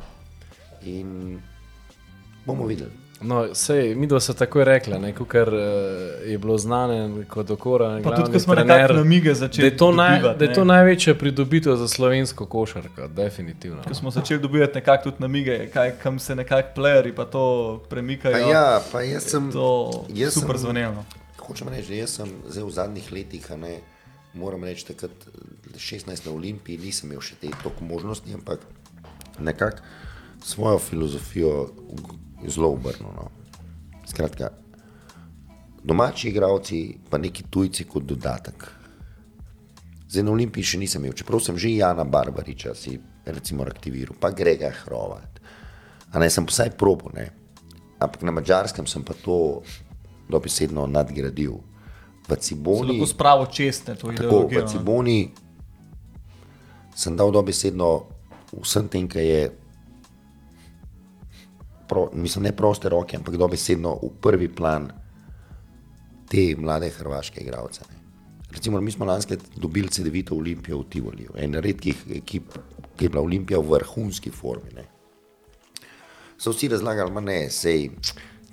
S3: In bomo videli.
S1: No, sej, mi dva so takoj rekla, ker uh, je bilo znano kot okora.
S2: Pa tudi, ko smo nekako namige začeli
S1: da je to, naj,
S2: dobivati,
S1: da je to največja pridobitev za slovensko košarko, definitivno.
S2: Ko smo začeli dobivati nekako tudi namige, kaj, kam se nekako playeri pa to premikajo.
S3: Pa ja, pa jaz sem.
S2: To je
S3: jaz
S2: super
S3: sem-
S2: zvenelo.
S3: Hočem reči, da jaz sem zdaj v zadnjih letih, a ne, moram reči, takrat 16 na Olimpiji nisem imel še te toliko možnosti, ampak nekako svojo filozofijo zelo obrnil. No. Skratka, domači igravci, pa neki tujci kot dodatek. Zdaj na Olimpiji še nisem imel, čeprav sem že Jana Barbariča si recimo aktiviral, pa Grega Hrovat. A ne sem vsaj probo, ne. Ampak na mačarskem sem pa to dobesedno nadgradil. V
S2: Se
S3: Ciboni,
S2: lahko spravo čestne to
S3: tako,
S2: ideologijo.
S3: v
S2: ne.
S3: Ciboni sem dal dobesedno vsem tem, kar je, pro, mislim, ne proste roke, ampak dobesedno v prvi plan te mlade hrvaške igralce. Recimo, mi smo lansko leto dobili CD-vito Olimpijo v Tivoliju, ena redkih ekip, ki je bila Olimpija v vrhunski formi. Ne. So vsi razlagali, da ne, sej,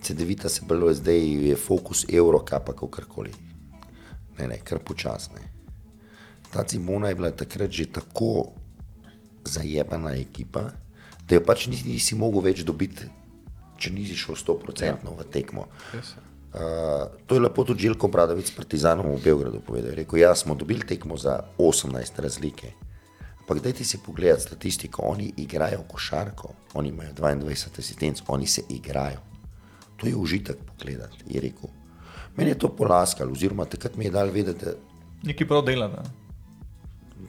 S3: CD-vita se bilo zdaj, je fokus Euroka, pa kakorkoli. Ne, ne, kar počasne. Ta Cimona je bila takrat že tako zajebana ekipa, da jo pač nisi, nisi mogel več dobiti, če nisi šel 100% v tekmo. Uh, to je lepo tudi Željko Bradovic s Partizanom v Beogradu povedal. Je Rekel, ja, smo dobili tekmo za 18 razlike. Ampak dajte si pogledati statistiko, oni igrajo košarko, oni imajo 22 asistenc, oni se igrajo. To je užitek pogledati, je rekel. Meni je to polaskalo, oziroma takrat mi je dal vedeti, da
S2: Nekaj prav dela. Ne?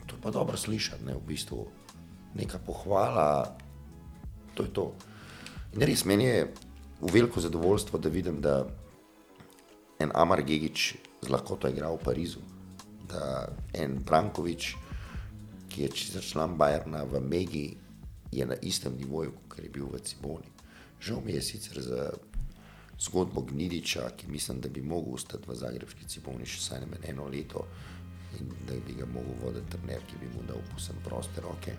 S3: to je pa dobro slišati, ne, v bistvu neka pohvala To je to. In res meni je v veliko zadovoljstvo, da vidim, da en Amar Gigič z lahkoto igra v Parizu, da en Brankovič, ki je čisto član Bajerna v Megi, je na istem nivoju, kot je bil v Ciboni. Žal mi je sicer za zgodbo Gnidiča, ki mislim, da bi mogel ostati v Zagrebski Ciboni še vsaj eno leto in da bi ga mogel voditi trener, ki bi mu dal posem proste roke.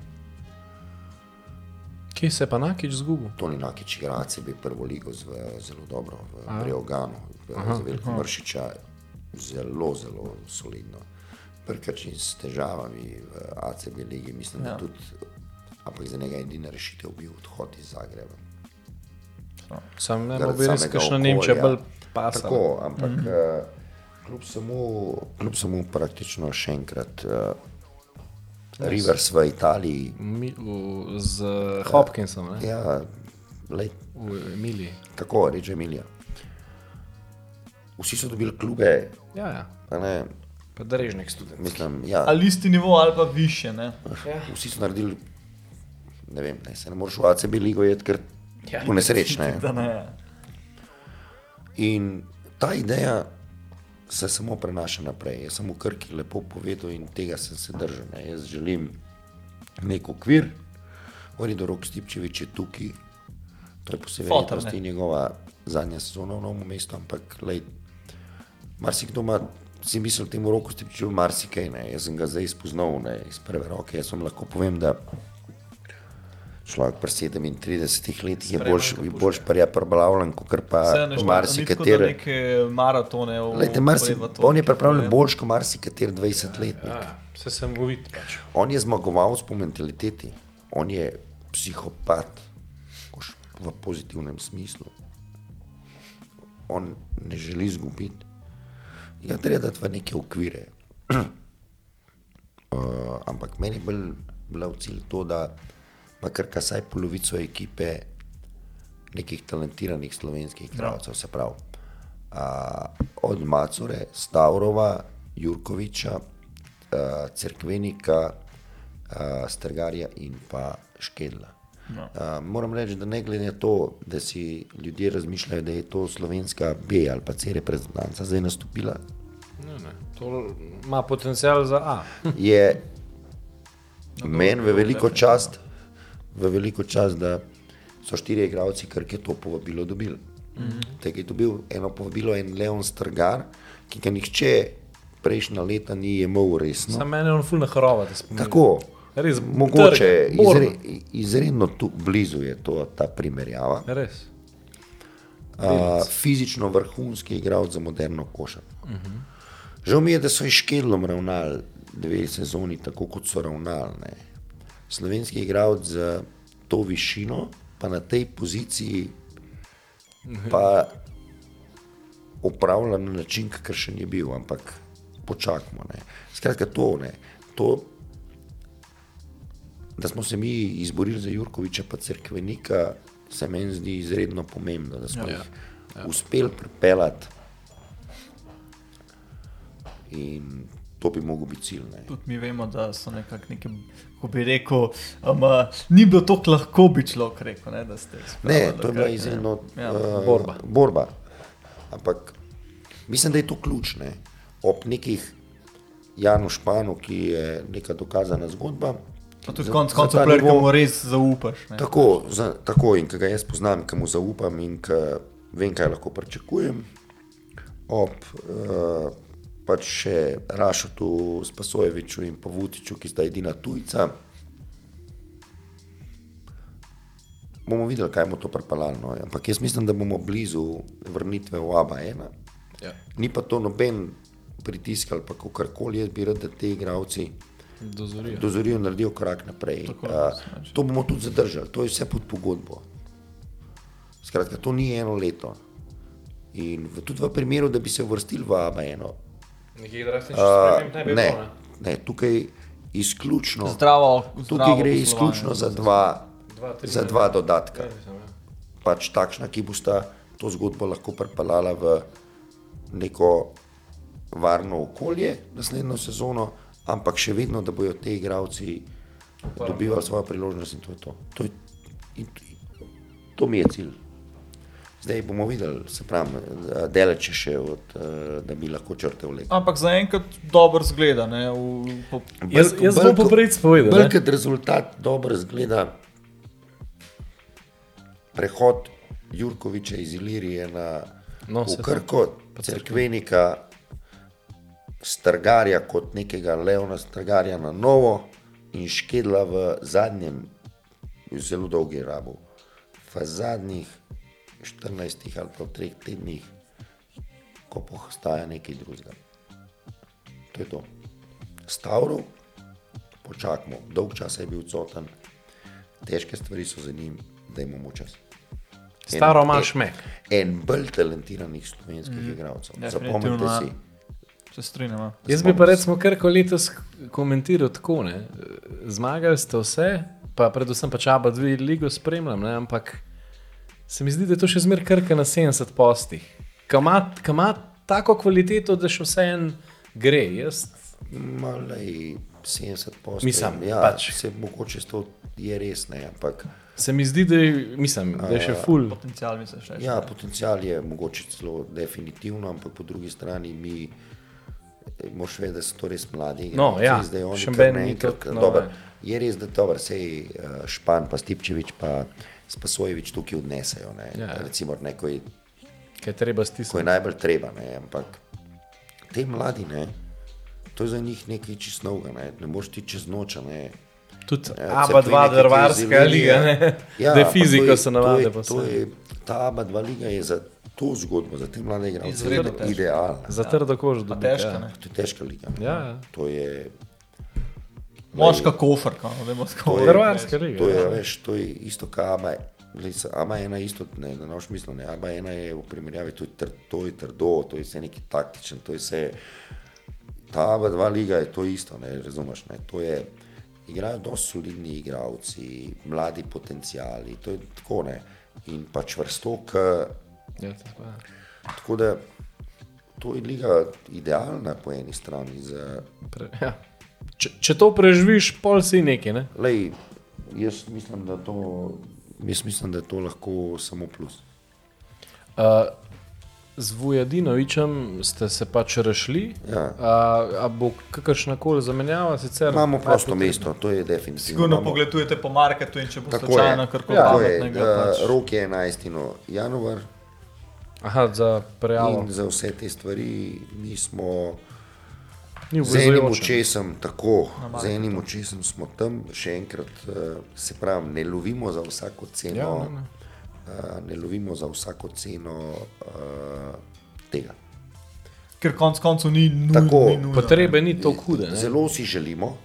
S1: Kje se je pa Nakič zgubil?
S3: Toni Nakič igra CB prvo ligo z, zelo dobro, v Breoganu, za veliko Mršiča, zelo, zelo solidno. Prkačin s težavami v ACB ligi, mislim, da
S2: Ja.
S3: tudi, ampak za njega je edina rešitev bil odhod iz Zagreba.
S1: Sam ne bi res kakšna. Nemčija bolj pasala.
S3: Tako, ampak mm -hmm. uh, kljub, samo, kljub samo praktično še enkrat. Uh, Rivers v Italiji,
S1: Mi, v, z Hopkinsom, ne?
S3: ja, lej,
S1: v Emiliji.
S3: tako reče Emilija. Vsi so dobili klube,
S1: Ja, ja. Pa drežnik študent.
S3: mislim, ja,
S2: Ali isti nivo ali pa više. Ne?
S3: vsi so naredili, ne vem, ne, se ne moreš v ACB ligo jeti, ker
S1: Ja.
S3: nesrečne.
S2: Da ne.
S3: In ta ideja se samo prenaša naprej. Jaz sem v Krki lepo povedal in tega sem se držal. Ne. Jaz želim nek okvir, Orido Rok Stipčevič je tukaj, to je po vsej
S2: Fotor,
S3: verjetnosti njegova zadnja sezona v novem mestu, ampak lej, marsikdo ima. Si mislil temu roku, ste pričeli marsikaj, ne. jaz sem ga zdaj spoznal ne, iz prve roke. Jaz vam lahko povem, da človek pri 37 letih je boljš, boljš pripravljen, kot pa marsikateri.
S2: maratone.
S3: Lejte, marsi, on je pripravljen boljš kot marsikateri 20-letnik.
S1: Ja, se sem uvit pač.
S3: On je zmagovalec po mentaliteti, on je psihopat v pozitivnem smislu. On ne želi izgubiti. Ja, treba dati v neke okvire. uh, ampak meni je bolj bila v cilj to, da ima krka vsaj polovico ekipe nekih talentiranih slovenskih igralcev, se pravi. Uh, od Macure, Stavrova, Jurkoviča, uh, Cerkvenika, uh, Strgarja in pa Škedla. No. Uh, moram reči, da ne glede na to, da si ljudje razmišljajo, da je to slovenska B ali pa C reprezentanca zdaj nastopila,
S1: Ne, ne. To ima potencial za A.
S3: je meni v veliko čast, v veliko čast, da so štiri igralci, ker je to povabilo dobili. Mm -hmm. Tako je dobil eno povabilo, en Leon Strgar, ki ga nihče prejšnja leta ni imel resno.
S1: Sam meni je on fulna hrova, da spominja.
S3: Tako,
S1: Res,
S3: mogoče
S1: borba.
S3: izre, izredno tu blizu je to, ta primerjava.
S1: Res.
S3: Uh, fizično vrhunski igralec za moderno košarko. Uh -huh. Žal mi je, da so iškedlom ravnali dve sezoni tako, kot so ravnali. Ne. Slovenski igralec z to višino, pa na tej poziciji, pa upravlja na način, kakor še ni bil, ampak počakajmo. Skratka, to, ne, to, da smo se mi izborili za Jurkoviča, pa crkvenika, se meni zdi izredno pomembno, da smo
S1: Ja.
S3: jih ja. uspeli pripeljati. In to bi mogel biti cilj. Ne.
S2: Tudi mi vemo, da so nekako neki, ko bi rekel, um, ni bilo tako lahko, bi človek rekel, ne, da ste jih
S3: Ne, to je bila izjemno
S2: Ja.
S3: uh,
S1: Borba.
S3: borba. Ampak mislim, da je to ključno. Ob nekih Janu Španu, ki je neka dokazana zgodba.
S2: Pa tudi konec koncev,
S3: nivo-
S2: mu res zaupaš. Ne.
S3: Tako, za, tako in ki ga jaz poznam, ki mu zaupam in ki vem, kaj lahko pričakujem. Ob uh, pač še Rašotu, Spasojeviču in Pavutiču, ki sta edina tujca. Bomo videli, kaj bo to pripeljalo. No. Ampak jaz mislim, da bomo blizu vrnitve v ABA 1.
S1: Ja.
S3: Ni pa to noben pritisk ali pa karkoli, jaz bi rad, da ti igravci
S1: Dozorijo.
S3: dozorijo, naredijo korak naprej.
S2: Tako,
S3: Uh, to bomo tudi zadržali, to je vse pod pogodbo. Skratka, to ni eno leto. In v, tudi v primeru, da bi se uvrstili v ABA-1,
S1: Nekih drastičnih
S3: uh,
S1: sprememb ne bi
S3: ne,
S1: bilo. ne.
S3: ne, tukaj izključno,
S2: Zdravo,
S3: tukaj
S2: zdravo
S3: gre
S2: poslovanje.
S3: izključno za dva,
S1: Dva, tri
S3: za
S1: ne.
S3: dva dodatka.
S1: Ja, mislim, ja.
S3: Pač takšna, ki bosta to zgodbo lahko pripeljala v neko varno okolje naslednjo sezono, ampak še vedno, da bodo ti igravci dobivali svojo priložnost in to je to. to je, in, to mi je cilj. Zdaj bomo videli, se pravi, daleč je še od, eh, da bi lahko črte vlekel.
S2: Ampak zaenkrat dobro zgleda. Ne, v, po,
S1: Jaz, jaz bom po prvič povedal. ne.
S3: Veliki rezultat dobro zgleda prehod Jurkoviča iz Ilirije na
S1: No,
S3: Krko, cerkvenika, strgarja kot nekega Leona strgarja na novo in škedla v zadnjem, zelo dolgi rabu, v zadnjih 14 ali pa treh tednih, ko postaja nekaj drugega. To je to. Stavrov, počakajmo, dolg čas je bil odsoten, težke stvari so za njim, da imamo čas. En-
S1: Staro imaš
S3: en-
S1: mek.
S3: En bolj talentiranih slovenskih mm. igralcev. Zapomnite
S2: definitivno, ja.
S3: si.
S2: se strinjam.
S1: Jaz bi pa recimo kar ko letos komentiral tako. Ne? Zmagali ste vse, pa predvsem pač aba dve ligo spremljam, ne? ampak se mi zdi, da je to še zmeraj krka na 70 postih. Ki ima- tako kvaliteto, da še vse en gre. Jaz,
S3: Malej 70 posto.
S1: Mislim,
S3: ja,
S1: pač.
S3: se mogoče to je res, ne, ampak
S1: se mi zdi, da je, mislim, da je še full.
S2: Potencial misliš, reči.
S3: ja, potencial je mogoče celo definitivno, ampak po drugi strani mi. eh, Moš vedeti, da so to res mladi.
S1: No, ja,
S3: zdaj oni
S1: še
S3: kar
S1: ni
S3: naenkrat,
S1: toliko
S3: dober.
S1: nove.
S3: Je res, da dober, sej eh, Špan, pa Stipčevič, pa Spasojevič tukaj odnesejo. Ne,
S1: Ja, ja.
S3: Recimo, neko je
S1: Kaj je treba
S3: ko je
S1: stisniti.
S3: najbolj treba. Ne, ampak te mladi, ne, to je za njih nekaj čisto novega. Ne, ne moreš ti čez noč. Ne,
S1: Tudi
S3: Ja,
S1: aba dva drvarska liga,
S3: Ilirije.
S1: ne?
S3: Ja,
S1: da je fiziko
S3: to je-
S1: se navade.
S3: to
S1: pa
S3: je- to je- Ta aba dva liga je za to zgodbo, za te mlade igralce idealna.
S1: Za trdo kožo. Dobiti,
S2: težka,
S1: ja.
S2: ne.
S3: To je težka liga.
S1: Ja, ja.
S3: To je,
S2: Moška kofarka, no, da bo
S3: to
S2: tako.
S3: je,
S1: Hrvatska liga.
S3: to je,
S1: ja.
S3: veš, to je isto kot Aba. Glej, Aba ena isto, ne, na naš misel, ne, Aba ena je v primerjavi, to je, tr, to je trdo, to je vse neki taktičen, to je vse, ta dva liga je to isto, ne, razumeš, ne, to je, igrajo dosti solidni igralci, mladi potencijali, to je tako, ne, in pač vrstok,
S1: Ja, to pa je.
S3: tako da to je liga idealna po eni strani za,
S1: Pre, ja. Če, če to preživiš, pol si neki. Ne?
S3: lej, jaz mislim, da to, jaz mislim, da je to lahko samo plus.
S1: Uh, z Vujadinovičem ste se pač rešili.
S3: Ja.
S1: Uh, a bo kakršna koli zamenjava? Sicer,
S3: Imamo
S1: A,
S3: prosto mesto, to je definitivno.
S2: Sigurno
S3: Imamo-
S2: pogledujete po marketu in če bo
S3: Tako
S2: slučajno
S3: je,
S2: karkoli
S3: je.
S2: pametnega.
S3: Uh,
S2: pač.
S3: rok je 11. januar
S1: Aha, za prijavo.
S3: in za vse te stvari mi smo z enim očesom tako, z enim očesom smo tam, še enkrat, uh, se pravi, ne lovimo za vsako ceno.
S1: Ja, ne, ne.
S3: Uh, ne lovimo za vsako ceno uh, tega.
S2: Ker konc koncev ni nujno.
S3: Tako,
S2: ni nujno,
S1: Potrebe ni to hude. ne.
S3: Zelo si želimo,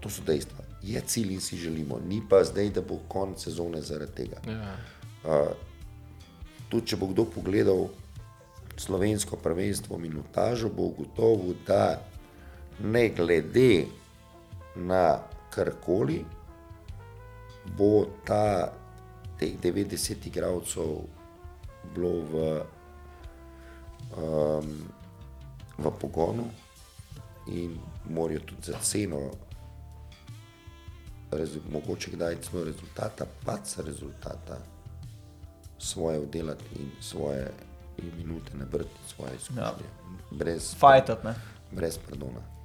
S3: to so dejstva. Je cilj in si želimo, ni pa zdaj, da bo konec sezone zaradi tega.
S1: Ja.
S3: Tudi če bo kdo pogledal slovensko prvenstvo minutažo, bo ugotovil, da ne glede na karkoli, bo ta, teh 90 igralcev bilo v, um, v pogonu in morajo tudi za ceno, mogoče kdaj celo rezultata, paca rezultata, svoje oddelati in svoje in minute nabrati, svoje izkušnje.
S2: Ja.
S3: Brez,
S2: Fajtat, ne.
S3: brez pardona.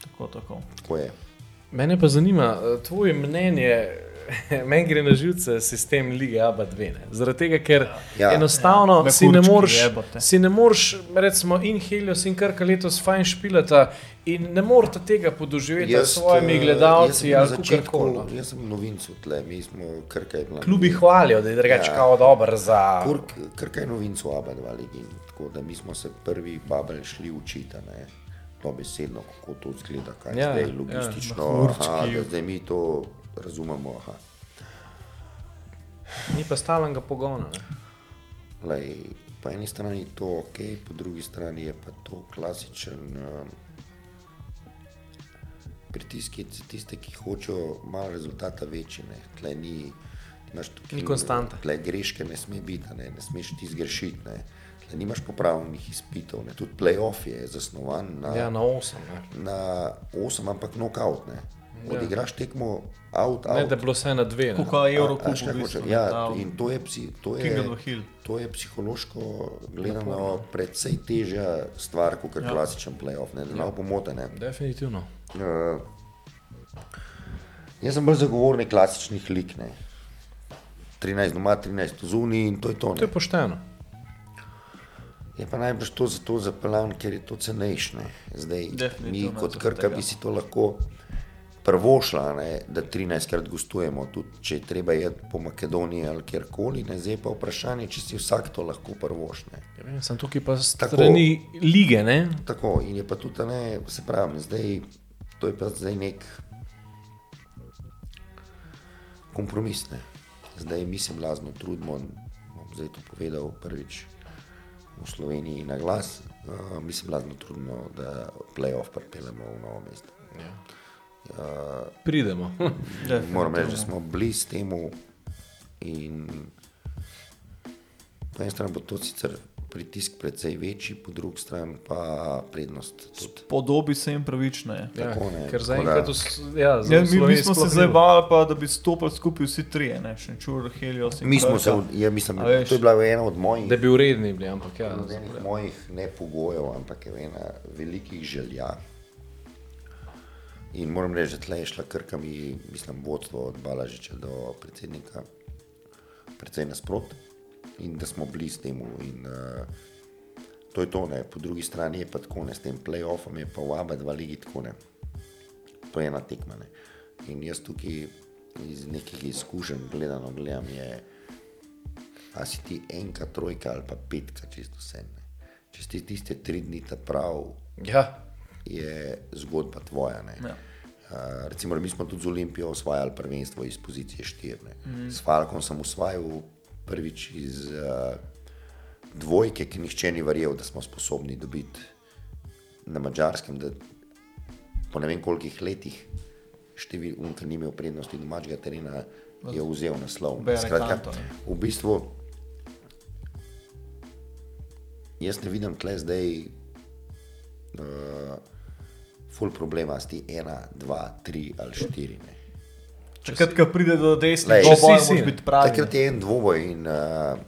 S2: Tako, tako.
S3: Tako je.
S1: Mene pa zanima eh, tvoje mnenje. Meni gre na živce sistem lige ABA 2. Ne? Zaradi tega, ker ja.
S3: Ja.
S1: enostavno
S2: Ja,
S1: si, ne moreš, si ne moreš, recimo, in Helios in Krka letos fajn špilata in ne morete tega podoživeti s svojimi
S3: eh, jaz
S1: gledalci ali karkoli. no.
S3: Jaz sem novincu tle, mi smo krkaj bila.
S1: Klubi hvalijo, da je drugače
S3: Ja.
S1: kao dober za.
S3: Kurk- Krkaj novincu ABA 2 ligi. Tako da mi smo se prvi babel šli učiti, ne. Dobesedno, kako to izgleda, kaj je
S1: Ja,
S3: zdaj
S1: ja.
S3: logistično, aha, da zdaj mi to razumemo. Aha.
S1: Ni pa stalnega pogona.
S3: Lej, po eni strani je to ok, po drugi strani je pa to klasičen um, pritisk za tiste, ki hočejo malo rezultata večji. Ne. Tle ni, imaš tukaj,
S1: Ni konstanta.
S3: Tle greške ne sme biti, ne, ne smeš ti zgrešiti. Ne. Tle nimaš popravnih izpitov, ne. tudi playoff je zasnovan na,
S1: Ja, na 8. Ne?
S3: na 8, ampak knockout. Ne. Odigraš tekmo out,
S1: Ne,
S3: out.
S1: da je bilo vse na dve. ne.
S2: Kot
S3: kaj
S2: v
S3: hočem?
S2: bistvu.
S3: Ja, in to je, psi, to je, to je psihološko gledano precej težja stvar kot
S2: Ja.
S3: ja. klasičen playoff, ne, da ne bo pomotene.
S1: Definitivno.
S3: Uh, jaz sem bolj zagovornik klasičnih lik. Ne. 13 doma, 13 zunaj in to je to.
S1: To je
S3: Ne.
S1: pošteno.
S3: Je pa najbrž to zato zapeljan, ker je to cenejše. Zdaj, mi kot Krka
S2: tega.
S3: bi si to lahko prvošla, ne, da 13 krat gostujemo, tudi če je treba jeti po Makedoniji ali kjerkoli. Ne. Zdaj pa vprašanje, če si vsak to lahko prvošne.
S1: Ja, vem, sem tukaj pa
S3: Tako.
S1: strani lige, ne?
S3: Tako in je pa tudi, ne, se pravi, zdaj, to je pa zdaj nek kompromis. Ne. Zdaj mi se blazno trudimo, bom zdaj to povedal prvič v Sloveniji na glas, uh, mi se blazno trudimo, da playoff pripeljemo v novo mesto.
S1: Pridemo.
S3: Moram reči, da smo blizu temu in po eni strani bo to sicer pritisk precej večji, po drugi strani pa prednost tudi.
S2: Podobi se jim pravično. Je.
S1: Ja,
S3: Tako ne,
S1: ker zaenkrat ja, za
S2: Ja, mi, mi smo se zdaj bali, pa, da bi stopili skupaj vsi trije, ne še čur, Helios in
S3: Mi smo se, ja, mislim, to je bila ena od mojih
S1: Da bi uredni bili, ampak ja.
S3: od enih mojih ne pogojev, ampak je ena velikih želja. In moram reči, da tle je šla krka mi, mislim, vodstvo od Balažiča do predsednika, precej nasprot in da smo blizu temu. In, uh, to je to, ne. po drugi strani je pa tako, ne, s tem playoffom je pa v oba dva ligi tako, ne. To je ena tekma. Ne. In jaz tukaj iz nekih izkušenj gledano gledam, je, a si ti enka, trojka ali pa petka, čisto vse. Ne. Če si ti tiste tri dni ta prav,
S1: Ja,
S3: je zgodba tvoja. Ne.
S2: Ja.
S3: Uh, recimo, mi smo tudi z Olimpijo osvajali prvenstvo iz pozicije 4. Mm. S Falkom sem osvajal prvič iz uh, dvojke, ki nihče ni verjel, da smo sposobni dobiti na mačarskem, da po ne vem kolikih letih številka, ki ni imel prednosti domačega terena, je vzel naslov. Skratka, v bistvu jaz ne vidim tle zdaj uh, ful problema s ti ena, dva, tri ali štiri. Ne.
S2: Takrat, ko pride do desnih
S3: Lej,
S2: dvobojev,
S1: si si,
S2: moraš
S1: ne.
S2: biti pravi.
S3: Takrat je en dvoboj in uh,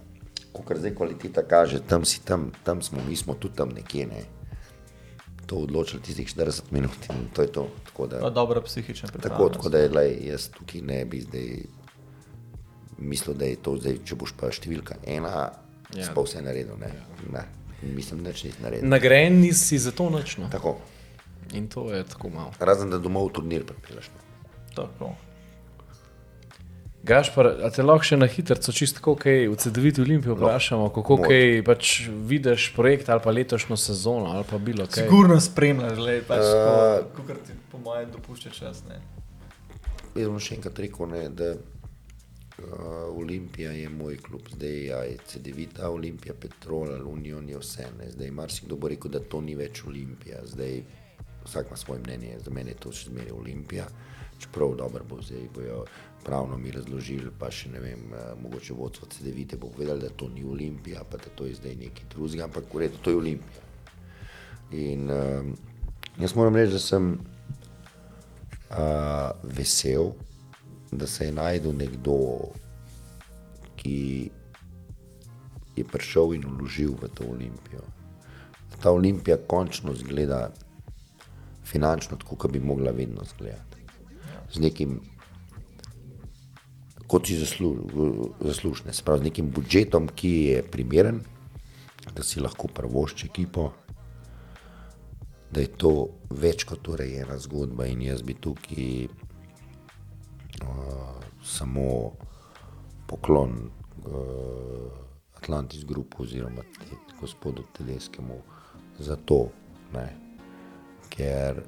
S3: kot zdaj kvaliteta kaže, tam si tam, tam smo, mi smo tudi tam nekje. Ne. To odločili tistih 40 minut in to je to. Tako da,
S2: Pa dobra psihična
S3: tako, tako da je, lej, jaz tukaj ne bi zdaj mislil, da je to zdaj, če boš pa številka ena,
S1: Ja.
S3: ja. pa vse naredil. Ne. Ne. Mislim, da nisi naredil.
S1: nagrajen nisi za to nočno.
S3: Tako.
S1: In to je tako malo.
S3: Razen da domov turnir pripeleš. ne.
S2: Tako.
S1: Gašpar, a te lahko še na hitro, čisto tako, kaj v CD-vitu Olimpijo vprašamo, kako
S3: Mod.
S1: kaj pač vidiš projekt ali pa letošnjo sezono ali pa bilo kaj.
S2: Sigurno spremljaš, le pač
S3: Eh,
S2: tako, kot ti po mojem dopušča čas. Ne.
S3: Jaz bom še enkrat rekel, ne, da uh, Olimpija je moj klub, zdaj ja, je CD-vita, Olimpija, Petrol, Union je vse. Ne. Zdaj marsikdo bo rekel, da to ni več Olimpija. Zdaj vsak ima svoje mnenje, za mene je to še zmeraj Olimpija. Čeprav dobro bo zdaj bojo pravno mi razložili, pa še ne vem, uh, mogoče vodstvo CD-vite bo povedali, da to ni Olimpija, pa da to je zdaj nekaj drugega, ampak v redu, to je Olimpija. In um, jaz moram reči, da sem uh, vesel, da se je najdel nekdo, ki je prišel in vložil v to olimpijo. Da ta olimpija končno zgleda finančno tako, kot bi mogla vedno izgledati. Z nekim, kot si zaslužne, se pravi z nekim budžetom, ki je primeren, da si lahko prvošči ekipo da je to več kot urejena zgodba in jaz bi tukaj uh, samo poklon uh, Atlantis Group oziroma te, gospodu Teleskemu za to, ne. ker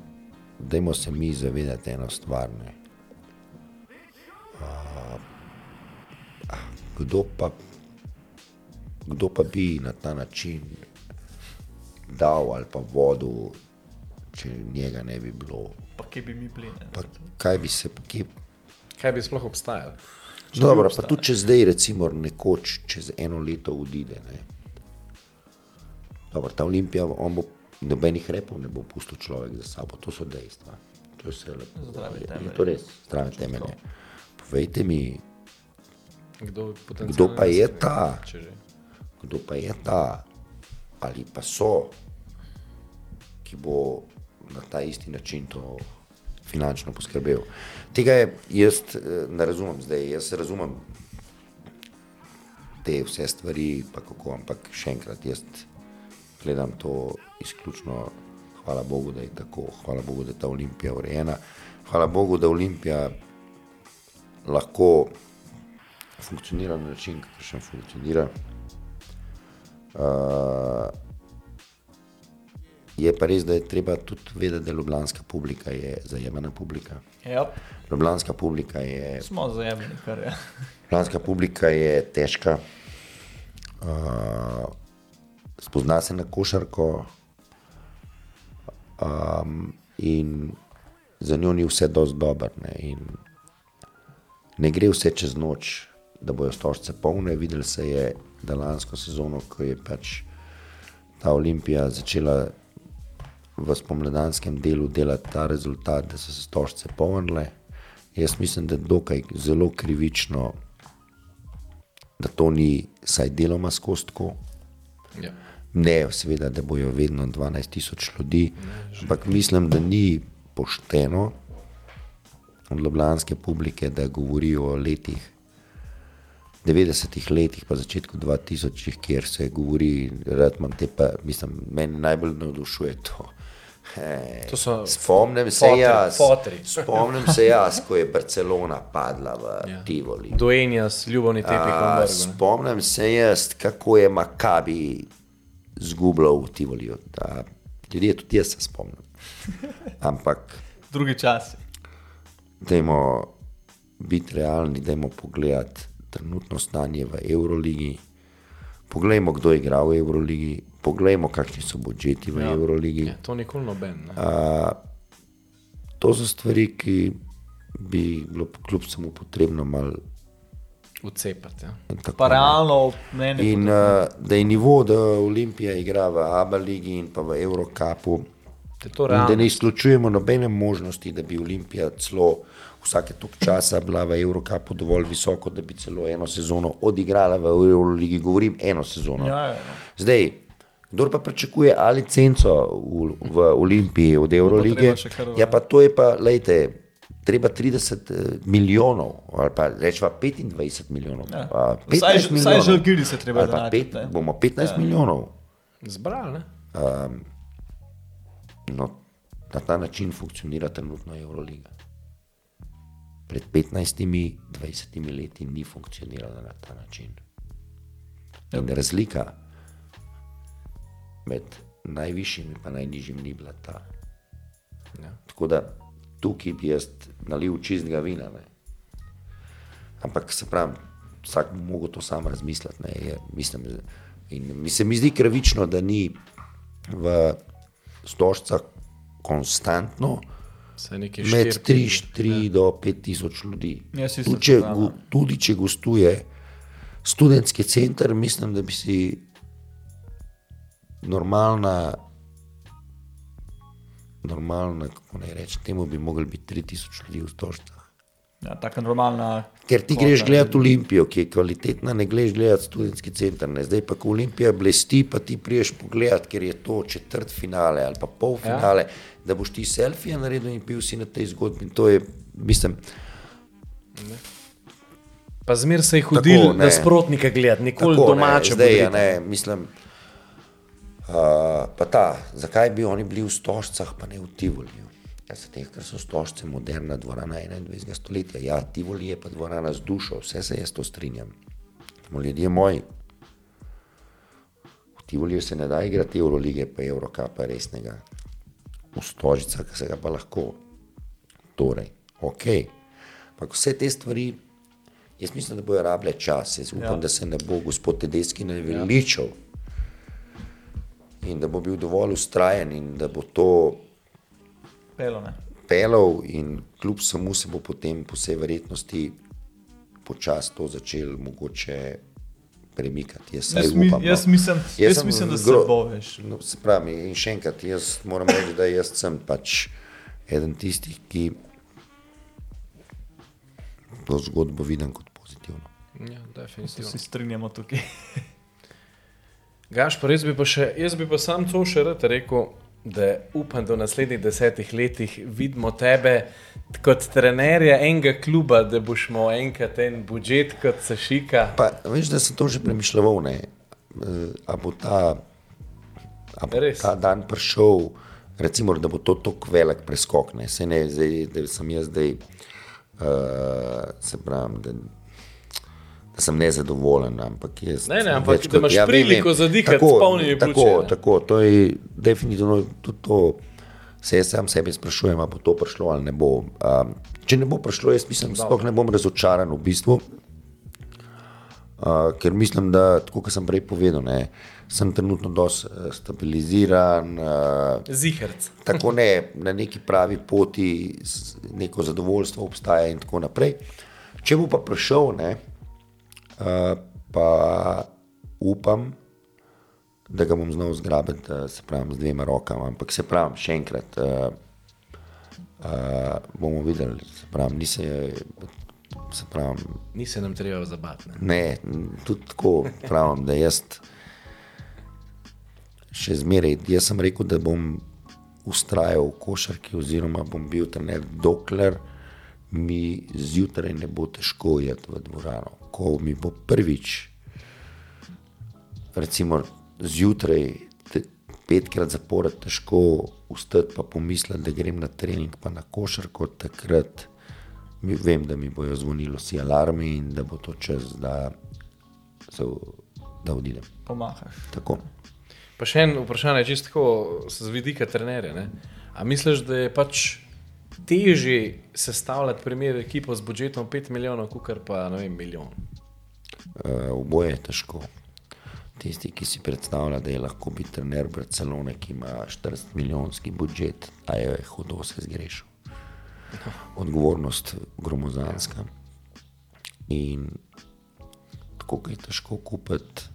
S3: dajmo se mi zavedati eno stvar. Ne. Uh, kdo, pa, kdo pa bi na ta način dal ali pa vodil, če njega ne bi bilo.
S2: Pa kje bi mi bili?
S3: Kaj bi se, kje,
S1: Kaj bi sploh obstajalo?
S3: dobro, pa tudi če zdaj, recimo, nekoč čez eno leto odide. Ne. Dobro, ta Olimpija, on bo nobenih repov ne bo pustil človek za sabo, to so dejstva. To je vse lepo.
S2: Zdrave
S3: Je-
S2: temelje.
S3: Je to res, zdrave temelje. Povejte mi,
S1: Kdo,
S3: Kdo pa je ta? kdo pa je ta, ali pa so, ki bo na ta isti način to finančno poskrbel. Tega je, jaz eh, ne razumem zdaj, jaz razumem te vse stvari, pa kako, ampak še enkrat, jaz gledam to izključno, hvala Bogu, da je tako, hvala Bogu, da je ta olimpija urejena, hvala Bogu, da olimpija lahko funkcionira na način, kakršen funkcionira. Uh, je pa res, da je treba tudi vedeti, da je ljubljanska publika je zajemena publika.
S2: Ja,
S3: Ljubljanska publika je,
S2: smo zajemni, kar je.
S3: ljubljanska publika je težka, uh, spozna se na košarko um, in za njo ni vse dobro. Ne, in ne gre vse čez noč, da bojo stožce polne. Videli se je, da lansko sezono, ko je pač ta olimpija začela v spomladanskem delu delati ta rezultat, da so se stožce polnile. Jaz mislim, da je dokaj zelo krivično, da to ni vsaj deloma skozi tako.
S1: Ja.
S3: Ne, seveda, da bojo vedno 12 tisoč ljudi, ampak mislim, da ni pošteno od ljubljanske publike, da govorijo o letih, 90-ih letih, pa začetku 2000-ih, kjer se govori, rad imam te pa, mislim, meni najbolj navdušuje to. He,
S1: To
S3: spomnim se
S1: fotri,
S3: jaz,
S1: fotri.
S3: spomnim se jaz, ko je Barcelona padla v
S1: Ja.
S3: Tivoli.
S1: Dojenja s vrgu, ne.
S3: Spomnim se jaz, kako je Makabi zgubljal v Tivoliju. Da, ljudje, tudi jaz se spomnim. Ampak,
S2: Drugi časi.
S3: dajmo biti realni, dajmo pogledati trenutno stanje v Euroligi. Poglejmo, kdo igra v Euroligi, poglejmo, kakšni so budžeti v ja. Euroligi.
S1: Ja, to nikoli noben. Ne.
S3: To so stvari, ki bi bilo kljub samo potrebno malo
S1: Vcepati. Ja.
S3: tako
S2: Pa realno mnenje.
S3: In uh, da je nivo, da Olimpija igra v ABA ligi in pa v Eurocapu,
S1: Da je
S3: da ne izključujemo nobene možnosti, da bi Olimpija celo vsake tok časa bila v Eurocapu dovolj visoko, da bi celo eno sezono odigrala v Euroligi, govorim eno sezono.
S2: Ja, ja, ja.
S3: Zdaj, kdo pa pričakuje ali licenco v, v Olimpiji od Eurolige, ja pa to je pa, lejte, treba 30 eh, milijonov, ali pa rečemo 25 milijonov.
S2: Ja.
S3: pa
S2: Vsaj
S3: 15
S2: vsaj
S3: milijonov.
S2: Žalgiri se treba zanašati,
S3: pet,
S2: ne.
S3: bomo 15 ja. milijonov.
S1: Zbrali, ne?
S3: No, na ta način funkcionira trenutno Euroliga. Pred 15-20 leti ni funkcionirala na ta način. In razlika med najvišjim in pa najnižjim ni bila ta.
S1: Ja.
S3: Tako da tukaj bi jaz nalil čistega vina. Ne. Ampak se pravi, vsak bo mogel to sam je, mislim, in mi se mi zdi pravično, da ni v stožcah konstantno med
S1: štiri,
S3: 3, 4 do 5 tisoč ljudi.
S2: Isto
S3: Tudi če, go, tudi če gostuje študentski center, mislim, da bi si normalna, normalna kako naj rečem, temu bi mogli biti 3000 ljudi v stožcah.
S2: Ja, taka normalna.
S3: Ker ti greš gledati Olimpijo, ki je kvalitetna, ne greš gledati študentski center. Ne. Zdaj pa, ko Olimpija blesti, pa ti priješ pogledat, ker je to četrt finale ali pa pol finale, ja. da boš ti selfije naredil in pil si na tej zgodbi. To je, mislim,
S1: Pa zmer se je hodil
S3: Tako, ne.
S1: nasprotnike gledati, nikoli
S3: tako,
S1: domače.
S3: ne, zdaj, ja, ne, mislim, uh, pa ta, zakaj bi oni bili v stožcah, pa ne v Tivoliju? Ja, zato, ker so stožce moderna dvorana 21. stoletja. Ja, Tivoli je pa dvorana z dušo, vse se jaz to strinjam. Smo ljudje moji. V Tivoliju se ne da igrati Eurolige, pa Eurokapa resnega. V stožicah se ga pa lahko. Torej, ok. Ampak vse te stvari, jaz mislim, da bojo rabile čas. Jaz upam, ja. da se ne bo gospod Tedeski naveličal in da bo bil dovolj ustrajen in da bo to
S2: Pelo, ne.
S3: pelal in kljub samo se bo potem po vsej verjetnosti počasi to začel mogoče premikati. Jaz,
S2: Jaz, mi,
S3: upam, no.
S2: jaz, mislim, jaz
S3: sem
S2: mislim, da se
S3: gro-
S2: bo veš.
S3: No, se pravi, in še enkrat, jaz moram reči, da jaz sem pač eden tistih, ki to zgodbo vidim kot pozitivno.
S1: Ja, definitivno.
S2: Se strinjamo tukaj.
S1: Gašpor, jaz bi pa, še, jaz bi pa sam to še rad rekel, da upam, da v naslednjih desetih letih vidimo tebe kot trenerja enega kluba, da boš imel enkrat en budžet kot se šika.
S3: Pa, veš, da sem to že premišljal, ne? Eh, a bo ta, a bo
S1: Res?
S3: ta dan prišel, recimo, da bo to tako velik preskok. Ne, Se ne zdaj, da sem jaz zdaj, uh, se pravi, da, da sem nezadovoljen, ampak jaz.
S1: Ne, ne, ampak
S3: več
S1: da imaš priliko zadihati s polnimi
S3: Tako,
S1: pljuči, ne.
S3: tako, to je definitivno tudi to. Se jaz sam sebe sprašujem, ali bo to prišlo ali ne bo. Um, če ne bo prišlo, jaz mislim, da sploh ne bom razočaran v bistvu. Uh, ker mislim, da, tako kot sem prej povedal, ne, sem trenutno dosti uh, stabiliziran, uh,
S1: Ziherc.
S3: tako ne na neki pravi poti, neko zadovoljstvo obstaja in tako naprej. Če bo pa prišel, ne, uh, pa upam, da ga bom znal zgrabiti, uh, se pravi, z dvema rokama. Ampak se pravi, še enkrat. Uh, uh, bomo videli, se pravi, nisem, se pravi,
S1: Ni se nam treba zabati. ne.
S3: Ne, tudi tako pravim, da jaz še zmeraj, jaz sem rekel, da bom ustrajal v košarki, oziroma bom bil trener, dokler mi zjutraj ne bo težko iti v dvorano. Ko mi bo prvič, recimo zjutraj, te, petkrat zapored težko vstati, pa pomisliti, da grem na trening, pa na košarko, takrat mi, vem, da mi bojo zvonili vsi alarmi in da bo to čas, da, se, da odidem.
S2: Pomahaš.
S3: Tako.
S1: Pa še en vprašanje, čisto tako z vidika trenerja. Ne? A misliš, da je pač težje sestavljati primer ekipo z budžetom 5 milijonov, kot pa ne vem, milijon?
S3: Uh, oboje je težko. Tisti, ki si predstavlja, da je lahko biti trener Barcelone, ki ima 40 milijonski budžet, a je hudo se zgrešil. Odgovornost gromozanska. In tako je težko kupiti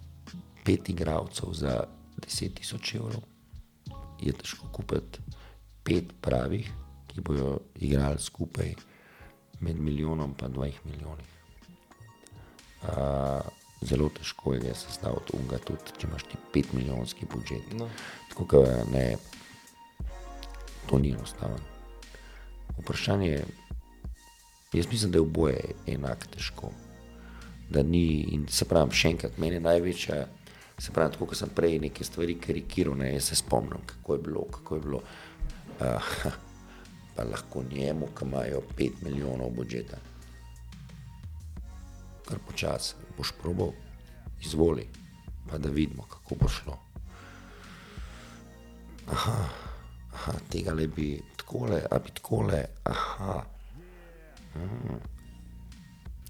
S3: pet igralcev za 10 tisoč evrov, je težko kupiti pet pravih, ki bodo igrali skupaj med milijonom in 20 milijoni. Uh, zelo težko je sestaviti unga, tudi če imaš ti 5 milijonski budžet.
S1: No.
S3: Tako da ne, to ni enostavno. Vprašanje je, jaz mislim, da je oboje enako težko. Da ni, in se pravi, še enkrat, meni je največja, se pravi, tako kot sem prej neke stvari karikiral, ne, jaz se spomnim, kako je bilo, kako je bilo. Uh, pa lahko njemu, ki imajo 5 milijonov budžeta kar počasi boš probal, izvoli, pa da vidimo, kako bo šlo. Aha, aha tega le bi takole, a bi takole, aha.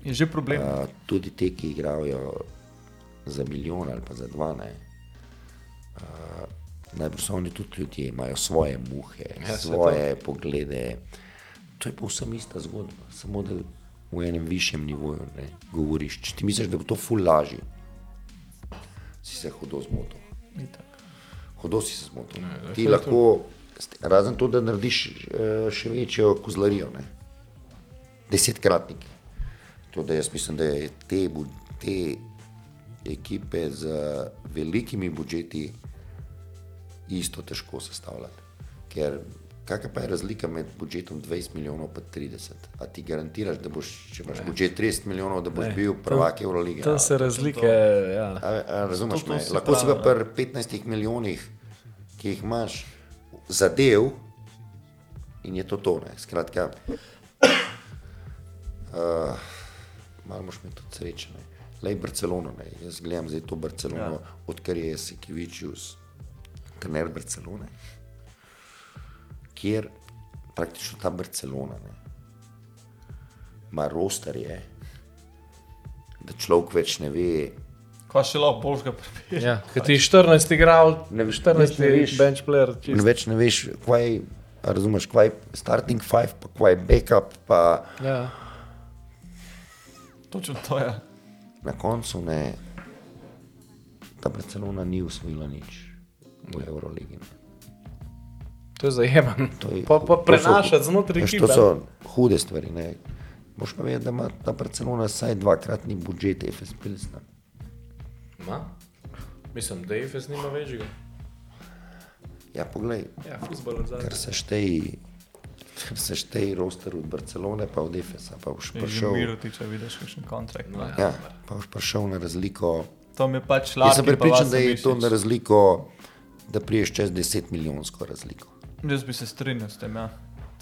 S2: Je že problem.
S3: A, tudi te, ki igrajo za milijon ali pa za dva, ne. A, Najbrž so oni tudi ljudje, imajo svoje muhe,
S1: Ja,
S3: svoje to. poglede. To je povsem ista zgodba, samo da v enem višjem nivoju ne, govoriš. Če ti misliš, da bo to ful lažje, si se hudo zmotil. Hudo si se zmotil.
S1: Ne,
S3: Ti
S1: to je
S3: lahko, razen to, da narediš eh, še večjo kozlarijo, ne. desetkratnik. To, da jaz mislim, da je te, te ekipe z velikimi budžeti isto težko sestavljati. Ker kakšna pa je razlika med budžetom 20 milijonov in 30? A ti garantiraš, da boš, če imaš budžet 30 milijonov, da boš
S1: Ne,
S3: bil prvak Eurolige?
S1: Tam se razlike. Ja.
S3: A, a razumeš,
S2: To- to
S3: me?
S2: se
S3: lahko si pa pri 15 milijonih, ki jih imaš, zadev in je to to. Ne? Skratka, uh, malo moš mi tudi sreče. ne. Lej Barcelono, ne. jaz gledam zdaj to Barcelono, ja. odkar je Sekivičius, trener Barcelone, kjer praktično ta Barcelona ne, ima rosterje, da človek več ne ve,
S2: Kaj še lahko božga prebiš?
S1: Ja, Ker ti je 14 igral,
S3: Ne veš,
S1: 14
S3: več ne veš.
S1: bench player. Čist.
S3: več ne veš, kaj je, razumeš, kaj je starting five, pa kaj je backup, pa
S1: Ja.
S2: Točno to je.
S3: na koncu ne. Ta Barcelona ni usvojila nič v Euroligi. Ne.
S1: To je zajeman.
S3: To je-
S1: Pa, pa prenašati znotraj ekipe.
S3: To so hude stvari. Ne. Moš pa vedeti, da ima ta Barcelona vsaj dvakratni budžet FS Pilsna.
S1: Ma? Mislim, da IFS nima večjega.
S3: Ja, poglej,
S1: Ja, futbol
S3: ker se šteji, ker se šteji roster od Barcelone, pa od FS, pa boš prišel.
S2: miro ti, če vidiš kakšen kontrakt.
S1: No,
S3: Ja, pa boš prišel na razliko.
S2: To mi je pač
S3: Jaz
S2: lažje.
S3: sem prepričan, da je to na razliko, da priješ čez 10 milijonsko razliko.
S2: Jaz bi se strinjal s tem, ja.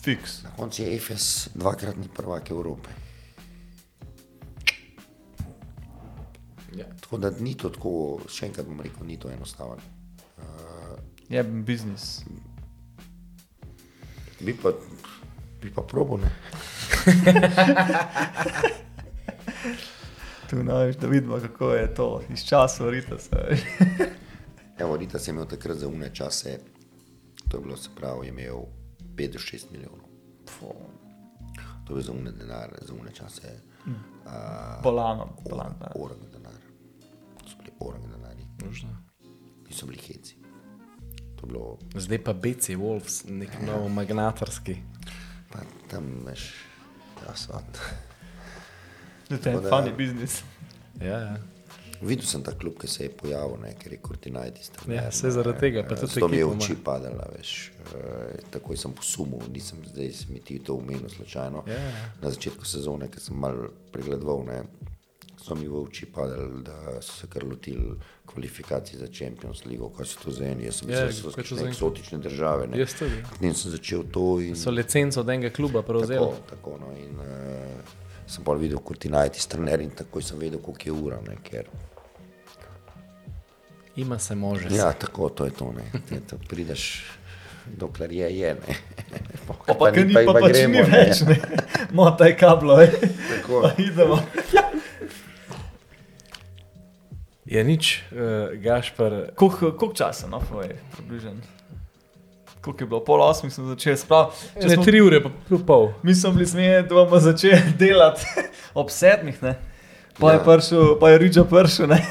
S2: Fiks.
S3: Na koncu je FS dvakratni prvak Evrope.
S1: Ja.
S3: Tako da ni to tako, še enkrat bom rekel, ni to enostavno.
S2: Je biznis.
S3: Bi pa, bi pa probo, ne?
S2: Tu naviš, da vidimo, kako je to iz časa Rita. se veš.
S3: Evo, Rita sem imel takrat za umne čase, to je bilo se pravi, je imel 5 do 6 milijonov.
S2: Fu,
S3: To je bil za umne denar, za umne čase. Uh,
S2: Bolano, bolano. da.
S3: Orang denar. To so bili orang denari,
S1: Možno.
S3: niso bili heci. Bilo,
S1: Zdaj pa BC Wolves, nek nov magnatarski.
S3: pa tam veš, ja, svat.
S2: To je funny biznis.
S1: Ja, ja.
S3: Videl sem ta klub, ki se je pojavil, ne, ker je Kurtinajtis. tam,
S1: Ja, saj zaradi tega, tudi
S3: zato mi je v oči padala, veš. eh, Takoj sem posumil, nisem zdaj mi ti to umenil slučajno.
S1: Ja, ja.
S3: Na začetku sezone, ki sem mal pregledoval, ne, so mi v oči padali, da so se kar lotili kvalifikacij za Champions League, kaj so to za eni. Jaz sem
S1: Ja,
S3: mislil, da so
S1: to za
S3: eksotične države. Ne.
S1: Jaz tudi.
S3: In sem začel to in
S1: So licenco od enega kluba prevzeli.
S3: tako, tako no, in uh, sem pa videl Kurtinajtis trener in takoj sem vedel, koliko je ura, ne, ker
S1: Ima se može.
S3: Ja, tako to je to. Ne. Te, to prideš, dokler je, je. Ne.
S2: Pa, pa,
S3: ni,
S2: ni, pa, pa, pač ni več, ne. Motaj kablo, ej.
S3: Tako.
S2: Pa idemo.
S1: Je nič, uh, Gašpar.
S2: Koliko časa, no, povej, približno? Koliko je bilo? Pol osmih sem začel spraviti.
S1: Ne, tri ure, pa pol.
S2: Mi smo bili zmeni, da bomo začeli delati ob sedmih, ne. Pa je
S3: Ja.
S2: prišel, pa je Riča prišel, ne.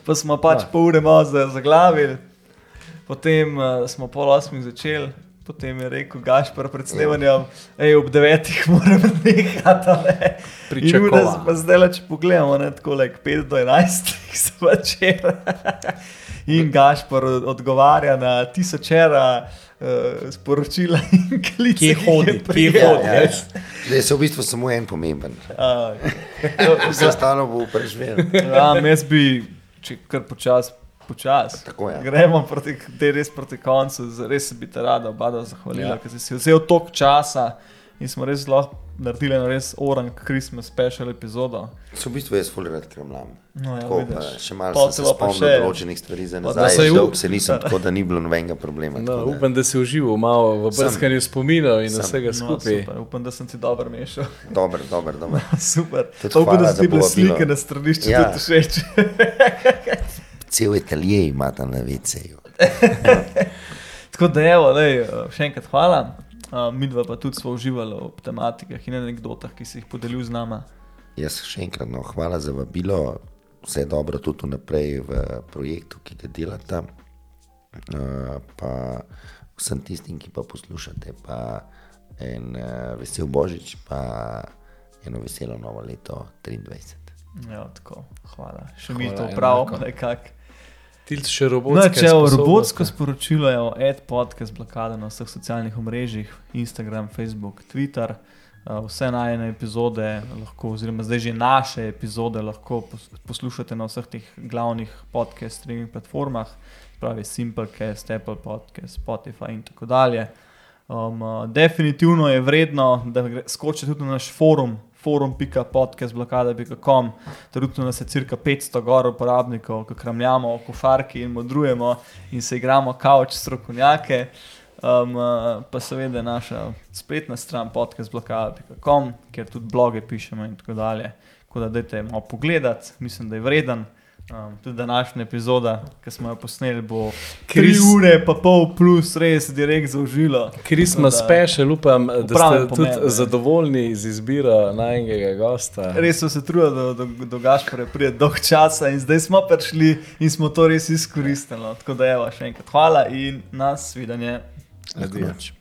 S2: Pa smo pač
S1: Ja.
S2: pol ure malo za- zaglavili, potem uh, smo pol osmih začeli. Potem je rekel Gašpor pred snemanjem, da ob devetih moram nehati. a ne."
S1: Pričakovan.
S2: ura, pa zdaj, le, če pogledamo, ne, tako like 5 do 11 se začela. In Gašpor od- odgovarja na tisočera uh, sporočila in klice.
S1: Kje
S2: ki jih
S1: hodi,
S2: je
S1: kje
S2: prejel.
S1: hodi,
S3: Ja,
S1: veš?
S3: Zdaj se v bistvu samo en pomemben.
S2: A,
S3: Vse ostalo bo preživel.
S2: Ja, jaz bi, če kar počasi, počas.
S3: Tako je.
S2: Gremo proti, te res proti koncu, res bi te rada oba dva zahvalila,
S1: Ja.
S2: ja. ker si si vzel toliko časa in smo res lahko naredili eno res orang Christmas special epizodo.
S3: So v bistvu jaz fulirat krmlam.
S2: No, ja,
S3: Tako,
S2: vidiš.
S3: še malo se
S2: še-
S3: določenih stvari za nazaj.
S1: da
S3: Dolg
S1: up-
S3: se nisem, tako da ni bilo nobenega problema.
S1: No,
S3: tako da-
S1: upam, da si užival malo v brskanju spominov in
S3: Sem.
S1: vsega
S2: No,
S1: skupaj.
S2: super, upam, da sem ti dobro mešal.
S3: Dober, dober, dober.
S2: super.
S3: Tudi
S2: Pa upam,
S3: hvala
S2: da
S3: za
S2: ti bile slike na stranišču
S3: Ja.
S2: tudi všeč.
S3: Cel atelje ima tam na VC-ju.
S2: Tako da, evo, lej, še enkrat hvala. Uh, mi dva pa tudi smo uživali v tematikah in anekdotah, ki si jih podelil z nama.
S3: Jaz še enkrat no, hvala za vabilo, vse dobro tudi naprej v projektu, ki ga delate. Uh, pa vsem tistim, ki pa poslušate, pa en uh, vesel Božič, pa eno veselo novo leto 23.
S2: Ja, tako, hvala. Še mi
S1: Hvala,
S2: to upravimo
S1: enako.
S2: nekako.
S1: Tilt še
S2: No,
S1: robotske.
S2: če je robotsko sporočilo, je ad podcast blokada na vseh socialnih omrežjih, Instagram, Facebook, Twitter. Uh, Vse najne epizode, lahko, oziroma zdaj že naše epizode, lahko pos- poslušate na vseh teh glavnih podcast streaming platformah, pravi Simplecast, Apple Podcast, Spotify in tako dalje. Um, uh, definitivno je vredno, da skočite tudi na naš forum, forum.podcastblokada.com. Trenutno nas je cirka 500 gor uporabnikov, ki kramljamo o kofarki in modrujemo in se igramo kavč strokovnjake. Um, uh, pa seveda naša spletna stran podcastblokada.com, kjer tudi bloge pišemo in tako dalje. Tako da dajte malo pogledati, mislim, da je vreden. Um, tudi današnja epizoda, ki smo jo posneli, bo tri
S1: Kris-
S2: ure, pa pol plus, res direkt zaužilo.
S1: Christmas
S2: da-
S1: special, upam, da ste
S2: pomenu,
S1: tudi
S2: ne.
S1: zadovoljni z izbiro najnjega gosta.
S2: Res so se trudili, da do, do Gašpore pride dolg časa in zdaj smo prišli in smo to res izkoristili. no. Tako da, evo, še enkrat hvala in nas vidanje.
S1: Lahko
S3: Adijo.